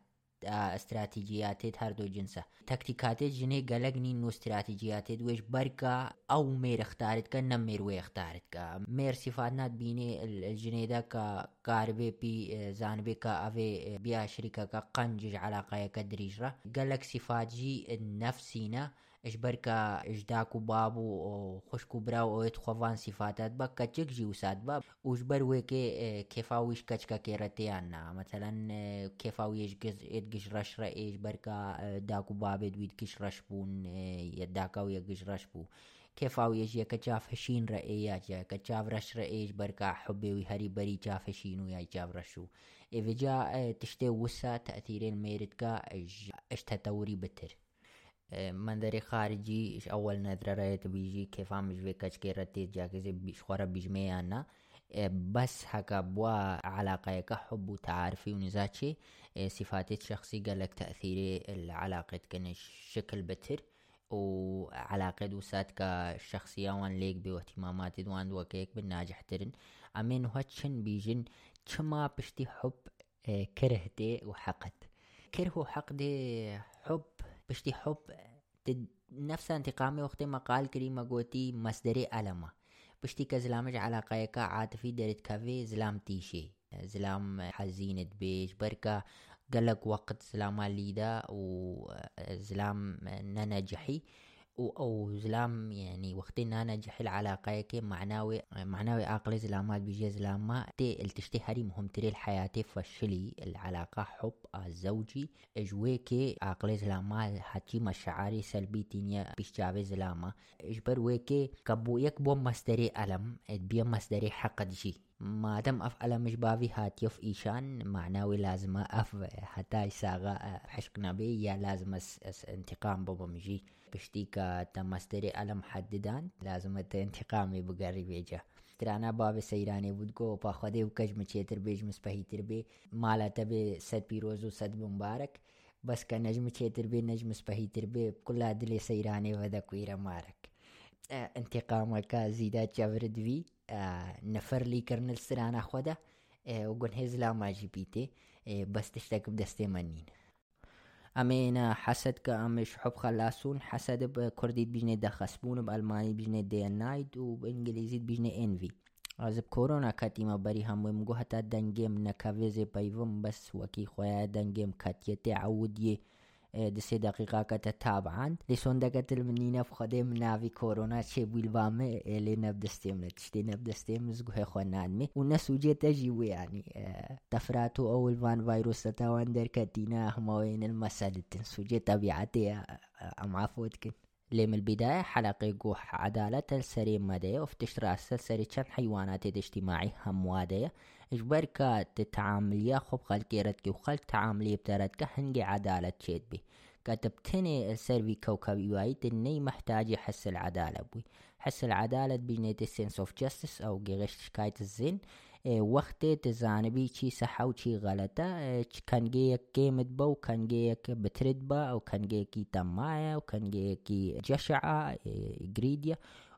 استراتیجیاتێت هەردوو جنسە. تەکتیکاتێت ژنێ گەلەگنی و استراتیجیاتێت وێش بەرکە ئەو مێرەختارتکە نەم مێروێختارتکە مێر سیفات نات بینێ ژنێدا کە پی زانبێ کە ئەوێ بیا شریکەکە قەنجش علاقایەکە دریژرە. گەلک سیفاتجی نەفسینە. اجبركا اجداك بابو خشكو براو اويت خوفان صفاتات با كچك جيوسات با وجبر ويكي كيفاويش كچكا كيرتيانا مثلا كيفاويش جز ادگش رش را ايش بركا داكو بابي دويد كش رشبون يداكا ويگش رشبو كيفاويش يكا جاف هشين رأيات يا كجاف رش رأيش بركا حبي وهري بري جاف هشين ويا جاف رشو إذا تشتي وسا تأثيرين ميرتكا اش تطوري بتر منظر خارجي أول نظرة رأيت بيجي كيف عم بيجي كشكي رتيت جاكزي بيشخورة بيجمي أنا۔ بس هكا بوا علاقة حب وتعارفي ونزاتشي صفاتي شخصي قالك تأثيري العلاقة كان شكل بتر۔ وعلاقة دوسات كشخصية وان ليك بي واهتمامات دوان وكيك بالناجح ترن۔ أمين هاتشن بيجن كما بشتي حب كرهتي وحقد كره وحقدي حب بشتي حب نفس انتقامي وقت ما قال كريمة قوتي مصدري ألمة. بشتي كزلامج علاقة عاطفي درت كافي زلام تيشي. زلام حزينة بيش بركة قالك وقت زلام ليدا وزلام ننجحي. أو زلام يعني وقتين أنا جحل علاقة كي معناوي معناوي عقل زلامات بيجي زلاما تي التشتي هري مهم تري الحياة فشلي العلاقة حب الزوجي إجويكي عقل زلاما حتي مشاعري سلبي تينيا بيشجابي زلاما اجبر ويكي كبو يكبو مصدري ألم بيا مصدري حق جي ما دام أف مش بافي هات يف إيشان معناوي لازم أف حتى يساغا حشقنا بي يا لازم انتقام بابا مجي. بشتيكا تمستري ألم حددان؟ لازم انتقامي بقري بيجا ترانا باب سيراني بودكو با خده وكج مچيتر بيج مسبهيتر بي مالا تبي سد بيروز وسد مبارك بس كان نجم چيتر بي نجم سبهيتر بي كلها دلي سيراني ودا كويرا مارك. انتقامك زيدات جبرد بي نفر لي كرنل سرانا خودا وقن هزلا ما جيبيتي بس تشتك بدستي منين ئەمێنە حەسەد کە ئەمش حب خەلاسون حەسەدە بە کوردیت بیژنێ دەخەسبوون و بە ئەلمانی بیژنێ دێنایت و بە ئینگلیزیت بیژنێ ئێنوی. ئازب کۆرۆنا کەتیمە بەری هەموویم گو هەتا دەنگێم نەکەوێزێ پەیڤم بەس وەکی خۆیان دەنگێم کەتیەتێ عودیە دقيقة تتابعا لسوندقة المنينة بخدم نافي كورونا شي بيلبامي اللي نبدستيم تشتي نبدستيم زقوه خوانادمي والناس وجه تجيوي يعني تفراتو أو الفان فيروس تتاوان در كتينا هموين المسالة سوجي طبيعتي أم عفوتكن لم البداية حلقة جوح عدالة السريم مدى وفتشترى السلسلة كم حيوانات الاجتماعي هم وادية اجبر كا تتعامليا خب خلقيرتك وخلق تعاملية بتارتك هنجي عدالة تشيد بي. كتبتني السيرفي كوكب وايد إني محتاج يحس العدالة بوي حس العدالة بجنيت السنس اوف جاستس أو جيغش شكاية الزين. وقت تزانبي چی صحة و چی غلطة كان كيمت با و كان بترد با أو كان جيكي تمايا و كان جيكي جشعة جريديا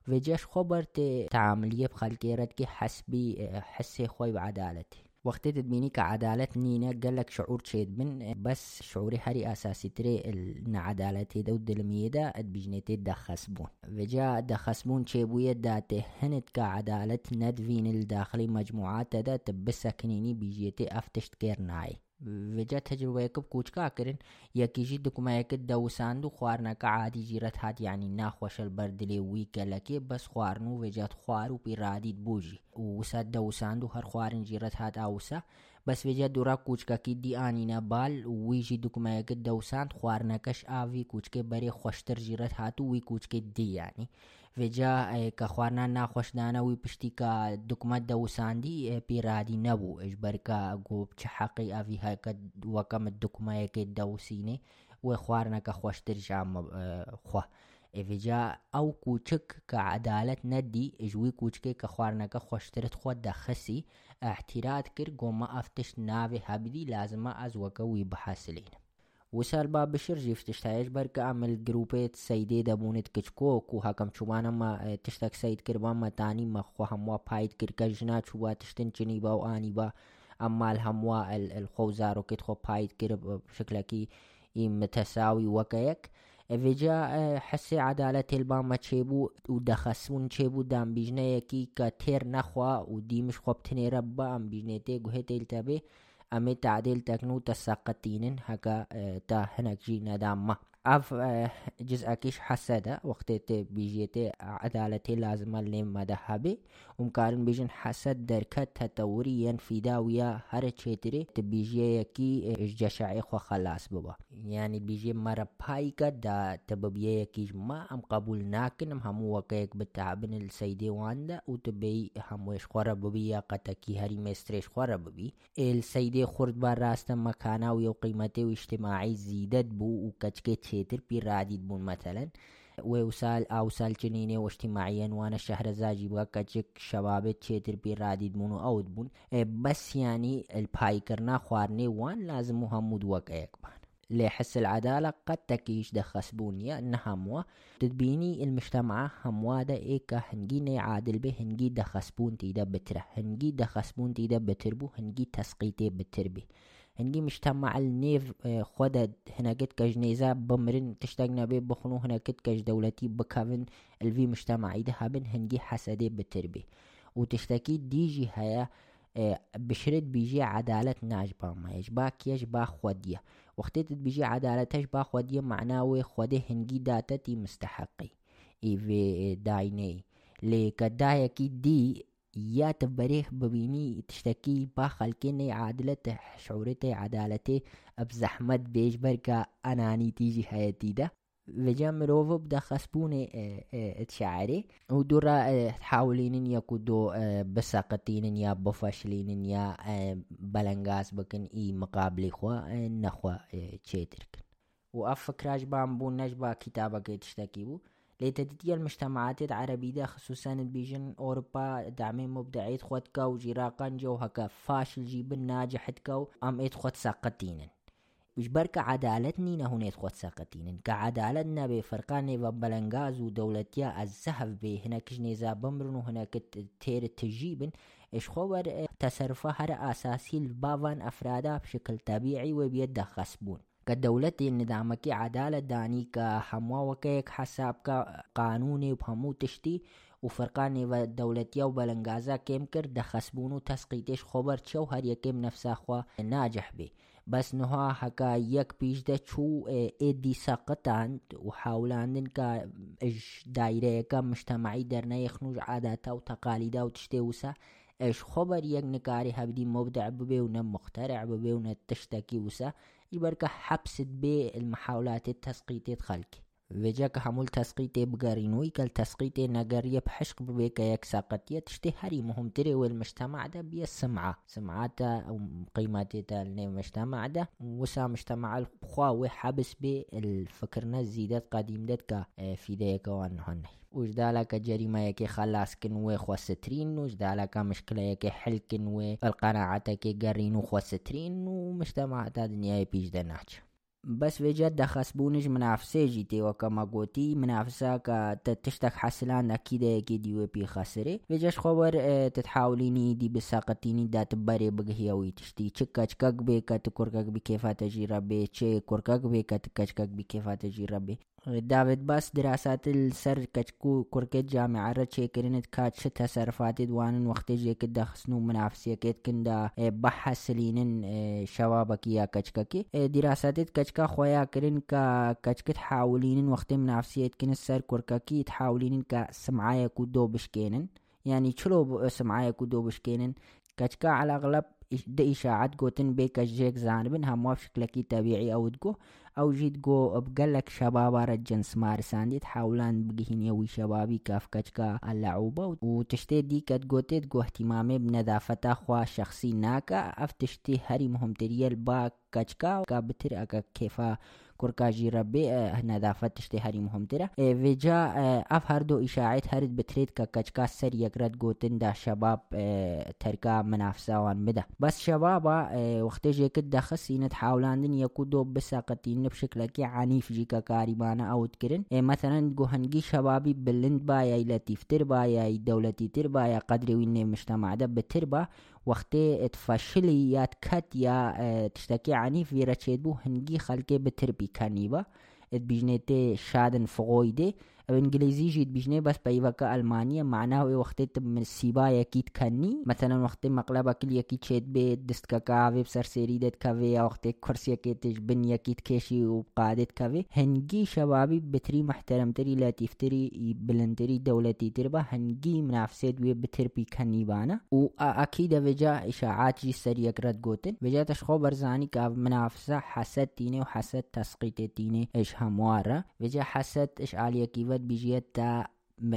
وجش خبرت تعاملية بخلقيرتك حسبي حسي خوي بعدالتي وقت تدميني كعدالة نينا قالك شعور تشيد من بس شعوري هري أساسي تري إن عدالتي دو الدلمية دا بجنيتي دا خسبون وجا دا خسبون تشيبوية داته هنت كعدالة ندفين الداخلي مجموعات دا تبسكنيني بيجيتي أفتشت كيرناي وجا تجربه بكوچ كاكرن يكيجي دكما دوساندو خوارنا كعادي جيرت هات يعني ناخوش البردلي ويكا لكي بس خوارنو وجات خوارو بيرادي بوجي وساد دوساندو هر خوارن جيرت هات اوسا بەس وێجا دوورا کوچکەکی دی ئاینە بال ویژی دوکمەیەکە دەوسان خواردنەکەش ئاوی کوچکێ بەرێ خۆشتر ژیرەت هاتو وی کوچکێ دیانی وێجا وجا كخوانا ناخوش دانوي بشتيكا دكمت دو ساندي بيرادي نبو. اجبركا قوب حقي افي هاك وكم الدكمة يك دو سيني وخوارنا كخوش ترجع خوا. افجا او کوچک که عدالت ندی اجوی کوچکه که خوارنگه خوشترت خود دخسی احتیرات کر گوما افتش ناوی حبیدی لازمه از وکوی بحاصلین. وسال بابشر جيف تشتايش برك عمل جروبة سيدي دبونت كتشكوك وهاكم شوان اما تشتك سيد كربان ما تاني ما خو هموا بايد كركجنا شوا تشتن جنيبا واني با. اما الهموا الخوزارو كتخو بايد كرب شكلكي متساوي وكيك اویجا حس عدالت الباما چه بو و دخسون چه بو دام بیجنه یکی که تیر نخوا و دیمش خوب تنه رب با ام بیجنه تی گوه تیل تبه ئەمێ تعدیل تەکن و تەسەقەتینن هەکە تا هەنەکژی نەداممە اف جزءكيش حسدة وقت بيجيتي عدالتي لازم لين مذهبي ومكارن بيجن حسد دركت تطوريا فداوية هر چيتري تبيجي يكي جشعي خو خلاص بابا يعني بيجي مرة بايكا دا تببيه يكي ما ام قبول ناكن همو وكيك بتعبن السيدي واندا وتبي هموش خورا ببي يا قتكي هري مستريش خورا ببي السيدي خورد بار راستا مكانا ويو قيمتي واجتماعي زيدت بو وكتكي تشيتر بيراديد بون مثلا. ووسال اوسال جنيني واجتماعيا وأنا شهر زاجي كجك شباب تشيتر بيراديد بون اود بون. بس يعني الباي كرنا خوارني وان لازم محمد وقعك بان. لحس العدالة قد تكيش دخس بونيا إنها موا تدبيني المجتمع هموا دا إيكا هنجي عادل به هنجي دخس بون تيدا بتره. هنجي دخس بون تيدا بتربو هنجي تسقيتي بتربي هنگی مجتمع النيف خود هناكت كج نيزا بمرن تشتاقنا بي بخنو هناكت كج دولتي بكافن الفي مجتمعي ده هابن هنگي حسدي بتربي وتشتكي ديجي هيا بشرد بيجي عدالة ناجبا ما يجبا كيجبا خودية وقتت بيجي عدالة تجبا خودية معناه خودي هنگي داتتي مستحقي ايفي دايني لكا دايكي دي یا تبريخ ببيني تشتكي با خلقين عادلة شعورتي عدالتي بزحمت بيش بركا أناني تيجي حياتي ده وجا مروفو بدا خسبوني تشعري ودورا تحاولين يكو دو بساقتين يا بفشلين يا بلنغاز بكن اي مقابلي خوا نخوا تشيتركن وأفكراج بامبو نجبا كتابك تشتكي بو. لتدتي المجتمعات العربية خصوصا بيجن أوروبا دعمين مبدعيت خوتكا وجراقان جو هكا فاشل جيبن ناجحت كو أم إيت خود ساقتينن. وش بركة عدالتني نهونيت خود ساقتينن. كعدالتنا بفرقان وبلنغاز ودولتيا الزهف به هناك جنيزا بمرن وهناك تير تجيبن. إيش خبر تصرفها هر أساسي البابان أفرادا بشكل طبيعي وبيد خصبون. کە دەولەتی ندامەکی عدالت دانی کە هەمواوەکەیەک حساب کە قانونی و هەموو تشتی و فەرقانی بە دەولەتیە و بەلەنگازا کێم کرد دەخەسبوون و تەسقیتش خۆبەر چێ و هەر یەکێم نەفساخوا ناجح بێ بەس نها هەکا یەک پیشدە چوو ئێدی سەقتاند و حاولاندن کە دایرەیەەکە مشتەماعی دەرنەیە خنوژ عاداتە و تەقالیدا و تشتێ وسە ئەش خۆبەر یەک نکاری هەبدی مبدع ببێ و نە مخترع ببێ و نە تشتێکی وسە يبرك حبست بالمحاولات التسقيط خلقي وجاك حمول تسقيتي بقارينوي كال تسقيتي نقرية بحشق ببيك يك ساقتية تشتي هري مهم تري والمجتمع ده بيا السمعة سمعتا أو قيمتي تا المجتمع ده. وسا مجتمع الخواوي حبس بالفكرنا زيدات قديم دات كا في ديك وانهنه وجدالك جريمة يكي خلاص كنوي خوسترين وجدالك مشكلة يكي حل كنوي القناعتك قرينو خوسترين ومجتمع تا دنيا يبيج دناج بس في جدة خسبونج منافسة جيتي وكما قوتي منافسة تتشتك حسلان أكيد أكيد يو بي خسري. في جش خبر تتحاوليني دي بساقتيني دات بري بقهي وي تشتي. چكا چكاك بي كات كوركاك بي كيفا تجي ربي چه كوركاك بي كات كاچكاك بي كيفا تجي ربي. دافيد باس دراسات السر كتكو كوركت جامعة رتشي كرنت كات شت تصرفات دوان وقت جيك دخسنو منافسية كيت كندا بحث سلينن شبابك يا كتككي دراسات كتكا خويا كرن كا كتك تحاولين وقت منافسية كن السر كوركاكي تحاولين كا سمعايا بشكينن يعني شلو سمعايا كودو بشكينن كتكا على أغلب ده إشاعات قوتن بيك الجيك زانبن هم بشكلكي طبيعي أو تقو أو جيت قو بقلك شبابا رجن سمار سانديت حاولان بقهين يوي شبابي كاف كجكا اللعوبة وتشتي دي كت قوتت قو اهتمامي بنظافة خوا شخصي ناكا افتشتي هري مهم تريال با كجكا كابتر اكا كيفا كوركاجي ربي نظافة تشتي هري مهم ترى فيجا اف هردو اشاعت هرد بتريد ككجكا سر يقرد قوتن دا شباب تركا منافسة وان بدا بس شبابا وقت جي كد خسينة حاولاندن يكودو بساقتين بشكل كي عنيف جيكا كاريبانا أو تكرن مثلا هنجي شبابي بلند بايا لطيف تربايا دولتي تربايا قدري وين مجتمع ده بتربا وقتی تفشلی یا تکت یا تشتكي عنيف في رتشيد بو هنجي خلقي بتربي كانيبا ات شادن فغويدي انجليزي جيت بيجني بس بايفاكا المانيا معناه وقت من السيبا يكيد كني مثلا وقت مقلبا كل يكيد شيت بيت دست كافي بسر سيريدت كافي وقت كرسي كيتش بن يكيد كيشي وبقادت كافي هنجي شبابي بتري محترم تري لطيف تري بلنتري دولتي تربا هنجي منافسات وي بتربي كني بانا. واكيد فيجا اشاعات جي سريك رد قوتن فيجا تشخو برزاني كاف منافسة حسد تيني وحسد تسقيط تيني إيش هموارة. فيجا حسد إيش عالية كيفا فد بيجيت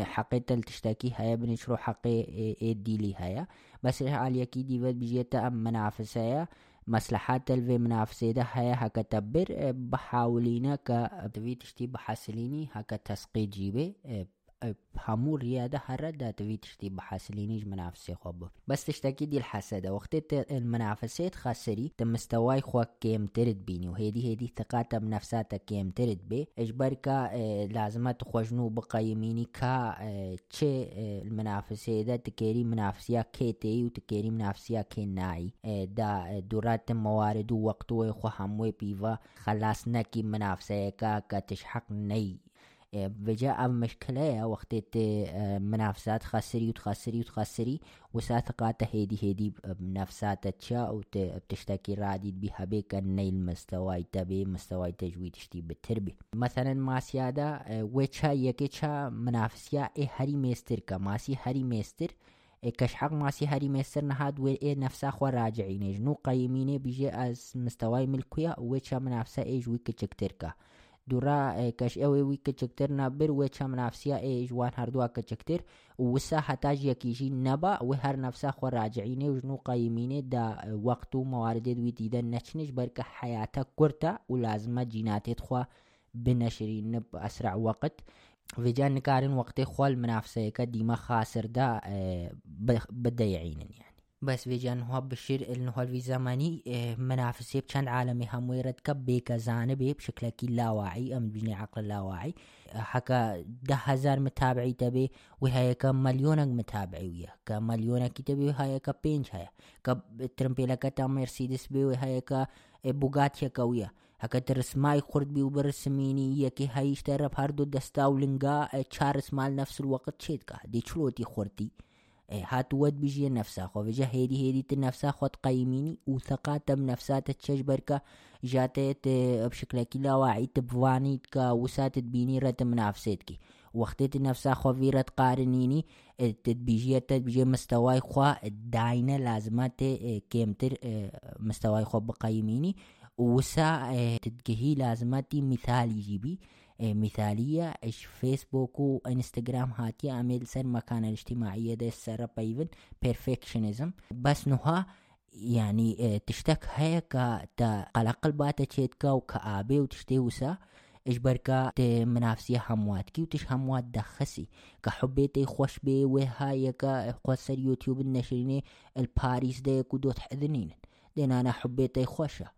حقيقة تشتكي هيا بنشرو حقي إيه ديلي هيا بس على كي دي فد بيجيت منافسة مصلحات الفي منافسة ده هيا هكا تبر بحاولينا كا تبي تشتي بحاسليني هكا تسقي جيبي همو ريادة هرد تبي تشتي بحاسلينيج منافسة خوب بس تشتكي دي الحسدة وقت المنافسات خاسري تمستواي خوا كيم ترد بيني وهيدي هيدي ثقاتة بنفساتك كيم ترد بي اجبركا آه لازمات خوجنو بقيميني كا آه تشي آه المنافسة دا تكيري منافسيا كيتي وتكيري منافسيا كيناي دا دورات موارد وقتو خو هموي بيفا خلاص نكي منافسة كا كتشحق ني بجاء مشكلة وقت منافسات خسري وتخسري وتخسري وساثقات هيدي هيدي بنفسات تشا وبتشتكي رادي بها بيك النيل مستوى تبي مستوى تجويد تشتي بالتربي مثلا ما سيادة ويتشا يكيتشا منافسيا اي هري ميستر كماسي هري ميستر كشحق ماسي هري ميستر نهاد وي نفسا خو راجعيني جنو قيميني بيجي از مستواي ملكويا ويتشا منافسة ايج ويك تشكتركا دورا كاش اوي وي كچكتر نابر و چم نفسيا اي جوان هردوا كچكتر وسا حتاج يكيجي نبا و هر نفسا خو راجعيني وجنو قيميني دا وقتو موارد دوي ديدن نچنش برك حياتك كرتا ولازمة جيناتي خوا بنشرين بأسرع وقت فيجان نكارن وقت خوال منافسة كديما خاسر دا بديعين يعني بس هو بشير إنه هو في زماني منافسة بشان عالمي هم ويرد كبيك زانبي بشكل كي لا واعي أم بجني عقل لا واعي حكا ده هزار متابعي تبي وهي كم مليونك متابعي ويا كم مليونك تبي وهي كا بينج هيا كب ترمبيلا كتا مرسيدس بي وهي كا بوغاتيا كويا هكا ترسماي خرد بي وبرسميني يكي هاي اشترب هردو دستاو لنقا تشارس مال نفس الوقت شيتكا دي شلوتي خورتي؟ هات ود بيجي نفسها خو بيجا هيدي هيدي تنفسها خو تقيميني وثقات بنفسها تشجبركا جاتت بشكل كلا واعي تبواني كا وسات تبيني رت منافستكي وقت نفسها خو فيرا تقارنيني تدبيجي تدبيجي مستواي خو داينة لازمات كيمتر مستواي خو بقيميني. وسا تدقهي لازماتي مثال يجيبي. مثالية. إيش فيسبوك وإنستغرام هاتي. أعمل سر مكان الاجتماعية ده. سر بيفن perfectionism. بس نها يعني تشتك هيك قلق الباتا تشيتكا وكآبي وتشتي وسا إجبركا منافسية همواتكي وتش هموات دخسي. كحبيتي خوش بي وهاي كا قوسر يوتيوب النشريني الباريس ده كودو تحذنين دين أنا حبيتي خوشة.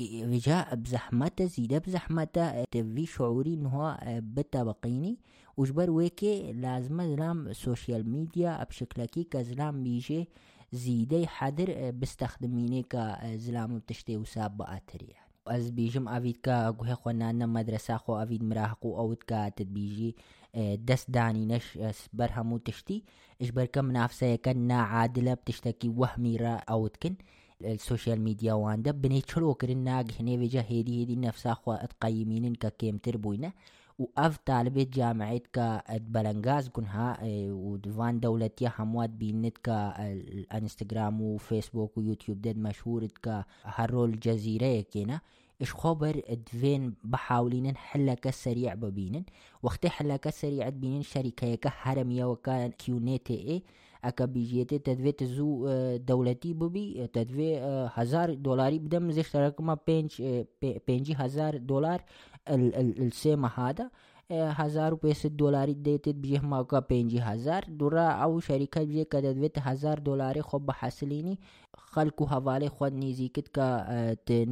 وجاء بزحمته زيادة بزحمته تبي شعوري إنه هو بتبقيني وجبر ويكي لازم زلام سوشيال ميديا بشكل كي كزلام بيجي زيدي حدر بستخدميني كزلام بتشتي وساب بأتر يعني. از بيجم آفيد كا قوه خونانا مدرسة خو آفيد مراهقو آوت كا تدبيجي دست داني نش برهمو تشتي. اجبر كم منافسة كنا عادلة بتشتكي وهمي را اوتكن السوشيال ميديا واندا بني تشلو كرن ناق هني فيجا هيدي هيدي نفسا خوا تقيمين كا كيم تربوينا وأف طالبة جامعة كا بلنغاز كنها ودفان دولتيا هموات بينت كا الانستغرام وفيسبوك ويوتيوب مشهور كا هرو الجزيرة كينا. إش خبر دفين بحاولين حلك سريع ببينن. وقت حلك سريع بينن شركة كهرمية وكان كيونيتي اي ئەکە بیژێتێ دەدوێت زوو دەوڵەتی ببی دەدوێ هزار دلاری بدەم زیشتەرەکەمە پێ هزار دلار سێ مەهادا هزار پێسە دلاری دەیتێت بژێ ماکە پێ هزار. دوڕا ئەو شەریکە بژێ کە دەدوێت هزار دلاری خۆ بە حەسلینی خەلکو و هەواڵی خۆت نزیکت کە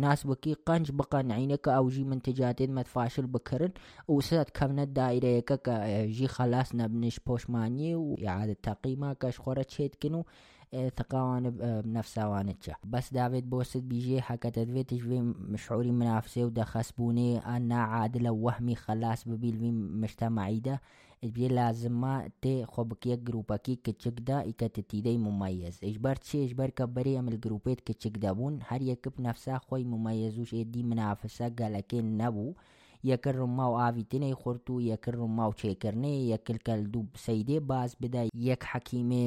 ناس بکی قنج بقەنعینە کە ئەو ژی من تجاتێت مەتفاشل بکردن وسات کەمنە دایرەیەەکە کە ژی خلاص نەبنش پۆشمانی و یاعادە تەقیما کەش خۆرە چێتکن و ثقاوان بنفسها وانتشا بس دافيد بوست بيجي حكا تدفيت في مشعوري منافسة ودا خسبوني أنا عادلة وهمي خلاص ببيل في مجتمعي ده بيجي لازم ما تي خوبكي جروبكي كتشك دا إكا تتيدي مميز إجبار تشي إجبار كبري أم الجروبات كتشك دابون هر يكب نفسها خوي مميزوش إدي منافسة قالكين نبو یەکە ڕمما و ئاویتنەی خورد و یەکە ڕمما و چێکردنێ یەکلکەل دوو سەیدێ باز بدا یەک حەکیمێ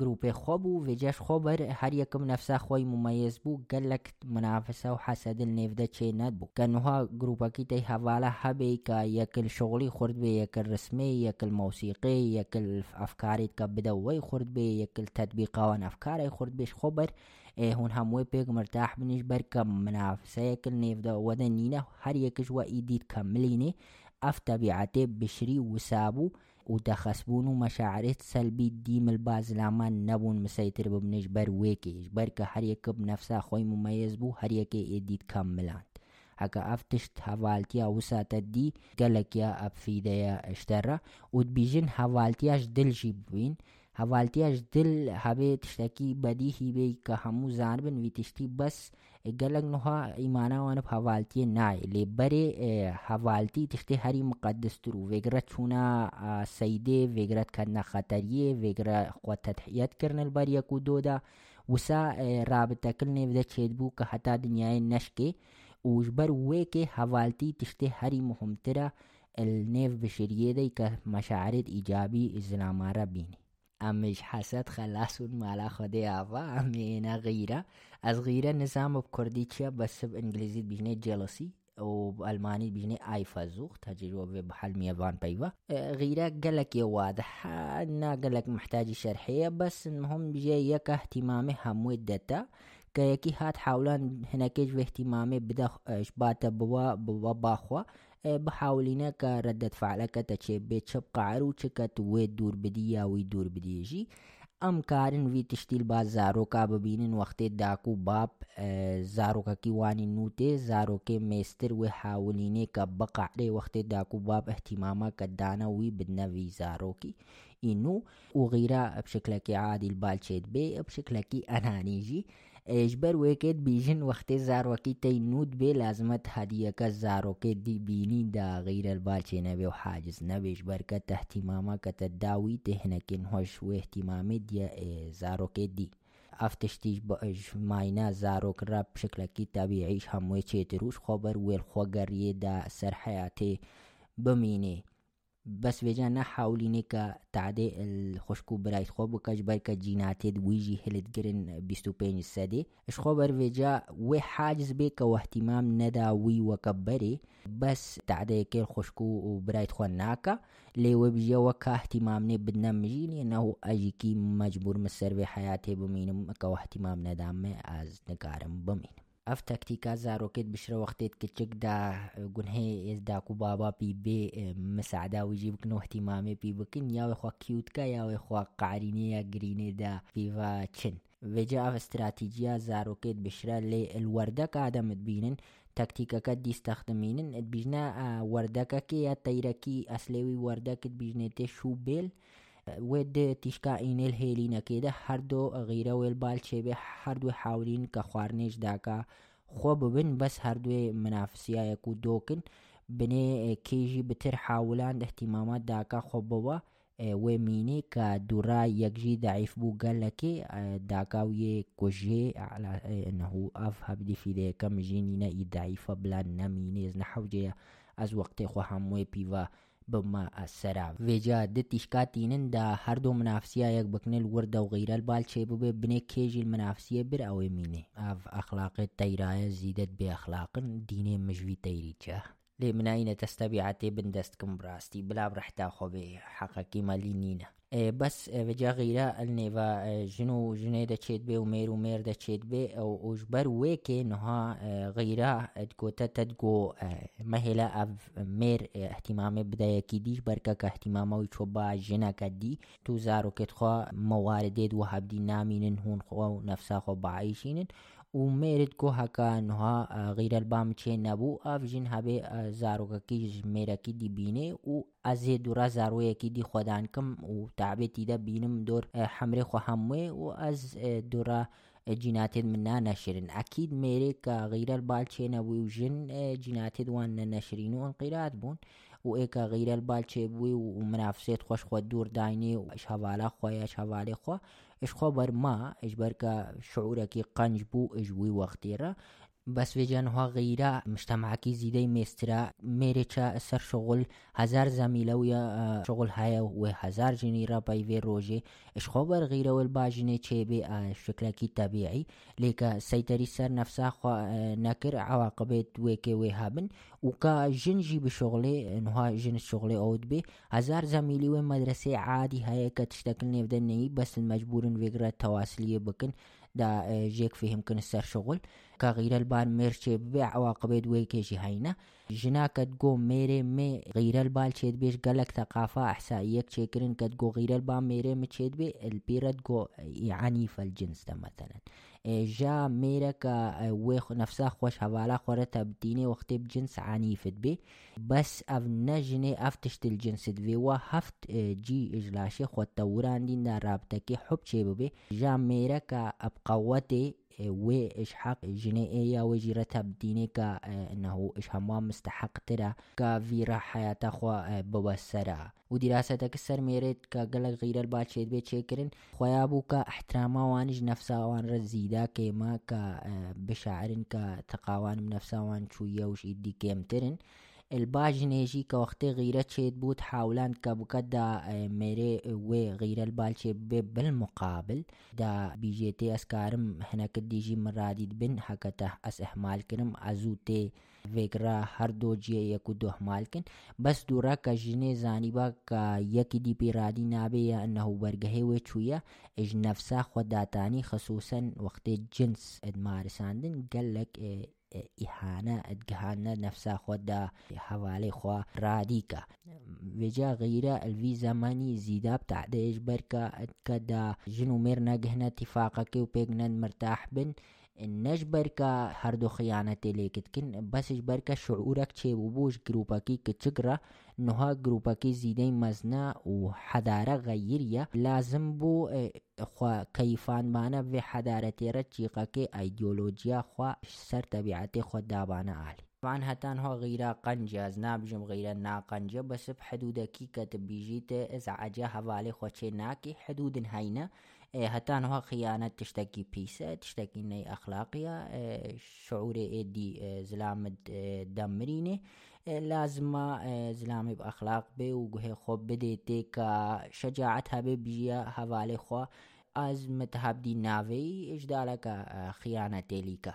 گروپێ خۆ بوو وێجەش خۆ بەر هەر یەکم نەفسا خۆی ممەز بوو گەلک منافسە و حەسەدل نێودە چێ نەبوو. کە نوها گروپەکی تی هەواڵە هەبێ کە یەکل شغلی خورد بێ یەکل ڕسمێ یەکل مۆسیقی یەکل ئەفکارێت کە بدەوەی خورد بێ یەکل تەتبیقاوان ئەفکارای خورد بێش خۆ هون هم وی پیگ مرتاح بنش بر کم منافسه کل نیف دا ودن نینه هر یکش و ایدید کملینه اف طبیعته بشری و سابو ودخسبون مشاعرت سلبي ديم الباز لامان نبون مسيطر ببنش بر ويكيش بركة هريك بنفسها خوي مميز بو هريك ايديد كملان هكا افتشت هفالتيا وساتا دي قالك يا اب في ديا اشترى وتبيجن هفالتياش دلجي بوين هەواڵتیاش دل هەبێ تشتێکی بەدیهی بێ کە هەموو زان بن وی تشتی بەس گەلک نها ئیماناوانە هەواڵتیە نای. لێ بەرێ هەواڵتی تشتی هەری مقدستر و وێگرە چوونە سەیدێ وێگرەت کردنە خەتەریە وێگرە خۆتەتحیەتکردن بەریەک و دۆدا وسا رابطەکردن نێودە چێت بوو کە هەتا دنیای نشکێ وژبەر وێکێ هەواڵتی تشتێ هەری مهمترە النێف بشریێدەی کە مەشاعرت ئیجابی ئیزلامارە بینی امش حسد خلاسون مالا خدي أبا أمينا غيرة از غيرة نظام بكرديتشا بس بإنجليزي بيجني جيلسي وبألماني بيجني أي فزوخ تجربة بحل ميفان بيوا غيرة قالك يا واضح أنا قالك محتاج شرحية بس المهم جايك اهتمامي همويد دتا. كيكي هات حاولان هناكيج باهتمامي بدا شباتا بوا بوا باخوا. بحاولين كردة فعل كتشي بيت شبق عرو شكت ويد دور بديا ويد دور بديجي ئەم کارن وی تشتیل با زارۆکا ببینن وەختێ داک و باب زارۆکەکی وانی نوتێ زارۆکێ مێستر وێ حاولینێ کە بەقعێ وەختێ داک و باب احتیماما کە دانا وی بدنەوی زارۆکی ئینو و غیرا ئەپشکلەکی عادیل بالچێت بێ ئەپشکلەکی ئەنانیژی اجبر وکید بیژن وقتی زاروکی تی نود به لازمت هدیه که زاروکی دی بینی دا غیر البال چه نبی و حاجز نبی اجبر که تحتیماما که تداوی تهنکن هوش و احتیمامی دی زاروکی دی. افتشتیش با ماینا زاروک رب شکلکی طبیعیش هموی چه تروش خبر ویل خوگریه دا سر حیاتی بمینه. نه حاولینه که تعده الخشکو برای خوب و کج بر که جیناتید ویجی هلت گرن 25 سده اش خو بر ویجا و حاجز بی که اهتمام ندا وی و کبری بس تعده که الخشکو و برای خو ناکا لی و بجا و که اهتمام نه بدنم مجی لأنه اجی کی مجبور مسر بمینم که اهتمام ندام از نگارم بمینم اف تكتيكا زاروكيت بشرا وقتيت كتشك دا هي ازداكو بابا بي بي مساعدة ويجيبك نو اهتمامي بي بكن ياوي خوا كيوتكا ياوي خوا قعريني يا جريني دا فيفا تشن وجا اف استراتيجيا زاروكيت بشرا لي الوردك آدم تبينن تكتيكا دي استخدمينن بيجنا وردكا كي يا تيركي أسلوي وردك بيجنتي شو بيل ود تیشکا اینل هێلینە کێدە هەردۆ غیرە وێلبال چێبێ هەردوو حاولین کە خواردنێش داکا. خۆ ببن بەس هەردوێ منافسیایەک و دۆکن بنێ کێژی بتر حاولان احتیمامات داکا خۆ بەوە وێ مینێ کە دوورا یەکژی داعیف بوو گەلەکێ داکاویێ کوژێ نهو ئەف هەبدی فیدەیەکەم ژینینە ئی داعیفە بلان نەمینێز نەحوجەیە. از وقت خو هموی پیوا بما السرا فيجا كاتينن دا هردو منافسية يك بكنل ورد وغير البال تشيبو ببني كيجي المنافسية بر أو يميني آف اخلاق التيرايا زيدت باخلاق ديني مجوي تيريتشا لي من أين تستبيعتي بندستكم براستي بلا برحتا خو بحقكي مالي نينا بس وجا غيرا النيفا جنو جني دا تشيت بي ومير ومير دا تشيت بي أو وجبر ويكي نها غيرا ادكو تتدكو مهلا اف مير اهتمامي بداية كيديش بركا كاهتمامه ويشوبا جنا كدي تو زارو كتخوا مواردد وهب دي نامين هون خوا نفسا خوا بعيشين كو هكا نها غير البام چه نبو اف جن هبه زارو کی میرا کی دی بینه و از دورا زارو کی دی خودان کم و تعبه تیدا بینم دور حمره خو هموه و از دورا جيناتد منا نشرن أكيد ميريك غير البالشي نبوي وجن جيناتد وان نشرين وانقيرات بون وإيكا غير البالشي بوي ومنافسات خوش خو دور دايني وإش هوالا خويا إش هوالي اش خو بر ما اش بر کا شعور کی قنج بو اش وی وقتی را بە سوێجانها غەیرا مشتەماکی زیدەی مێسترا مێرێکە سەر شغل هزار زەمی لەوە شغل هەیە وێ هزار ژنی ڕپای وێ ڕۆژێ. شخۆ بەرغیرەوە باژنێ چێبێ شکلەکی تەبیعی. لێکە سەیتەری سەر نەفساخوا نەکرد عواقبێت وێکێ وێ هابن. وکە ژنجی بشغڵێ نها ژن شغڵێ ئەوت بێ. هزار زەمیلی وێ مەدرسێ عادی هەیە کە تشتەکن نێودەنەی بەسن مەجبورن وێگرە تەواسلیە بکن. دا جيك فيهم كن السر شغل. كغير البال ميرشي ببيع عواقب دوي كيشي هينا جنا كتقو ميري مي غير البال تشيد بيش قالك ثقافة إحسائية تشيكرين كتقو غير البال ميري متشيد بي البيرة تقو عنيف الجنس ده مثلا. جا ميرا كا ويخ نفسها خوش هوالا خورة تبديني وقت بجنس عنيفت بي بس اف نجني افتشت الجنس دبي وهفت جي اجلاشي خو توران دين دا رابطكي حب شيبو بي جا ميرا كا ابقوتي و إيش حق جنائية وجيرة تبديني كا إنه إيش همام مستحق ترى كا فيرا حياة خوا بوسرا ودراستك السر ميرت كا قلق غير الباتشيد بيت شكرن خويابو كا احتراما وانج نفسا وان رزيدا كيما كا بشاعرن كا تقاوان بنفسا وان شوية وش إدي كيم الباجنجی کە وەختێ غیرە چێت بوت حاولان کە بکەتدا مێرێ وێ غیرە البالچێ بێ بالمقابل دا بیژێتێ ئەسکارم هەنەکە دیژی مرادید بن حەکەتە ئەس ئەحمالکردم ئەزوو تێ وێگرا هەردۆ جێ یەک و دۆحمالکن بەس دوورە کە ژنێ زانیبا کە یەکی دیپیرادی نابەیە ئەنەه بەرگەهێ وێ چویە ئژ نەفسا خۆداتانی خصوصەن وەختێ جنس ئەدمارساندن گەلک إهانة ادقهانا نفسها خدا حوالي خوا راديكا. وجا غيرة الفي زماني زيدا بتاع ديش بركة كدا جنو ميرنا قهنا اتفاقك وبيقنا مرتاح بن. النجبر كا هردو خيانة ليكتكن بس جبر كا شعورك چه وبوش جروباكي نها گروپەکەی زیدەی مەزنا و حەدارە غەیریە. لازم بوو کەیفانمانە بێ حەدارە تێرە چیقەکەی ئایدۆلۆجییا خوا سەر تەبیعاتی خۆدابانە ئالی فان هەتان هۆ غیرا قەنجە ئەز نابژم غیرە ناقەنجە بەسب حدودەکی کە تبیژیتە ئەزعجە هەواڵی خۆچێ ناکی حدودن هەینە. هەتان هۆ خیانەت تشتێکی پیسە تشتێکی نەی ئەخلاقیە شعورێ ئێدی زلامت دەمرینێ. لازم زلامی با اخلاق بێ و گوهێ خۆ بدەیت تێکە شەجاعت هەبێ بژە هەواڵی خۆ ئاز متحبدی ناوەی ئشدالەکە خیانە تێلیکە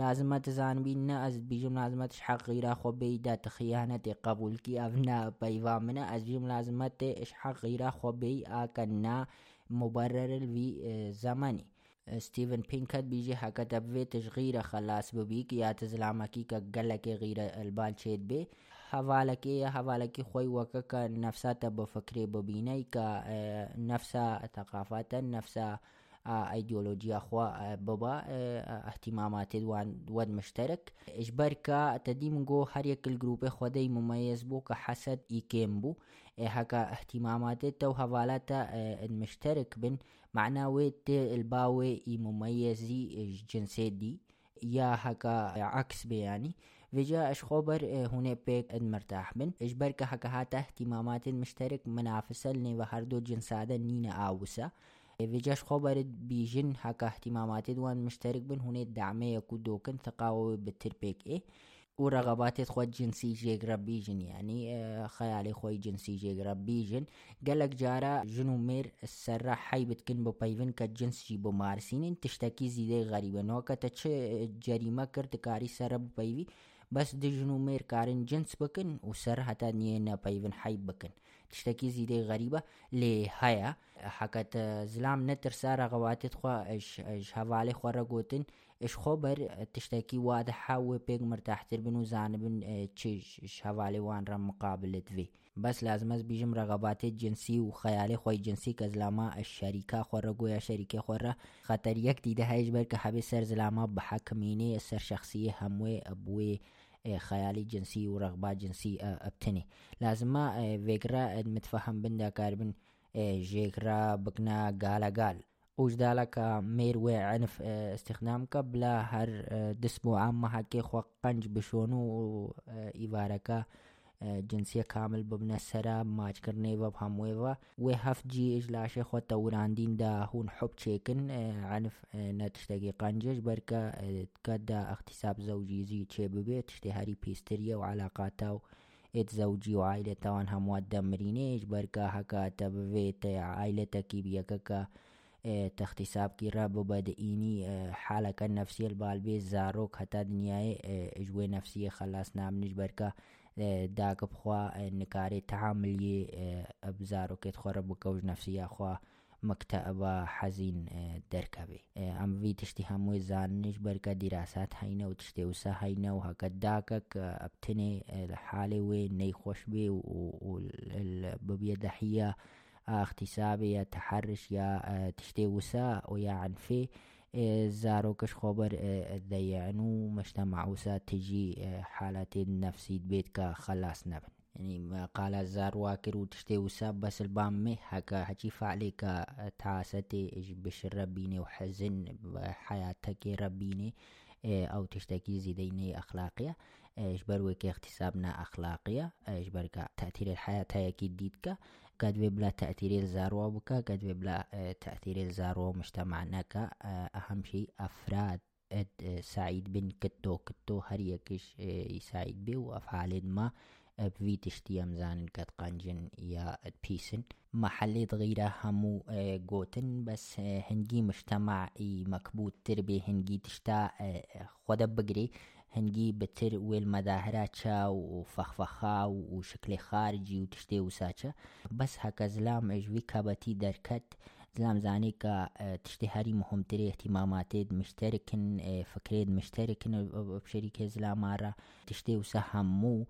لازمە تزانبی نە ئەس بیژم لازمەتش حەقیرا خۆ بێدا تخیانەتێ قبولکی ئەنا پەیوا منە ئەس بیم لازمەتێ ئش حەقیرا خۆ بێ ئاکە نا مبەرەلوی زەمانی ستيفن بينكت بيجي حكا تبوي تشغيرة خلاص ببيك يا تزلامكي كقلك غيرة البال شيد بي حوالكي يا حوالكي خوي وكا نفسا بفكري ببيني كا نفسا ثقافة نفسا ايديولوجيا خوا بابا اهتمامات وان ود مشترك اجبركا تديم جو هر يك الجروب خدي مميز بو كحسد يكيم بو. هكا اهتمامات تو حوالات المشترك بن. معناه ويت الباوي مميزي جنسيت دي يا هكا عكس بياني وجا اش خبر هنا بيك مرتاح بن. اجبرك هكا هاتا اهتمامات مشترك منافسة لني وهردو جنسادة نينا آوسا. فيجاش خبر بيجن هكا اهتمامات دوان مشترك بن. هنا الدعمية كودوكن ثقاوة بالتربيك إيه. ورغبات خود جنسي جيك ربيجن يعني خيالي خوي جنسي جيك ربيجن قالك جارا جنو مير السرة حي بتكن ببايفن كجنس جي بمارسين تشتكي زيدي غريبة نوكا تتش جريمة كرتكاري سرة ببايفي بس د جنو مير كارن جنس بكن وسر حتى نينا بايفن حي بكن تشتكي زيدي غريبة لهايا حكت زلام نتر سارة غواتت خوا اش اش هوالي خوا رقوتن اش خبر تشتكي واضحة وبيق مرتاح تربن وزانبن تشيش هوالي وان رم مقابلة في بس لازم از بيجم رغبات جنسي وخيالي خوي جنسي كزلاما الشركة خورا يا شركة خورا خطر يك دي هايج بركة حبي سر زلاما بحكميني سر شخصية هموي ابوي خيالي جنسي ورغبات جنسي ابتني لازم ما فكرة متفهم بندا كاربن جيكرا بكنا قالا قال وجدالك مير وعنف استخدامك بلا هر دسبو عام حكي خو قنج بشونو إيباركا جنسية كامل ببنا سرا ماج و بهمويفا وهف جي اجلاش خو توراندين دا هون حب تشيكن عنف نتشتاقي قنجج بركا كدا اغتساب زوجي زي تشيببي تشتهاري بيستريا وعلاقاتا ات زوجي وعائلة توان هموات دمرينيش بركا هكا تبفيت عائلتك بيكا تختصاب کی رب بدئینی حالك النفسية البالبي زاروك حتى دنياي اجوي نفسية خلاص نام نجبر کا داك بخوا نكاري تعاملي ابزارو كيت خورا بكوج نفسية خوا مكتئبة حزين دركبي. ام في تشتي هموي زانش بركة دراسات هينا وتشتي وسا هينا وهكا داكك ابتني الحالي وين نيخوش بي وببيا دحية اغتسابي يا تحرش يا تشتي وسا ويا عنفي زاروكش خبر ذيعنو مجتمع وسا تجي حالات نفسي بيتك خلاص نبن. يعني قال زار واكر وتشتي وساب بس البامي هكا هجي فعليك تعاستي بشر ربيني وحزن بحياتك ربيني أو تشتكي زيديني اخلاقية اجبروك اغتسابنا اخلاقية اجبرك تأثير الحياة هي أكيد ديتك قد بلا تأثير الزارو بك قد بلا تأثير الزارو مجتمعنا أهم شيء أفراد سعيد بن كتو كتو هريكش يساعد بي وأفعال ما في تشتي أمزان كت قنجن يا بيسن. محل غيره همو جوتن بس هنجي مجتمع مكبوت تربي هنجي تشتا خدا بقري هنجي بتر والمظاهرات شا وفخفخا وشكل خارجي وتشتي وساتشا بس هكا زلام اجوي كابتي دركت زلام زاني كا تشتي هاري مهم تري اهتمامات مشتركن فكرين مشتركن بشركة زلامارا تشتي وسهمو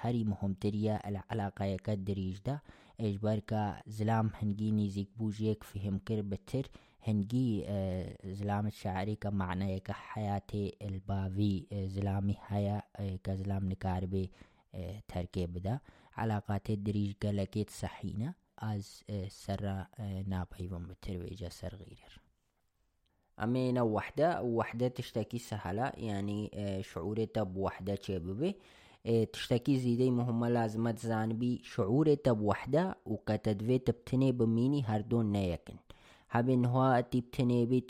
هاري مهم تريا العلاقة يكاد دريج ده اجباركا زلام هنجي نيزيك بوجيك فهم كر بتر هنجي زلام الشعري كمعنى كحياتي البافي زلامي هيا كزلام نكاربي تركيب ده علاقات دريج قلقيت صحينة از سر نابايفن بترويجا سر غير أمينا وحدة وحدة تشتكي سهلة يعني شعورتها بوحدة شبابي تشتكي زيدي مهمة زانبي شعورتها بوحدة وكتدفي تبتني بميني هردون نيكن. هبن هو تبتني بي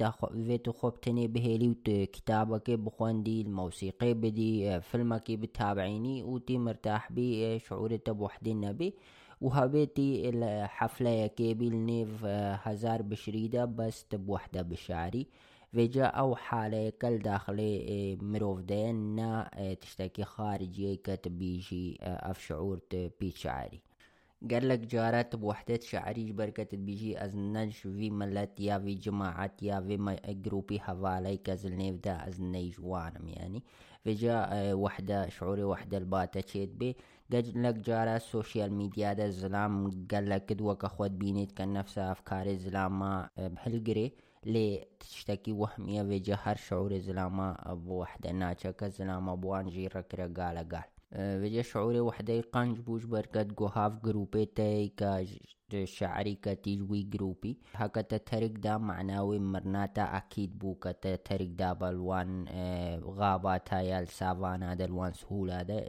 فيتو خوب تني بهيلي وت كتابك بخوندي الموسيقى بدي فيلمك بتابعيني وتي مرتاح بي شعوري بوحدي النبي وهبيتي الحفلة يكي بالنيف هزار بشريدة بس تبوحدة بشعري فيجا أو حالة كل داخلي مروف دينا تشتكي خارجي كتبيجي أف شعور بيت شعري قال لك جارات بوحدة شعري بركة بيجي از نج في ملت يا في جماعات يا في جروبي حوالي كازل نيف دا از نيجوانم يعني. في جا وحدة شعوري وحدة الباتا تشيت بي. قال لك جارة السوشيال ميديا دا الزلام قال لك كدوة كخوات بينيت كان نفسها أفكار الزلام بهالقري لي تشتكي وهمية في جهر شعور الزلامة بوحدة ناتشا كالزلامة بوان جيرا كرا قال قال وجه شعوري وحدي قنج بوش بركت جو هاف جروبي كا شعري كتيجوي جروبي هكا تترك دا معناوي مرناتا أكيد بو كتترك دا بالوان غابات هاي السافانا دا الوان سهولة دا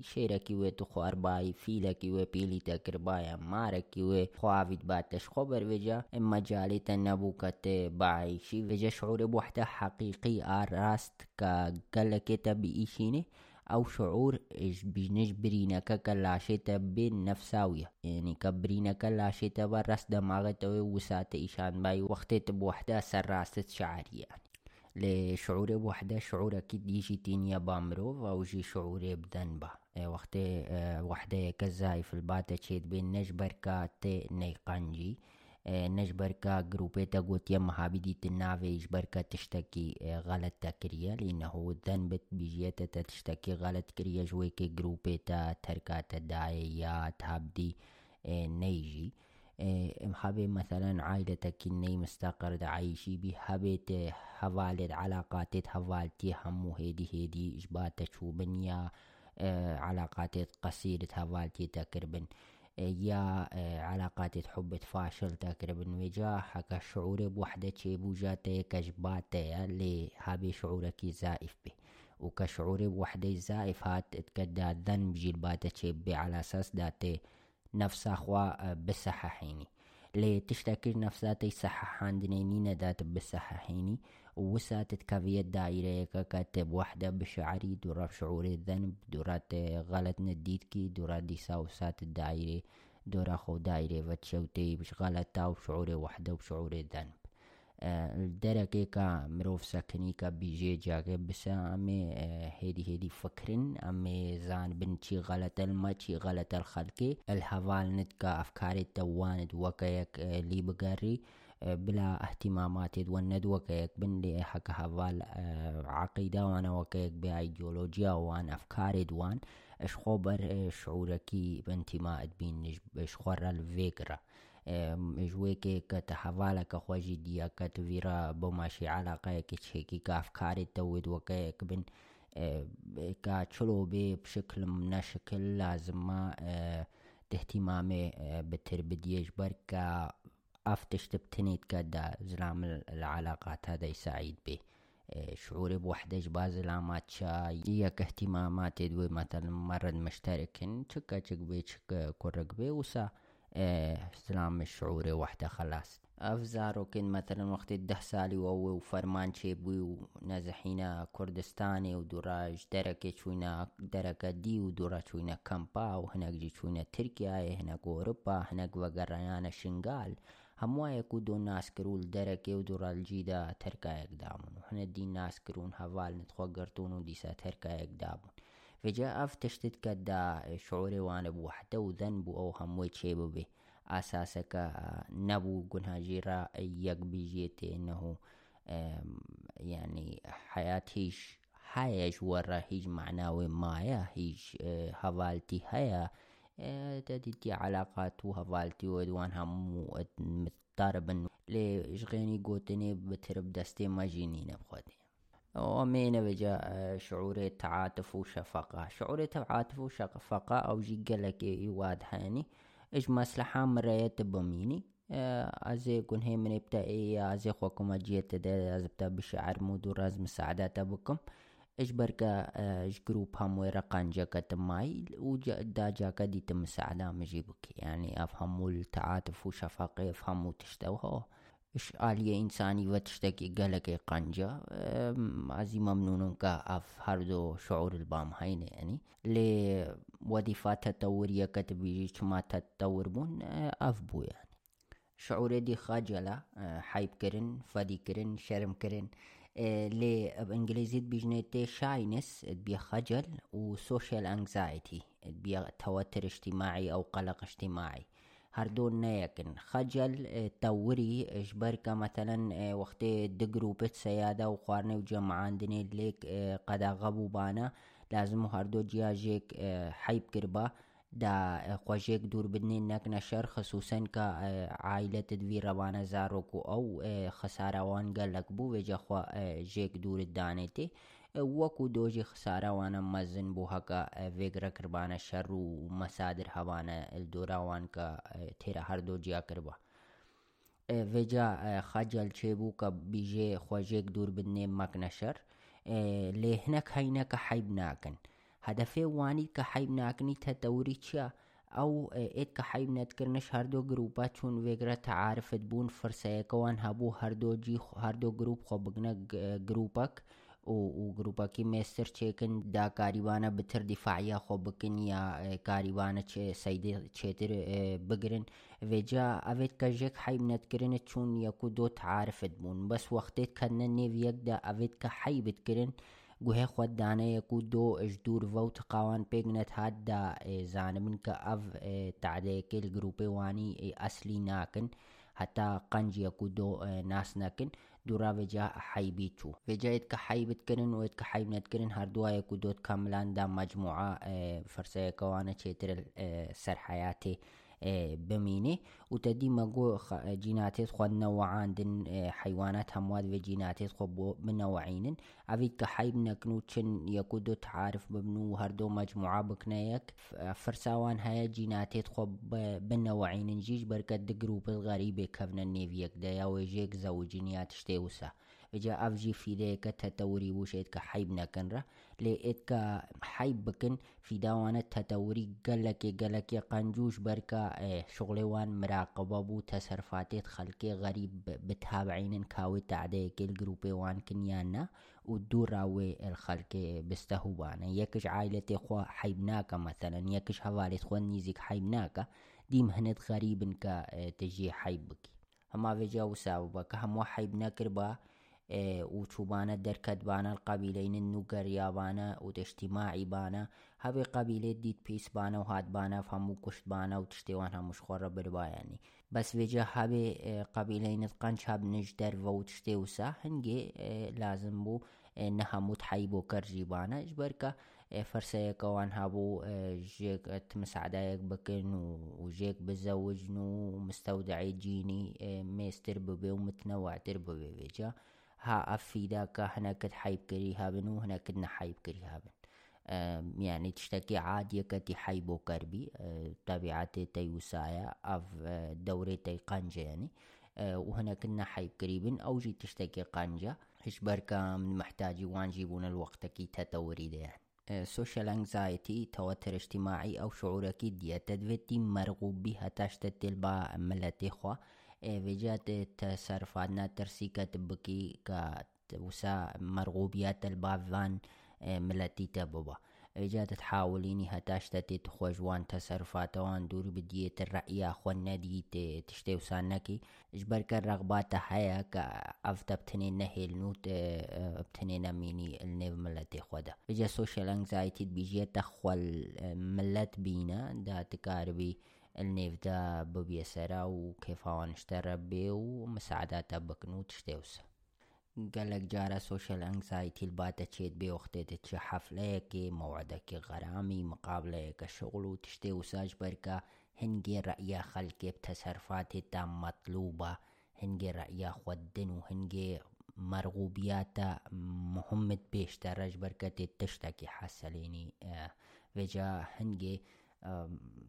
شيركي وي تخو أرباي فيلكي وي بيلي تكربايا ماركي وي خوافيد باتش خبر وجه اما جالي تنبو كت باعيشي وجه شعوري بوحدة حقيقي آراست كا قلك تبي إيشيني أو شعور إيش بينش برينكا كلاشيتا بين نفساوية يعني كبرينكا لاشيتا برس دماغتا وسات ايشان باي وقتت بوحدة سراست شعري يعني. لشعور بوحدة شعور أكيد يجي تينيا بامروف أو جي شعور بذنبا وقت وحدة كزاي في الباتا تشيد بين نجبر كاتي نيقانجي. نجبركا جروبيتا قوت يم حابدي تنافي يجبركا تشتكي غلط تكريا لأنه الذنب بيجيتا تشتكي غلط كريا جويكي جروبيتا تركا تداعيات هابدي نيجي محبي مثلا عائلتك إني مستقر عايشي بي هبت هوالد علاقاتت هوالتي همو هيدي هيدي إجبات شو بنيا علاقاتت قصيرة هوالتي تقريبا يا علاقات حب فاشل تقريبا وجاهك شعور بوحدة بوجاتي كجباتي اللي هابي شعورك زائف به وكشعور بوحدة زائف هات اتكدا ذنب جلباتة بي على أساس داتي نفس أخوا بصححيني لي تشتكي نفساتي صححان دنينينا دات بصححيني وسات تكافية دائرة كاتب وحدة بشعري دورات شعور الذنب دورات غلط نديتكي دورات دي ساوسات الدائرة دورا خو دائرة فتشوتي بش غلطة وشعور وحدة وشعور الذنب. الدرجة كا مروف سكني كا بيجي جاكي بس أمي هيدي هيدي فكرن أمي زان بنتي غلط الما تي غلط الخلقي الهوال نتكا أفكاري تواند وكيك لي بقري بلا اهتمامات وند وكيك بن لي حكا هوال عقيدة وأنا وكيك بأيديولوجيا وان أفكار دوان. اش خبر شعوركي بانتماء بين اش خور الفكرة. جويكي كتحوالا كخواجي ديا كتفيرا بماشي علاقة كتشيكي كأفكار تود وكيك بن كتشلو بي بشكل من شكل لازم ما تهتمامي بتربدي يجبر كا أفتش تبتنيت كدا زلام العلاقات هذا يساعد به شعوري بوحدة جباز العامات شاي. يك اهتمامات دوي مثلا مرد مشتركن تشكا تشك بي تشك كورك بي وسا سلام الشعوري وحدة خلاص. أفزارو كن مثلا وقت الده سالي وو وفرمان شيبوي ونازحينا كردستاني ودوراج دركة شوينا دركة دي ودورا شوينا كامبا وهناك جي شوينا تركيا هناك أوروبا هناك وقريانا شنغال. هموا يكودو ناس كرول دركة ودورا الجيدا تركا يقدامون وحنا دي ناس كرون هفال نتخوقرتون وديسا تركا يقدامون فجاء افتشتت كدا شعوري وأنا بوحدة وذنب أو هموي تشيبو به أساسك نبو قنها جيرا يق بيجيتي إنه يعني حياة هيش هايش ورا هيج معناوي مايا هيج هفالتي هيا تدي علاقات وهفالتي ودوان همو متطاربن ليشغيني قوتني بترب دستي ما جيني نبخدي ومين بجا شعور التعاطف وشفقة. شعور التعاطف وشفقة أو جي قلك يواد هاني إج مصلحة مريت بميني. أزي كون هي من إبتاء أزي خوكم أجيت أزبتا بشعر مودو راز مساعدات بكم إج بركا إج جروب هم ويرقان جاكا تماي وجا دا جاكا دي تمساعدة مجيبك يعني أفهموا التعاطف وشفقة أفهموا تشتوها. إش آلية إنساني وتشتكي قلق قنجة عزي ممنون أف هردو شعور البام هين يعني. لوظيفات تطورية كتبي ما تطور بون أف بو يعني. شعور دي خجلة حيب كرن فدي كرن شرم كرن. لي بإنجليزي بيجنيتي شاينس بي خجل وسوشيال انكزايتي بي توتر اجتماعي أو قلق اجتماعي هردون نيكن خجل توري اجبرك مثلا وقت دقرو بيت سيادة وقارني وجمعان دني ليك قد غبو بانا لازم هردو جياجيك حيب كربا دا خوژێک دوور بنین نەکنە شەر خصوسن کە عیلەتت وی ڕەوانە زارۆک و ئەو خساراوان گەلک بوو وێجەخوا ژێک دوورت دانێتی وەکو دۆژی خساراوانە مەزن بوو هەکە وێگرە کربانە شەر و مەسادر هەوانە دۆراوان کە تێرە هەردوو جیا کردوە. وێجا خەجل چێ بوو کە بیژێ خۆژێک دوور بنێ مەکنە شەر لێهنەک هەینەکە حیب ناکەن. هەدەفێ وانیت کە حیب ناکنی تەدەوری چییە؟ ئەو ئێت کە حیب نەتکردنش هەردوو گروپە چون وێگرە تەعاعرفت بوون فرسەیەکەوان هەبوو هەردۆجی هەردوو گروپ خۆ بگنە گروپەک و گروپەکی مێستر چێکن دا کاریوانە بتر دیفاعە خۆ بکن یا کاریوانە چێتر بگرن وێجا ئەوێت کە ژێک حیب نەتکردنە چون یەک و دۆ تعاعرفت بوون بەس وەختێت کەنە نێو یەکدا ئەوێت کە حیبتکردن گوهێ خۆت دانەیەک و دۆ ئەش دوور ڤە و تقاوان پێگنێت هاتدا زانمن کە ئەڤ تعدەیەکێل گروپی وانی ئەسلی ناکن هەتا قەنجیەک و دۆ ناس نەکن دوورا وێجا حیبی چوو وێجایت کە حیبتکردن وێت کە حیبنەتکردن هەردووایەک و دۆت کەملاندا مەجموعە فرسەیەکەوانە چێتر سەرحیاتێ بمینێ و تەدی مەگۆ جیناتێت خۆ نەوەعاندن حیوانات هەموات وێ جیناتێت خۆ بۆ بنەوەعینن ئەویت کە حیب نەکن و چن یەک و دو تعاعرف ببن و هەردوو مەجموعە بکنەیەک فرساوان هەیە جیناتێت خۆ بنەوەعینن ژیش بەرکە دگروپە غەریبێ کەونە نێویەکدا یا وێژێک زەوجینیات شتێ وسە بجا ئەفژی فیدەیەکە تەتەوری بووشێت کە حیب نەکەنرە. لێ ئێت کە حیب بکن فیداوانە تەتەوری گەلەکێ گەلەکی قەنجوش بەرکە شغڵێوان مراقبە بوو تەسەرفاتێت خەلکێ غەریب بتابعینن کاوی تعدەیەکێل گروپێوان کنیاننا و دووڕاوێ خەلکێ بستەهوبانە یەکش عیلەتێ خۆ حیب ناکە مەتەنەن یەکش هەوارێت خۆ نیزیک حیب ناکە دیم هەنێت غەریبن کە تژێ حیب بکی هەما وێجا وساو بە کە هەموو حیب نەکرد بە و چوبانە دەرکەتبانە قەبیلەینن و گەریابانە و دەشتیماعیبانە هەوێ قەبیلێت دیت پیسبانە و هاتبانە هەموو کوشتبانە و تشتێوان هەمووش خۆڕە بربایانی بەس وێجە هەبێ قەبیلەینت قەنج هەبنش دەرڤە و تشتێ وسا هەنگێ لازم بوو نە هەمووت حی بۆ کەرژیبانە ژبەرکە فەرسەیەکەوان هەبوو ژێک مسعدایەک بکەن و ژێک بزەوجن و مستەودعی جینی مێستر ببێ و متنەواتر ببێ وێجە. ها ئەفیدا کە هەنەکەت حیبکەری هەبن و هەنەکەت نەحیبکەری هەبن میانی تشتێکی عادیەکەتی حی بۆ کەربی تەبیعاتێ تەی وسایە ئەف دەورەی تەی قەنجێنی و هەنەکن نەحیبکەری بن ئەوژی تشتێکی قەنجە هیچ بەرکە من محتاجی وانجی بوونە وەختەکی تەتەوەری دەیان سوشل انگزایتی توتر اجتماعی ئەو شعورەکی دیەتە دوێتی مەرغوبی هەتاشتە تێل بە ملەتی خوا. وێجات تصرفاتنا ترسيكة بكي كوسا مرغوبيات البافان ملتي تبوبا إيجاد تحاوليني هتاشتتي تخوجوان تصرفاتوان دور بديت الرأي أخوان نادي تشتي وسانكي إجبر الرغبات حيا كأفتا بتنين نهيل نوت بتنين ميني النيف ملتي خودا بيجا سوشيال انكزايتي بيجي تخوال ملت بينا دا تكاربي النيف ده ببيسرة وكيف هو نشترى بيه ومساعداتها بكنو تشتوسه قالك جارة سوشيال انكزايتي الباتة تشيد بي وقت تشي حفليكي موعدك غرامي مقابلك الشغل وتشتي وساج بركة هنجي رأيا خلقي بتصرفاتي تام مطلوبة هنجي رأيا خودن وهنجي مرغوبياتا مهمة بيش ترج بركة تشتكي حسليني آه. وجا هنجي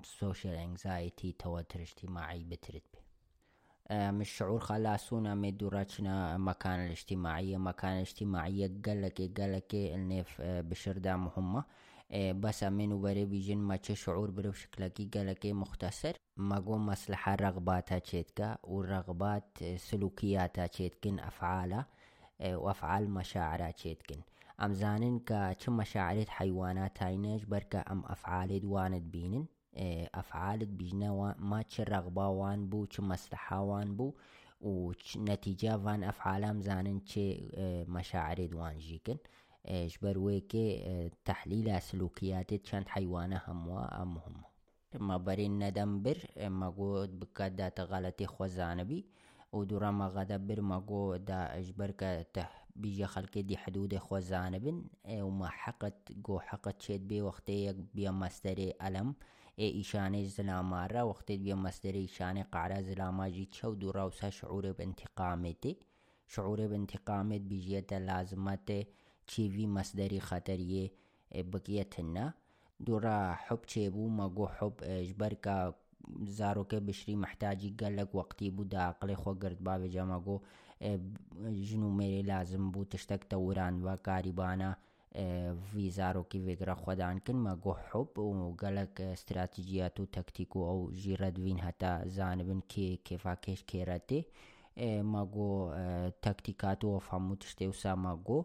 سوشيال انكزايتي توتر اجتماعي بترد به. مش شعور خلاسونا مدوراتنا مكان الاجتماعية. مكان الاجتماعية قالك قالك النيف بشردة مهمة بس منو بري بيجن ما شعور برو شكلكي قالك مختصر. ما قوم مصلحة رغباتها تشيتكا والرغبات سلوكياتها تشيتكن أفعالها وأفعال مشاعرها تشيتكن ئەم زانن کە چ مەشاعرێت حیوانات تاینەش بەرکە ئەم ئەفعالێت وانت بینن. ئەفعالت بیژنەوە ما چ ڕەغباوان بوو چ مەسلحاوان بوو و نەتیجاوان ئەفعالام زانن چێ مەشاعرێت وانژیکن ژبەر وێکێ تحلیلا سلوکیاتێت چەند حیوانە هەمووە ئەم مهمە مەبەرین نەدەم بر مەگۆت بکات داتە غەڵەتی خۆزانەبی و دوورە مەغەدە بر مەگۆ دا ئەژبەر کە بيجا خلقي دي حدود خوزانة بن اي وما حقت جو حقت شيد بي وقتي بيا مستري ألم اي إشاني زلامارة وقتي بيا مستري إشاني قعرة زلاما جيت شو دورا وسا شعوري بانتقامتي شعوري بانتقامت بيجيت لازمتي تشيفي مصدري خطرية بقيتنا دورا حب تشيبو ما جو حب جبركا زارو که بشری محتاجی گلک وقتی بود عقل خو گرد باوی جمع گو ژن و مێری لازم بوو تشتێک تەوران بە کاریبانە ڤیزارۆکی وێگرە خۆدانکردمە گۆحب و گەلک استراتیجیات و تەکتیک و ئەو ژیرەدوین هەتا زانبن کێ کێفاکەش کێرەتێ مەگۆ تەکتیکات و فەموو تشتێ و سامەگۆ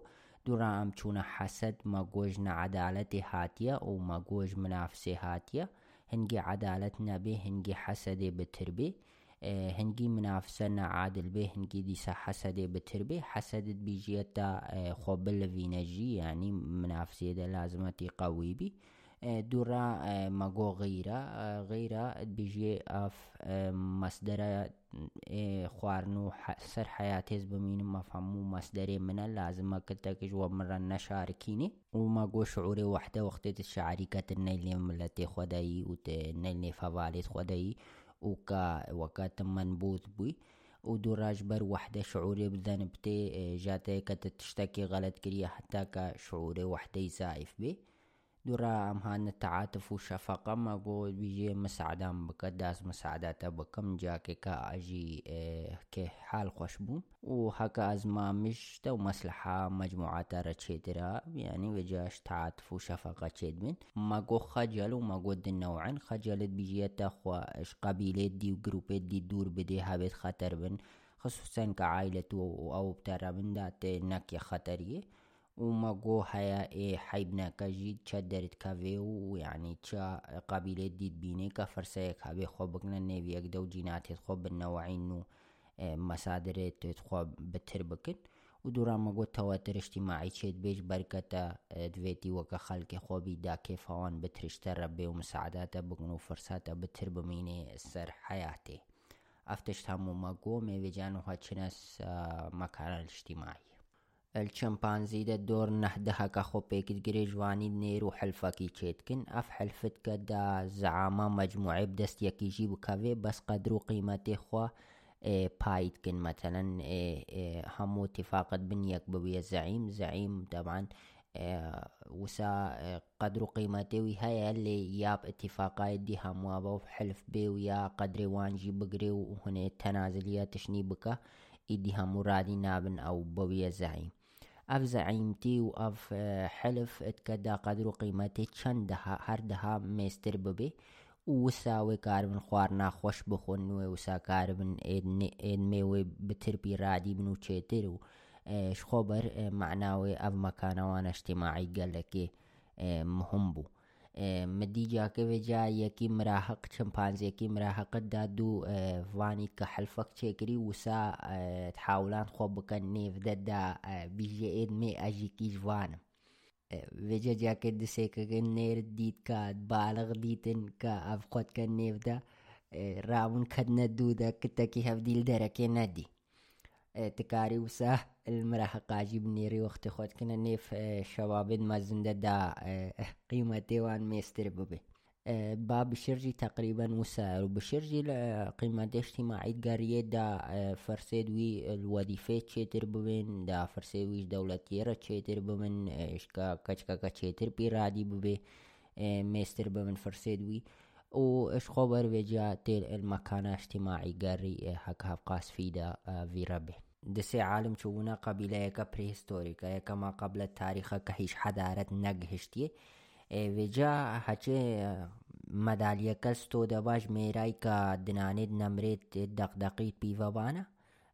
دوورا ئەم چوونە حەسەد مەگۆژ نەعادالەتی هاتیە و مەگۆژ منافسێ هاتیە. هەنگی عدالت نەبێ هەنگی حەسەدێ بتربێ. هنجي منافسة عادل به هنجي ديسا حسد بتربي حسد بيجيتا خوبل فينجي يعني منافسة دا لازمتي قوي بي. دورا ماغو غيرة. غيرة بيجي اف مصدر خوارنو سر حياتيز بمين مفهمو مصدر من لازم كتك جو مرة نشاركيني وماغو شعوري وحدة وقت الشعري كتنيل ملتي خداي وتنيل فوالد خداي وكا وكات منبوذ بوي ودوراج بر وحدة شعوري بذنبتي جاتي كتشتكي غلط كريا حتى كشعوري وحدة زائف بي. دوورا ئەم هاانە تەعاتف و شەفەقەمە بۆ ویژێ مەسعدام بکە داس مەسعداتە بەکەم جاکێکە ئاژی کێ حال خۆش بوو و هەکە ئەزمامیشتە و مەسلحا مجموعاتارە چێترا یعنی وێجاش تعاتف و شەفەقە چێت بن مەگۆ خەجل و مەگۆ دنەوەعن خەجلت بژێتە خوش قبیلێت دی و گروپێت دی دوور بدێ هەبێت خەتەر بن. خصوصەن کە عیلەت و ئەو بتەرە بنداتێ نەکێ خەتەریە وما جو هيا اي حيبنا كجي تشا درت كافي ويعني تشا قبيلة ديد بيني كفرسيك هبي خوبكنا نيفي اقدو جينات خوب النوعين نو مصادر تخوب بتربكن. ودورا ما قلت تواتر اجتماعي تشيد بيج بركة دويتي وكا خلق خوبي دا كيف هوان بترشتر ربي ومساعداتا بقنو فرساتا بترب ميني سر حياتي. افتشت همو ما قو ميوي جانو هاتشنس مكان الاجتماعي الشمبانزي دا دور نحدها كخو بيكت جريجواني نيرو حلفكي تشيتكن اف حلفت زعامة مجموعة بدست يكي جيبو كافي بس قدرو قيمتي خوا إيه إيه همو اتفاقت بنيك بويا زعيم زعيم طبعا إيه وسا قدرو قيمتي وهي اللي ياب اتفاقات دي همو ابو حلف بي ويا قدري وانجي بقري وهنا تنازلية تشني بكا إدي همو رادي نابن أو بويا زعيم أف زعيمتي اف حلف اتكدا قدر قيمتي چندها هردها ميستر ببي. وساوي كاربن خوارنا خوش بخون وسا كاربن ايد ميوي بتربي رادي بنو چيتر شخوبر معناوي أف مكانوان اجتماعي قالكي مهم بو. مديجا كفجا يكي مراحق شمبانزي كي مراحق دادو فاني كحلفك تشيكري وسا تحاولان خوبك النيف دادا بيجي ايد مي اجي كيج فانم وجا جاكي دسيكا نير ديت كاد بالغ ديتن كا افقد كنيف دا رامون كدنا دودا كتاكي هفديل دركي ندي تكاري وسا المراهق عجيب نيري وقت خود كنا نيف شباب مزنده دا قيمتي وان ميستر ببي باب شرجي تقريبا وسائر وبشرجي قيمة اجتماعي قارية دا فرسيد وي الوظيفة تشيتر ببين دا فرسيد ويش دولتيرة تشيتر ببين اشكا كچكا كچيتر بيرادي ببي ميستر ببين فرسيد وي وإيش خبر وجا تيل المكان اجتماعي قاري هكا قاس فيدا في ربه دسي عالم شونا قبيلة يكا بريهستوريكا يكا ما قبل التاريخ كهيش حضارة نقهشتي وجا هچه مدالية كستو دواج ميراي كا دنانيد نمريت دقدقيت بيفا بانا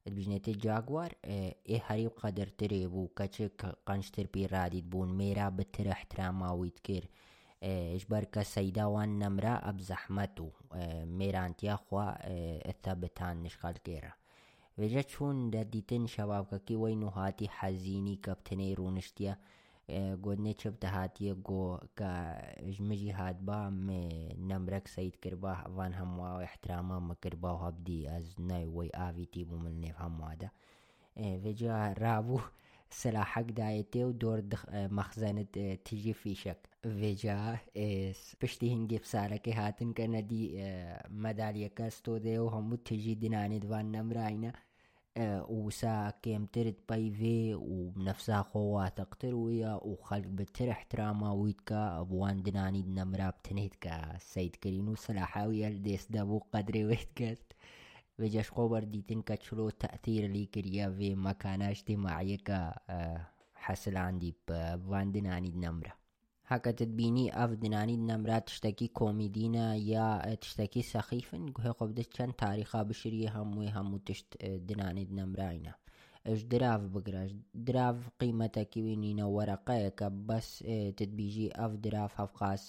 بجنيت جاكوار اي هريب قدر تريبو كچه قنشتر بي راديد بون ميرا بتر احتراما ويتكير اجبرك سيدا وان نمرا اب زحمتو ميرانتيا خوا الثبتان نشغال كيرا وجا دا دیتن شباب کی وینو هاتی حزینی کبتنی رونشتیا گودنه چب تهاتی گو کا جمجی هاد با می نمرک سید کربا وان هم و احتراما مکربا و هبدی از نای وی آوی تیبو من نف هم وادا وجا رابو سلاحك دايتي ودور مخزنة تجي في شك وجا بشتي هنجي بسالك هاتن كندي مدالية كاستو دي وهم تجي ديناني دوان نمراينا وسا كيم ترد بايفي وبنفسها خوا تقتر ويا وخلق بتر احتراما ويتكا أبوان دناني نمرا بتنهتكا سيد كرينو. سلاحاوي الديس دابو قدري ويتكت وجاش خبر ديتن كتشلو تأثير لي كريا في مكان اجتماعي كا حصل عندي بوان دناني حەکەتت بینی ئەف دنانیت نەمرات تشتێکی کۆمیدینە یا تشتێکی سەخیفن گوێ خۆبدە چەند تاریخا بشری هەمووی هەموو تشت دنانیت نەمراینە. ئەش دراف بگرش دراف قیمەتەکی وینینە وەرەقەیەکە بەس تبیژی ئەف دراف هەفقاس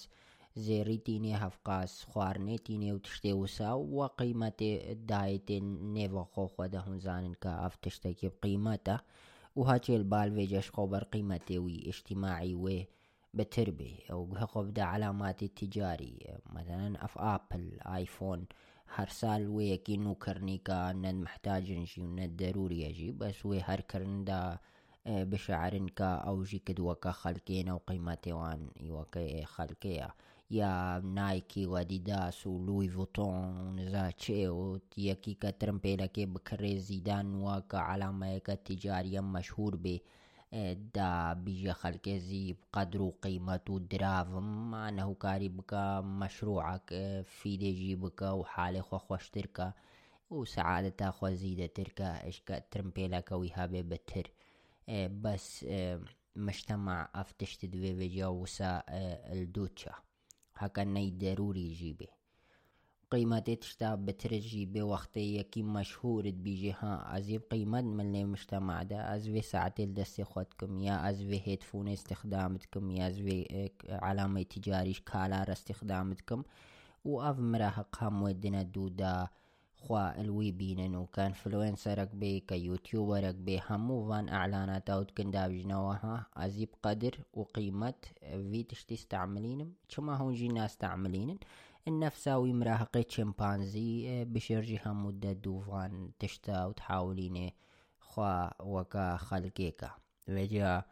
زێریتی نێ هەفقاس خواردنێتی نێو تشتێ وسا وە قیمەتێ دایێتێ نێوە خۆخۆ دەهونزانن کە ئەف تشتێکی قیمەتە و هاچێل بالێ جەشخۆ بەر قیمەتێ وی ئشتیماعی وێ بتربي أو بدا علامات التجاري. مثلا أف آبل آيفون هر سال وي كينو كرنيكا ند محتاج نجي ند ضروري يجي. بس وي هر كرندا بشعرن كا أو جي كد وكا خلقين أو قيمتي وان يوكا خلقيا يا نايكي واديداس ولوي فوتون نزاتشي ويكي كترمبيلا كي بكري زيدان وكا علامة تجارية مشهور بي. دا بيجي خلقزي بقدر وقيمته درافم معناه كاري بكا مشروعك في ديجي بكا وحالي خو خوشتركا وسعادة خو زيدة تركا اشكا ترمبيلا ويهابي بتر بس مجتمع أفتشت دوي فيجا وسا الدوتشا. هكا ني ضروري قيمتي تشتا بترجي بوقتي يكي مشهور بيجي ها ازيب قيمة من المجتمع ده ازوي ساعتي دستي خودكم يا ازوي هيدفون استخدامتكم يا ازوي علامة تجاري كالار استخدامتكم واف مراهق هم ودنا دودا خوا الوي بينن وكان فلوينسرك بي كيوتيوبرك بي همو فان اعلانات أو تكن دابجنوها ازيب قدر وقيمة في تشتي استعملينم كما هون جينا استعملينن النفساوي مراهقة شمبانزي بشرجها مدة دوفان تشتا وتحاولين خوا وكا خلقيكا وجا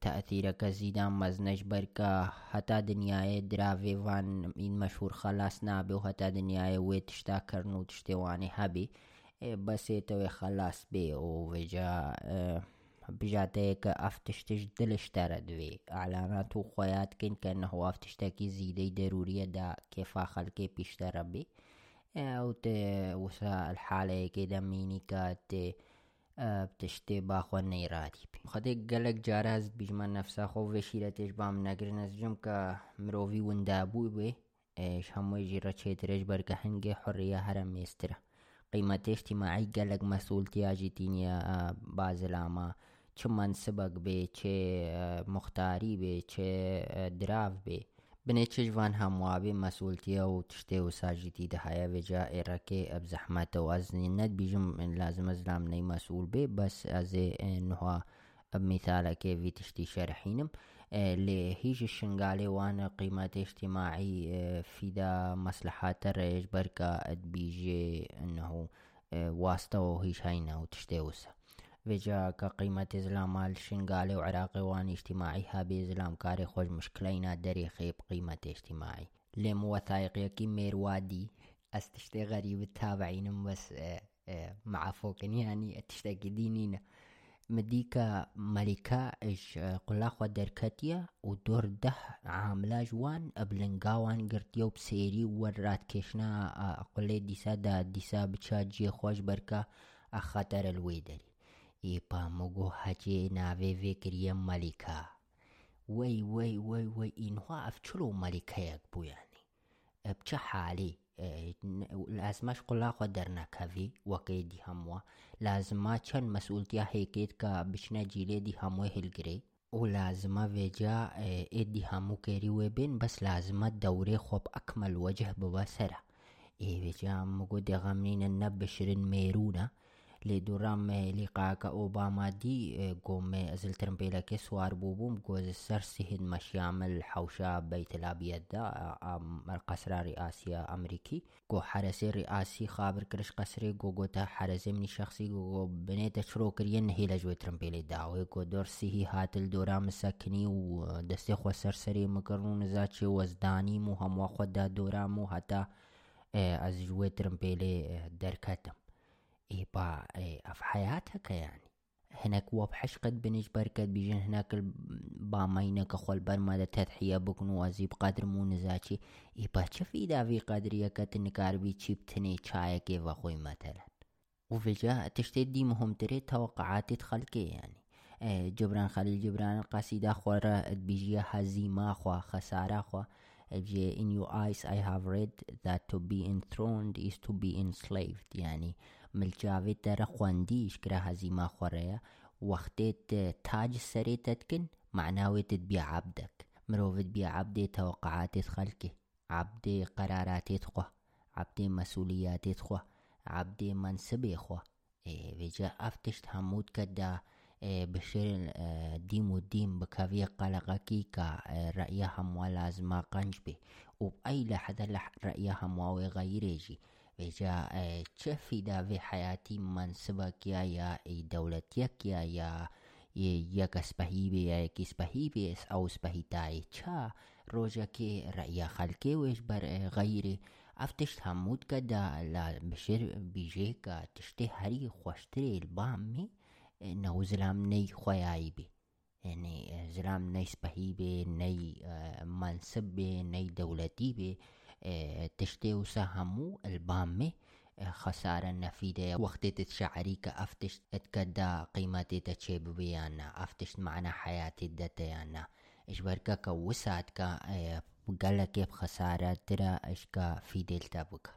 تأثيرك زيدان مزنج بركا حتى دنیای درافي وان این مشهور خلاص نابي و حتى دنیای وی تشتا کرنو تشتواني هبي بس تو خلاص بي و وجا بجاتيك افتشتش دلش تردوي اعلانات و خويات كن كأنه افتشتكي زيدي ضرورية دا كيف خلقي بيشترى بي او ت وسا الحالة كده ميني كات بتشتي باخو نيراتي بي خديك قلق جاراز بجمان نفسا خو وشيرتش بام نگرن از جم که مروفي وندابو بي ايش همو يجي رچيترش بركة هنگي حرية هرم ميسترا قيمة اجتماعي قلق مسؤولتي اجتينيا بازلاما چه منصبک بی چه مختاری بی چه دراو بی بنه چه جوان هموابی مسئولتی و تشته و ساجیتی ده حیا و جا ارکه اب زحمت و از نت بیجم لازم از لام نی مسئول بی بس از نها اب مثال که وی تشتی شرحینم لهیج الشنقالي وانا قيمة اجتماعي في دا مصلحات الرئيس بركة بيجي انه واسطة وهيش هاينا وتشتاوسها وجا كقيمة إزلام مال شنغالي وعراقي وان اجتماعي هابي إزلام كاري خوش مشكلينا دريخي بقيمة اجتماعي لم وثائق يكي ميروادي استشتي غريب التابعين بس مع فوقن يعني تشتكي دينينا مديكا ملكة إش قلاخ ودركتيا ودور ده عاملة جوان أبلنقاوان قرتيو بسيري ورات كيشنا أقولي ديسا دا ديسا بتشاجي خوش بركة أخطر الويدري إيبا مگو هجي ناوي فكريا ملكة وي وي وي وي إنها أفشلو ملكة يكبو يعني بچه حالي لازمش قلا قدرنا كافي وكي دي هموا لازما چن مسؤولتيا هيكيت كا بشنا جيلي دي هموا هلگري ولازمة فيجا ادي همو كيري وبين بس لازمة دوري خوب أكمل وجه ببصرة إيه فيجا مگو دي غمنين النب بشرين ميرونا لدورام لقاك أوباما دي قوم أزل ترمبيلا كي سوار بوبوم جوز السر سهن مش يعمل حوشا بيت الأبيض دا القصر رئاسي أمريكي. جو حرسي رئاسي خابر كرش قصري جو جو تا حرسي مني شخصي جو بنيت شرو كريان هي لجوي ترمبيلا داوي جو دور سيهي هات الدورام سكني ودستي خو سرسري مكرون زاتشي وزداني مو هم واخد دورامو حتى از جوي ترمبيلي دركتم إيبا إيه في حياتك يعني. هناك وبحش قد بنج بركت بيجن هناك بامينك خول برمادة تضحية بكن وزيب قدر مو شفي دا في قدر يكت نكار بي تشيبتني چايا كيف أخوي مثلا وفجأة تشتد دي مهم تري توقعات تخلقي يعني. جبران خليل جبران القصيدة خورا بيجي هزيمة خوا خسارة خوا. in your eyes I have read that to be enthroned is to be enslaved يعني. ملچاوێت دەرە خوندیش کرا هەزیما خۆڕەیە وەختێت تاج سەرێ تەتکن معناوێتت بیا عبدك مرۆڤت بیا عبدێ تەوەقعاتێت خەلکێ عبدێ قەراراتێت خوا. عبدێ مەسوولیاتێت خوا. عبدێ منسبێ خوا. وێجا ئەف تشت هەمووت کەدا بشر دیم و دیم بکەوێ قەلقەکی کە ڕەیە هەمووە لازمە قەنج بێ. و ئەی لە حەدە لە ڕەیە هەمواوێ غەیرێژی. رجاء چفیدا و حیاتی منصبکیا یا ای دولتیکیا یا یک سپهی بی یا یک سپهی بی اس او سپهی تای چا روژا که رأی خلقه ویش بر غیر افتش حمود کدا لا بشر بیجه کا تشته هری خوشتر البام می نو زلام نی خویای بی یعنی زلام نی سپهی بی نی منصب بی نی دولتی بی تشتێ وسە هەموو البامێ خسارە نەفیدەیە وەختێتت شعری کە ئەفتشت ئەتکەدا قیمەتێتە چێ ببیانە ئەفتشت معنە حیاتی دەتەیانە ئشبەرکە کە وسات کە گەلەکێ خەسارە درە ئەشکە فیدلتە بکە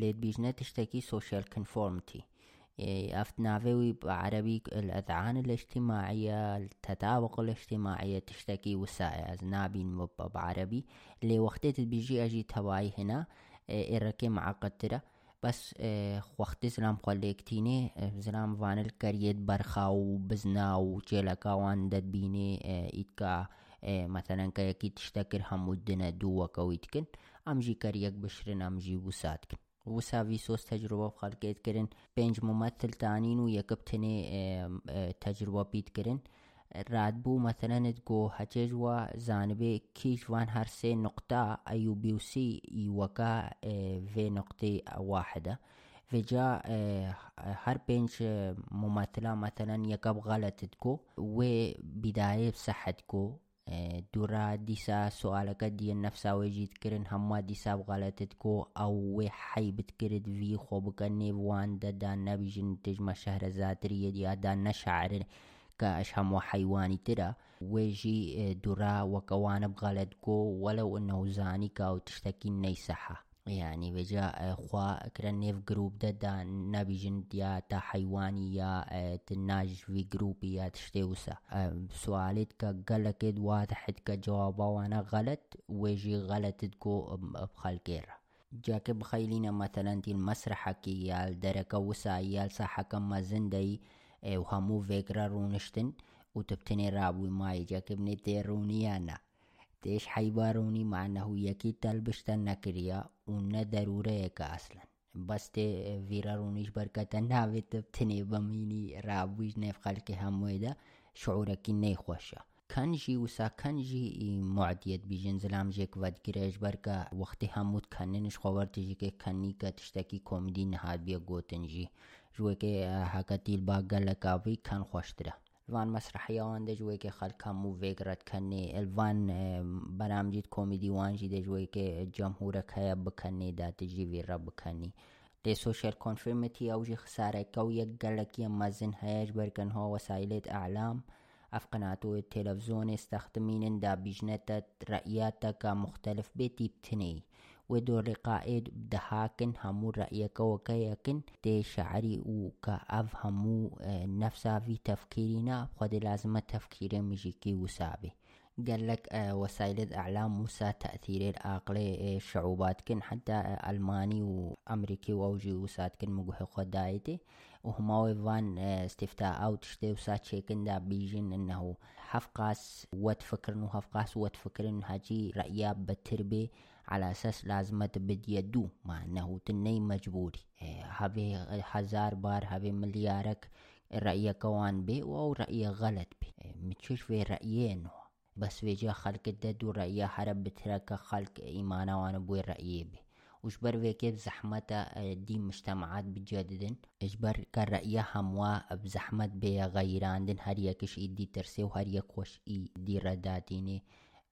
لێت بیژنە تشتێکی سوشيال كونفورمتي أفت نافوي بعربي الأذعان الاجتماعية التطابق الاجتماعية تشتكي وسائل نابين بعربي اللي وقتت بيجي أجي تواي هنا إركي معقد ترى بس وقت زلام خليكتيني زلام فان الكريت برخا وبزنا وجيلكا وان دد بيني إتكا مثلا كيكي تشتكر همودنا دوكا ويتكن. أمجي كريك بشرن أمجي وساتكن. وساوي سوس تجربة بخلقيت كرن بينج ممثل تانين ويكبتني تجربة بيت كرن رادبو مثلا تقو هججوا زانبي كيش وان هرسي نقطة أيو بيوسي يوكا في نقطة واحدة فجا هر بينج ممثلة مثلا يكب غلط تكو وبداية بصحتكو دوورا دیسا سوالەکە دیە نەفساوێژیت کردن هەموو دیسا بغالەتت کۆ ئەو وێ حیبت کرد وی خۆ بکە نێوان دەدا نەبیژن تژمە شەهرە زاتریە دیادا نەشعرن کە ئەش هەموو حیوانی ترە وێژی دوورا وەکەوانە بغالت کۆ وەلەو نەوزانی کا و نەیسەحە یعنی وێجا خوا کرە نێف گروپ دەدا نەبیژن یا تا حیوانی یا ناژوی گروپی یا تشتێ وسە سوالێت کە گەلەکێت واتە حت کە جواباوانە غەلت وێژی غەلتت کۆ خەلکێرە جاکە بخەیلینە مەتەلەنتی مەسرحەکی یال دەرەکە وسا یال ساحەکە مەزندەی و هەموو vێگرە ڕوونشتن و تبتنێ ڕابووی تعيش حيباروني مع یکی يكيد تلبشت اون ونا ضرورة يكا اصلا بس ته ویرارونیش برکت ناویت تنی بمینی رابویش نیف خلق همویده شعورکی نیخوشه کنجی وسا سا کنجی معدیت بیجن زلام جک ود گریش برکا وقتی همود کننش خورتی جی که کنی که تشتکی کومیدی نهاد بیا گوتنجی جو که حکتیل با گلکاوی کن خوشتره وان مسرحيان وان دجوی که خلق همو ویگ رد کنی الوان برامجید کومیدی وانجی دجوی که جمهورک هیا بکنی دا تجی رب بکنی. دی سوشل کنفرمیتی او جی خساره کو یک گلکی مزن هیج برکن ها وسایلت اعلام. اف قناتو تلفزیون استخدمینن دا بیجنتت رأیاتك مختلف بتيبتني ودور لقائد دهاكن همو رأيك وكيكن دي شعري وكا همو نفسا في تفكيرنا خد لازم تفكير مجيكي وسابي. قال لك وسائل الإعلام موسى تأثير العقل شعوبات كن حتى ألماني وأمريكي وأوجي وسات كن مجوه خدايتي. وهما ويفان استفتاء أو تشتي وسات شيكن دا بيجن إنه حفقاس وات فكرن وحفقاس وات فكرن هاجي رأياب بتربي على أساس لازم تبدي دو مع أنه تني مجبوري هذه هزار بار هذه مليارك رأيك وان بي أو رأي غلط بي. متشوش في رأيين بس في جا خلق الددو رأي حرب بترك خلق إيمانا وأنا بوي رأيي بي. وشبر في كيف زحمة دي مجتمعات بجددن. اجبر كرأي هموا بزحمة بي غيراندن. هر يكش إيدي ترسي وهر يكوش إيدي رداتيني.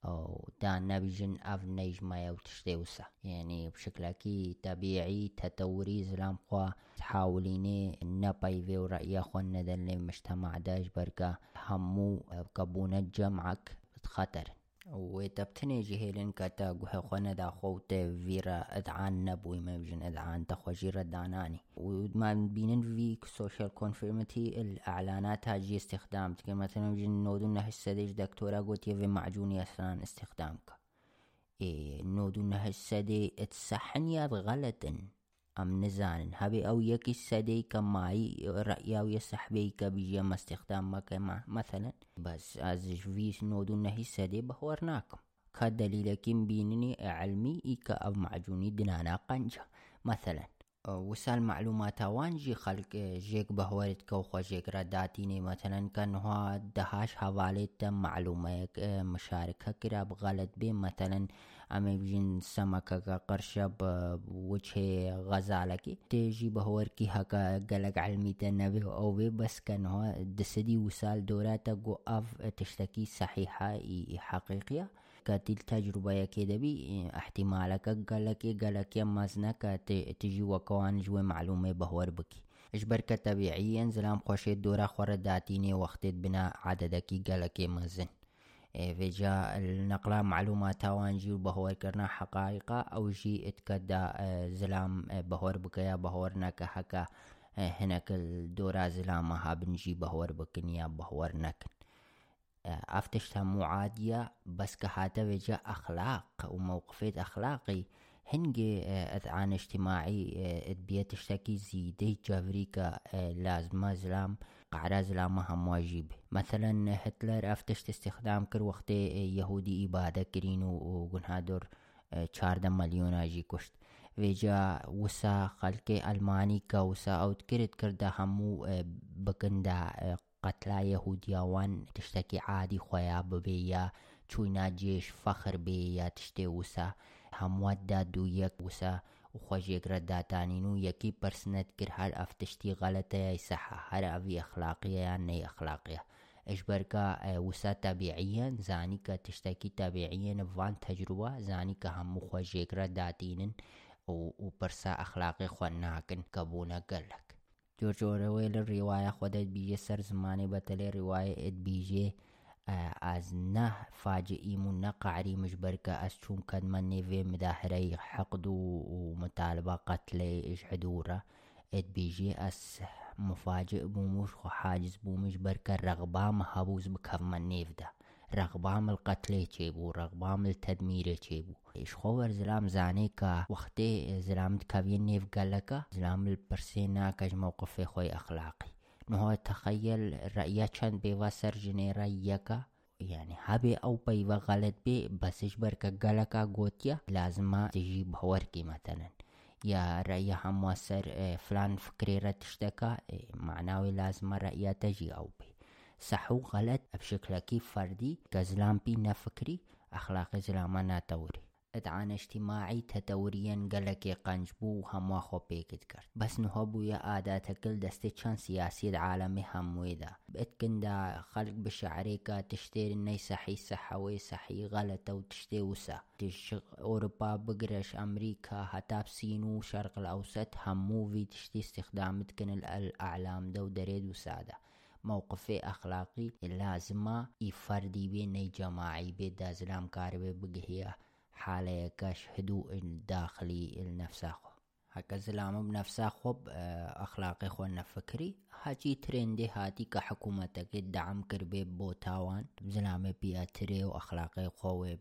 أو دا نبيجن أف نيجما وتشتيوسا يعني بشكل طبيعي تطوري زلام خوا تحاوليني نباي في رأي خون ندن مجتمع داش بركة همو كبونة جمعك خطر وتبتني جهيلن كتا قوه خونا دا خوت فيرا أدعان نبوي ما أدعان تخوجير داناني وما بينن في سوشيال كونفيرمتي الإعلانات هاجي استخدام. مثلا بجن نودون هسه ديش دكتورة قوت يفي معجوني اسران استخدامك. إيه نودون هسه دي اتسحن غلطن. أم نزان هبي أو يكي سدي كماي رأيا ويسحبي كبيجي ما استخدامك مثلا. بس از في نودون هي سدي بهورناكم كدليل كم بينني علمي إيكا أو معجوني دنانا قنجة مثلا وسال معلومات وانجي خلق جيك بهورت كو خو جيك رداتيني مثلا كان هو دهاش حواليت معلومة مشاركة كرا بغلط بي. مثلا امێژین سەمەکەکە قەرشە بە وچێ غەزالەکی تێژی بەهۆر کی. هەکە گەلک علمیتە نەبێ ئەوێ بەسکەنەوە دسەدی وسال دۆراتە گۆ ئاف تشتەکی سەحیحایی حەقیقیە کە تیل تەجروبەیەکێ دەبی احتیمالەکە گەلەکێ گەلەکێ مەزنەکە تژی وەکەوان ژێ معلومێ بەهۆر بکی. اش بەرکە تەبیعیەن زلام خۆشێت دۆرە خۆرە داتینێ وەختێت بنا عادەدەکی گەلەکێ مەزن فيجا النقلة معلومات وانجي بهور كرنا حقائق أو جي اتكدا زلام بهور بكيا بهور نك هكا هناك الدورا زلامها بنجي بهور بكنيا بهور نكن افتشتها مو بس كهاتا وجا أخلاق وموقفات أخلاقي. هنجي أذعان اجتماعي ادبية تشتكي زيدي جافريكا لازمة زلام. قعراز لا مهم واجب. مثلا هتلر افتشت استخدام کر وقت یهودی اباده کرین و گنهادر چارده ملیون آجی کشت. ویجا وسا خلق المانی کا وسا اوت کرد کرده همو بکنده قتلا یهودیاوان تشتکی عادی خویا ببی یا چوینا جیش فخر بی یا تشتی وسا. همود دا دو یک وسا. و خۆشیێکرە داتانین و یەکی پرسنەت کرد هەر ئەفتشتی غەلەتەیە سەحە هەر ئەوی ئەخلاقیە یان نەی ئەخلاقیە. ئەشبەرکە وسا تەبیعیەن زانی کە تشتێکی تەبیعیەن وان تەجروە زانی کە هەموو خۆشیێکرە داتینن و پرسا ئەخلاقی خوۆن ناکن کە بوونە گەلک. جۆرجۆرەوەی لە ڕێواایە خۆدەت بیژێ سەر زمانی بەتەلێ ڕێواایە ئێت بیژێ از نه فاجئي من قعري مجبركة از چون كد من نيفي مداهري حقد ومطالبة قتل اجحدورة اد بيجي از مفاجئ بومش وحاجز بومش بركة رغبام هبوز بكف من نيف ده. رغبام القتل چيبو رغبام التدمير چيبو إيش خور زلام زاني كا وقتي زلام تكابين نيف قالكا زلام البرسينا كاج موقف خوي اخلاقي ما تخيل رأيك بيوا سرجني رأيك يعني هبي او بيوا غلط بي بس بركة قلقا قوتيا لازم تجيب هوركي مثلا يا رأي موسر فلان فكريرة تشتكى معناوي لازم رأيها تجي او بي صح وغلط بشكل كيف فردي كزلام بينا فكري اخلاقي زلامان توري ادعان اجتماعي تتوريا قلك قنجبو هم خو بيكت كرت بس نهبو يا عادات كل دستي چان سياسي العالمي هم ويدا بتكن دا. خلق بشعريكا تشتري اني صحي صحوي صحي غلطة وتشتي وسا تشغ اوروبا بقرش أمريكا حتى بسينو شرق الاوسط همو في تشتي استخدام تكن الاعلام دو دريد وساده موقفي أخلاقي لازمة يفردي بين جماعي بيدا زلام كاربي بقهية حالة كاش هدوء الداخلي النفساخو هكا زلام بنفسا خب أخلاقي خو نفكري هاجي ترندي هاتي كحكومتك الدعم كربي بوتاوان. زلام بياتري وأخلاقي خو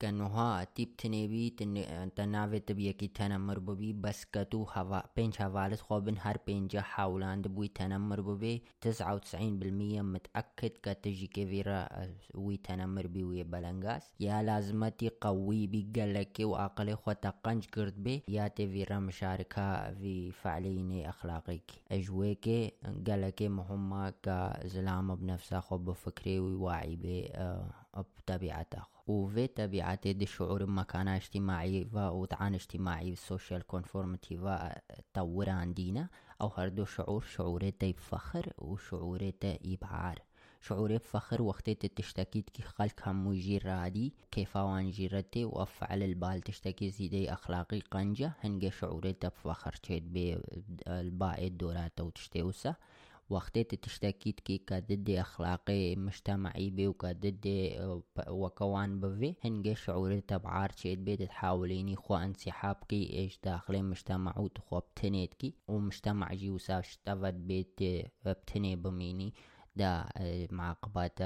تيب تنبي تن تناوي تبي كي تنمر ببي بس كتو هوا بينج هوالس خوبن هر بينجا حاولان دبوي تنمر ببي تسعة وتسعين بالمية متأكد كتجي كفيرا وي تنمر بي وي بلنغاس يا لازمتي قوي بيقلك وعقلي خو تقنج كرد بي يا تفيرا مشاركة في فعلين أخلاقيك أجويك قالك مهمة كزلامة بنفسها خو بفكري وواعي بي بطبيعته وفي طبيعة دي شعور مكانة اجتماعي وطعان اجتماعي السوشيال كونفورمتي تطور عندنا أو هردو شعور شعوري بفخر وشعوري إبعار شعوري بفخر وقت تشتكي كي خلق هم يجير رادي كيف وان جيرتي وافعل البال تشتكي زيدي أخلاقي قنجة هنجي شعوري بفخر تشيد بالباقي الدورات وتشتوسا وقتی تشتكي تكي كضد أخلاقي مجتمعي بي وكضد وكوان بفي هنجي شعور تبعار شيد بيت تحاوليني خو انسحاب كي ايش داخل مجتمع وتخو بتنيت كي ومجتمع جي وساش تفت بيت بتني بميني دا معقبات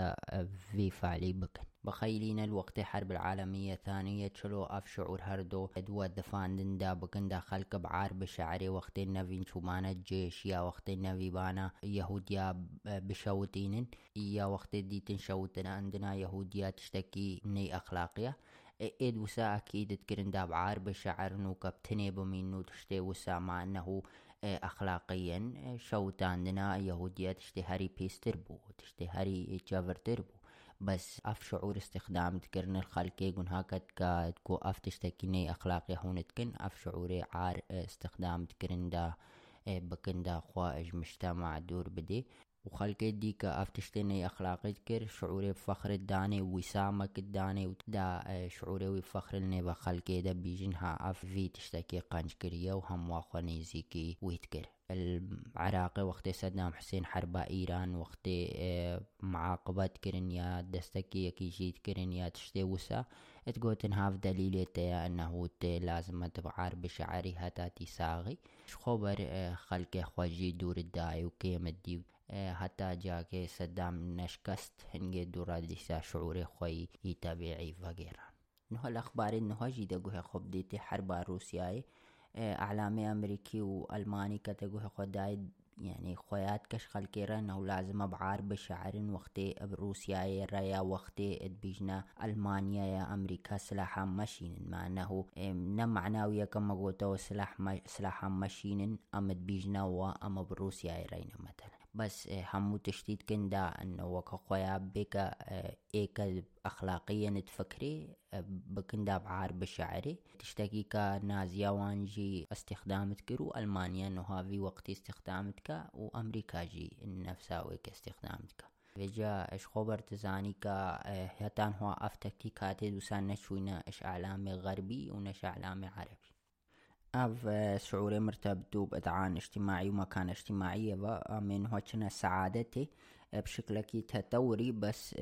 في فعلي بكن بخيلين الوقت حرب العالمية الثانية تشلو أف شعور هردو. دوا دفان دا بكن داخل كبعار بشعري وقت النبي شمانة جيش يا وقت النبي بانا يهوديا بشوتين. يا وقت دي تنشوتنا عندنا يهوديا تشتكي ني أخلاقية. إيد وسا أكيد تكرن دا بعار بشعر نو كبتني بمينو تشتي وسا مع أنه أخلاقيا. شوت عندنا يهودية تشتي هاري بيستر بو تشتي هاري جافر تربو. بس اف شعور استخدام تكرن الخلقي قن هاكت تكو اف تشتكيني اخلاقي هون تكن. اف شعوري عار استخدام تكرن دا بكن دا خواج مجتمع دور بدي. وخلقي دي كا اف تشتني اخلاقي تكر. شعوري بفخر الداني وسامك الداني. دا شعوري وفخر اللي بخلقي دا بيجنها اف في تشتكي قانج كريا وهم واخواني زيكي ويتكر. العراقي وقت صدام حسين حرب إيران وقت معاقبات كرن يا دستكي يكي جيت كرن يا تشتي وسا تقوتن هاف دليل تيا أنه لازم تبعار بشعري هتا تساغي خبر خلق خواجي دور الداعي وكيم الديو؟ حتى جاكي صدام نشكست هنجي دورا ديسا شعوري خوي يتابعي وغيرها نهو الأخبار إنه قوها خب ديتي حرب روسياي. اعلامي امريكي والماني كتقوه خداي يعني خويات كش خلكيرا انه لازم بعار بشعر وقتي بروسيا يا وقتي بيجنا المانيا يا أمريكا سلاحا ماشين مع انه نم معناوية كما قلت سلاح سلاحا ماشين ام بيجنا وام بروسيا رينا مثلا. بس همو تشتيت كندا انه وكا خويا بك ايكا اخلاقيا تفكري بكندا بعار بشعري تشتكي كا نازيا وانجي استخدامت كرو المانيا انه هافي وقت استخدامتك وامريكا جي نفسها ويك استخدامتك وجا اش خبر تزاني كا هتان هو اف تكتيكات دوسان نشوينا اش اعلامي غربي ونش اعلامي عربي أف شعوري مرتبطو بأدعان اجتماعي ومكان اجتماعي من هوشنا سعادتي بشكلكي تطوري بس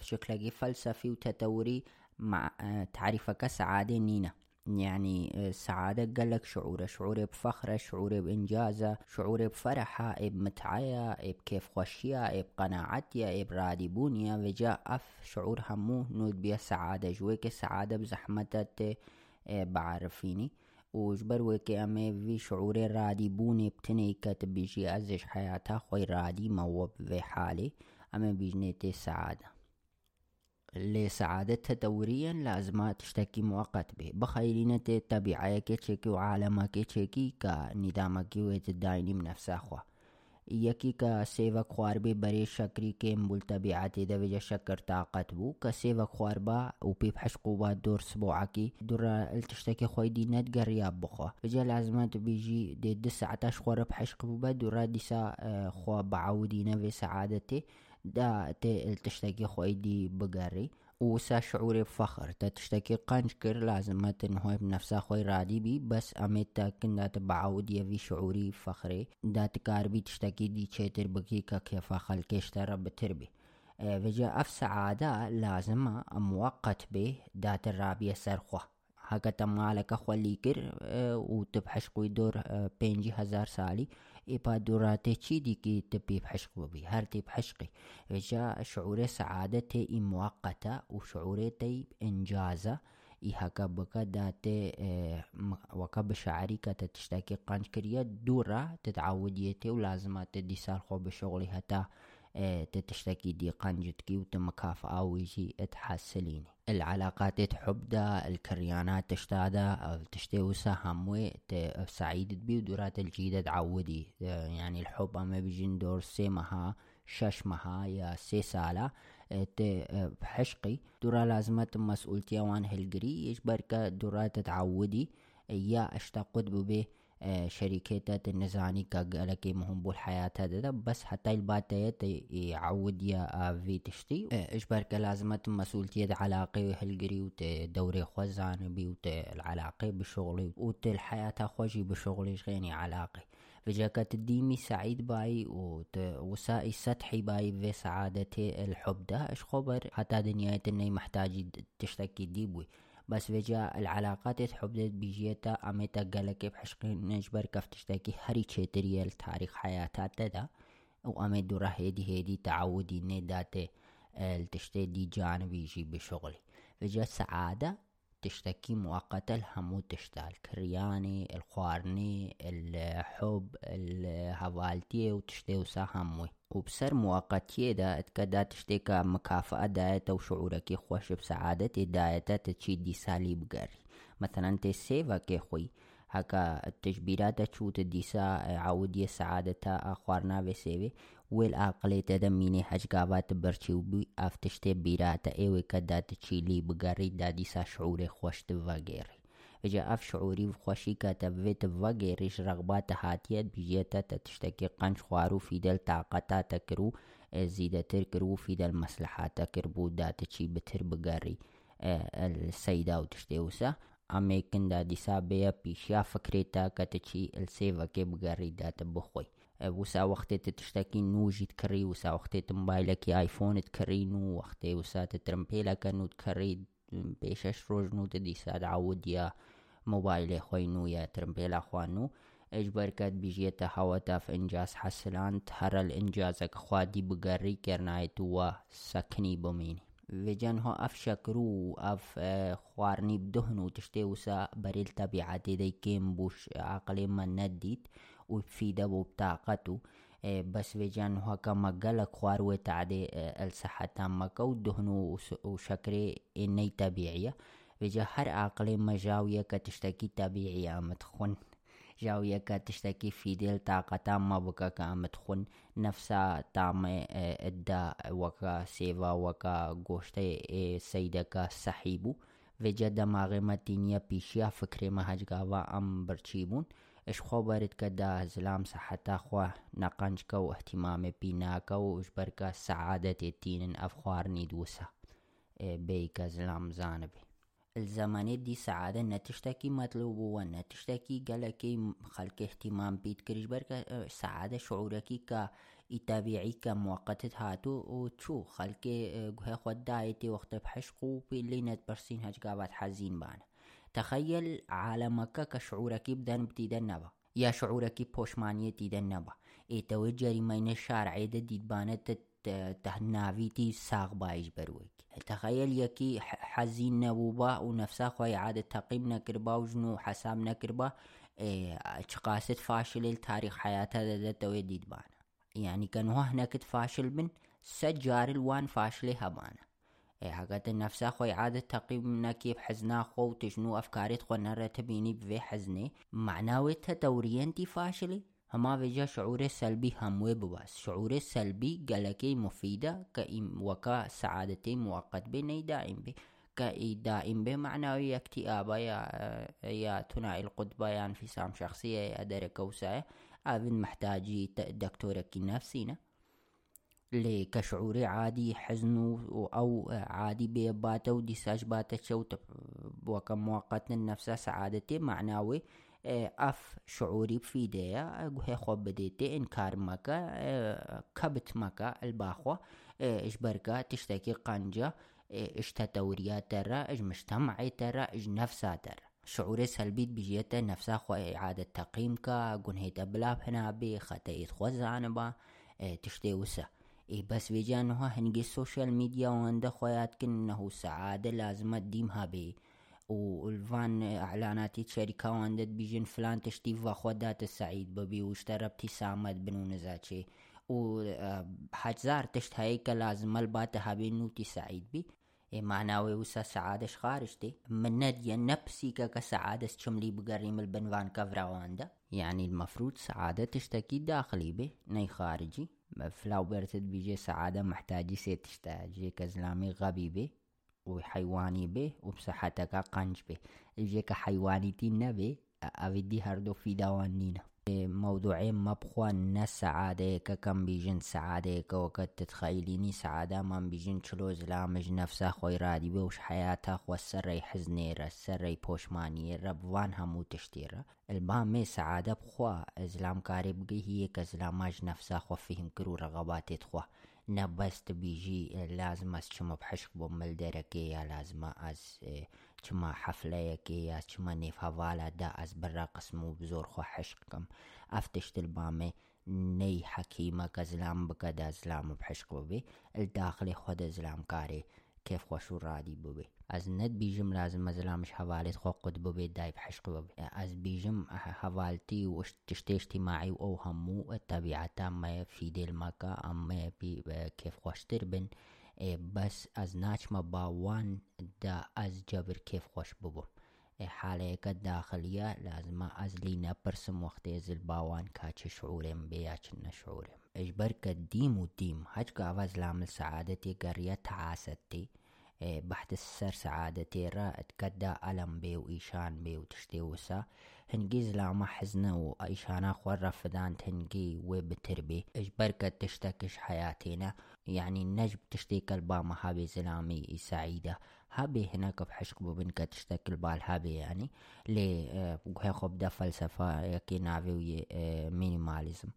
بشكلكي فلسفي وتطوري مع تعريفك سعادة نينا يعني سعادة قالك شعوره شعوري بفخرة شعوري بإنجازة شعوري بفرحة بمتعية بكيف خوشية بقناعتية برادي بونية وجاء أف شعور همو نود بيا سعادة جويك سعادة بزحمتت بعرفيني. وجبر وكي أمي في شعور رادي بوني بتني كتب بيجي أزش حياتها خوي رادي موب في حالي أمي بيجنيتي سعادة. لسعادتها دوريا لازم تشتكي مؤقت به. بخيلينة طبيعية كي وعالمك كي كنظامك ويتدايني من نفسها خواه یکی که سیوک خوار بی بری شکری که ملتبعاتی ده وجه شکر طاقت بو که سیوک خوار با و پیب حشقو با دور سبوعکی دور التشتکی خوی دی ندگر یاب بخوا وجه لازمت بیجی دی دسعتاش خوار بحشق بو با دور دیسا خوا بعودی نوی سعادتی دا تی التشتکی خوی دی بگری وسا شعوري بفخر. تشتكي قنشكر لازم تنهوي بنفسها خوي رادي بي بس اميتا كندا تبعود يفي شعوري فخري. دا تكاربي تشتكي دي تشيتر بكيكا كيف خلقشتر بتربي وجا اف سعادة لازم مؤقت به دات الرابية سرخوة هكا تمالك خوالي كر وتبحش قوي دور بينجي هزار سالي. إبادوراتشيدي كي تبيب حشق ببي هر تيب حشقي جاء شعور سعادته إي مؤقتة وشعور تيب إنجازة. يهكبك دات وكب شعري كتشتكي قانش كريا دورة تتعود يتي ولازم تدي سالخو بشغلي هتا تشتكي دي قنجتكي وتمكافأة ويجي تحسليني العلاقات تحب دا الكريانات تشتادا تشتوسا هموي سعيد بي ودورات الجيدة تعودي. يعني الحب أما بيجين دور سي مها شش مها يا سي سالة بحشقي. دورا لازمت مسؤولتي وان هلقري يجبرك دورا تتعودي يا اشتاقد ببيه شركات النزاني كقالك مهم بالحياة هذا بس حتى الباتيت يعود يا في تشتي. إجبارك لازمة مسؤولية علاقة وهالجري وت دوري خوزان وت العلاقة بشغلي وت الحياة خوجي بشغلي غيني علاقة؟ فجا كتديمي سعيد باي وسائي سطحي باي في سعادة الحب ده اش خبر؟ حتى دنيايت إني محتاج تشتكي ديبوي. بس فجا العلاقات الحب بيجيتا اميتا قالك بحشقي نجبر كف تشتكي هري تشيتريال تاريخ حياتها ده وامي دورا هيدي هيدي تعودي ني داتي التشتي دي جانبي يجي بشغلي فجا السعادة تشتكي مؤقتة الهمو تشتال كرياني الخوارني الحب الهوالتي وتشتي وسا هموي وبسر مؤقتية دا اتكدا تشتيكا مكافأة دايتا وشعورك خوش بسعادة دايتا تشي دي سالي بقري مثلا تسيفا كي خوي. هكا التجبيرات تشوت ديسا عودية سعادة أخوارنا بسيبي ويل عقلي تدميني حجقابات برچي وبي أفتشتي بيراتا ايوي كدات تشيلي بقاري دادي سا شعوري خوش تفاقيري إجا أف شعوري خوشي كتبت فاقيريش رغبات هاتيت بيجيتا تشتكي قنش خوارو في دل طاقتا تكرو زيادة تركرو في دل مصلحات تكربو دات تشي بتر بقاري السيدة وتشتيوسا اميكن دادي سابيا بيشيا فكريتا كتشي السيفا كي بقاري دات بخوي. وسا وقت تشتكي نوجي تكري وسا وقت موبايلك آيفون تكري نو وقت وسا تترمبيلك نو تكري بيشش روج نو تدي ساد عود يا موبايل خوينو يا ترمبيلا خوانو اجبر كد بيجيتا حواتا في إنجاز حسلان تهر الانجازك خوادي بقري كرنايتو سكني بميني. وجن هو أف شكرو أف خوارني بدهنو تشتي وسا بريل طبيعتي دي كيم بوش عقلي من نديت. وبفيدة وبطاقته بس فيجان هكا مقالك خوار وتعدي الصحة تامك ودهنو وشكري إني طبيعية. فيجا هر عقلي مجاوية كتشتكي طبيعية متخون جاوية كتشتكي في ديل طاقة تامة بكا كامتخون نفسا تامة ادا وكا سيفا وكا گوشتي سيدة كا سحيبو فيجا دماغي متينيا بيشيا فكري مهجقاوا آم برچيبون اش خو برد كدا زلام صحتا خوا نقنجكا واهتمام بيناكا وجبركا سعادة تين افخوار دوسا بيكا زلام زانبي الزمانية دي سعادة نتشتكي مطلوب ونتشتكي قالكي خلق اهتمام بيت كريش بركة سعادة شعوركي كا طبيعي كمؤقتة هاتو وتشو خلقي جهة خود دايتي وقت بحشقو بيلي نت برسين هجقابات حزين بانا تخيل عالمك كشعورك بدن بتيدن نبا. يا شعورك بوشمانية تيدن نبا. ايتو جريمين الشارع ديد بانت تهنافيتي ساغ بايش برويك تخيل يكي حزين نبوبا ونفسا خوي عادة تقيم نكربا وجنو حساب نكربا إيه قاست فاشل التاريخ حياتها دا توي ديد بانا يعني كان هو هناك فاشل من سجار الوان فاشل هبانا حقت النفس خوي عادة تقيم كيف حزنا خو تجنو أفكاري خو نرى تبيني بفي حزني معناوي تدوريا تي فاشلي هما فيجا شعور سلبي هموي بباس شعور سلبي قلقي مفيدة كإم وكا سعادتي مؤقت بني دائم بي كأي دائم به معناوي اكتئابة يا يا ثنائي القطبة يا انفصام شخصية يا درك وساية أبن محتاجي دكتورك نفسينا لي كشعوري عادي حزن أو عادي بيباتا وديساج باتا شوت وكم مؤقت نفسها سعادتي معناوي أف شعوري بفيديا هي خو بديتي إنكار مكا كبت مكا الباخوة اجبركا تشتكي قنجة إش توريا ترى اج مجتمعي ترى اج نفسها ترى. شعور سلبي بجيتا نفسها خو إعادة تقييمك قن هيتا بلا هنا بي خطا يتخوز عنبا تشتي وسا. إيه بس فيجانو هنجي السوشيال ميديا وانده خويات كنه سعادة لازم تديمها بي والفان اعلانات شركة واندت بيجن فلان تشتي فاخودات السعيد ببي واشترى ابتسامات بنون ذاتشي وحجزار تشت هيك لازم الباتها بينو سعيد بي إيه معناوي وسا سعادة خارجتي من نديا نفسي كسعادة شملي بقريم البنفان كفرا واندا يعني المفروض سعادة تشتكي داخلي به ني خارجي فلاو برتد بيجي سعادة محتاجي سي تشتاجي كزلامي غبي به وحيواني به وبصحتك قنج به الجيك حيواني تينا به أبدي هردو في دوانينا موضوعين مبخوا نس سعادة كم بيجن سعادة كوكت تتخيليني سعادة ما بيجن چلو زلامج نفسه خوي رادي بوش حياته خو السري حزنيرة السري بوشمانيرة بوان همو تشتيرة. البامي سعادة بخوا زلام كاري بقي هي كزلاماج نفسه خو فيهم كرو رغباتي خوا. نبست بيجي لازم از چما بحشق بو يا لازم از چما حفلەیەکی یاچمە نێفهەواە دا ئەس بەرا قسم و زۆر خۆ حشقم ئەف تشتل بامێ نەی حەکیمە کە زلام بکە دا زلام و بحشق بێ ئەل داخلی خۆدە زلامکارێ کیف خۆش و ڕادی ببێ. ئەس نەت بیژم لازم مەزلامش هەوالێت خۆ قوت ببێ دای بحشق ببێ. ئەس بیژم هەوالتی وش تشتێشتی ماعی و ئەو هەموو تەبیعەتە مەیە فیدێلمەکە ئەمەیە کیف خۆشتر بن. بس از ناچمە باوان دا از جبر كيف خوش ببم حالەیەکە داخلیە لازمە ئەزلی نەپرسم وەختێ زل باوان کاچ شعورێم بێ یا چ نەشعورێم ئەشبەر کە دیم و دیم. هەچ گاواز لامل سعادەتی گەڕیە تعاسەتی بەحت سەر سعادەتێرە ئەتکەتدا ئەلم بێ و ئیشان بێ و تشتێ وسا. هەنگی زلامە حزنە و ئەیشانە خۆڕە فدان هەنگی وێ بتر بێ ئەشبەر کە تشتەکەش حیاتێنە يعني نجب تشتيك البامة هابي زلامي سعيدة هابي هناك بحشق ببن كتشتك البال هابي يعني. لي هي خب ده فلسفة يكي نافي مينيماليزم.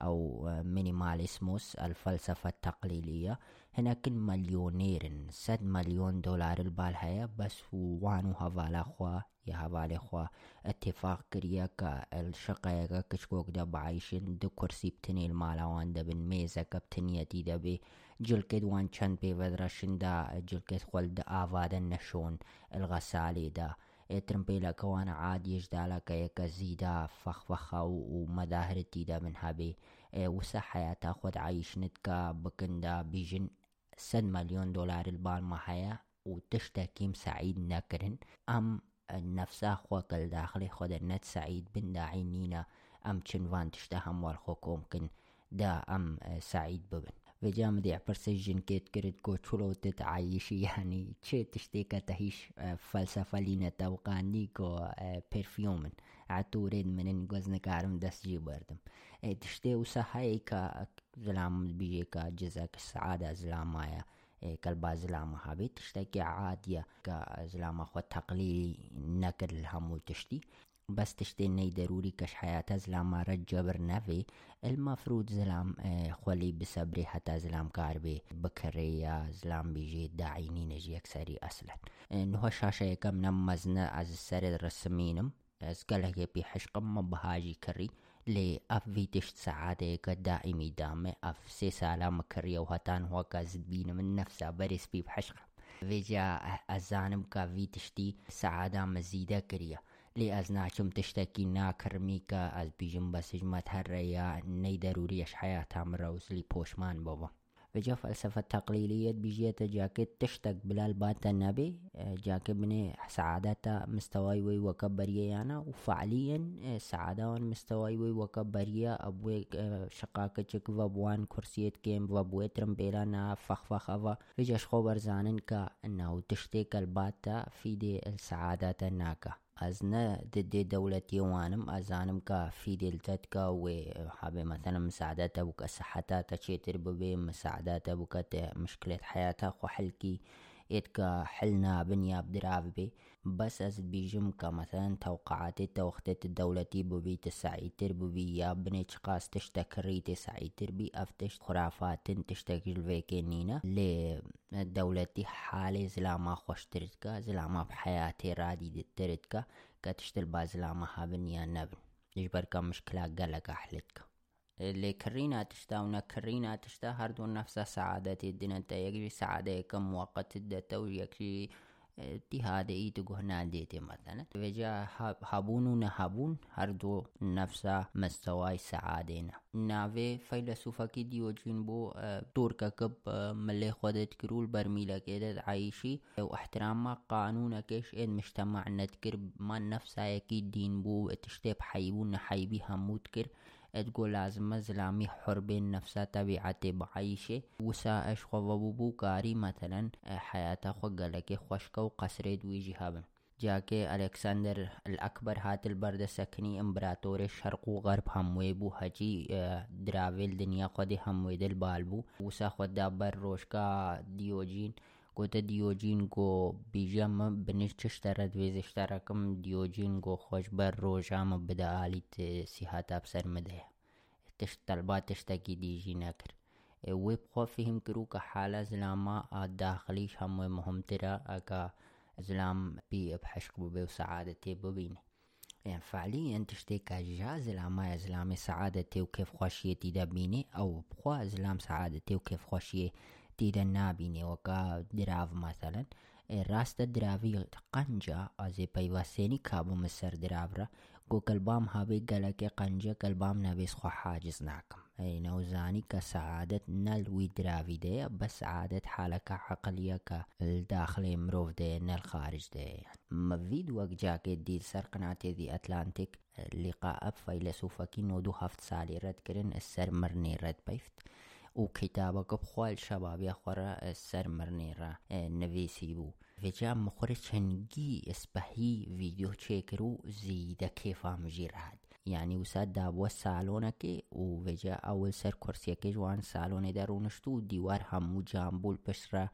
أو مينيماليسموس الفلسفة التقليدية. هناك مليونير سد مليون دولار البال هيا بس وانو هفالا خوا يا هفالي خوا. اتفاق كريا كا الشقايا كشكوك دا بعيشين دو كرسي بتني المالا وان دا بن ميزا كبتنيتي دا بي. جلكد وان چند بي ودرشن دا جلكد خول دا آوادا نشون الغسالي دا. ترمبيلا كوان عاد يجدالا كيكا زيدا فخفخا ومداهرتي دا من هابي وسا حياتا خود عايش نتكا بكندا بيجن سد مليون دولار البال ما هيا وتشتكيم سعيد نكرن أم نفسا خوك الداخلي خود النت سعيد بن داعينينا أم چنوان تشتهم والخوك ممكن دا أم سعيد ببن. وجام دي برسجن كيت كرت كو چلو تتعايشي يعني چه تشتيكا تهيش فلسفة لينا توقاني كو برفيومن عطورين من نقوز نكارم دس جي بردم. تشتي وسحاي كا زلام بيجي كا جزاك السعادة زلامايا كالبا زلامة هابي تشتكي عادية كزلامة خو تقليلي نكر الهم تشتي. بس تشتي ني ضروري كش حياة زلام رج جبر نفي. المفروض زلام خولي بصبري حتى زلام كاربي بكري يا زلام بيجي داعيني نجي أكسري أصلا. نهو شاشة كم نمزنا از السر الرسمينم از قلقه بي حشقم مبهاجي كري لي اف فيتشت سعادة دائمي دامي اف سي سالا مكرية وهتان هو كازد بينا من نفسها بريس بي بحشقة فيجا ازانم كا فيتشتي سعادة مزيدة كريه لي از ناچم كا از بيجم بس جمت هريا ني ضروري اش حياتها مروز لي بوشمان بابا. وجا فلسفة تقليدية بيجيت جاكي تشتق بلال باتا نبي جاكي بني سعادة مستواي وي وكبرية أنا وفعليا سعادة مستواي وي وكبرية أبوي شقاكة چك وابوان كرسيت كيم وابوي ترمبيلانا فخ فخ أفا. وجاش خبر زانن كا أنه تشتيك الباتا في دي السعادة ناكا از نه دي دولتي وانم أزانم كا في دلتتكا وحابة مثلا مساعدات بك صحتها تشيتر ببي مساعدات بك مشكلة حياتها خو حلكي إتكا حلنا بنيا بدراف بي. بس از بيجم كمثلا توقعات توختت الدولتي ببي تسعيتر ببي يا بني چقاس تشتكري تسعيتر بي افتش خرافات تشتكل فيكينينا لي دولتي حالي زلاما خوش تردكا زلاما بحياتي رادي تردكا كتشتل با زلاما هابن يجبر كا مشكلة قلق أحلتك اللي كرينا تشتا ونا كرينا تشتا هردو نفسها سعادة الدين انت يكفي سعادة كم مؤقت الدتا هاده ای تو گهنا دیتی مثلا وجا هابون و نهابون هر دو نفسا مستوای سعادینا ناوی فیلسوفا کی دیو جین بو دور كب ملي خودت كرول برميلا كده عايشي واحترام قانون كيش ان مجتمع نتكر ما نفسها يكي دين بو تشتيب حيبون حيبي هموت كر تقول لازم زلامي حر بين نفسها طبيعتي بعيشة. وسا اش بو كاري مثلا حياته خو قلك خوشكا وقصري دوي جهابا جاكي ألكسندر الأكبر هات البرد سكني امبراطور الشرق وغرب هموي بو هجي درافيل دنيا خودي هموي دل بالبو وسا خود دابر روشكا ديوجين قوت ديوجين قو بيجام بنش تشترد ويز اشتركم ديوجين قو خوش بر روشام بدا آليت سيهاتا بسر مده تش طلبات تشتكي ديجي نكر ويب خو فهم کرو که حالا زلاما داخليش هم مهم ترى اكا زلام بي بحشق ببي وسعادتي ببيني يعني فعليا تشتي كجا زلاما زلام سعادتي وكيف خوشيتي دبيني أو بخوا زلام سعادتي وكيف وكا دراف مثلا راست درافي قنجا آزي بيواسيني كابو مسر درافرا قو كلبام هابي قلق قنجا كلبام نبيس خو حاجز ناكم. أي نوزاني كسعادة نل ويدرافي دي بس عادة حالك عقلية كالداخل مروف دي نل خارج مفيد وقت جاكي دي سر قناتي دي أتلانتيك لقاء ئەو کەیتابە گەپ خوال شەبابە خۆرە سەرمەرنێ ڕە نەڤێسی بوو vêca mixwar çengî espehî vîdeo çêkir û zî de kêfa mijî rehat yanî wisa dabuwe salonekê û vêca ewil ser kursiyekê ji wan salonê de rûnişt û dîwar hemû cambûl pişt re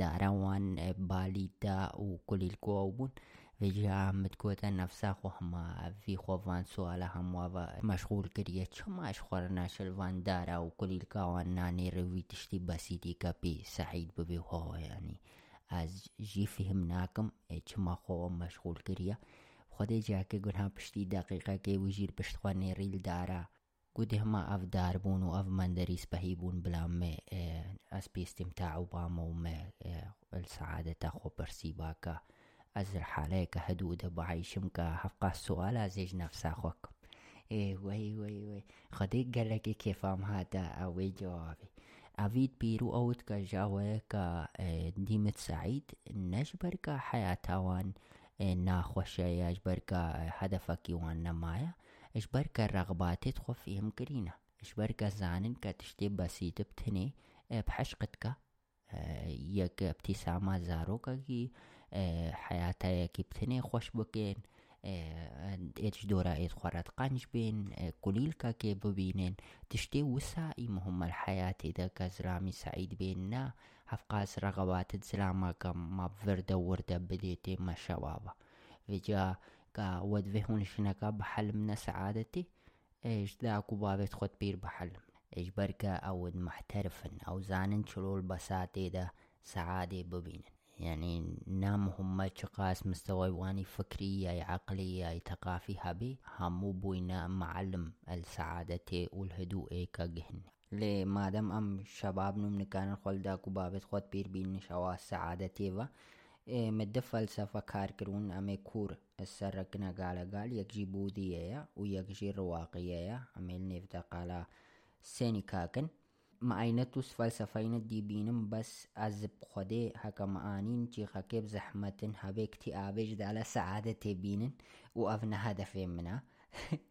dara wan balî da û kulîlgoew bûn رجع بتقول نفسها وهم في خوفان سؤالهم و مشغول كرية شما أشخر ناشل وان دارا وكل کاوان نانی روي تشتي بسیدی کپی سعید ببي هو یعنی. از جی فهمناکم چما خو مشغول کریه. خود جا که گنها پشتی دقیقه که وجیر خو ریل داره. قد ما اف دار بون و اف مندریس بهی بون بلا ما از بيستمتعوا باما وما سعادت خو برسي باكا از الحالة كهدودة بعيشم كحفقا السؤال أزيج نفس أخوك. إيه وي وي وي. خديك قالك كيف ام هذا أوي جوابي. أفيد بيرو أوت كجاوة كا ديمت سعيد. نجبر كا حياة وان ناخوشة. اجبر كا هدفك وان نمايا. اجبر كا رغباتي تخو فيهم كرينا. اجبر كا زانن كا تشتي بسيط بتني بحشقتك يك ابتسامة زاروكا كي يكي بتني خوش بكين إيش دورا ايد خورات قنج بين كليلكا كي ببينين. تشتي وسائي مهم الحياة إذا كزرامي سعيد بيننا. هفقاس رغبات زلاما كم ما بفردة وردة بديتي ما شبابا فيجا كا ود فيهون شنكا بحلمنا سعادتي إيش داكو بابت خد بير بحلم. إيش بركة أود محترفن أو زانن بساتي دا سعادة ببينن. يعني نام هم شقاس مستوى واني فكري أي عقلي أي ثقافي هبي همو بوينا معلم السعادة والهدوء كجهن لي مادام أم شباب نم نكان الخول داكو بابت خود بير بين شوا السعادة تيفا إيه مد فلسفة كار كرون أمي كور السرقنا قال قال يكجي بودية ويكجي رواقية أمي نفتا قال سيني كاكن معاينتوس فلسفين دي بينم بس أزب خدي هكا معانين جي خكيب زحمة هبي اكتئابج دالا سعادة بينن وأفنا هدف منا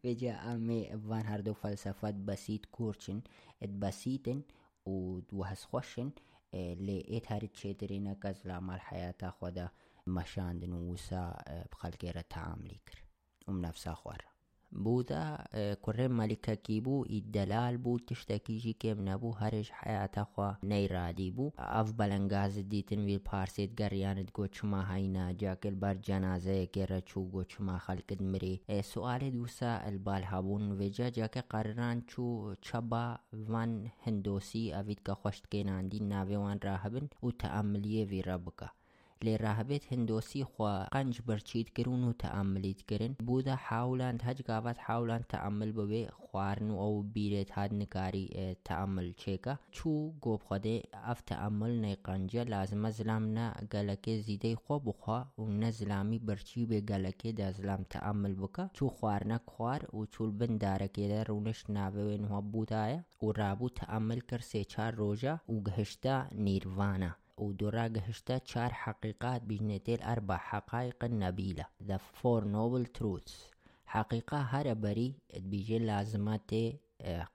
بيجا أمي فان هردو فلسفات بسيط كورشن ات بسيطن وهس خوشن. اللي ات هاري تشيدرينا كزلام الحياة خدا مشاندن وسا بخلقيرة تعاملي كر ومنفسا خوار. بودا كوري ملكة كيبو الدلال بو تشتكي جي كيم نبو هرج حياتا خوا نيرادي بو اف بلنگاز ديتن ويل پارسيت گرياند گو چما هينا جاكل بر جنازه كيرا چو گو چما خلقد مري سؤال دوسا البال هابون وجا جاكي قرران چو چبا وان هندوسي اويد کا خوشت كينان دي ناوي وان راهبن و تأمليه في ربكا لێ ڕاهبێت هندۆسی خوا قەنج بەرچیت کردون و تەعاملیت کردن بوودا حاولان هەج گاوات حاولان تەعامل ببێ خواردن و ئەو بیرێت هاد نکاری تەعامل چێکە. چوو گۆبخۆدێ ئەف تەعامل نەی قەنجە لازمە زلام نە گەلەکێ زیدەی خۆ بخوا و نەزلامی بەرچی بێ گەلەکێ دا زلام تەعامل بکە. چوو خواردنە خوار و چول بن دارەکێدا ڕوونشت ناوێن وە بوودایە و ڕابوو تەعامل کرد سێ چار ڕۆژە و گەهشتا نیروانە ودورا قهشتا چار حقيقات بجنتيل أربع حقائق نبيلة The Four Noble Truths. حقيقة هر بري بيجي لازمات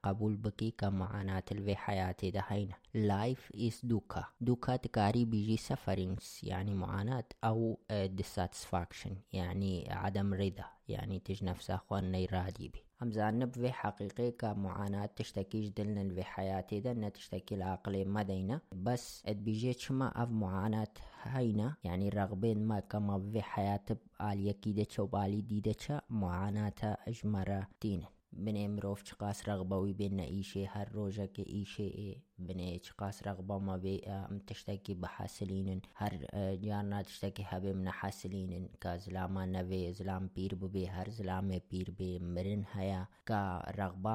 قبول بكي كمعاناة الفي حياتي ده هينا life is دوكا دوكا تكاري بيجي sufferings يعني معاناة أو dissatisfaction يعني عدم رضا يعني تج نفسها خوان بي هم زانب في حقيقي كمعاناة تشتكيش دلنا في حياتي ده تشتكي العقل مدينة بس اد بيجي شما اف معاناة هينا يعني رغبين ما كما في حياة بالي كيدة وبالي ديدة معاناة اجمرة دينه بنێ مرۆڤ چ قاس ڕغبەوەی بێنە ئیشێ هەر ڕۆژەکە ئیشێ بنێ چ قاس ڕغبەمە بێ ئەم تشتێکی بەحاسلینن هەر جیاننا تشتێکی هەبێ منە حاسلینن کە زلامان نەوێ زلام پیر ببێ هەر زلامێ پیر بێ مرن هەیە کە ڕغبا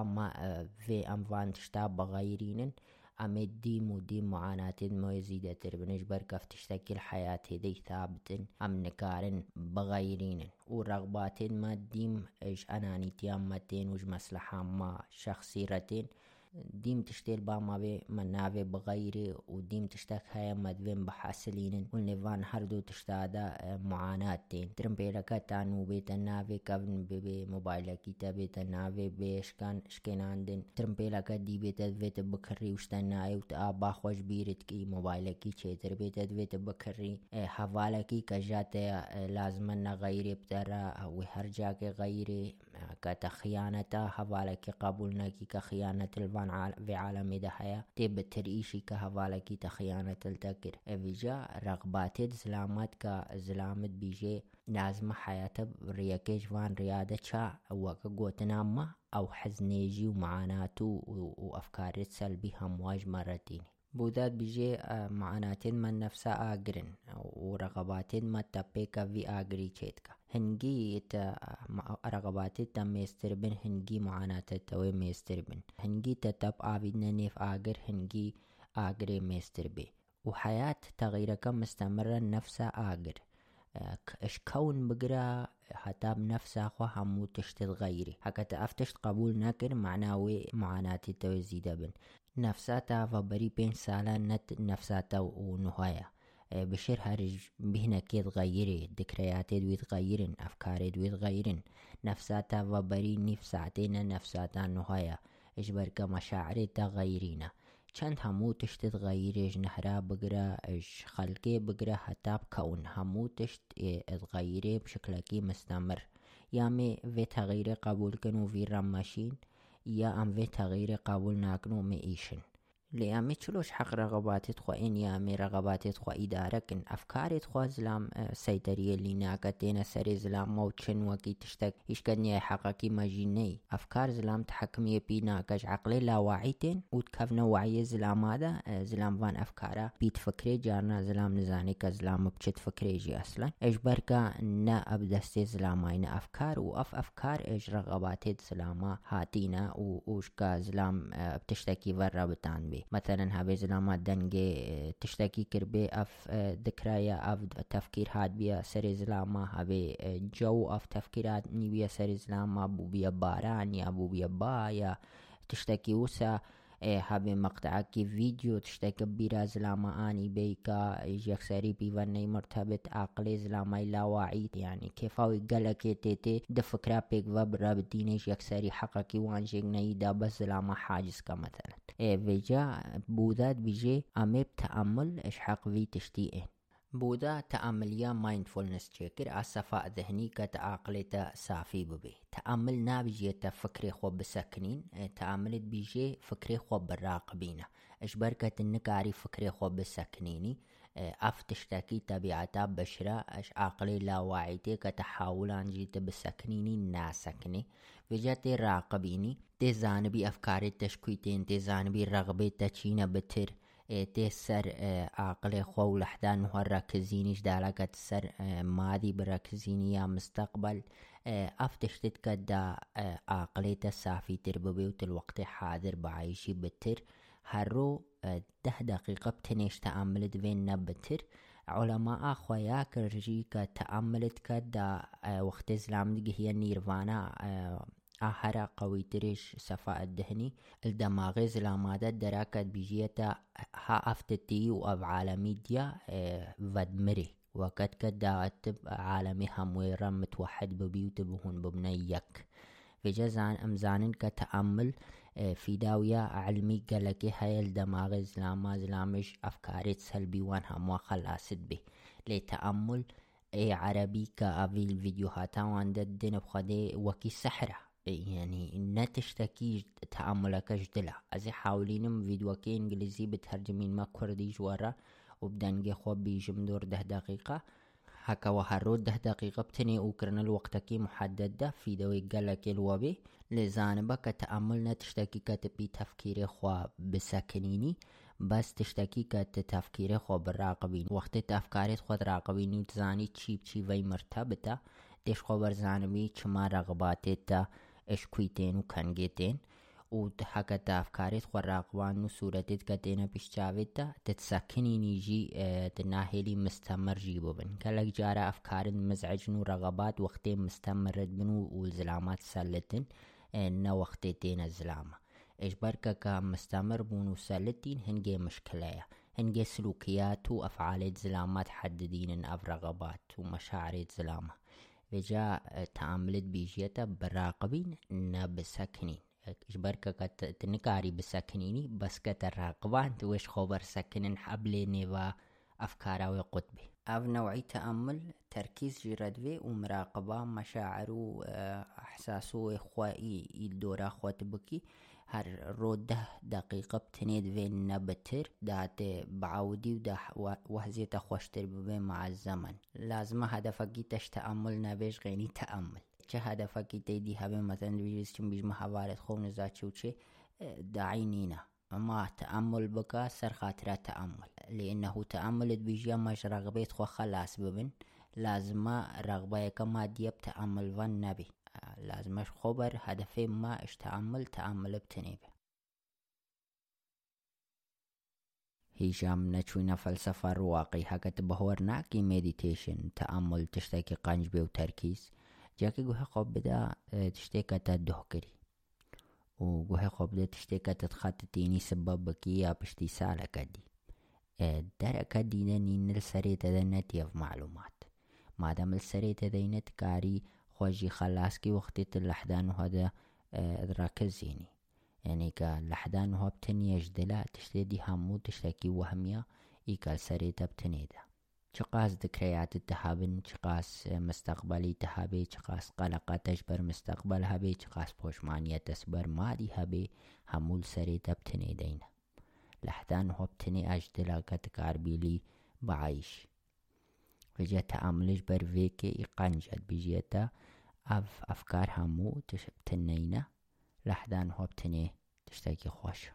vê ئەم vان تشتا بەغەیرینن ئەمێ دیم و دیم معاناتێت مۆی زیدەتر بنش بەرکەف تشتێکی الحياة هێدەی ثابتن ئەم نکارن بەغەیرینن و ڕغباتێن مە دیم ئەش ئەنانیتیان مەتێن وش مەسلحامە شخصی ڕەتێن ديم تشتيل بامابي منافي بغيري وديم تشتك هاي مدوين بحاسلينن ونلفان هردو تشتادا معاناة تين ترمبيركا تانو بيت النافي كابن ببي موبايلا كيتا بيت النافي بيشكان شكناندن ترمبيركا دي بيت ادفيت بكري وشتناي وتآبا خوش بيرت كي موبايلا كي چيتر بيت ادفيت بكري حوالا كي كجات لازمنا غيري بترا وهرجاك غيري بدەرە ئەوی هەرجاکێ غەیرێ کە تە خیانەتە هەڤالەکی قبول نەکی کە خیانەت الوان في عالمي ده هيا تي إيشي كهوالكي تخيانة التكر افيجا رغباتي زلامات كا زلامت بيجي لازم حياته رياكيش وان ريادة شا وكا قوتنا أو حزنيجي ومعاناته وأفكار سلبي همواج مرتين بودات بيجي معاناتين من نفسها آگرن ورغباتين ما تبيكا في آگري چيتكا هنجي تا رغباتي تا ميستر بن هنجي معاناة توي ميستر بن. هنجي تتب آبيدنا نيف آگر هنجي آگري ميستر بي وحياة تغييرك مستمرة نفسها آگر. اش كون بقرا حتى بنفسها خو همو تشت تغيري هكا تفتشت قبول نكر معناوي معاناتي توي زيدا بن. نفساتا فبري بين سالا نت نفساتا ونهاية بشير هرج بهنا كي تغيري ذكرياتي دوي تغيرن أفكاري دوي تغيرن نفساتا فبري نفساتينا نفساتا نهاية إجبر مشاعري تغيرينا چند همو تشت تغيريش نهرا بقرا اش خلقي بقرا حتى بكون همو تشت تغيري بشكلكي مستمر يامي في تغيير قبول كنو في رماشين یا ام وی تغییر قبول نکنو می ایشن لیامی چلوش حق رغباتت خو این یامی رغباتت خو اداره کن افکارت خو زلام سیطریه لی ناکتین سر زلام مو چن وکی تشتک ایشکنی حقاکی مجینی افکار زلام تحکمی بی ناکش عقلی لاواعیتین و تکفنا وعی زلام هذا زلام وان افکارا بیت فکری جارنا زلام نزانی که زلام بچت فکری جی أصلا إيش بركا نا ابدستي زلامين افكار واف افكار إيش رغباتت زلاما هاتينا ووش كا زلام بتشتكي ورا بتان بي مثلا هاوێ زلامات دەنگێ تشتێکی کردبێ ئەف دکرایە ئەف تەفکیر هات بیە سەری زلامە هەوێ جە و ئەف تەفکرات نیویە سەری زلامە بوو بیە باران یا بوو بیە با یا تشتێکی وسە هەبێ مەقتعکی ڤیددیو تشتێکە بیرا زلامەانی بیکە یەکسەری پیڤەنەی مرتبت عقلێ زلامای لاواعیت ینی کێفاوی گەلەکێ تێتێ دفکرا پێکڤە برا بدینێش یەکسەری حەقەکی وانژێک نەیدا بە زلامە حاجزکە مەتەن وێجا بودات بيجي أميب تأمل إش حق في تشتيئين بودا تأمليا مايندفولنس تشيكر الصفاء ذهني كتعقلتا صافي ببي. تأمل نابجي فكري خو بسكنين تأملت بيجي فكري خو بالراقبينة إش بركة النكاري فكري خو بسكنيني اف تشتكي طبيعتا بشرة إش عقلي لا واعيتي كتحاولان جيت بسكنيني ناسكني. وجاتي راقبيني تي زانبي أفكاري تشكويتين تي زانبي رغبي تشينا بتر. تێ سەر عقلێ خۆ و لەحدان وهە ڕەکزینیش دالاکەت سەر مادی بڕەکزینی یا مستەقبل ئەف تشتت کە دا عقلێتە سافیتر ببێ و تلوەقتی حادر بەعیشی بتر. هەرۆ ده دقیقە بتنێش تەعاملت وێن نەبتر علەما ئاخۆیا کردژی کە تەعاملت کە دا وەختی زلامدگە هي نیروانە هەرا قويتريش صفاء الدهني الدماغي زلامادة دراكت بيجيتا ها افتتي و عالمي ديا فدمري وقت كدا عالمي همويرا متوحد ببيوت بهون ببنيك في جزان امزانن كتأمل في داوية علمي قالك هاي الدماغ زلاما زلامش أفكاري سلبي وان هموا خلاصت به لتأمل اي عربي كافي الفيديوهات وان ددن بخدي وكي سحرة يعني نتشتكي تأملك جدلا ازي حاولينم فيديوكي انجليزي بترجمين ما كردي جوارا وبدنجي خو بيجم دور ده دقيقة هكا وهرو ده دقيقة بتني وكرنا الوقتكي محددة في دوي قالك الوبي لزانبا كتأمل نتشتكي كتبي تفكيري خوا بسكنيني بس تشتكي كت تفكيري خو بالراقبين وقت تفكاري خو راقبيني وتزاني تشيب تشي في مرتبطة تش خو برزانبي چما رغباتي تا اش كويتين وكنجيتين وحكا تافكاريت خو راقبان وصورتت كتينا بيشتاويتا تتسكني نيجي اه تناهيلي مستمر جيبو بن كالك جارة أفكار مزعجن ورغبات وقتين مستمرت بنو والزلامات سلتن اه نا وقتين الزلامة إيش بركة كمستمر بونو سلتين هنجي مشكلة هنجي سلوكيات وأفعال زلامات حددين أف رغبات ومشاعر زلامة Veja تعاملت بيجيتا براقبين نا بسكنين اش بركة قد تنكاري بسكنيني بس كتر راقبان توش خبر سكنين حبلي نيبا أفكاراوي قطبي أف نوعي تأمل تركيز جردوي ومراقبة مشاعر وأحساسه خوائي الدورة خوات بكي هر روده دقيقة بتنيد فين نبتر دات بعودي وده وهزي تخوشتر ببين مع الزمن لازم هدفك تش تأمل نبيش غيني تأمل. چه هدفك تيدي هبه مثلا بيجيس چون بيج محاورت خون زاتشو چه داعي نينا ما تأمل بك سر خاطرة تأمل. لأنه تأمل بيجي مش خو خلاص ببن لازم رغبة كما ديب تأمل ون نبي لازم أخبر هدفين ما اش تعمل؟ تعمل بتنيبه هیچام نچوینە فەلسەفە ڕواقی هەکەت بەهۆر ناکی مدیتیشن تەعمل تشتێکی قەنج بێ و تەرکیز جاکە گوهە خۆ بدا تشتێکە تا دۆکری و گوهە خۆ بدە تشتێکە تتخاتە تینی سبە بکی یا پشتی سالەکە دی دەرەکە دینەنی نل سەرێتەدە نەتیەف معلومات. مادەمل سەرێتە دەینەت کاری كاري خوجي خلاص كي وقتي اللحدان وهذا ركزيني يعني كاللحدان وهو بتني يجدلا تشتدي همو تشتكي وهمية إيكال سريتا بتنيدا چقاس ذكريات التهابن چقاس مستقبلي تهابي چقاس قلقة تجبر مستقبل هبي چقاس پوشمانية تسبر مادي هبي همول سريتا بتنيدين لحدان هو بتني أجدلا كتكار بيلي بعيش وجا تأملش بر فيكي إقانجت بجيتا أف أفكار همو تنينا لحدان هو بتني تشتكي خوش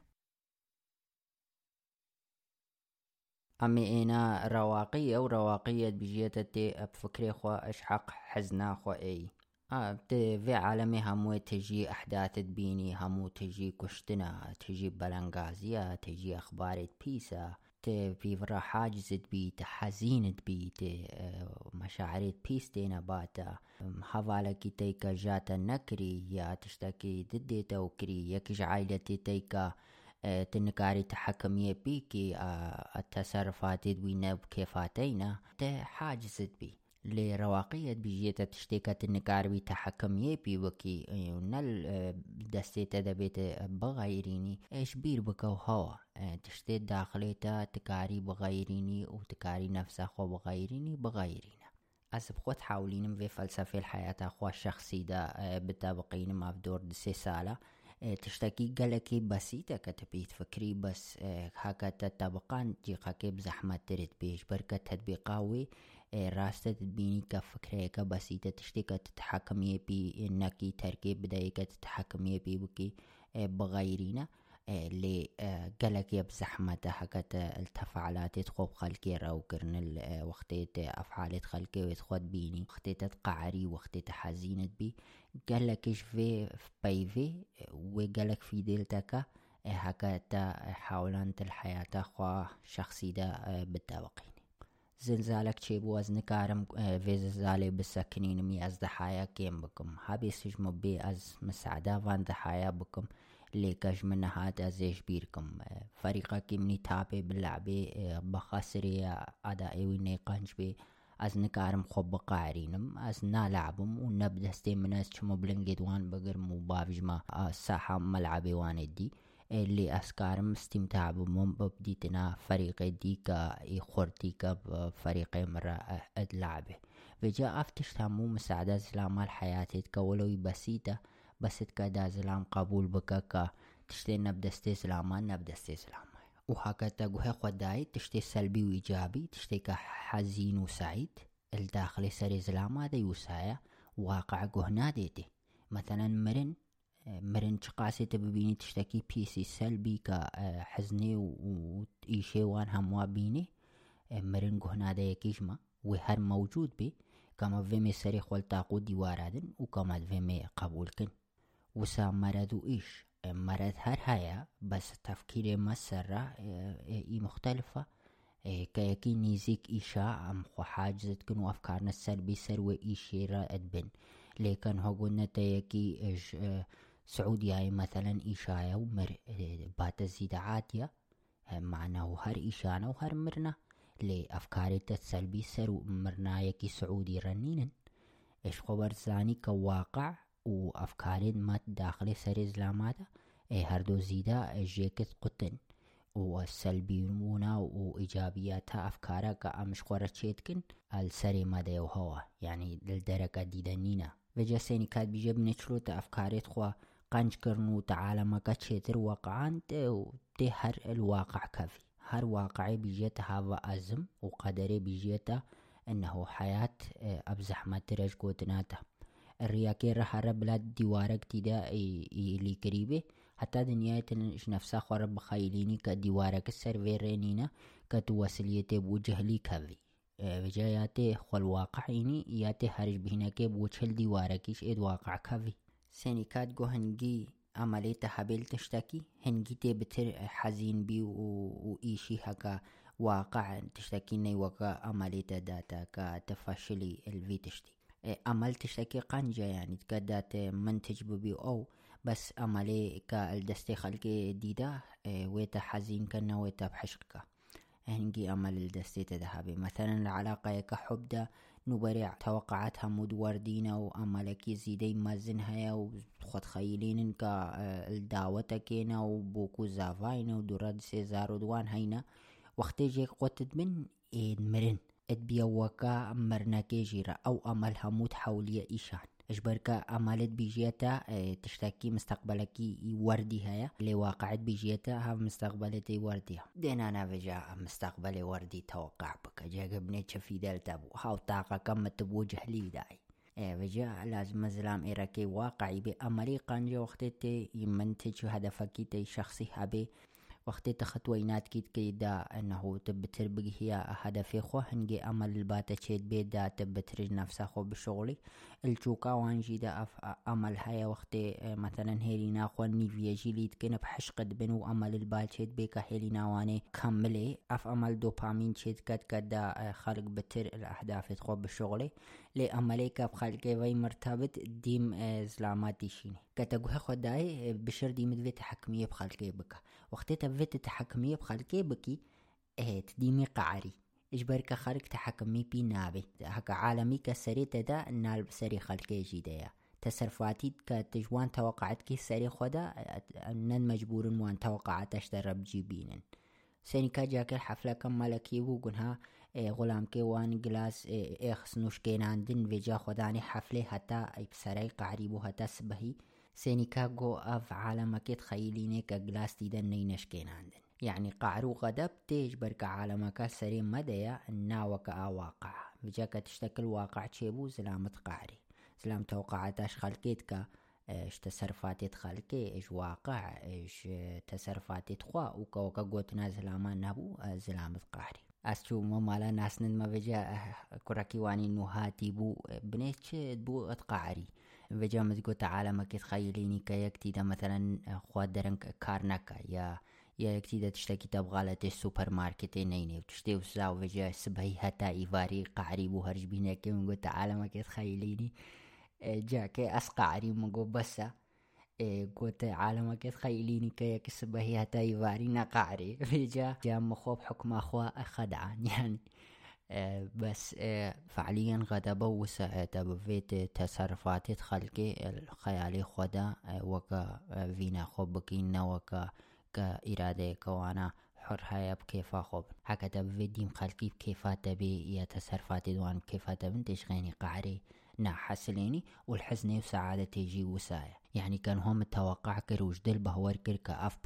أمي إنا رواقية ورواقية بجيتا تي بفكري خو أشحق حزنا خو أي آه في عالمي همو تجي أحداث تبيني همو تجي كشتنا تجي بلنغازية تجي أخبار بيسا في فرا حاجز بي تحزين بي مشاعر بيس تينا باتا. حوالك تيكا جاتا نكري يا تشتكي ضد توكري يكش عائلتي تيكا تنكاري تحكمية بيكي التصرفات بينا بكيفاتينا حاجز بي. بيجيتا تشتيكا تنكار بي تحكم يبي وكي نل دستي تدبيت بغيريني إيش بير بكو هوا تشتي داخليتا تكاري بغيريني وتكاري نفسها خو بغيريني بغيرينا أسب خود حاولين في فلسفة الحياة أخوة الشخصي دا بتابقين ما في دور دسي سالة تشتكي قالكي بسيطة كتبيت فكري بس هكا تطبقان جيقاكي بزحمة تريد بيش بركة تطبيقاوي راستة تبيني كفكرة بسيطة تشتكي تتحكم بي إنكي تركيب بداية تتحكم بي بكي بغيرينا اللي قالك يا بزحمة حكت التفاعلات تخوب خلقي راو كرن وقتي أفعال خلقي ويتخوض بيني وقتي تقعري وقتي تحزينت بي قالكش في بيفي وقالك في ديلتك هكا حاولان الحياة خوا شخصي دا بالتوقين زلزالك تشيبو از نكارم في زلزالي بسكنين مي از ضحايا كيم بكم هابي سجمو بي از مساعدة فان ضحايا بكم ليكش من هاد ازيش بيركم فريقك مني تابي باللعبة بخسري أدائي ويني قنج بي از نكارم خوب قاعرينم از نالعبم ونبدا ستي مناس شمو بلنجد وان بقرم وبابجما ساحة ملعبي وان دي اللي أسكارم استمتاع بمم ببديتنا فريق ديكا يخورتيكا بفريق مرة اللعبة وجا أفتش تامو مساعدة زلام الحياة ولو بسيطة بس تكدا زلام قبول بكا تشتي نبدا استي زلاما نبدا استي زلاما. وهكذا جوه خداي تشتي سلبي وإيجابي تشتي حزين وسعيد. الداخل سري زلاما دي وسايا واقع جوه ناديتي مثلا مرن مرن شقاسي تببيني تشتكي بيسي سلبي كحزني وإيشي وان هموا بيني مرن جوه نادي كيشما وهر موجود بي كما فيمي سري خول تاقو ديوارادن وكما فيمي قبول كن وسا مرض إيش مرض هر هيا بس تفكير مسرة اي مختلفة. كيكي نيزيك إيشا أم خو حاجزت كن وأفكارنا السلبي سروي إيشي رائد بن. لكن هو قلنا تيكي سعودية مثلا إيشايا ومر بات زيد عاتية معناه هر إيشانا وهر مرنا لأفكار السلبي سرو مرنا يكي سعودي رنينن. إيش خبر زاني كواقع وأفكار ما داخل سر إسلاماتا إيه هردو زيدا جيكت قطن. والسلبيونا وإيجابياتها أفكارها كأمش خورة تشيتكن السري مدى هوا. يعني للدرجة ديدنينا. وجا سيني كاد بيجي بنشروط أفكارت خوا قنج كرنو تعالى تشيتر واقعان تي هر الواقع كافي هر واقعي بيجيتا هذا أزم وقدري بيجيتا إنه حياة أبزحمة ترج قوتناتا الرياكي رح بلاد ديوارك تيدا اللي قريبه حتى دنيا تنش نفسها خرب بخيليني كديوارك السيرفيرينينا كتوصليتي بوجه لي كذي بجاياتي خل واقعيني ياتي هرج بهنا كي بوجه ديواركيش اد واقع كذي سينيكات جو هنجي عملية حبيل تشتكي هنجي تي بتر حزين بي وإيشي هكا واقع تشتكي ني وكا عملية داتا كتفشلي الفي تشتي عمل تشتكي قنجة يعني تقدات منتج ببي أو بس عملي كالدستي خلقي ديدا ويتا حزين كنا ويتا بحشقك هنجي عمل الدستي تذهبي مثلا العلاقة كحب نبرع توقعاتها مود وردينا وأملكي زيدي مازن هيا وخد خيلين كا الدعوة كينا وبوكو زافاينا ودوراد سيزار ودوان هينا. وقت جيك قوتد من إيد مرن. ادبيوكا مرناكي جيرا أو أمل هموت حولية إيشان اجبركا أمالت بيجيتا تشتكي مستقبلكي وردي هيا اللي واقعت بيجيتا ها مستقبلتي وردي دينا أنا بجا مستقبلي وردي توقع بك. جا قبني شفي دلتابو هاو طاقة كم تبوجه لي داي. بجا لازم مزلام إيراكي واقعي بأمري قانجا وقتتي يمنتج هدفكي تي شخصي هبي وقتی تخت وینات کیت که دا إنه تبتر هي هدفي خو. هنجي امل الباتا تشيد بيت دا تبتر نفسها خو بشغلي. الجوكا وانجي دا أف أمل هيا وقتي مثلا هيلينا خو نيفيا جيليت كنا بحش قد بنو أمل البال تشيد بيكا هيلينا واني كملي. أف أمل دوبامين تشيد كد كد خلق بتر الأهداف خو بشغلي. لي امليكا بخلقي وي مرتبط ديم زلامات ديشيني كتاقوها خداي بشر ديم دوي تحكمية بخلقي بكا. وقتي تبفت تحكمية بخلقي بكي آه تديمي قعري. إجبارك خلق تحكمي بي نابي. هكا عالمي كسري تدا نال بسري خلقي جيدايا تصرفاتي كتجوان توقعت كي سري خدا نن مجبور وان توقعت أشتر بجيبينن سيني كاجاك الحفلة كم ملكي وقنها غلام كي وان جلاس اخس نوشكين عندن فيجا خداني حفلة حتى بسري قعريبو حتى سبهي. سيني كاغو اف عالمك تخيليني كجلاس تيدن نينشكين عندن يعني قعرو غدب تيج برك عالمك سريم مديا الناوك واقع فيجاك تشتكل واقع تشيبو زلامة قعري. زلام توقعاتاش خلقيت كا إيش تصرفاتي تخلقي؟ إيش واقع؟ إيش تصرفاتي تخوا؟ وكا وكا قوت نازل أمان نبو زلامة قعري. اسچو ما مالا ناسنن ما بجا كراكي واني نو هاتي بو بنيتش بو اتقعري بجا مزقو تعالى ما تخيليني كيكتي دا مثلا خوادرن كارنكا يا يا يكتي دا تشتكي تبغى لتي السوبر ماركت نيني وتشتي وساو بجا سبهي هتا ايفاري قعري بو هرج بينا كي ونقول تعالى ما تخيليني جاكي اسقعري مقو بسا قلت عالمك تخيليني كي كسبه هي هتا يفاري نقعري فيجا جا مخوب حكم أخوا خدعان يعني آه، بس فعليا غدا وسع تبفيت تصرفات خلقي الخيالي خدا وكا فينا خوبكين وكا كإرادة كوانا حر هيا بكيفا خوب هكا تبفيت ديم خلقي بكيفا تبي يا تصرفات دوان بكيفا تبن تشغيني قعري نا حسليني والحزني وسعادة تيجي وسايا يعني كان هم متوقع كروج دل بهور كركا اف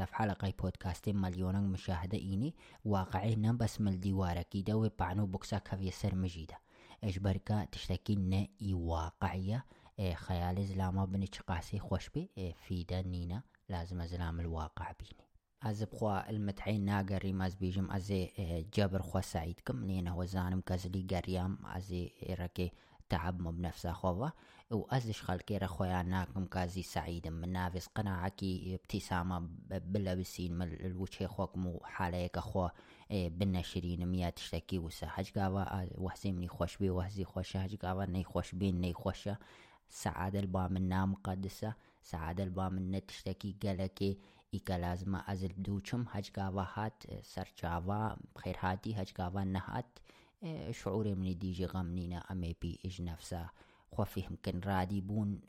اف حلقة بودكاست مليون مشاهدة ايني واقعي بس مل ديوارا كيدا وبعنو بوكسا كافي سر مجيدة اجبركا تشتكي نا اي واقعية إيه خيال زلاما بنش قاسي خوش إيه في نينا لازم زلام الواقع بيني. از بخوا المتعين ناقري ماز بيجم ازي إيه جبر خوا سعيدكم لين هو زانم كازلي قريام ازي ركي تعب مو بنفسه خوضة وأزش خلقي رخويا ناكم كازي سعيد من نافس قناعكي ابتسامة بلا بسين من الوجه خوك مو حاليك أخو إيه بنا ميا تشتكي وسا هج قاوا وحزي مني خوش بي وحزي خوش هج قاوا ني خوش بي ني خوش سعادة البا منا مقدسة سعادة منا تشتكي قلكي إيكا لازمة أزل دوچم هج قاوا هات سرچاوا خير هاتي هج قاوا نهات. شعوري من ديجي غمنينا أمي بي إج نفسه خوفي يمكن رادي بون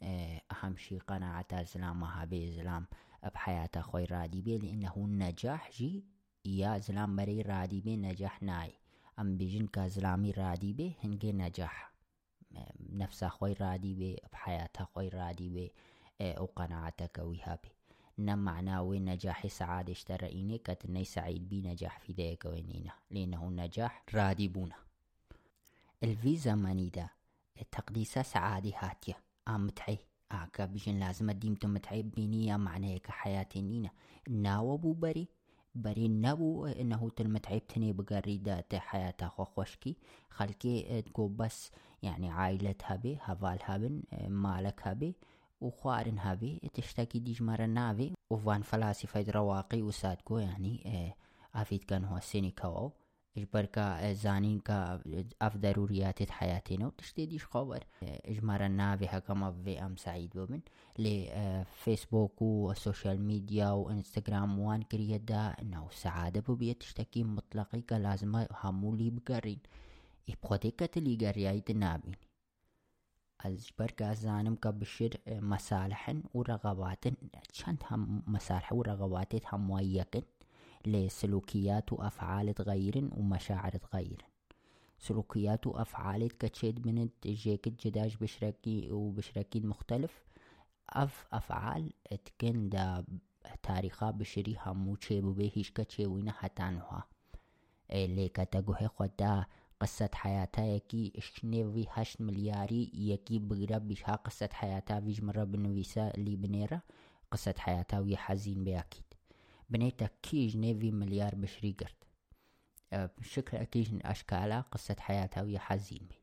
أهم شي قناعة الزلام هابي زلام بحياته خوي رادي بي لأنه النجاح جي يا زلام مري رادي بي نجاح ناي. أم بيجن كزلامي رادي بي هنجي نجاح. نفسه خوي رادي بي بحياته خوي رادي بي. وقناعتك ويهابي. نم معناوي نجاح سعادة اشتريني كتني سعيد بي نجاح في ذيك وينينا. لأنه النجاح رادي بونا الفيزا مانيدا تقديسة سعادة هاتية آم متعي. آكا بيجن لازم ديم متعي. بينيا معناك حياتي نينا. ناو بو بري. بري نبو إنه تلمتعي بتني بقريدة حياتها خو خوشكي. خلكي تقو بس يعني عائلتها بي هفالها بن مالك هبي وخوارن هابي تشتكي ديج مرة نافي وفان فلاسفة رواقي وسادكو يعني آه افيد كان هو سينيكاو اجبركا زانين كا اف ضروريات حياتنا وتشتي ديش خبر اجمارا نافي هكما في ام سعيد بمن لي فيسبوك والسوشيال ميديا وانستغرام وان كريدا انه سعادة ببيا تشتكي مطلقي كلازم همولي بقرين ابخوتي كتلي قريايت نابين أجبر زانم كبشر مصالح ورغبات شانت هم مصالح ورغبات هم ويكن لسلوكيات وأفعال غير ومشاعر غير سلوكيات وأفعال كتشيد من جيك جداج بشركي وبشركي مختلف. أف أفعال تكن دا تاريخا بشري همو تشيبو بيهيش كتشيوين حتانوها. اللي كتاقوه خدا قصة حياتها يكي اشنيفي هشت ملياري يكي بقرا بيشها قصة حياتها فيج مرة بنويسا اللي بنيرة قصة حياتها ويا حزين بأكيد بنيتا كيج نيفي مليار بشري قرد. بشكل أكيد أشكالها قصة حياتها ويا حزين بي.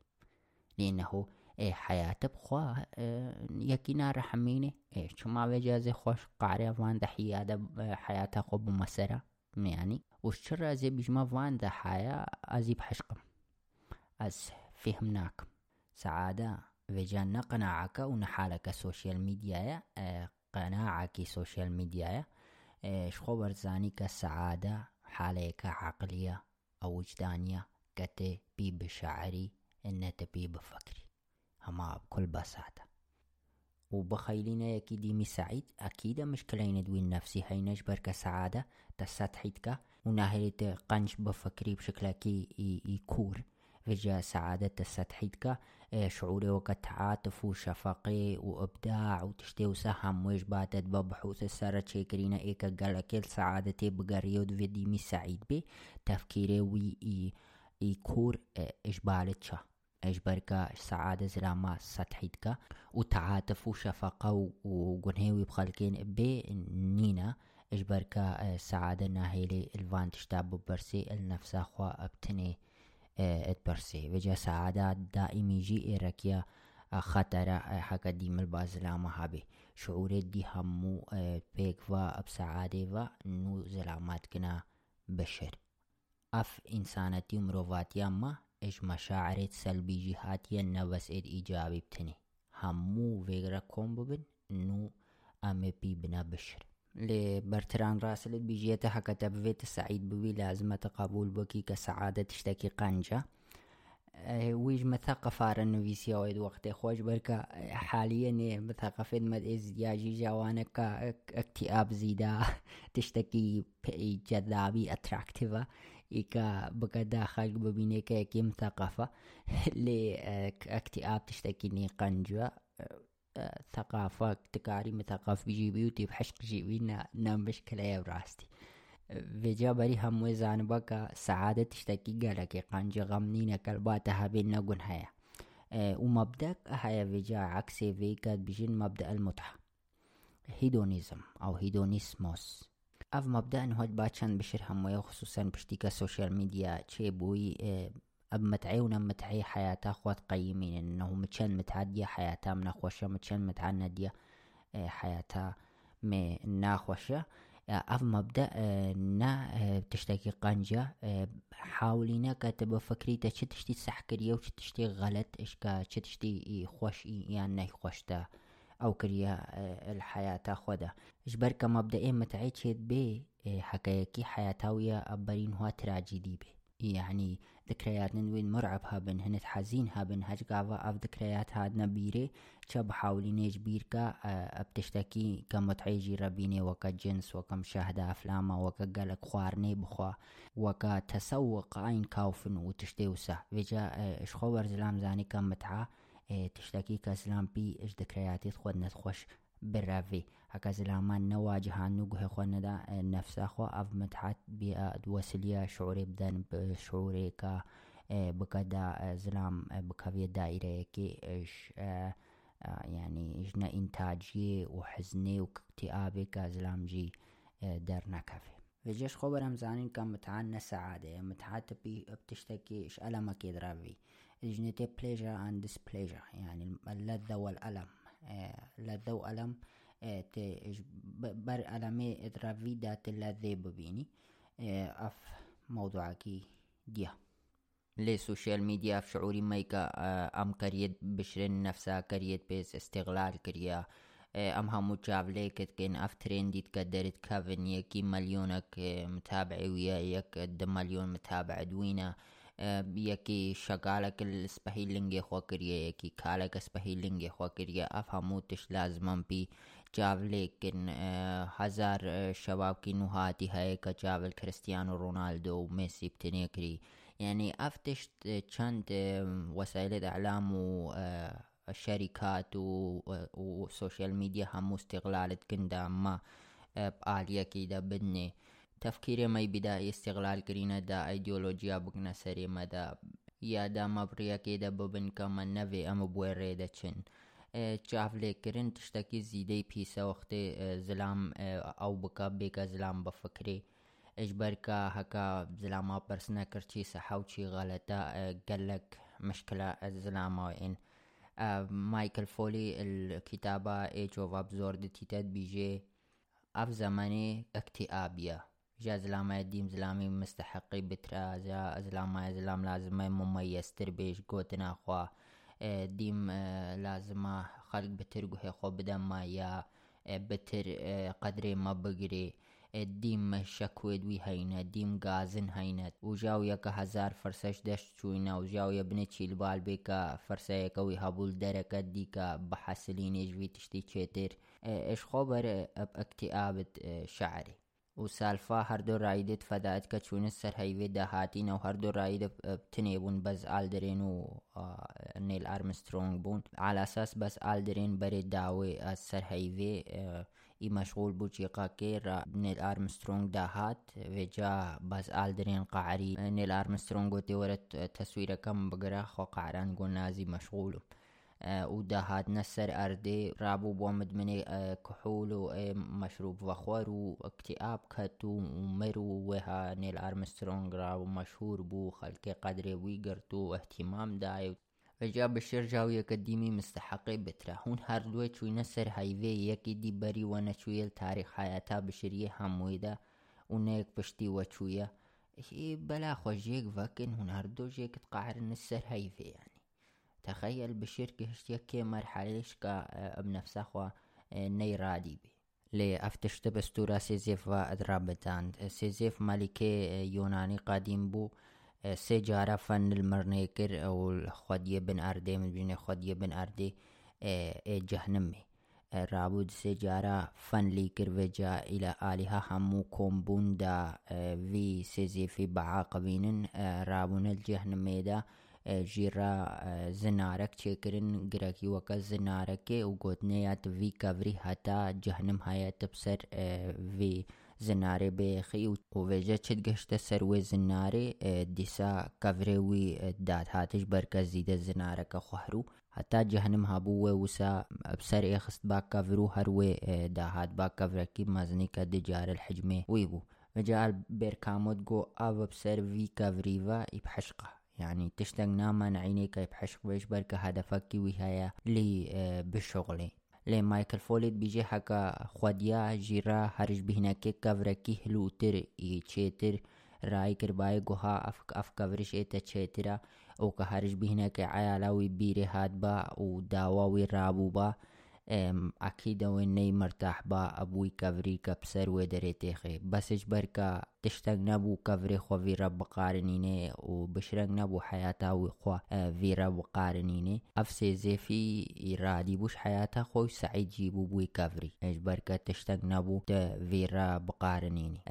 لأنه إيه حياته بخوا إيه يكي نار حميني إيه شو ما بجازي خوش قاري فان دحيا حياته خوب مسرة يعني. وشرا زي بيجما فان دا حياة أزيب از فهمناكم سعادة فيجانا قناعك ونحالك سوشيال ميديا قناعك سوشيال ميديا شخو برزاني كسعادة حاليك عقلية أو وجدانية كتي بي بشعري إن تبي بفكري هما بكل بساطة وبخيلنا يكي ديمي سعيد أكيد مشكلة ندوين نفسي هاي نجبر كسعادة تساتحيتك وناهيت قنش بفكري بشكل كي يكور فيجا سعادة السطحيتك شعوري وقت عاطف وشفقي وإبداع وتشتي وسهم ويش باتت ببحوث السارة تشيكرينا إيكا قال كل سعادتي بقريود في ديمي سعيد بي تفكيري وي يكور إجبالتشا إجبركا سعادة زلاما سطحيتك وتعاطف وشفقة وقنهيوي بخلقين بي نينا إجبركا سعادة ناهيلي الفان تشتاب برسي النفس أخوا أبتني اتبرسي. وجا سعادة، دائمي جي إيركيا خطر حكا ديم البازلامة هابي شعور دي همو بيك فا بسعادة فا نو زلامات كنا بشر. اف انسانتي ومروفاتي اما اش مشاعر سلبي جهاتي نفس اد ايجابي بتني. همو فيغرا كوم ببن، نو امي بي بنا بشر. لێ بەرتران ڕاستلت بیژێتە حەکەتە بوێتە سعید بوی لازمەتە قبول بۆکی کە سەعادە تشتێکی قەنجە ویش مەتەقەفارە نوویسیەوەی وەختێ خۆش بەرکە حالیە نێ متەقەفێت مەدێ زیاژی جیاوانەکە ئەکتی ئابزیدا تشتێکی پێی جەدابی ئەتراکتیڤە ئیکە بگەدا خەک ببینێکەیەکی متەقەفە لێ ئەکتی ئاب تشتێکی نی قەنجە ثقافة تكاري مثقف بيجيبي وتيب حشق جيبي نا مشكلة يا براستي. ویجا بری هموی زانبا که سعادت تشتكي قالك قانجا غمنين كالباتها بين نقول هيا. ومبدأ هيا فيجا عكسي فيكا بجين مبدأ المتعة هيدونيزم أو هيدونيسموس. أف مبدأ هاد باتشان بشر همويا خصوصا بشتيكا سوشيال ميديا چه بوي اب متعي ونمتعي حياتا خوات قيمين إنه متشان متعدية حياتا منخوشة متشان متعندية حياتا من ناخوشة. أف مبدأ نا تشتكي قنجة حاولينا كاتب فكريتا چه تشتي صح كريا و تشتي غلط إشكا چه تشتي خوش يعني خوشتا أو كريا الحياة خودا اجبر كمبدأ متعي تشيد بي؟ حكايكي حياتاوية ابرين هو تراجيدي بي. يعني ذكريات نوين مرعب هابن هنت حزين هابن هج قاوا آف ذكريات هاد نبيري چا بحاولي نيج بيركا بتشتكي كمتعيجي ربيني وكا جنس وكا مشاهدة افلاما وكا قالك خوارني بخوا وكا تسوق عين كاوفن وتشتي وسا فيجا اشخوبر زلام زاني كمتعة تشتكي كزلام بي اش ذكرياتي خود نتخوش بالرافي هكا زلامان نواجه نوجه خونا دا نفس أخو أف متحت بيا وسليا شعوري بدن بشعوري كا بكدا زلام بكافية دائرة كي إيش يعني إجنا إنتاجي وحزني واكتئابي كزلام جي در نكفي فيجيش خبرم زانين كان متعنا سعادة متعات بي بتشتكي إيش ألمك يدرافي إجنتي pleasure and displeasure يعني اللذة والألم لذة وألم بر ألمي إدرافي دات اللذة ببيني أف موضوعكي ديا لي سوشيال ميديا في شعوري ميكا ام كريت بشرين نفسها كريت بيس استغلال كريا ام همو تشافلي كتكين اف تريندي تقدرت كافن يكي مليونك متابعي ويا يك دم مليون متابع دوينا یکی شغالك السبهيلنگ خو کریه یکی کالك سبهيلنگ خو کریه افهمو تش لازمم بي चावले किन हज़ार شباب کی نوحاتی هایی که چاول کریستیانو رونالدو و ميسي بتنيكري يعني افتشت چند وسائل اعلام و شركات وسوشيال ميديا هم استغلالت كندا ما بآلية كيدا بدني تفكيري مي بداية استغلال كرينا دا ايديولوجيا بقنا سري مدا يا دا مبريا كيدا ببن كما نفي ام بوير ريدا چن چاف لكرن تشتكي زيدي بيسا وقت زلام أو بكا بيكا زلام بفكري اجبركا هكا زلاما برسنا كرچي صحا وچي غلطة قالك مشكلة الزلاما وين مايكل فولي الكتابة ايج اوف ابزوردتي تد بيجي اف زماني اكتئابية جا زلامة ديم زلامي مستحقي بترا جا زلامة زلام لازمة مميز تربيش قوتنا خوا ديم لازمة خلق بتر قوهي خو بدم ما يا بتر قدري ما بقري ديم شكويد وي هينا ديم غازن هينت وجاو يكا هزار فرسش دشت چوينا وجاو يبني تشيل بال بيكا فرسا يكا وي هبول دركا ديكا بحسلين جوي تشتي چيتر اش خبر اب اكتئابت و سالفا هەردوو ڕایدت فەدات کە چوونە سەر هەیوێ داهاتین و دو ڕایدە تنه بون بەس آلدرین و نێل ئارمسترۆنگ بوون ئالاساس بەس ئالدرێن بەرێ داوێ سەر هەیوێ ئی مەشغول بوو چیقاکێ نێل ئارمسترۆنگ و وێجا بس آلدرین قعری نیل ئارمسترۆنگ گوتێ وەرە کم بگرە خۆ قاران گۆ نازی مەشغولم. ودهات نسر أردي رابو بومد مني كحول ومشروب وخور واكتئاب كتو ومرو وها نيل أرمسترونغ رابو مشهور بو خلقي قدري ويقرتو اهتمام دايو وجا بشر جاو يقديمي مستحقي بترا هون هر دوي چوي نسر هايوي يكي دي بري وأنا چويل تاريخ حياتا بشريه همويدا ونيك بشتي وچويا بلا خوجيك فاكن هون هر دو جيك تقعر نسر هايوي يعني تخيل بشركة هشتيكي مرحلة شكا بنفسها خوا ني رادي بي. لأفتشت بستورة سيزيف ادرابتان سيزيف ملكي يوناني قديم بو. سجارة فن المرنيكر أو خدية بن أردي من بين خدية بن أردي جهنمي رابود سجارة فن ليكر وجا إلى آلهة همو كومبون دا في سيزيفي بعاقبين رابون الجهنمي دا. ژیرا زنارک چێکردن گرەکی وەکە زنارەکێ و گوتنەیە وی کەڤری هەتا جەهنم هەیە بسەر وی زنارێ بێخی و وێژە چت گەشتە سەر وێ زنارێ دیسا کەڤرێ وی داد هاتش بەرکە زیدە زنارەکە خوهر و هەتا جەهنم هەبوو وێ وسا بسەر ئێخست با کەڤر و هەروێ داهات با کەڤرەکی مەزنی کە دجارە الحجمێ وی بوو. مجال بێرکامۆت گۆ ئاوە بسەر وی کەڤریڤە ئیبحشقە يعني تشتاق ناما عينيك بحشق بيش بركة هدفك وهاية لي بشغلي. لي مايكل فوليت بيجي حكا خوديا جيرا هرج بهناكي كفركي هلوتر يچيتر راي كرباي گوها افك اف كفرش ايتا چيترا أو که هرج بهناكي عيالاوي بيري هادبا و داواوي أكيد ني مرتاح با أبوي كفري كبسر ودري تيخي. بسج بركا تشتاق نبو كفري خو في رب قارنيني وبشرق نبو حياتا وخوا في رب قارنيني. أفسي زي في إرادي بوش حياتا خوي سعيد جيبو بوي كفري. إيش بركا تشتاق نبو في رب قارنيني.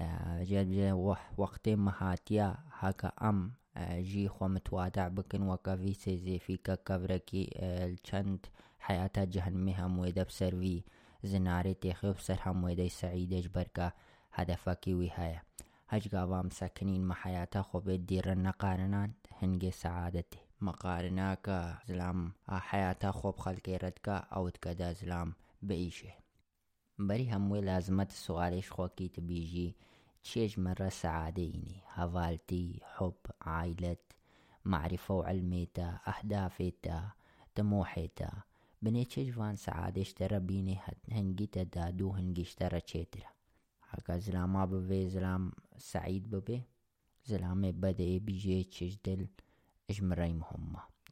جد وقت مهاتيا هكا أم جي خو متوادع بكن وكا في سيزي في كفركي الچند حیاتا جهنمی هەموێدە بسەروی زنارەی تێخێ بسەر هەموێدەی سەعیدێش بەرکە هەدەفەکی وی هەیە. هەجگاوام سەکنین مەحیاتە خۆبێت دیرە نەقارنان هەنگێ سەعادەتی مەقارناکە زلام حیاتە خۆب خەلکەی ڕەتکە ئەوت کەدا زلام بئیشێ. بەری هەمووی لازمەت سوالێش خۆکی تبیژی چێژمەڕە سەعادەینی هەڤالتی حب عیلەت معرفە و علمێتە ئەهدافێتە دمۆحێتە بنێچێژ وان سەعادێشتەرە بینێ هەنگیتە دادوو هەنگیشتەرە چێترە هەکە زلاما ببێ زلام سعید ببێ زلام بەدێ بیژێ چش دل ژمڕی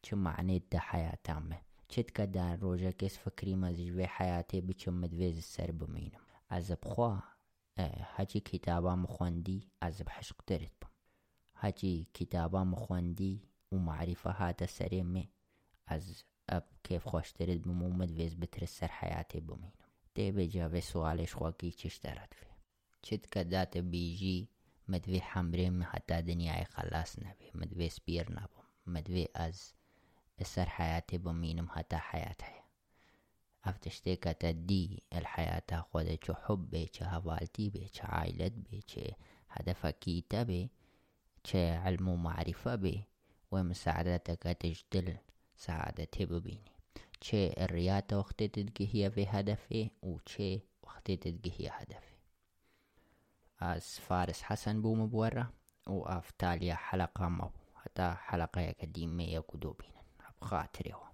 چه معنی ده دە حیاتامێ چت کە دان ڕۆژە کس فکری مەزیژێ حیاتێ بچم مدویز سر بمینم. از بخوا هەچی کتابا مخوندی از بحشق حشقترت بم. هەچی کتابا مخوندی و معرفه هاته سره مه از اب كيف خوش ترد بمومد ويز بترسر حياتي بمينم تي بجاوه سوالش خواكي چشترد فيه چت كدات بيجي مدوي حمرم حتى دنياي خلاص نبي مدوي سبير نبم مدوي از السر حياتي بمينم حتى حياتي افتشتي كتدي الحياة خودة چو حب بي چه هوالتي بي چه عائلت بي چه هدفكي تبي چه علم ومعرفة بي ومساعدتك تجدل سعادتي ببيني چه الرياضة وقت تدقي في هدفي وچه وقت تدقي هدفي. از فارس حسن بو مبورة وأف تاليا حلقة مبو حتى حلقة قديمة يكدو بينا بخاطري هو